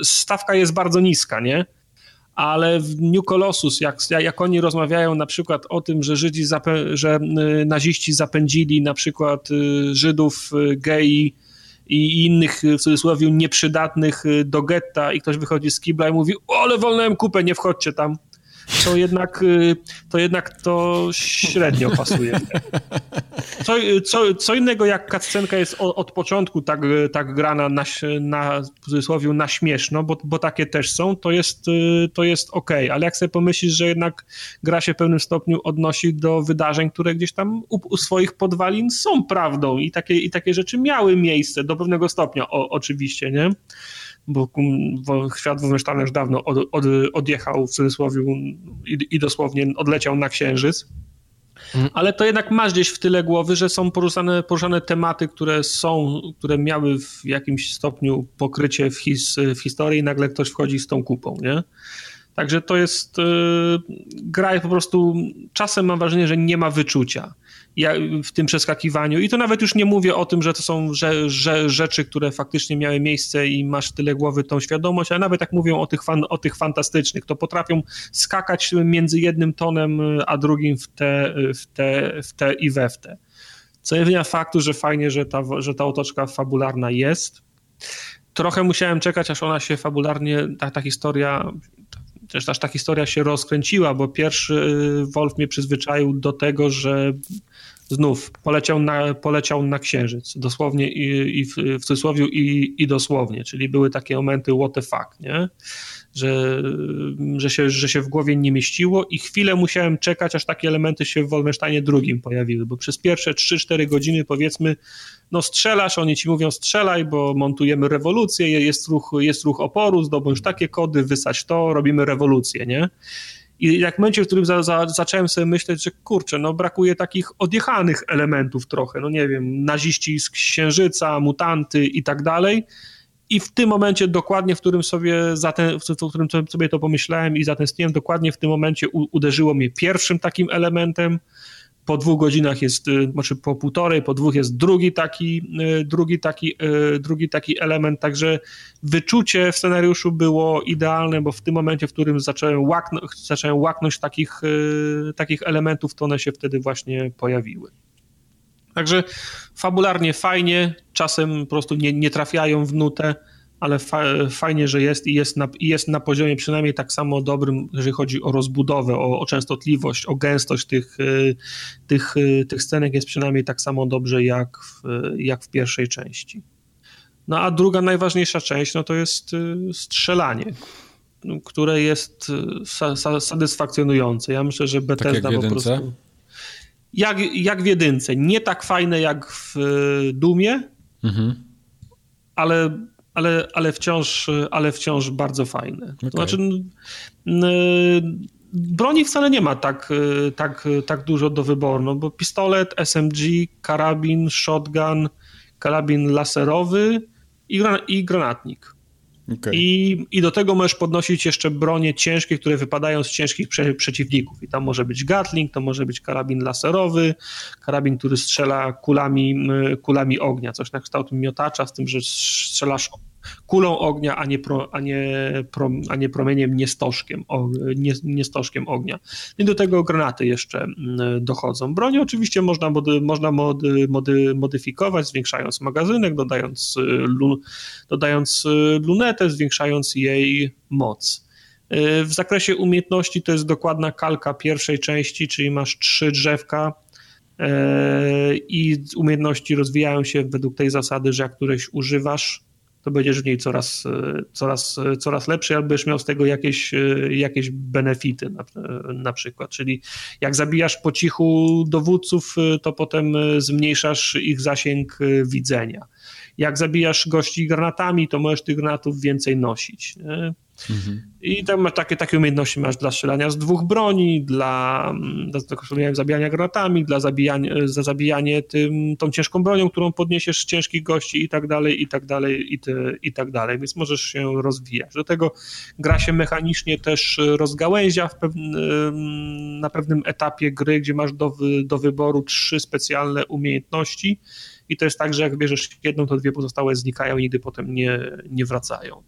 stawka jest bardzo niska, nie? ale w New Colossus, jak, jak oni rozmawiają na przykład o tym, że Żydzi, że y, naziści zapędzili na przykład Żydów gei i innych w cudzysłowie nieprzydatnych y, do getta i ktoś wychodzi z kibla i mówi, ale wolnałem kupę, nie wchodźcie tam to jednak y, to, jednak to średnio pasuje. Co, co, co innego jak cutscenka jest od, od początku tak, tak grana na, na, w cudzysłowie na śmieszno, bo, bo takie też są, to jest, y, to jest ok, ale jak sobie pomyślisz, że jednak gra się w pewnym stopniu odnosi do wydarzeń, które gdzieś tam u, u swoich podwalin są prawdą i takie, i takie rzeczy miały miejsce do pewnego stopnia o, oczywiście, nie? Bo, bo świat wymyślany już dawno od, od, odjechał w cudzysłowie i, i dosłownie odleciał na księżyc. Mhm. Ale to jednak masz gdzieś w tyle głowy, że są poruszane, poruszane tematy, które są, które miały w jakimś stopniu pokrycie w, his, w historii i nagle ktoś wchodzi z tą kupą, nie? Także to jest, yy, gra po prostu, czasem mam wrażenie, że nie ma wyczucia w tym przeskakiwaniu. I to nawet już nie mówię o tym, że to są że, że rzeczy, które faktycznie miały miejsce i masz tyle głowy tą świadomość, ale nawet jak mówią o tych, fan, o tych fantastycznych, to potrafią skakać między jednym tonem a drugim w te, w te, w te i we w te. Co nie faktu, że fajnie, że ta, że ta otoczka fabularna jest. Trochę musiałem czekać, aż ona się fabularnie, ta, ta historia też aż ta historia się rozkręciła, bo pierwszy Wolf mnie przyzwyczaił do tego, że znów poleciał na, poleciał na księżyc, dosłownie i, i w, w cudzysłowie i, i dosłownie, czyli były takie momenty what the fuck, nie? Że, że, się, że się w głowie nie mieściło i chwilę musiałem czekać, aż takie elementy się w Wolfensteinie drugim pojawiły, bo przez pierwsze 3-4 godziny powiedzmy, no strzelasz, oni ci mówią strzelaj, bo montujemy rewolucję, jest ruch, jest ruch oporu, zdobądź takie kody, wysać to, robimy rewolucję, nie? I jak w momencie, w którym za, za, zacząłem sobie myśleć, że kurczę, no brakuje takich odjechanych elementów trochę, no nie wiem, naziści z Księżyca, mutanty i tak dalej, i w tym momencie, dokładnie w którym sobie, zaten, w którym sobie to pomyślałem i zatęskniłem, dokładnie w tym momencie uderzyło mnie pierwszym takim elementem, po dwóch godzinach jest, y, znaczy po półtorej, po dwóch jest drugi taki, y, drugi taki, y, drugi taki element, także wyczucie w scenariuszu było idealne, bo w tym momencie, w którym zacząłem, łaknąć, zacząłem łaknąć takich, takich elementów, to one się wtedy właśnie pojawiły. Także fabularnie fajnie, czasem po prostu nie, nie trafiają w nutę, ale fa fajnie, że jest i jest na, i jest na poziomie przynajmniej tak samo dobrym, jeżeli chodzi o rozbudowę, o, o częstotliwość, o gęstość tych, y, tych, y, tych scenek jest przynajmniej tak samo dobrze jak w, jak w pierwszej części. No a druga najważniejsza część, no to jest strzelanie, które jest sa satysfakcjonujące. Ja myślę, że Bethesda tak po prostu... Jak, jak w jedynce. Nie tak fajne jak w Dumie, mhm. ale ale, ale, wciąż, ale wciąż bardzo fajne. Okay. To znaczy, broni wcale nie ma tak, tak, tak dużo do wyboru, no bo pistolet, SMG, karabin, shotgun, karabin laserowy i, i granatnik. Okay. I, I do tego możesz podnosić jeszcze bronie ciężkie, które wypadają z ciężkich prze, przeciwników. I tam może być Gatling, to może być karabin laserowy, karabin, który strzela kulami, kulami ognia, coś na kształt miotacza, z tym, że strzelasz kulą ognia, a nie, pro, a nie, pro, a nie promieniem niestożkiem, nie, niestożkiem ognia. I do tego granaty jeszcze dochodzą. Broni oczywiście można, mody, można mody, mody, modyfikować, zwiększając magazynek, dodając, lu, dodając lunetę, zwiększając jej moc. W zakresie umiejętności to jest dokładna kalka pierwszej części, czyli masz trzy drzewka, i umiejętności rozwijają się według tej zasady, że jak któreś używasz, to będziesz w niej coraz, coraz, coraz lepszy, albo będziesz miał z tego jakieś, jakieś benefity na, na przykład. Czyli jak zabijasz po cichu dowódców, to potem zmniejszasz ich zasięg widzenia. Jak zabijasz gości granatami, to możesz tych granatów więcej nosić. Nie? Mhm. I tam masz takie, takie umiejętności masz dla strzelania z dwóch broni, dla, dla zabijania granatami, dla zabijania, za zabijanie tym, tą ciężką bronią, którą podniesiesz z ciężkich gości i tak dalej, i tak dalej, i, ty, i tak dalej, więc możesz się rozwijać. Do tego gra się mechanicznie też rozgałęzia na pewnym etapie gry, gdzie masz do, do wyboru trzy specjalne umiejętności i to jest tak, że jak bierzesz jedną, to dwie pozostałe znikają i nigdy potem nie, nie wracają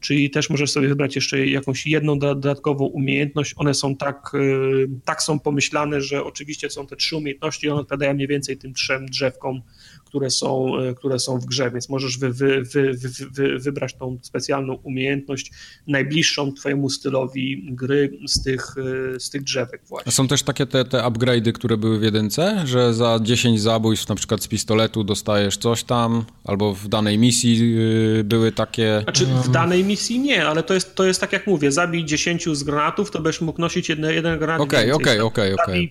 czyli też możesz sobie wybrać jeszcze jakąś jedną dodatkową umiejętność. One są tak, y, tak są pomyślane, że oczywiście są te trzy umiejętności, one odpowiadają mniej więcej tym trzem drzewkom, które są, e, które są w grze, więc możesz wy, wy, wy, wy, wybrać tą specjalną umiejętność najbliższą twojemu stylowi gry z tych, e, z tych drzewek właśnie. A są też takie te, te upgrade'y, które były w jedynce, że za 10 zabójstw na przykład z pistoletu dostajesz coś tam, albo w danej misji e, były takie... Znaczy w danej misji nie, ale to jest, to jest tak jak mówię, zabij 10 z granatów, to będziesz mógł nosić jeden, jeden granat Okej, okej, okej, okej.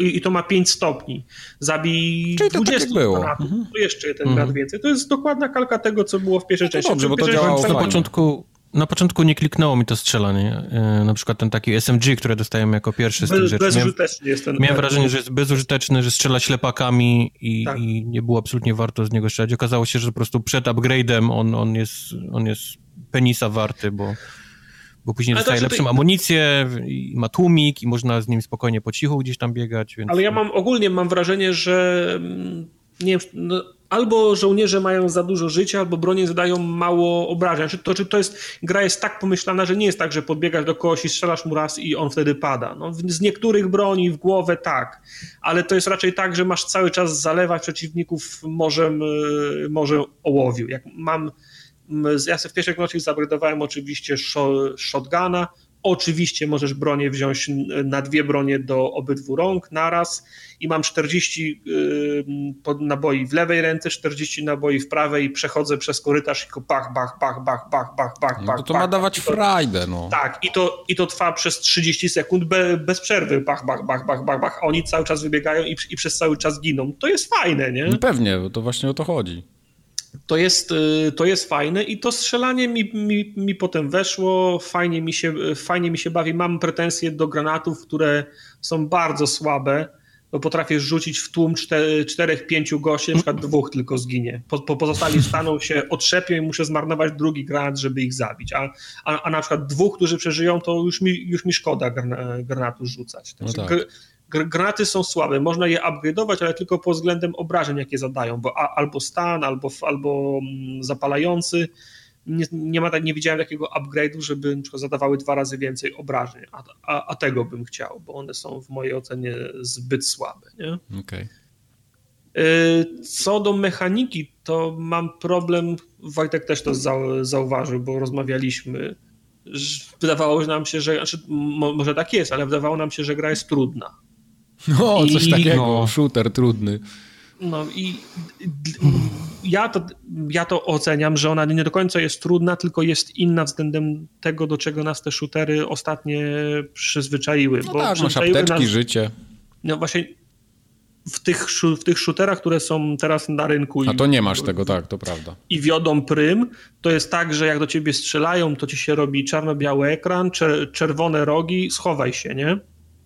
I to ma 5 stopni. Zabij Czyli 20 tak było. Mhm. To jeszcze jeden mhm. więcej. To jest dokładna kalka tego, co było w pierwszej no części. Dobrze, bo to działało na początku, na początku nie kliknęło mi to strzelanie. E, na przykład ten taki SMG, które dostajemy jako pierwszy z Bez, tych rzeczy. Bezużyteczny miałem, jest ten. Miałem wrażenie, że jest bezużyteczny, że strzela ślepakami i, tak. i, nie było absolutnie warto z niego strzelać. Okazało się, że po prostu przed upgrade'em on, on, jest, on jest penisa warty, bo bo później ale dostaje lepszą amunicję, i ma tłumik i można z nim spokojnie po cichu gdzieś tam biegać. Więc... Ale ja mam ogólnie mam wrażenie, że mm, nie wiem, no, albo żołnierze mają za dużo życia, albo bronie zadają mało obrażeń. Czy to, czy to jest, gra jest tak pomyślana, że nie jest tak, że podbiegasz do kogoś i strzelasz mu raz i on wtedy pada. No, z niektórych broni w głowę tak, ale to jest raczej tak, że masz cały czas zalewać przeciwników morzem, y, morzem ołowiu. Jak mam ja sobie w pierwszej nocy zabredowałem oczywiście shotguna, Oczywiście możesz bronię wziąć na dwie bronie do obydwu rąk naraz i mam 40 naboi w lewej ręce, 40 naboi w prawej i przechodzę przez korytarz i bach, bach, bach, bach, bach, bach, bach, no to, to ma dawać frajdę, no. Tak, i to, i to trwa przez 30 sekund be, bez przerwy, bach, bach, bach, bach, bach, bach, oni cały czas wybiegają i, i przez cały czas giną. To jest fajne, nie? No pewnie, to właśnie o to chodzi to jest, y, to jest fajne i to strzelanie mi, mi, mi potem weszło, fajnie mi, się, fajnie mi się bawi. Mam pretensje do granatów, które są bardzo słabe, bo potrafię rzucić w tłum czter, czterech, pięciu gości, na przykład dwóch tylko zginie. Po, po pozostali staną się, otrzepią i muszę zmarnować drugi granat, żeby ich zabić. A, a, a na przykład dwóch, którzy przeżyją, to już mi, już mi szkoda granatu rzucać. No tak granaty są słabe, można je upgrade'ować, ale tylko pod względem obrażeń, jakie zadają, bo albo stan, albo, albo mm, zapalający. Nie, nie, ma, nie widziałem takiego upgrade'u, żeby zadawały dwa razy więcej obrażeń, a, a, a, tego bym chciał, bo one są w mojej ocenie zbyt słabe. Nie? Okay. Co do mechaniki, to mam problem, Wojtek też to zauważył, bo rozmawialiśmy. Wydawało nam się, że, znaczy, może tak jest, ale wydawało nam się, że gra jest trudna. No, coś I, takiego, no. shooter trudny. No i ja to, ja to oceniam, że ona nie do końca jest trudna, tylko jest inna względem tego, do czego nas te shootery ostatnie przyzwyczaiły. No bo tak, masz apteczki, nas, życie. No właśnie w tych, w tych shooterach, które są teraz na rynku. A to nie masz tego, tak, to prawda. I wiodą prym, to jest tak, że jak do ciebie strzelają, to ci się robi czarno-biały ekran, czerwone rogi, schowaj się, nie?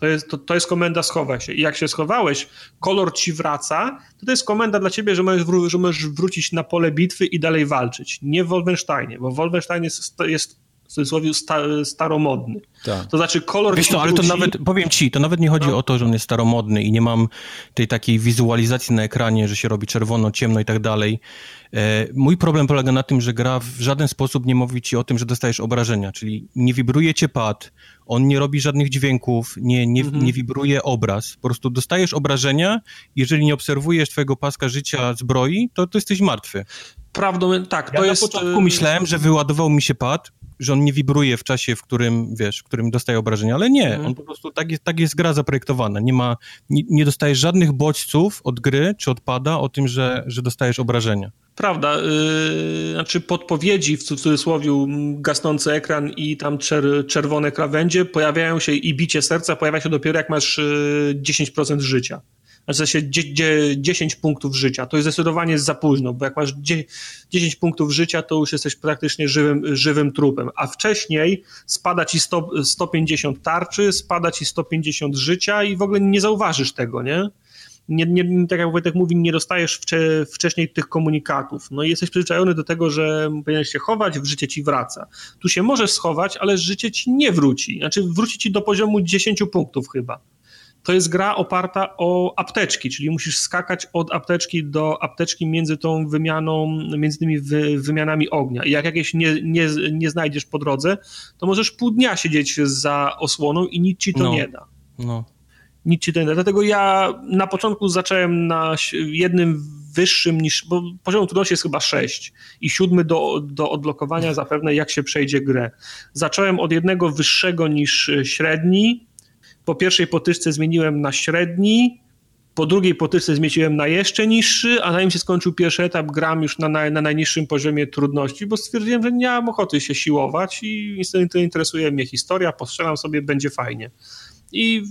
To jest, to, to jest komenda schowaj się. I jak się schowałeś, kolor ci wraca, to to jest komenda dla ciebie, że możesz, że możesz wrócić na pole bitwy i dalej walczyć. Nie w Wolfensteinie, bo Wolfenstein jest, jest w cudzysłowie sta, staromodny. Tak. To znaczy kolor Wiesz ale to nawet, powiem ci, to nawet nie chodzi no. o to, że on jest staromodny i nie mam tej takiej wizualizacji na ekranie, że się robi czerwono, ciemno i tak dalej. E, mój problem polega na tym, że gra w żaden sposób nie mówi ci o tym, że dostajesz obrażenia, czyli nie wibruje cię pad, on nie robi żadnych dźwięków, nie, nie, mhm. nie wibruje obraz. Po prostu dostajesz obrażenia, jeżeli nie obserwujesz twojego paska życia zbroi, to, to jesteś martwy. Prawdą, tak, to ja jest... na początku y, myślałem, że wyładował mi się pad, że on nie wibruje w czasie, w którym, wiesz, w którym dostaje obrażenia, ale nie, mhm. on po prostu, tak jest, tak jest gra zaprojektowana, nie ma, nie, nie dostajesz żadnych bodźców od gry, czy odpada o tym, że, że dostajesz obrażenia. Prawda, yy, znaczy podpowiedzi w cudzysłowie gasnący ekran i tam czer, czerwone krawędzie pojawiają się i bicie serca pojawia się dopiero jak masz yy, 10% życia w sensie 10 punktów życia. To jest zdecydowanie za późno, bo jak masz 10 punktów życia, to już jesteś praktycznie żywym, żywym trupem, a wcześniej spada ci 100, 150 tarczy, spada ci 150 życia i w ogóle nie zauważysz tego, nie? Nie, nie, tak jak Wojtek mówi, nie dostajesz wcze, wcześniej tych komunikatów. No i jesteś przyzwyczajony do tego, że powinieneś się chować, w życie ci wraca. Tu się możesz schować, ale życie ci nie wróci. Znaczy wróci ci do poziomu 10 punktów chyba to jest gra oparta o apteczki, czyli musisz skakać od apteczki do apteczki między tą wymianą, między tymi wy, wymianami ognia. I jak jakieś nie, nie, nie znajdziesz po drodze, to możesz pół dnia siedzieć za osłoną i nic ci to no. nie da. No. Nic ci to nie da. Dlatego ja na początku zacząłem na jednym wyższym niż, bo poziom trudności jest chyba 6 i siódmy do, do odblokowania zapewne jak się przejdzie grę. Zacząłem od jednego wyższego niż średni, po pierwszej potyczce zmieniłem na średni, po drugiej potyczce zmieniłem na jeszcze niższy, a zanim się skończył pierwszy etap, gram już na, na, na, najniższym poziomie trudności, bo stwierdziłem, że nie mam ochoty się siłować i niestety interesuje mnie historia, postrzelam sobie, będzie fajnie. I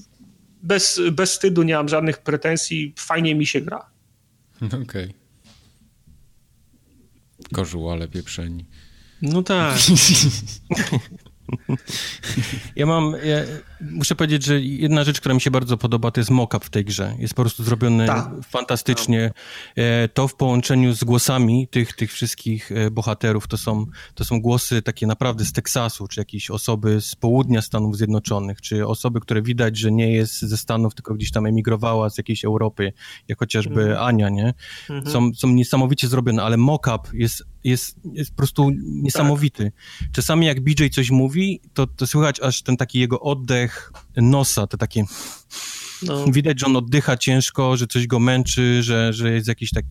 bez, bez wstydu nie mam żadnych pretensji, fajnie mi się gra. Okej. Okay. Kożułale pieprzeni. No tak. Ja mam, ja muszę powiedzieć, że jedna rzecz, która mi się bardzo podoba, to jest mock-up w tej grze. Jest po prostu zrobiony Ta. fantastycznie. E, to w połączeniu z głosami tych, tych wszystkich e, bohaterów, to są, to są głosy takie naprawdę z Teksasu, czy jakieś osoby z południa Stanów Zjednoczonych, czy osoby, które widać, że nie jest ze Stanów, tylko gdzieś tam emigrowała z jakiejś Europy, jak chociażby mhm. Ania, nie? Mhm. Są, są niesamowicie zrobione, ale mock-up jest, jest, jest po prostu niesamowity. Tak. Czasami jak BJ coś mówi, to, to słychać aż ten taki jego oddech nosa, te takie... No. Widać, że on oddycha ciężko, że coś go męczy, że, że jest jakiś tak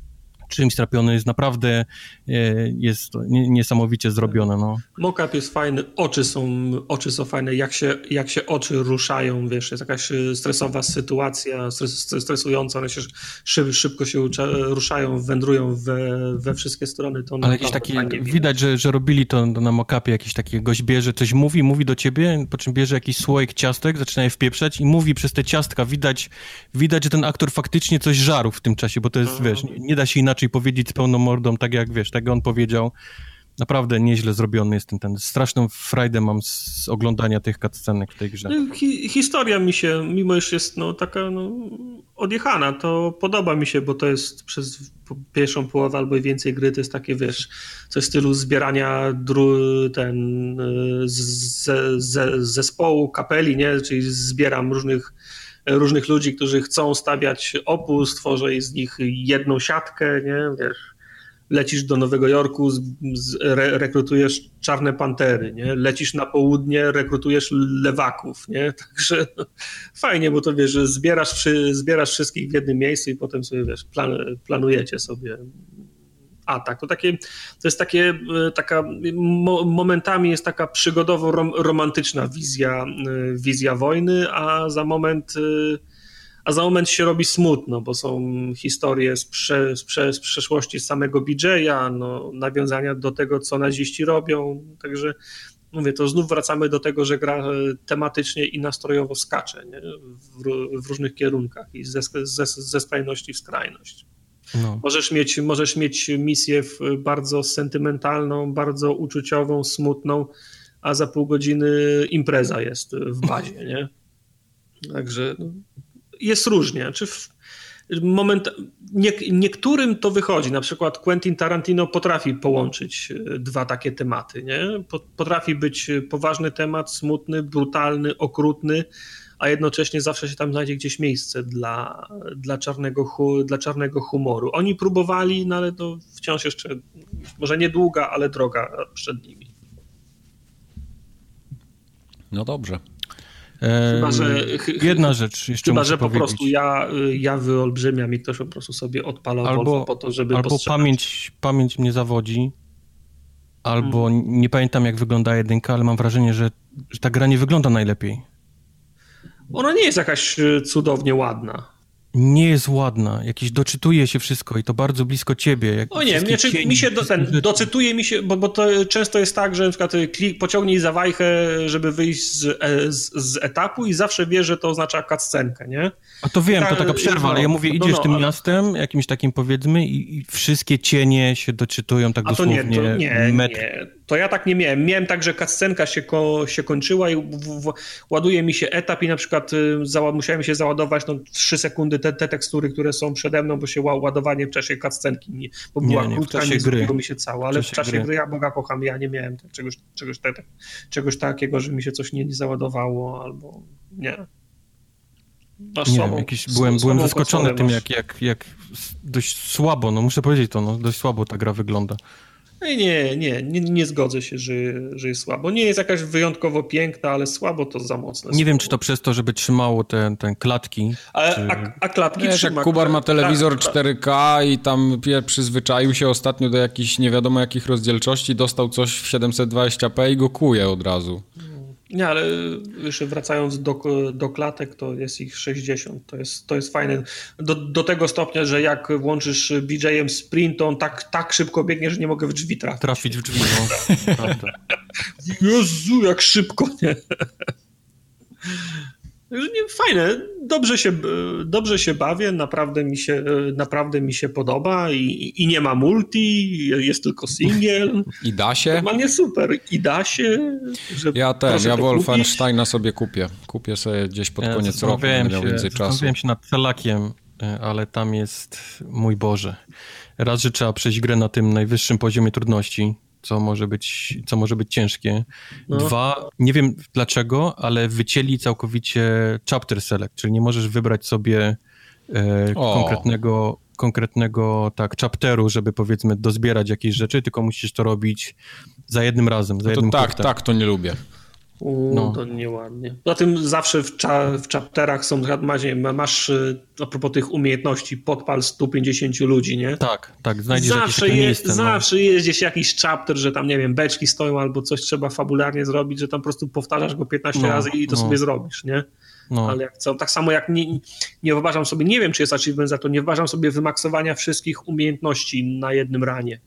czymś trapiony, jest naprawdę e, jest niesamowicie zrobione. No. Mockup jest fajny, oczy są, oczy są fajne, jak się, jak się oczy ruszają, wiesz, jest jakaś e, stresowa sytuacja, stres, stresująca, one się szyb, szybko się ruszają, wędrują we, we wszystkie strony. To Ale jakieś takie, widać, że, że robili to na mockupie, jakiś taki gość bierze, coś mówi, mówi do ciebie, po czym bierze jakiś słoik ciastek, zaczyna je wpieprzać i mówi przez te ciastka, widać, widać, że ten aktor faktycznie coś żarł w tym czasie, bo to jest, mhm. wiesz, nie, nie da się inaczej inaczej powiedzieć z pełną mordą, tak jak wiesz, tak jak on powiedział. Naprawdę nieźle zrobiony jest ten, ten. Straszną frajdę mam z oglądania tych cutscenek w tej grze. No, hi historia mi się, mimo iż jest no, taka no, odjechana, to podoba mi się, bo to jest przez pierwszą połowę albo więcej gry, to jest takie, wiesz, coś w stylu zbierania dru, ten, z, z, zespołu, kapeli, nie? Czyli zbieram różnych różnych ludzi, którzy chcą stawiać opór, stworzę z nich jedną siatkę, nie, wiesz, lecisz do Nowego Jorku, z, z, re, rekrutujesz czarne pantery, nie? lecisz na południe, rekrutujesz lewaków, nie? Także no, fajnie, bo to wiesz, zbierasz, zbierasz wszystkich w jednym miejscu i potem sobie wiesz, plan, planujecie sobie atak. To, takie, to jest takie, e, taka, momentami jest taka przygodowo romantyczna wizja, e, wizja wojny, a za moment e, a za moment się robi smutno, bo są historie z, prze, z, prze, z przeszłości samego BJ'a, no, nawiązania do tego, co naziści robią, także mówię, to znów wracamy do tego, że gra tematycznie i nastrojowo skacze? W, w różnych kierunkach i ze, ze, ze skrajności w skrajność. No. Możesz, mieć, możesz mieć misję bardzo sentymentalną, bardzo uczuciową, smutną, a za pół godziny impreza jest w bazie, nie? Także no, jest różnie. Czy w moment, nie, niektórym to wychodzi, na przykład Quentin Tarantino potrafi połączyć e, dwa takie tematy, nie? Potrafi być poważny temat, smutny, brutalny, okrutny, a jednocześnie zawsze się tam znajdzie gdzieś miejsce dla, dla, czarnego, dla czarnego humoru. Oni próbowali, no ale to wciąż jeszcze, może niedługa, ale droga przed nimi. No dobrze. Chyba, że, Jedna rzecz jeszcze Chyba, że po powiedzieć. prostu ja, ja wyolbrzymiam i ktoś po prostu sobie odpala albo, po to, żeby Albo pamięć, pamięć mnie zawodzi, albo hmm. nie pamiętam jak wygląda jedynka, ale mam wrażenie, że, że ta gra nie wygląda najlepiej. Ona nie jest jakaś e, cudownie ładna. Nie jest ładna, jakieś doczytuje się wszystko i to bardzo blisko ciebie. Jak o nie, mi się do, ten, docytuje mi się, bo, bo to często jest tak, że na przykład klik, pociągnij za wajchę, żeby wyjść z, e, z, z, etapu i zawsze wie, że to oznacza cutscenkę, nie? A to wiem, to taka przerwa, no, ale ja mówię, no, idziesz no, tym ale... miastem, jakimś takim powiedzmy i, i, wszystkie cienie się doczytują tak A dosłownie. To nie, to nie, metr. nie to ja tak nie miałem. Miałem tak, że cutscenka się, ko, się kończyła i w, w, ładuje mi się etap i na przykład y, musiałem się załadować no, 3 sekundy te, te tekstury, które są przede mną, bo się ładowanie w czasie cutscenki, nie, bo była nie, krótka, nie gry. mi się całe, ale w czasie, w czasie gry. gry ja Boga kocham, ja nie miałem czegoś, czegoś, te, czegoś takiego, że mi się coś nie, nie załadowało albo nie. Masz nie słabą, wiem, jakiś, byłem, byłem zaskoczony tym, jak, jak, jak dość słabo, no muszę powiedzieć to, no, dość słabo ta gra wygląda. Nie, nie, nie, nie zgodzę się, że, że jest słabo. Nie jest jakaś wyjątkowo piękna, ale słabo to za mocne. Nie słowo. wiem, czy to przez to, żeby trzymało te, te klatki. A, czy... a, a klatki Wiesz, trzyma. jak Kubar ma telewizor 4K i tam przyzwyczaił się ostatnio do jakichś nie wiadomo jakich rozdzielczości, dostał coś w 720p i go kuje od razu. Nie, ale jeszcze wracając do, do klatek, to jest ich 60. To jest, to jest fajne. Do, do tego stopnia, że jak włączysz BJ-em sprint, to on tak, tak szybko biegnie, że nie mogę w drzwi trafić. Trafić w drzwi, no. Jezu, jak szybko, nie? Fajne, dobrze się, dobrze się bawię, naprawdę mi się, naprawdę mi się podoba i, i nie ma multi, jest tylko single. I da się? Normalnie super, i da się. ja też, ja Wolfensteina sobie kupię. Kupię sobie gdzieś pod ja koniec roku, będę miał więcej czasu. Zastanawiałem się nad celakiem, e, ale tam jest, mój Boże, raz, że trzeba przejść grę na tym najwyższym poziomie trudności, co może być, co może być ciężkie. No. Dwa, nie wiem dlaczego, ale wycięli całkowicie chapter select, czyli nie możesz wybrać sobie e, konkretnego, konkretnego tak chapteru, żeby powiedzmy dozbierać jakieś rzeczy, tylko musisz to robić za jednym razem, za no jednym Tak, punktem. tak, to nie lubię. U, no. To nieładnie. Poza tym zawsze w, cza, w chapterach są, masz y, a propos tych umiejętności, podpal 150 ludzi, nie? Tak, tak, znajdziesz zawsze jakieś je, miejsce. No. Zawsze no. jest gdzieś jakiś chapter, że tam, nie wiem, beczki stoją albo coś trzeba fabularnie zrobić, że tam po prostu powtarzasz go 15 no, razy i to no. sobie zrobisz, nie? No. Ale jak co, tak samo jak nie, nie wyobrażam sobie, nie wiem czy jest achievement za to, nie wyobrażam sobie wymaksowania wszystkich umiejętności na jednym ranie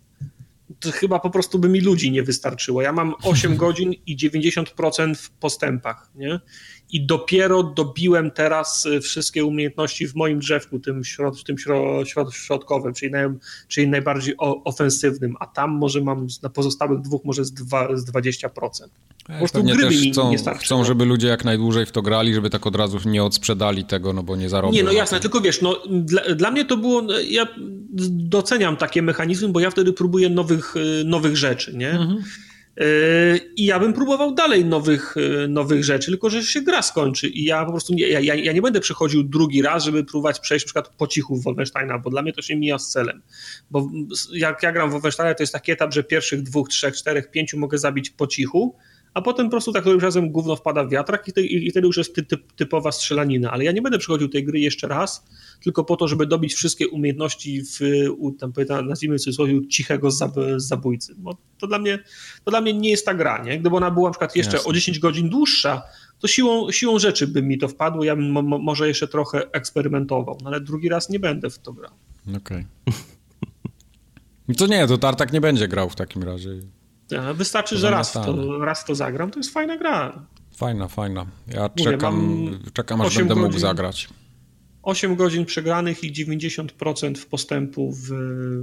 chyba po prostu by mi ludzi nie wystarczyło. Ja mam 8 godzin i 90% w postępach, nie? I dopiero dobiłem teraz y, wszystkie umiejętności w moim drzewku, tym, środ, tym środ, środkowym, czyli, naj, czyli najbardziej ofensywnym, a tam może mam na pozostałych dwóch może z, dwa, z 20%. Po prostu gry też chcą, nie chcą, żeby ludzie jak najdłużej w to grali, żeby tak od razu nie odsprzedali tego, no bo nie zarobią. Nie, no jasne, tylko wiesz, no, dla, dla, mnie to było, ja doceniam takie mechanizmy, bo ja wtedy próbuję nowych, y, nowych rzeczy, nie? Mhm. I ja bym próbował dalej nowych, nowych rzeczy, tylko że się gra skończy i ja po prostu nie, ja, ja nie będę przychodził drugi raz, żeby próbować przejść na przykład po cichu w Wolfensteina, bo dla mnie to się mija z celem. Bo jak ja gram w Wolfensteina, to jest taki etap, że pierwszych dwóch, trzech, czterech, pięciu mogę zabić po cichu, a potem po prostu tak którymś razem gówno wpada w wiatrak i, ty, i, wtedy już jest ty, ty, typowa strzelanina. Ale ja nie będę przychodził tej gry jeszcze raz, tylko po to, żeby dobić wszystkie umiejętności w, u, tam, nazwijmy w cudzysłowie, cichego zab, zabójcy. Bo to dla, mnie, to dla mnie nie jest ta gra, nie? Gdyby ona była na przykład jeszcze Jasne. o 10 godzin dłuższa, to siłą, siłą rzeczy by mi to wpadło, ja bym mo, może jeszcze trochę eksperymentował, no ale drugi raz nie będę w to grał. Okej. Okay. to nie, to Tartak nie będzie grał w takim razie. Wystarczy, że raz to, raz to zagram, to jest fajna gra. Fajna, fajna. Ja Mówię, czekam, czekam aż będę mógł zagrać. 8 godzin przegranych i 90% w postępu w,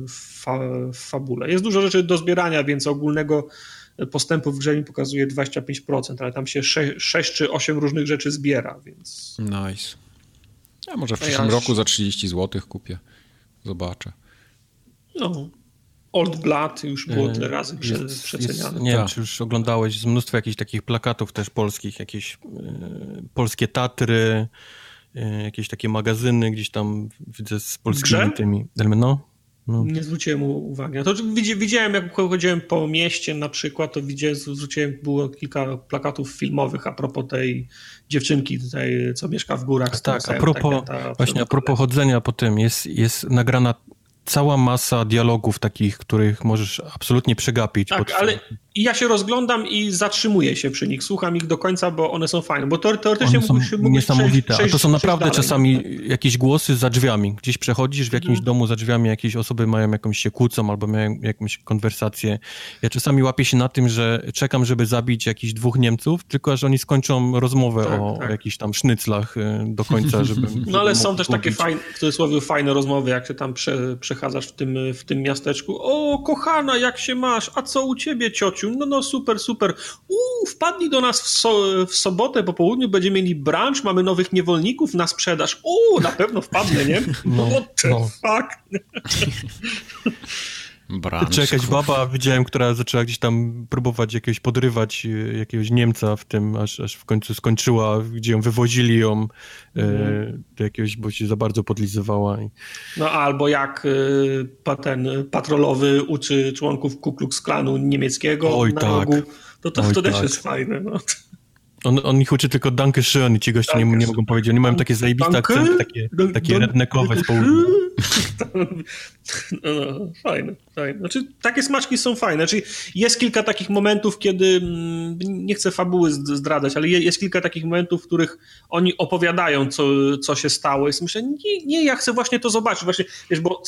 fa, w fabule. Jest dużo rzeczy do zbierania, więc ogólnego postępu w grze mi pokazuje 25%, ale tam się 6, 6 czy 8 różnych rzeczy zbiera, więc... Nice. Ja może w przyszłym ja roku za 30 zł kupię. Zobaczę. No, Old Blood już było tyle razy jest, przeceniane. Jest, nie wiem, tak. czy już oglądałeś z mnóstwo jakichś takich plakatów też polskich, jakieś e, polskie Tatry, e, jakieś takie magazyny gdzieś tam widzę z polskimi Grze? tymi. No, no. Nie zwróciłem uwagi. To widziałem, jak chodziłem po mieście na przykład, to widziałem, zwróciłem, było kilka plakatów filmowych a propos tej dziewczynki tutaj, co mieszka w górach. Tak, a propos, właśnie a propos chodzenia po tym, jest, jest nagrana cała masa dialogów takich, których możesz absolutnie przegapić. Tak, ale ja się rozglądam i zatrzymuję się przy nich, słucham ich do końca, bo one są fajne, bo teoretycznie one mógłbyś, mógłbyś niesamowite, przejść, przejść, a to są naprawdę dalej. czasami jakieś głosy za drzwiami. Gdzieś przechodzisz w jakimś hmm. domu za drzwiami, jakieś osoby mają jakąś się kłócą albo mają jakąś konwersację. Ja czasami łapię się na tym, że czekam, żeby zabić jakichś dwóch Niemców, tylko aż oni skończą rozmowę tak, o tak. jakichś tam sznyclach y, do końca, żeby... No ale są też takie fajne, w cudzysłowie fajne rozmowy, jak się tam prze, przechadzasz w tym, w tym miasteczku. O, kochana, jak się masz? A co u ciebie, ciociu? No, no, super, super. Uuu, wpadli do nas w, so, w sobotę po południu, będziemy mieli brunch, mamy nowych niewolników na sprzedaż. Uuu, na pewno wpadnę, nie? No, What the no. fuck? Branch, Czy jakaś baba widziałem, która zaczęła gdzieś tam próbować jakiegoś podrywać y, jakiegoś Niemca w tym, aż, aż w końcu skończyła, gdzie ją wywozili ją mm. do jakiegoś, bo się za bardzo podlizywała. No albo jak y, ten patrolowy uczy członków Ku Klux Klanu niemieckiego Oj, na tak. rogu, to to, Oj, to też tak. jest fajne. No. On, on ich uczy tylko Danke schön i ci goście nie, nie mogą powiedzieć. Oni mają takie zajebiste akcenty, takie, takie redneckowe z południa. No, no, fajne, fajne. Znaczy, takie smaczki są fajne. Znaczy, jest kilka takich momentów, kiedy mm, nie chcę fabuły zdradzać, ale jest kilka takich momentów, w których oni opowiadają, co, co się stało. I myślę, nie, nie, ja chcę właśnie to zobaczyć. Właśnie, wiesz, bo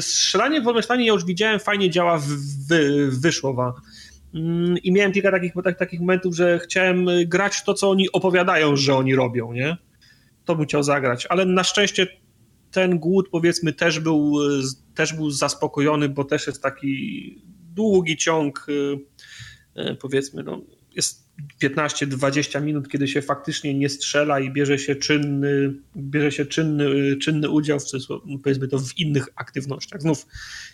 strzelanie w Wolfensteinie ja już widziałem, fajnie działa, w, w, wyszło wam I miałem kilka takich, tak, takich momentów, że chciałem grać to, co oni opowiadają, że oni robią, nie? To bym chciał zagrać, ale na szczęście ten głód powiedzmy też był, też był zaspokojony, bo też jest taki długi ciąg y, y, powiedzmy, no, jest 15-20 minut, kiedy się faktycznie nie strzela i bierze się czynny, bierze się czynny, czynny udział w, powiedzmy to w innych aktywnościach. Znów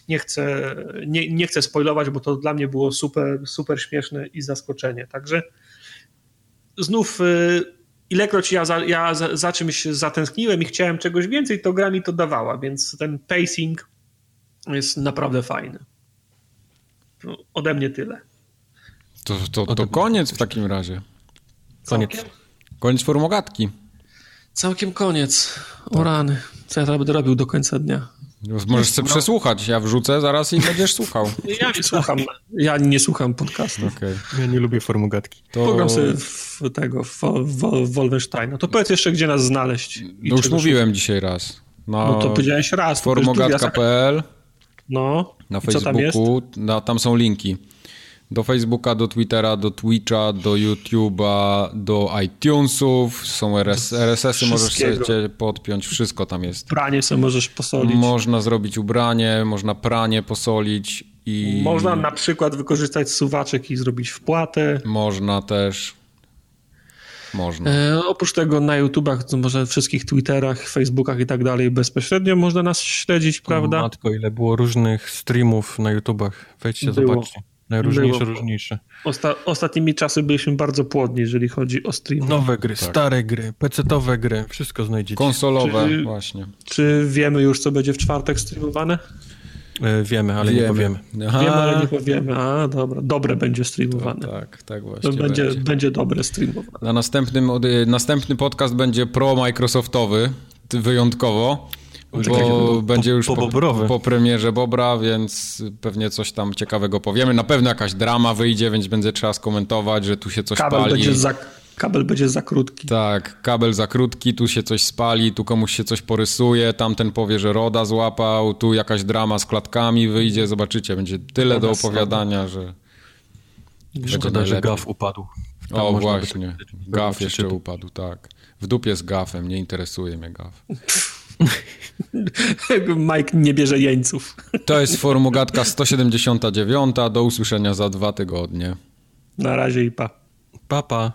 nie chcę, nie, nie chcę spoilować, bo to dla mnie było super, super śmieszne i zaskoczenie. Także znów y, ilekroć ja, za, ja za czymś zatęskniłem i chciałem czegoś więcej, to gra mi to dawała, więc ten pacing jest naprawdę fajny. No, ode mnie tyle. To, to, to koniec w takim razie. Koniec. Koniec formogatki. Całkiem koniec. O tak. rany. Co ja teraz będę robił do końca dnia? Możesz sobie no. przesłuchać. Ja wrzucę zaraz i będziesz słuchał. Ja nie słucham. Ja nie słucham podcastu. Okay. Ja nie lubię formogatki. To... Program sobie w tego, w, w Wolfensteina. To powiedz jeszcze, gdzie nas znaleźć. No już mówiłem szukać. dzisiaj raz. Na no to powiedziałeś raz. Formogatka.pl No. Na Facebooku. Tam, na, tam są linki do Facebooka, do Twittera, do Twitcha, do YouTube'a, do iTunesów, są RS, RSS-y, możesz sobie podpiąć, wszystko tam jest. Pranie sobie możesz posolić. Można zrobić ubranie, można pranie posolić i... Można na przykład wykorzystać suwaczek i zrobić wpłatę. Można też. Można. E, oprócz tego na YouTubach, może wszystkich Twitterach, Facebookach i tak dalej bezpośrednio można nas śledzić, prawda? Matko, ile było różnych streamów na YouTubach. Wejdźcie, było. zobaczcie. Najróżniejsze, Było. różniejsze. Osta ostatnimi czasy byliśmy bardzo płodni, jeżeli chodzi o stream. Nowe gry, Tak. stare gry, PC-owe gry, wszystko znajdziecie. Konsolowe, Czy- właśnie. Czy wiemy już, co będzie w czwartek streamowane? E, wiemy, ale nie powiemy. Aha. Wiemy, ale nie powiemy. A, dobra. Dobre będzie streamowane. Tak, tak To właśnie będzie, będzie. będzie dobre streamowane. Na następnym, y, następny podcast będzie pro-Microsoftowy, wyjątkowo, Bo po- będzie już po po, Bobrowy. po premierze Bobra, więc pewnie coś tam ciekawego powiemy. Na pewno jakaś drama wyjdzie, więc będzie trzeba skomentować, że tu się coś Kabel pali. będzie, za, kabel będzie za krótki. Tak, kabel za krótki, tu się coś spali, tu komuś się coś porysuje, tamten powie, że Roda złapał, tu jakaś drama z klatkami wyjdzie, zobaczycie, będzie tyle do Roda opowiadania, że... Szkoda, że gaf upadł. Tam O, by właśnie, tak- gaf jeszcze upadł, tak. W dupie z gafem, nie interesuje mnie gaf. Mike nie bierze jeńców. To jest Formugatka 179, do usłyszenia za dwa tygodnie. Na razie i pa. Papa.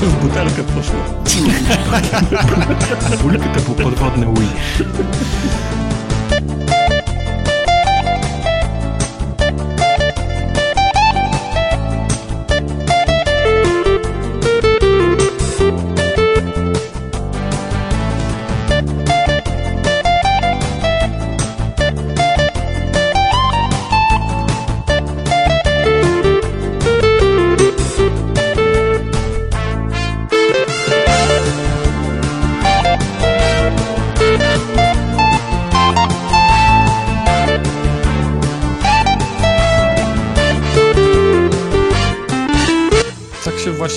W butelkę poszło. To był podwodny Wii.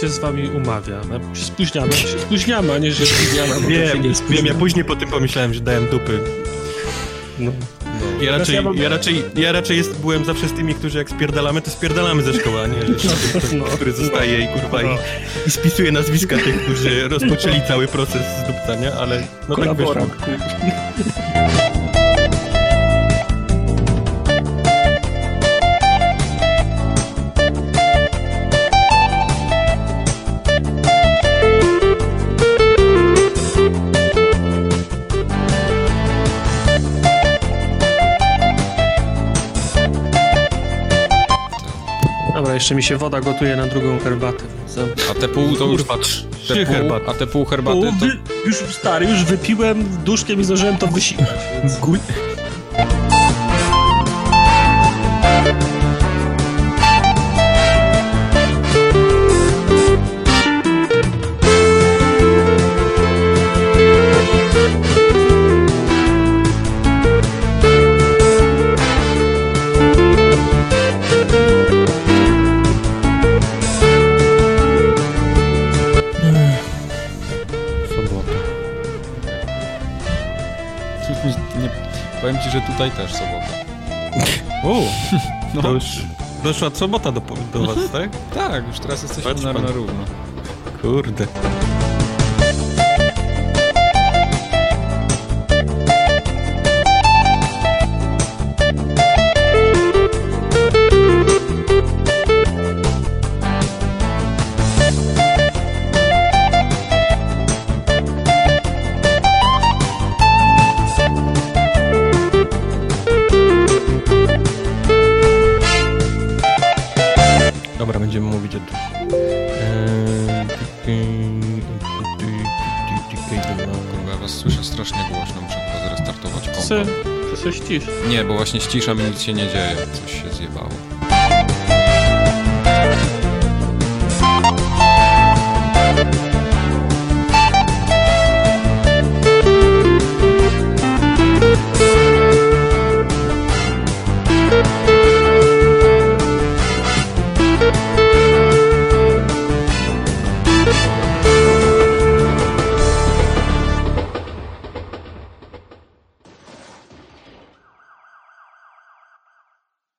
Się z wami umawia. No, Spóźniamy, się spóźniamy, a nie, że spóźniamy. Wiem, nie wiem, ja później po tym pomyślałem, że dałem dupy. No. Ja raczej, ja mam- ja raczej, ja raczej jest, byłem zawsze z tymi, którzy jak spierdalamy, to spierdalamy ze szkoły, a nie, że No. który zostaje i kurwa No. i, i spisuje nazwiska tych, którzy rozpoczęli cały proces zdupcania, ale no tak wyszło. Jeszcze mi się woda gotuje na drugą herbatę. A te pół to już... Trzy Te pół, herbaty. a te pół herbaty Bo to... już stary, już wypiłem duszkiem i zdążyłem to wysikać. Więc... tutaj też sobota. O, No, to już doszła sobota do, do was, tak? tak, już teraz jesteśmy na, na równo. Kurde. Cisz. Nie, bo właśnie ściszam i nic się nie dzieje.